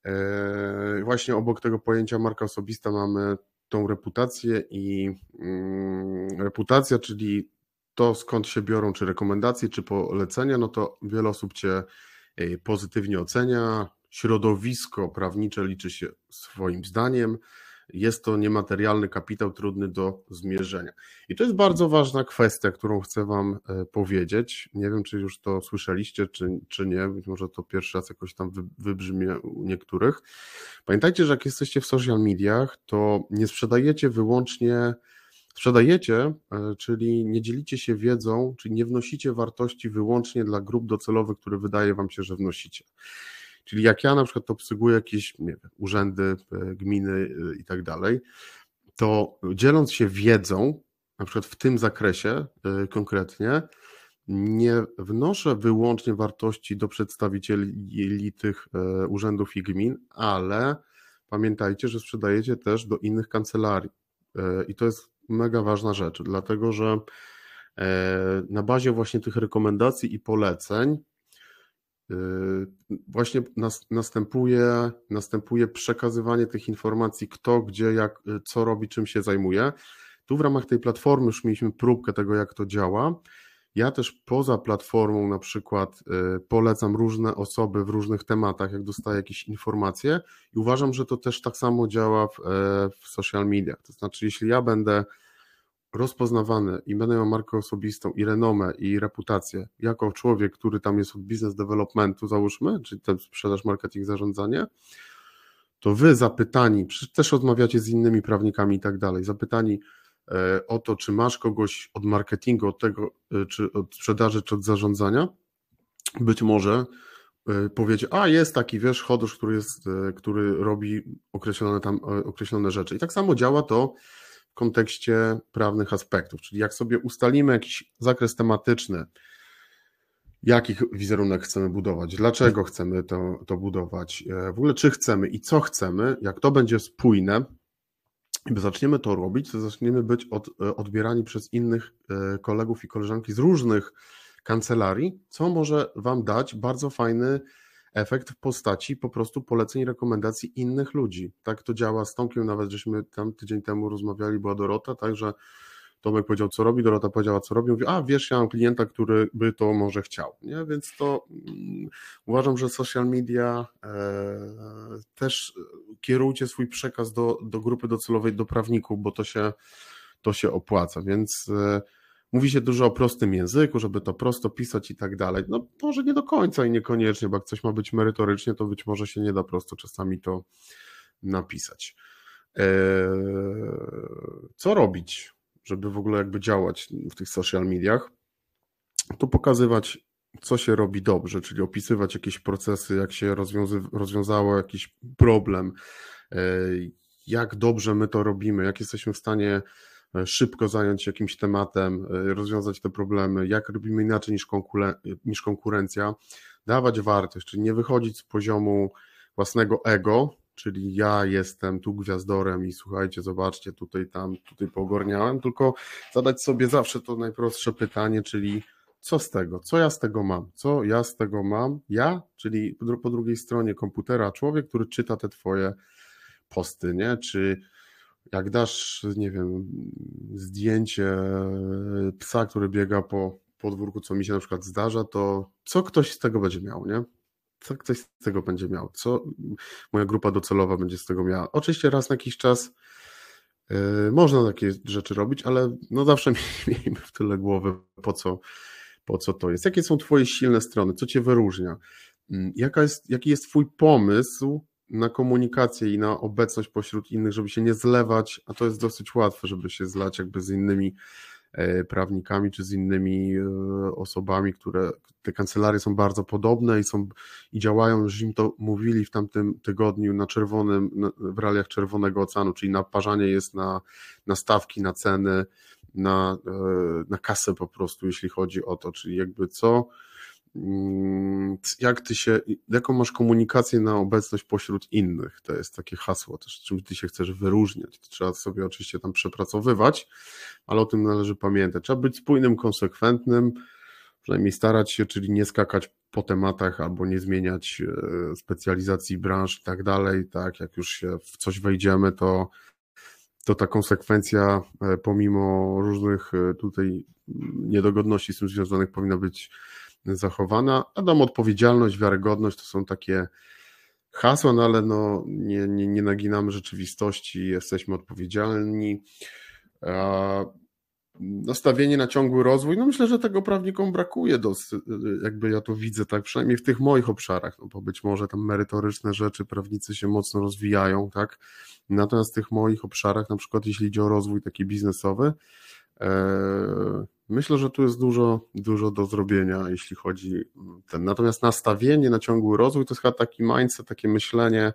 E, właśnie obok tego pojęcia marka osobista mamy tą reputację i mm, reputacja, czyli to skąd się biorą, czy rekomendacje, czy polecenia, no to wiele osób Cię e, pozytywnie ocenia, środowisko prawnicze liczy się swoim zdaniem, jest to niematerialny kapitał trudny do zmierzenia. I to jest bardzo ważna kwestia, którą chcę Wam e, powiedzieć. Nie wiem, czy już to słyszeliście, czy, czy nie. Być może to pierwszy raz jakoś tam wybrzmie u niektórych. Pamiętajcie, że jak jesteście w social mediach, to nie sprzedajecie wyłącznie. Sprzedajecie, e, czyli nie dzielicie się wiedzą, czyli nie wnosicie wartości wyłącznie dla grup docelowych, które wydaje Wam się, że wnosicie. Czyli jak ja na przykład obsługuję jakieś wiem, urzędy, e, gminy e, i tak dalej, to dzieląc się wiedzą, na przykład w tym zakresie e, konkretnie, nie wnoszę wyłącznie wartości do przedstawicieli tych urzędów i gmin, ale pamiętajcie, że sprzedajecie też do innych kancelarii. I to jest mega ważna rzecz, dlatego że na bazie właśnie tych rekomendacji i poleceń Yy, właśnie następuje, następuje przekazywanie tych informacji, kto, gdzie, jak, y, co robi, czym się zajmuje. Tu w ramach tej platformy już mieliśmy próbkę tego, jak to działa. Ja też poza platformą na przykład y, polecam różne osoby w różnych tematach, jak dostaję jakieś informacje i uważam, że to też tak samo działa w, e, w social mediach. To znaczy, jeśli ja będę rozpoznawany i będę miał markę osobistą i renomę i reputację jako człowiek, który tam jest od business developmentu, załóżmy, czyli ten sprzedaż, marketing, zarządzanie, to wy zapytani, też rozmawiacie z innymi prawnikami i tak dalej, zapytani e, o to, czy masz kogoś od marketingu, od tego, e, czy od sprzedaży, czy od zarządzania, być może powiedzieć, a jest taki, wiesz, chodusz, który, jest, który robi określone tam określone rzeczy. I tak samo działa to w kontekście prawnych aspektów, czyli jak sobie ustalimy jakiś zakres tematyczny, jaki wizerunek chcemy budować, dlaczego chcemy to, to budować, w ogóle czy chcemy i co chcemy, jak to będzie spójne, i zaczniemy to robić, to zaczniemy być od, odbierani przez innych kolegów i koleżanki z różnych kancelarii, co może Wam dać bardzo fajny efekt w postaci po prostu poleceń, rekomendacji innych ludzi. Tak to działa z Tomkiem, nawet żeśmy tam tydzień temu rozmawiali, była Dorota, także Tomek powiedział, co robi, Dorota powiedziała, co robi, mówi, a wiesz, ja mam klienta, który by to może chciał, nie? Więc to mm, uważam, że social media e, też kierujcie swój przekaz do, do grupy docelowej, do prawników, bo to się, to się opłaca, więc e, Mówi się dużo o prostym języku, żeby to prosto pisać i tak dalej. No może nie do końca i niekoniecznie, bo jak coś ma być merytorycznie, to być może się nie da prosto czasami to napisać. Eee, co robić, żeby w ogóle jakby działać w tych social mediach? To pokazywać, co się robi dobrze, czyli opisywać jakieś procesy, jak się rozwiązy, rozwiązało jakiś problem, eee, jak dobrze my to robimy, jak jesteśmy w stanie szybko zająć się jakimś tematem, e, rozwiązać te problemy, jak robimy inaczej niż, niż konkurencja, dawać wartość, czyli nie wychodzić z poziomu własnego ego, czyli ja jestem tu gwiazdorem i słuchajcie, zobaczcie, tutaj, tam, tutaj pogorniałem, tylko zadać sobie zawsze to najprostsze pytanie, czyli co z tego, co ja z tego mam, co ja z tego mam, ja, czyli po drugiej stronie komputera człowiek, który czyta te twoje posty, nie, czy jak dasz, nie wiem, zdjęcie psa, który biega po podwórku, co mi się na przykład zdarza, to co ktoś z tego będzie miał, nie? Co ktoś z tego będzie miał? Co moja grupa docelowa będzie z tego miała? Oczywiście raz na jakiś czas yy, można takie rzeczy robić, ale no zawsze miejmy w tyle głowy, po co, po co to jest. Jakie są Twoje silne strony? Co Cię wyróżnia? Mm, jaka jest, jaki jest Twój pomysł na komunikację i na obecność pośród innych, żeby się nie zlewać, a to jest dosyć łatwe, żeby się zlać jakby z innymi e, prawnikami czy z innymi e, osobami, które te kancelarie są bardzo podobne i są i działają, już im to mówili w tamtym tygodniu na czerwonym, w realiach Czerwonego Oceanu, czyli naparzanie jest na, na stawki, na ceny, na, e, na kasę po prostu, jeśli chodzi o to, czyli jakby co jak ty się, jaką masz komunikację na obecność pośród innych? To jest takie hasło też, czym ty się chcesz wyróżniać. To trzeba sobie oczywiście tam przepracowywać, ale o tym należy pamiętać. Trzeba być spójnym, konsekwentnym, przynajmniej starać się, czyli nie skakać po tematach albo nie zmieniać e, specjalizacji branż i tak dalej. Tak, jak już się w coś wejdziemy, to, to ta konsekwencja, e, pomimo różnych e, tutaj niedogodności z tym związanych, powinna być zachowana. Adam, odpowiedzialność, wiarygodność to są takie hasła, no ale no, nie, nie, nie naginamy rzeczywistości, jesteśmy odpowiedzialni. Nastawienie na ciągły rozwój, no myślę, że tego prawnikom brakuje, dosyć, jakby ja to widzę, tak przynajmniej w tych moich obszarach, no bo być może tam merytoryczne rzeczy prawnicy się mocno rozwijają, tak, natomiast w tych moich obszarach, na przykład jeśli idzie o rozwój taki biznesowy, e, Myślę, że tu jest dużo, dużo do zrobienia, jeśli chodzi ten. Natomiast nastawienie na ciągły rozwój to jest chyba taki mindset, takie myślenie,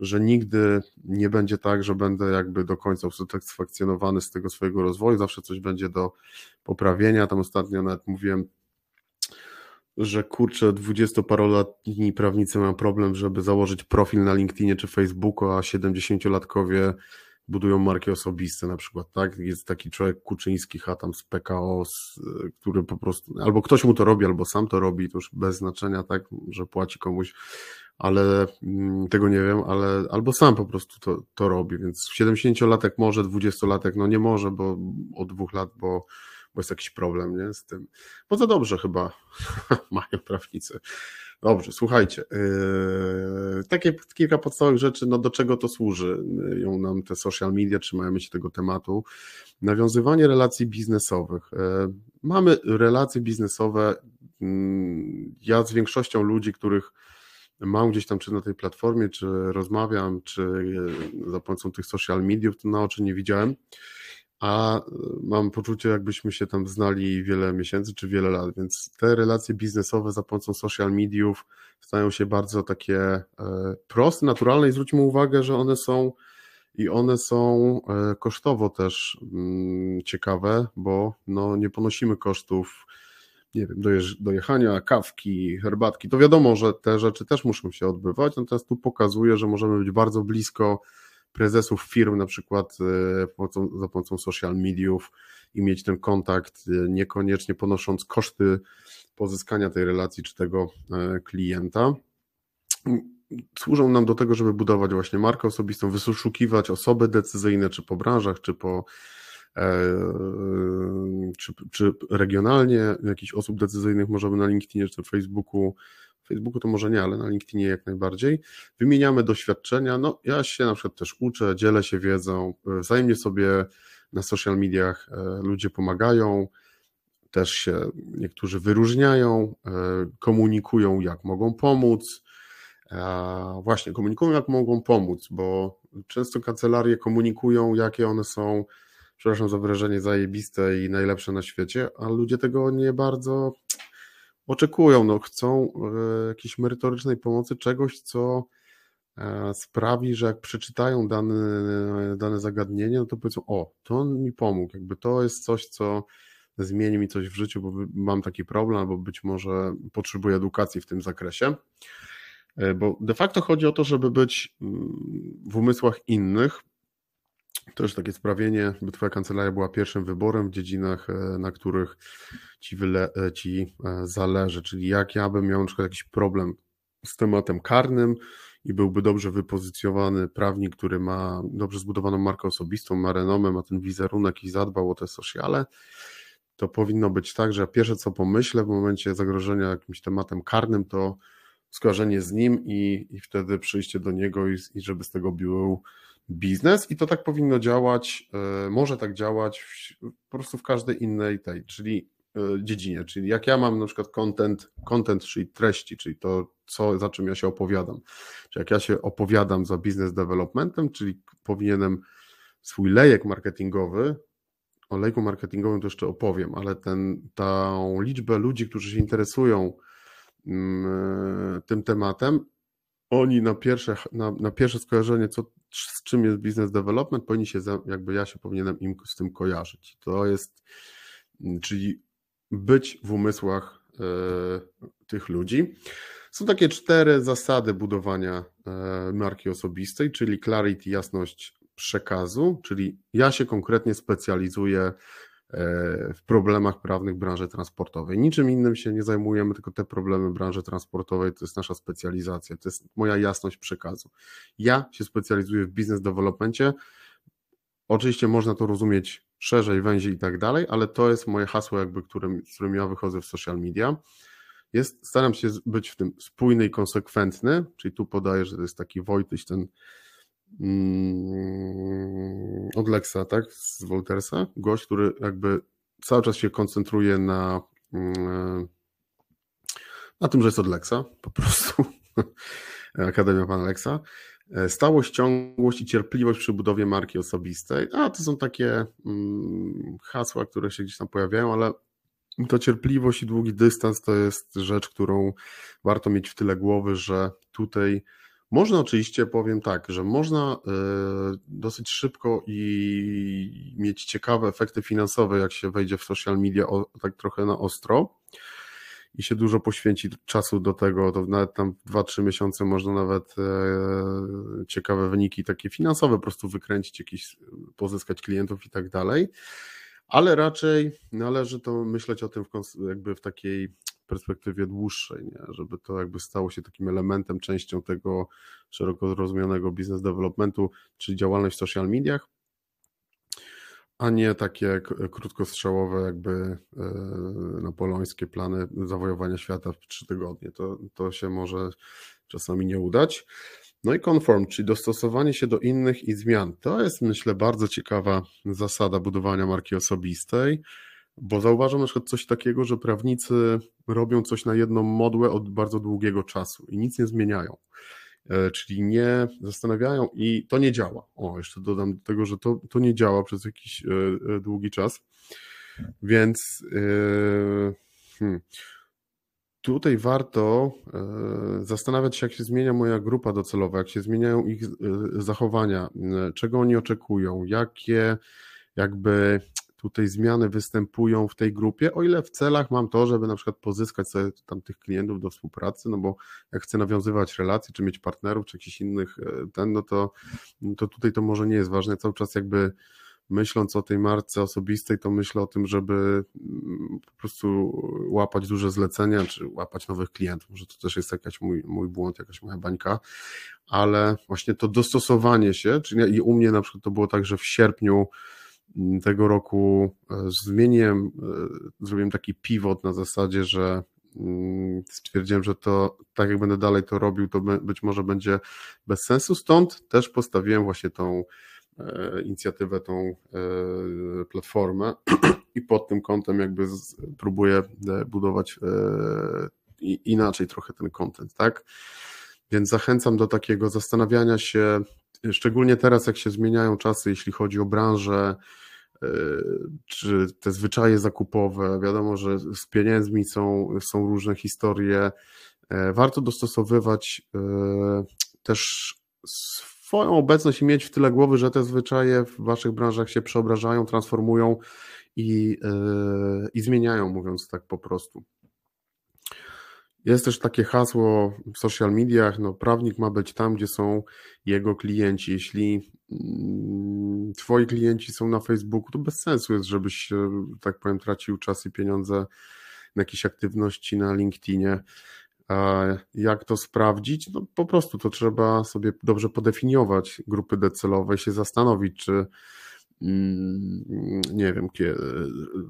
że nigdy nie będzie tak, że będę jakby do końca usatysfakcjonowany z tego swojego rozwoju, zawsze coś będzie do poprawienia. Tam ostatnio nawet mówiłem, że kurczę, dwudziestoparoletni prawnicy mają problem, żeby założyć profil na LinkedInie czy Facebooku, a 70-latkowie budują marki osobiste na przykład, tak? Jest taki człowiek Kuczyński, tam z PKO, z, który po prostu, albo ktoś mu to robi, albo sam to robi, to już bez znaczenia, tak, że płaci komuś, ale mm, tego nie wiem, ale albo sam po prostu to, to robi, więc 70-latek może, 20-latek no nie może, bo od dwóch lat, bo bo jest jakiś problem nie, z tym. Bo za dobrze chyba mają prawnicy. Dobrze, słuchajcie. Yy, takie kilka podstawowych rzeczy, no do czego to służy? Ją nam te social media, trzymajmy się tego tematu. Nawiązywanie relacji biznesowych. Yy, mamy relacje biznesowe. Yy, ja z większością ludzi, których mam gdzieś tam czy na tej platformie, czy rozmawiam, czy za pomocą tych social mediów, to na oczy nie widziałem a mam poczucie, jakbyśmy się tam znali wiele miesięcy czy wiele lat, więc te relacje biznesowe za pomocą social mediów stają się bardzo takie e, proste, naturalne i zwróćmy uwagę, że one są i one są e, kosztowo też mm, ciekawe, bo no, nie ponosimy kosztów nie wiem, dojechania, kawki, herbatki. To wiadomo, że te rzeczy też muszą się odbywać, natomiast tu pokazuje, że możemy być bardzo blisko prezesów firm, na przykład e, za pomocą social mediów i mieć ten kontakt, e, niekoniecznie ponosząc koszty pozyskania tej relacji czy tego klienta służą nam do tego, żeby budować właśnie markę osobistą, wyszukiwać osoby decyzyjne, czy po branżach, czy po e, czy, czy regionalnie jakichś osób decyzyjnych możemy na LinkedInie czy Facebooku. Facebooku to może nie, ale na LinkedInie jak najbardziej. Wymieniamy doświadczenia. No, ja się na przykład też uczę, dzielę się wiedzą, wzajemnie sobie na social mediach e, ludzie pomagają, też się niektórzy wyróżniają, e, komunikują, jak mogą pomóc właśnie komunikują, jak mogą pomóc, bo często kancelarie komunikują, jakie one są, przepraszam za wyrażenie, zajebiste i najlepsze na świecie, a ludzie tego nie bardzo oczekują. No, chcą e, jakiejś merytorycznej pomocy, czegoś, co e, sprawi, że jak przeczytają dane, dane zagadnienie, no to powiedzą, o, to on mi pomógł, jakby to jest coś, co zmieni mi coś w życiu, bo mam taki problem, albo być może potrzebuję edukacji w tym zakresie. E, bo de facto chodzi o to, żeby być mm, w umysłach innych. To jest takie sprawienie, by Twoja kancelaria była pierwszym wyborem w dziedzinach, e, na których ci, wyle, e, ci zależy. Czyli jak ja bym miał na przykład jakiś problem z tematem karnym i byłby dobrze wypozycjowany prawnik, który ma dobrze zbudowaną markę osobistą, ma renomę, ma ten wizerunek i zadbał o te sociale, to powinno być tak, że pierwsze co pomyślę w momencie zagrożenia jakimś tematem karnym, to skojarzenie z nim i, i wtedy przyjście do niego i, i żeby z tego był biznes i to tak powinno działać, e, może tak działać w, po prostu w każdej innej tej, czyli e, dziedzinie, czyli jak ja mam na przykład content, content, czyli treści, czyli to, co, za czym ja się opowiadam, czy jak ja się opowiadam za biznes developmentem, czyli powinienem swój lejek marketingowy, o lejku marketingowym to jeszcze opowiem, ale ten, tą liczbę ludzi, którzy się interesują Mm, tym tematem, oni na pierwsze, na, na pierwsze skojarzenie, co, z czym jest business development, powinni się, jakby ja się powinienem im z tym kojarzyć. To jest, mm, czyli być w umysłach e, tych ludzi. Są takie cztery zasady budowania e, marki osobistej, czyli clarity, jasność przekazu, czyli ja się konkretnie specjalizuję w problemach prawnych branży transportowej. Niczym innym się nie zajmujemy, tylko te problemy branży transportowej to jest nasza specjalizacja, to jest moja jasność przekazu. Ja się specjalizuję w biznes developmencie. Oczywiście można to rozumieć szerzej, węziej i tak dalej, ale to jest moje hasło, jakby, którym, z którym ja wychodzę w social media. Jest, staram się być w tym spójny i konsekwentny, czyli tu podaję, że to jest taki Wojtyś, ten Mm, od Lexa, tak, z Voltersa, gość, który jakby cały czas się koncentruje na, mm, na tym, że jest od Lexa, po prostu Akademia Pana Lexa. E, stałość, ciągłość i cierpliwość przy budowie marki osobistej. A to są takie mm, hasła, które się gdzieś tam pojawiają, ale to cierpliwość i długi dystans to jest rzecz, którą warto mieć w tyle głowy, że tutaj można oczywiście, powiem tak, że można e, dosyć szybko i mieć ciekawe efekty finansowe, jak się wejdzie w social media tak trochę na ostro i się dużo poświęci czasu do tego, to nawet tam 2-3 miesiące można nawet e, ciekawe wyniki takie finansowe po prostu wykręcić, jakieś pozyskać klientów i tak dalej. Ale raczej należy to myśleć o tym w, jakby w takiej perspektywie dłuższej, nie? żeby to jakby stało się takim elementem, częścią tego szeroko rozumianego biznes developmentu, czyli działalność w social mediach, a nie takie krótkostrzałowe, jakby e, napoleońskie plany zawojowania świata w trzy tygodnie. To, to się może czasami nie udać. No i conform, czyli dostosowanie się do innych i zmian. To jest, myślę, bardzo ciekawa zasada budowania marki osobistej. Bo zauważam na przykład coś takiego, że prawnicy robią coś na jedną modłę od bardzo długiego czasu i nic nie zmieniają. czyli nie zastanawiają i to nie działa. O, jeszcze dodam do tego, że to, to nie działa przez jakiś długi czas. Więc hmm, tutaj warto zastanawiać się, jak się zmienia moja grupa docelowa, jak się zmieniają ich zachowania, czego oni oczekują, jakie jakby tutaj zmiany występują w tej grupie, o ile w celach mam to, żeby na przykład pozyskać sobie tam tych klientów do współpracy, no bo jak chcę nawiązywać relacje, czy mieć partnerów, czy jakichś innych e, ten, no to, no to tutaj to może nie jest ważne. Cały czas jakby myśląc o tej marce osobistej, to myślę o tym, żeby mm, po prostu łapać duże zlecenia, czy łapać nowych klientów. Może to też jest jakiś mój, mój błąd, jakaś moja bańka, ale właśnie to dostosowanie się, czyli i u mnie na przykład to było tak, że w sierpniu tego roku e, zmieniłem, e, zrobiłem taki pivot na zasadzie, że mm, stwierdziłem, że to tak jak będę dalej to robił, to być może będzie bez sensu. Stąd też postawiłem właśnie tą e, inicjatywę, tą platformę i pod tym kątem jakby próbuję budować inaczej trochę ten content, tak? Więc zachęcam do takiego zastanawiania się, szczególnie teraz, jak się zmieniają czasy, jeśli chodzi o branżę, czy te zwyczaje zakupowe. Wiadomo, że z pieniędzmi są, są różne historie. E, warto dostosowywać e, też swoją obecność i mieć w tyle głowy, że te zwyczaje w waszych branżach się przeobrażają, transformują i, i zmieniają, mówiąc tak po prostu. Jest też takie hasło w social mediach, no prawnik ma być tam, gdzie są jego klienci. Jeśli mm, twoi klienci są na Facebooku, to bez sensu jest, żebyś, tak powiem, tracił czas i pieniądze na jakieś aktywności na LinkedInie. Jak to sprawdzić? No po prostu to trzeba sobie dobrze podefiniować grupy docelowe się zastanowić, czy nie wiem,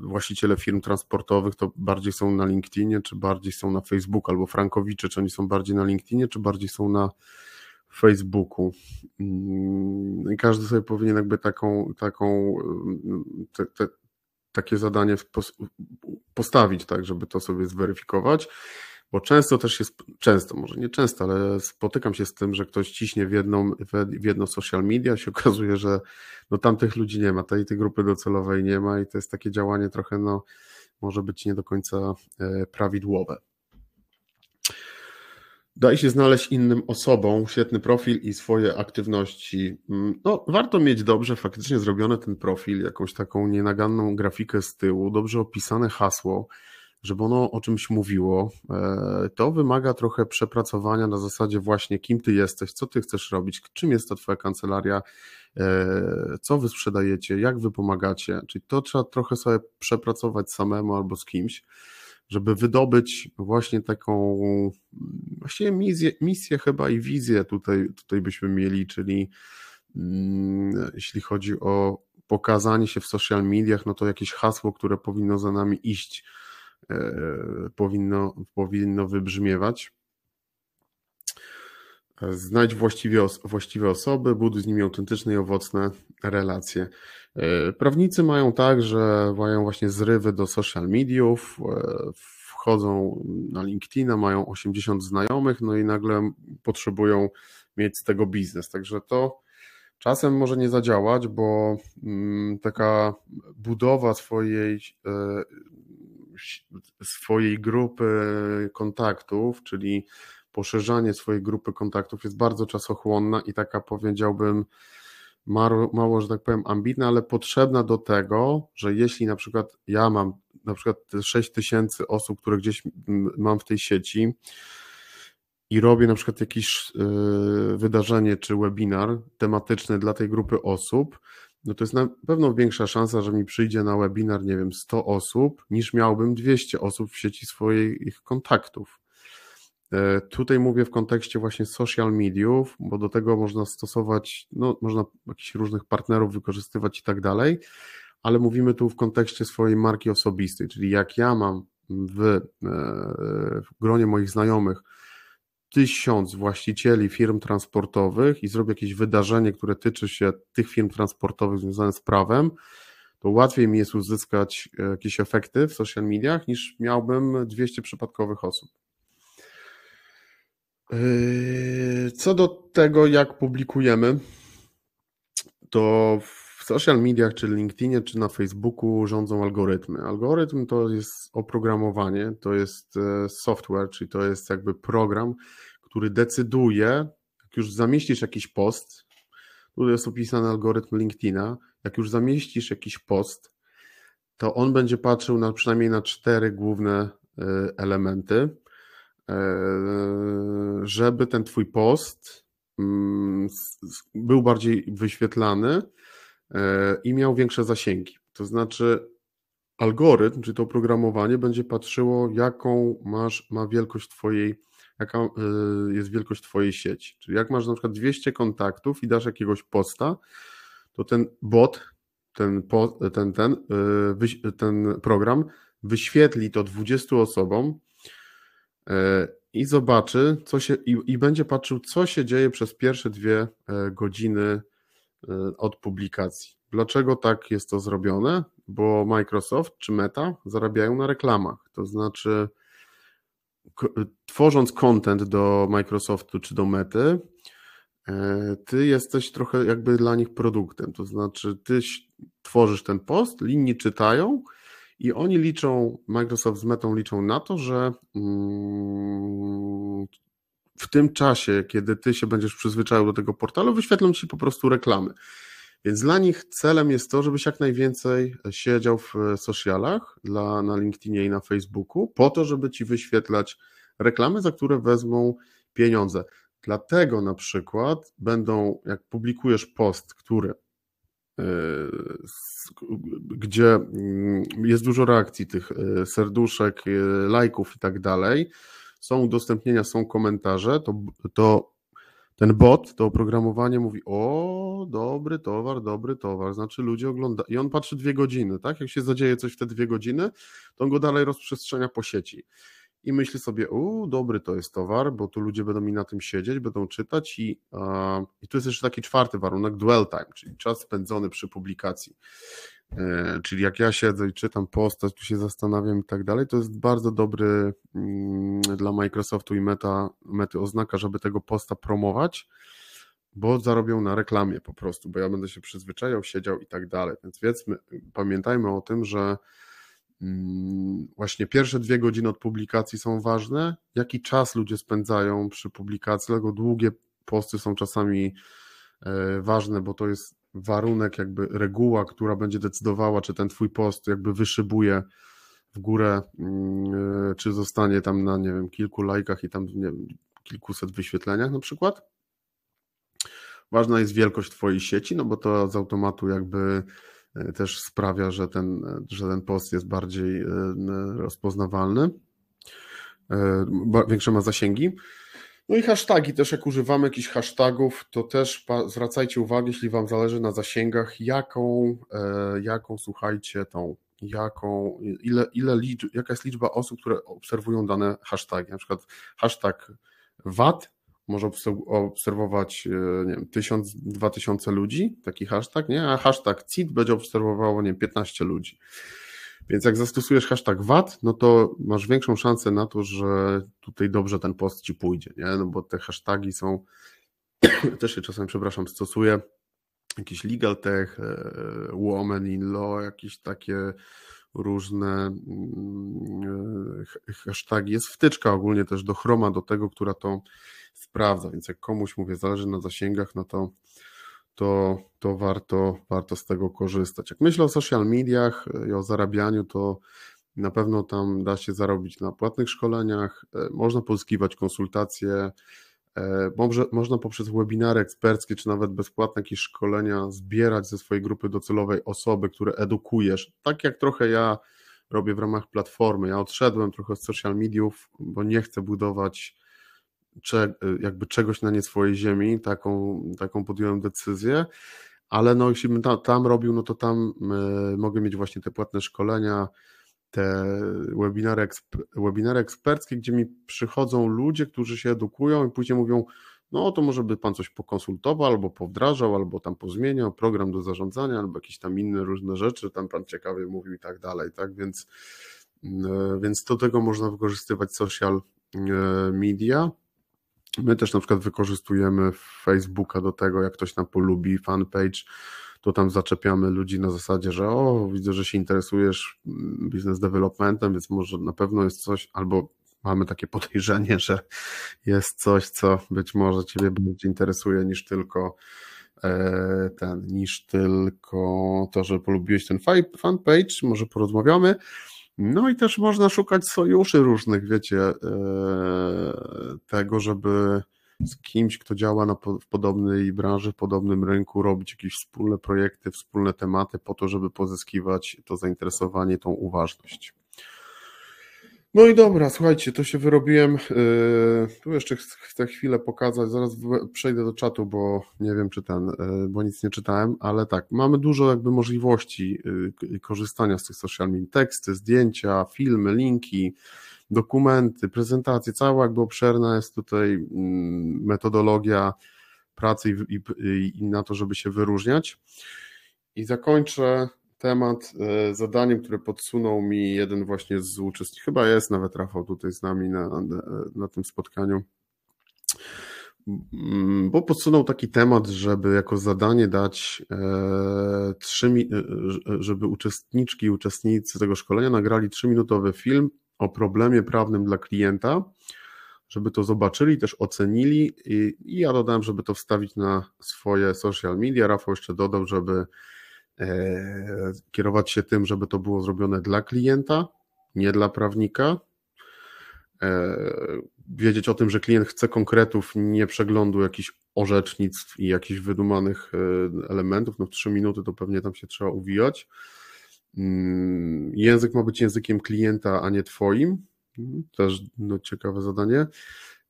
właściciele firm transportowych to bardziej są na LinkedInie, czy bardziej są na Facebooku, albo frankowicze, czy oni są bardziej na LinkedInie, czy bardziej są na Facebooku. Mm, I każdy sobie powinien jakby taką, taką te, te, takie zadanie postawić, tak, żeby to sobie zweryfikować bo często też jest, często, może nie często, ale spotykam się z tym, że ktoś ciśnie w jedną, w jedno social media, się okazuje, że no tamtych ludzi nie ma, tej, tej grupy docelowej nie ma i to jest takie działanie trochę, no może być nie do końca e, prawidłowe. Daj się znaleźć innym osobom świetny profil i swoje aktywności. Mm, no, warto mieć dobrze faktycznie zrobiony ten profil, jakąś taką nienaganną grafikę z tyłu, dobrze opisane hasło, żeby ono o czymś mówiło, e, to wymaga trochę przepracowania na zasadzie właśnie kim ty jesteś, co ty chcesz robić, czym jest ta twoja kancelaria, e, co wy sprzedajecie, jak wy pomagacie, czyli to trzeba trochę sobie przepracować samemu albo z kimś, żeby wydobyć właśnie taką właściwie misję, misję chyba i wizję tutaj, tutaj byśmy mieli, czyli mm, jeśli chodzi o pokazanie się w social mediach, no to jakieś hasło, które powinno za nami iść, powinno, powinno wybrzmiewać. Znajdź właściwie, właściwe osoby, buduj z nimi autentyczne i owocne relacje. E, prawnicy mają tak, że mają właśnie zrywy do social mediów, e, wchodzą na LinkedIna, mają 80 znajomych, no i nagle potrzebują mieć z tego biznes. Także to czasem może nie zadziałać, bo mm, taka budowa swojej swojej grupy kontaktów, czyli poszerzanie swojej grupy kontaktów jest bardzo czasochłonna i taka powiedziałbym mało, mało, że tak powiem, ambitna, ale potrzebna do tego, że jeśli na przykład ja mam na przykład 6 tysięcy osób, które gdzieś mam w tej sieci i robię na przykład jakieś y, wydarzenie czy webinar tematyczny dla tej grupy osób, no to jest na pewno większa szansa, że mi przyjdzie na webinar, nie wiem, 100 osób, niż miałbym 200 osób w sieci swoich kontaktów. E, tutaj mówię w kontekście właśnie social mediów, bo do tego można stosować, no, można jakichś różnych partnerów wykorzystywać i tak dalej, ale mówimy tu w kontekście swojej marki osobistej, czyli jak ja mam w, e, w gronie moich znajomych tysiąc właścicieli firm transportowych i zrobię jakieś wydarzenie, które tyczy się tych firm transportowych związanych z prawem, to łatwiej mi jest uzyskać e, jakieś efekty w social mediach niż miałbym 200 przypadkowych osób. Yy, co do tego, jak publikujemy, to social mediach, czy LinkedInie, czy na Facebooku rządzą algorytmy. Algorytm to jest oprogramowanie, to jest e, software, czyli to jest jakby program, który decyduje, jak już zamieścisz jakiś post, tu jest opisany algorytm LinkedIna, jak już zamieścisz jakiś post, to on będzie patrzył na przynajmniej na cztery główne e, elementy, e, żeby ten twój post mm, był bardziej wyświetlany i miał większe zasięgi. To znaczy, algorytm, czy to oprogramowanie będzie patrzyło, jaką masz, ma wielkość twojej, jaka jest wielkość twojej sieci. Czyli jak masz na przykład 200 kontaktów i dasz jakiegoś posta, to ten bot ten, ten, ten, y, ten program wyświetli to 20 osobom i zobaczy, co się, i, i będzie patrzył, co się dzieje przez pierwsze dwie e, godziny od publikacji. Dlaczego tak jest to zrobione? Bo Microsoft czy Meta zarabiają na reklamach. To znaczy, tworząc content do Microsoftu czy do Mety, e, ty jesteś trochę jakby dla nich produktem. To znaczy, ty tworzysz ten post, linii czytają i oni liczą, Microsoft z Metą liczą na to, że mm, w tym czasie, kiedy ty się będziesz przyzwyczaił do tego portalu, wyświetlą ci po prostu reklamy. Więc dla nich celem jest to, żebyś jak najwięcej siedział w socialach dla, na LinkedInie i na Facebooku, po to, żeby ci wyświetlać reklamy, za które wezmą pieniądze. Dlatego na przykład będą, jak publikujesz post, który gdzie mm, jest dużo reakcji tych e, serduszek, e, lajków i tak dalej, są udostępnienia, są komentarze, to, to ten bot, to oprogramowanie mówi, o, dobry towar, dobry towar, znaczy ludzie oglądają, i on patrzy dwie godziny, tak? Jak się zadzieje coś w te dwie godziny, to on go dalej rozprzestrzenia po sieci i myśli sobie, u, dobry to jest towar, bo tu ludzie będą mi na tym siedzieć, będą czytać i, uh, i tu jest jeszcze taki czwarty warunek, dwell time, czyli czas spędzony przy publikacji. E, czyli jak ja siedzę i czytam postać, tu się zastanawiam i tak dalej, to jest bardzo dobry mm, dla Microsoftu i Meta, Mety oznaka, żeby tego posta promować, bo zarobią na reklamie po prostu, bo ja będę się przyzwyczajał, siedział i tak dalej. Więc wiedzmy, pamiętajmy o tym, że Mm, właśnie pierwsze dwie godziny od publikacji są ważne, jaki czas ludzie spędzają przy publikacji, dlatego długie posty są czasami e, ważne, bo to jest warunek, jakby reguła, która będzie decydowała, czy ten twój post jakby wyszybuje w górę, mm, e, czy zostanie tam na, nie wiem, kilku lajkach i tam, nie wiem, kilkuset wyświetleniach na przykład. Ważna jest wielkość twojej sieci, no bo to z automatu jakby E, też sprawia, że ten, że ten post jest bardziej e, rozpoznawalny, e, większe ma zasięgi. No i hashtagi też, jak używamy jakichś hashtagów, to też zwracajcie uwagę, jeśli Wam zależy na zasięgach, jaką, jaką słuchajcie tą, jaką, ile, ile liczb, jaka jest liczba osób, które obserwują dane hashtagi. Na przykład hashtag VAT może obserwować, e, nie wiem, 1000, 2000 ludzi, taki hashtag, nie? A hashtag CIT będzie obserwowało, nie wiem, 15 ludzi. Więc jak zastosujesz hashtag VAT, no to masz większą szansę na to, że tutaj dobrze ten post ci pójdzie, nie? No bo te hasztagi są, też się czasem, przepraszam, stosuję, jakiś legal tech, e, woman in law, jakieś takie różne mm, e, hasztagi. Jest wtyczka ogólnie też do Chroma, do tego, która to sprawdza, więc jak komuś, mówię, zależy na zasięgach, no to, to, to warto, warto z tego korzystać. Jak myślę o social mediach i o zarabianiu, to na pewno tam da się zarobić na płatnych szkoleniach, e, można pozyskiwać konsultacje, e, może, można poprzez webinary eksperckie, czy nawet bezpłatne jakieś szkolenia zbierać ze swojej grupy docelowej osoby, które edukujesz. Tak jak trochę ja robię w ramach platformy. Ja odszedłem trochę z social mediów, bo nie chcę budować cze, jakby czegoś na nie swojej ziemi, taką, taką podjąłem decyzję, ale no jeśli bym tam, tam robił, no to tam y, mogę mieć właśnie te płatne szkolenia, te webinary, eksp, webinary eksperckie, gdzie mi przychodzą ludzie, którzy się edukują i później mówią, no to może by pan coś pokonsultował, albo powdrażał, albo tam pozmieniał program do zarządzania, albo jakieś tam inne różne rzeczy, tam pan ciekawie mówił i tak dalej, tak, więc, y, więc do tego można wykorzystywać social y, media. My też na przykład wykorzystujemy Facebooka do tego, jak ktoś nam polubi fanpage, to tam zaczepiamy ludzi na zasadzie, że o, widzę, że się interesujesz mm, biznes developmentem, więc może na pewno jest coś, albo mamy takie podejrzenie, że jest coś, co być może Ciebie bardziej interesuje niż tylko e, ten, niż tylko to, że polubiłeś ten fanpage, może porozmawiamy. No i też można szukać sojuszy różnych, wiecie, e, tego, żeby z kimś, kto działa na, w podobnej branży, w podobnym rynku, robić jakieś wspólne projekty, wspólne tematy po to, żeby pozyskiwać to zainteresowanie, tą uważność. No i dobra, słuchajcie, to się wyrobiłem. Yy, tu jeszcze chcę chwilę pokazać, zaraz przejdę do czatu, bo nie wiem czy ten, yy, bo nic nie czytałem, ale tak, mamy dużo jakby możliwości yy, korzystania z tych social media, teksty, zdjęcia, filmy, linki, dokumenty, prezentacje, cała jakby obszerna jest tutaj mm, metodologia pracy i, na to, żeby się wyróżniać. I zakończę temat e, zadaniem, które podsunął mi jeden właśnie z uczestników, chyba jest nawet Rafał tutaj z nami na, na tym spotkaniu, bo podsunął taki temat, żeby jako zadanie dać e, trzy, e, żeby uczestniczki i uczestnicy tego szkolenia nagrali trzyminutowy film o problemie prawnym dla klienta, żeby to zobaczyli, też ocenili i, i ja dodałem, żeby to wstawić na swoje social media. Rafał jeszcze dodał, żeby kierować się tym, żeby to było zrobione dla klienta, nie dla prawnika. E, wiedzieć o tym, że klient chce konkretów, nie przeglądu jakichś orzecznictw i jakichś wydumanych e, elementów. No w trzy minuty to pewnie tam się trzeba uwijać. Mm, język ma być językiem klienta, a nie twoim. Też no, ciekawe zadanie.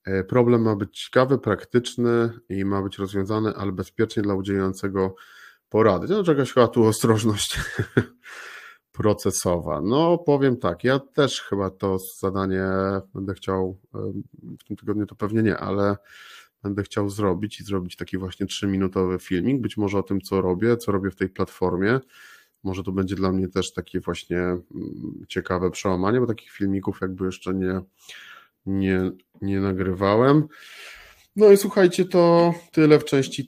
E, problem ma być ciekawy, praktyczny i ma być rozwiązany, ale bezpiecznie dla udzielającego porady. No, jakaś chyba tu ostrożność procesowa. No, powiem tak, ja też chyba to zadanie będę chciał, w tym tygodniu to pewnie nie, ale będę chciał zrobić i zrobić taki właśnie trzyminutowy filmik, być może o tym, co robię, co robię w tej platformie, może to będzie dla mnie też takie właśnie mm, ciekawe przełamanie, bo takich filmików jakby jeszcze nie, nie, nie nagrywałem. No i słuchajcie, to tyle w części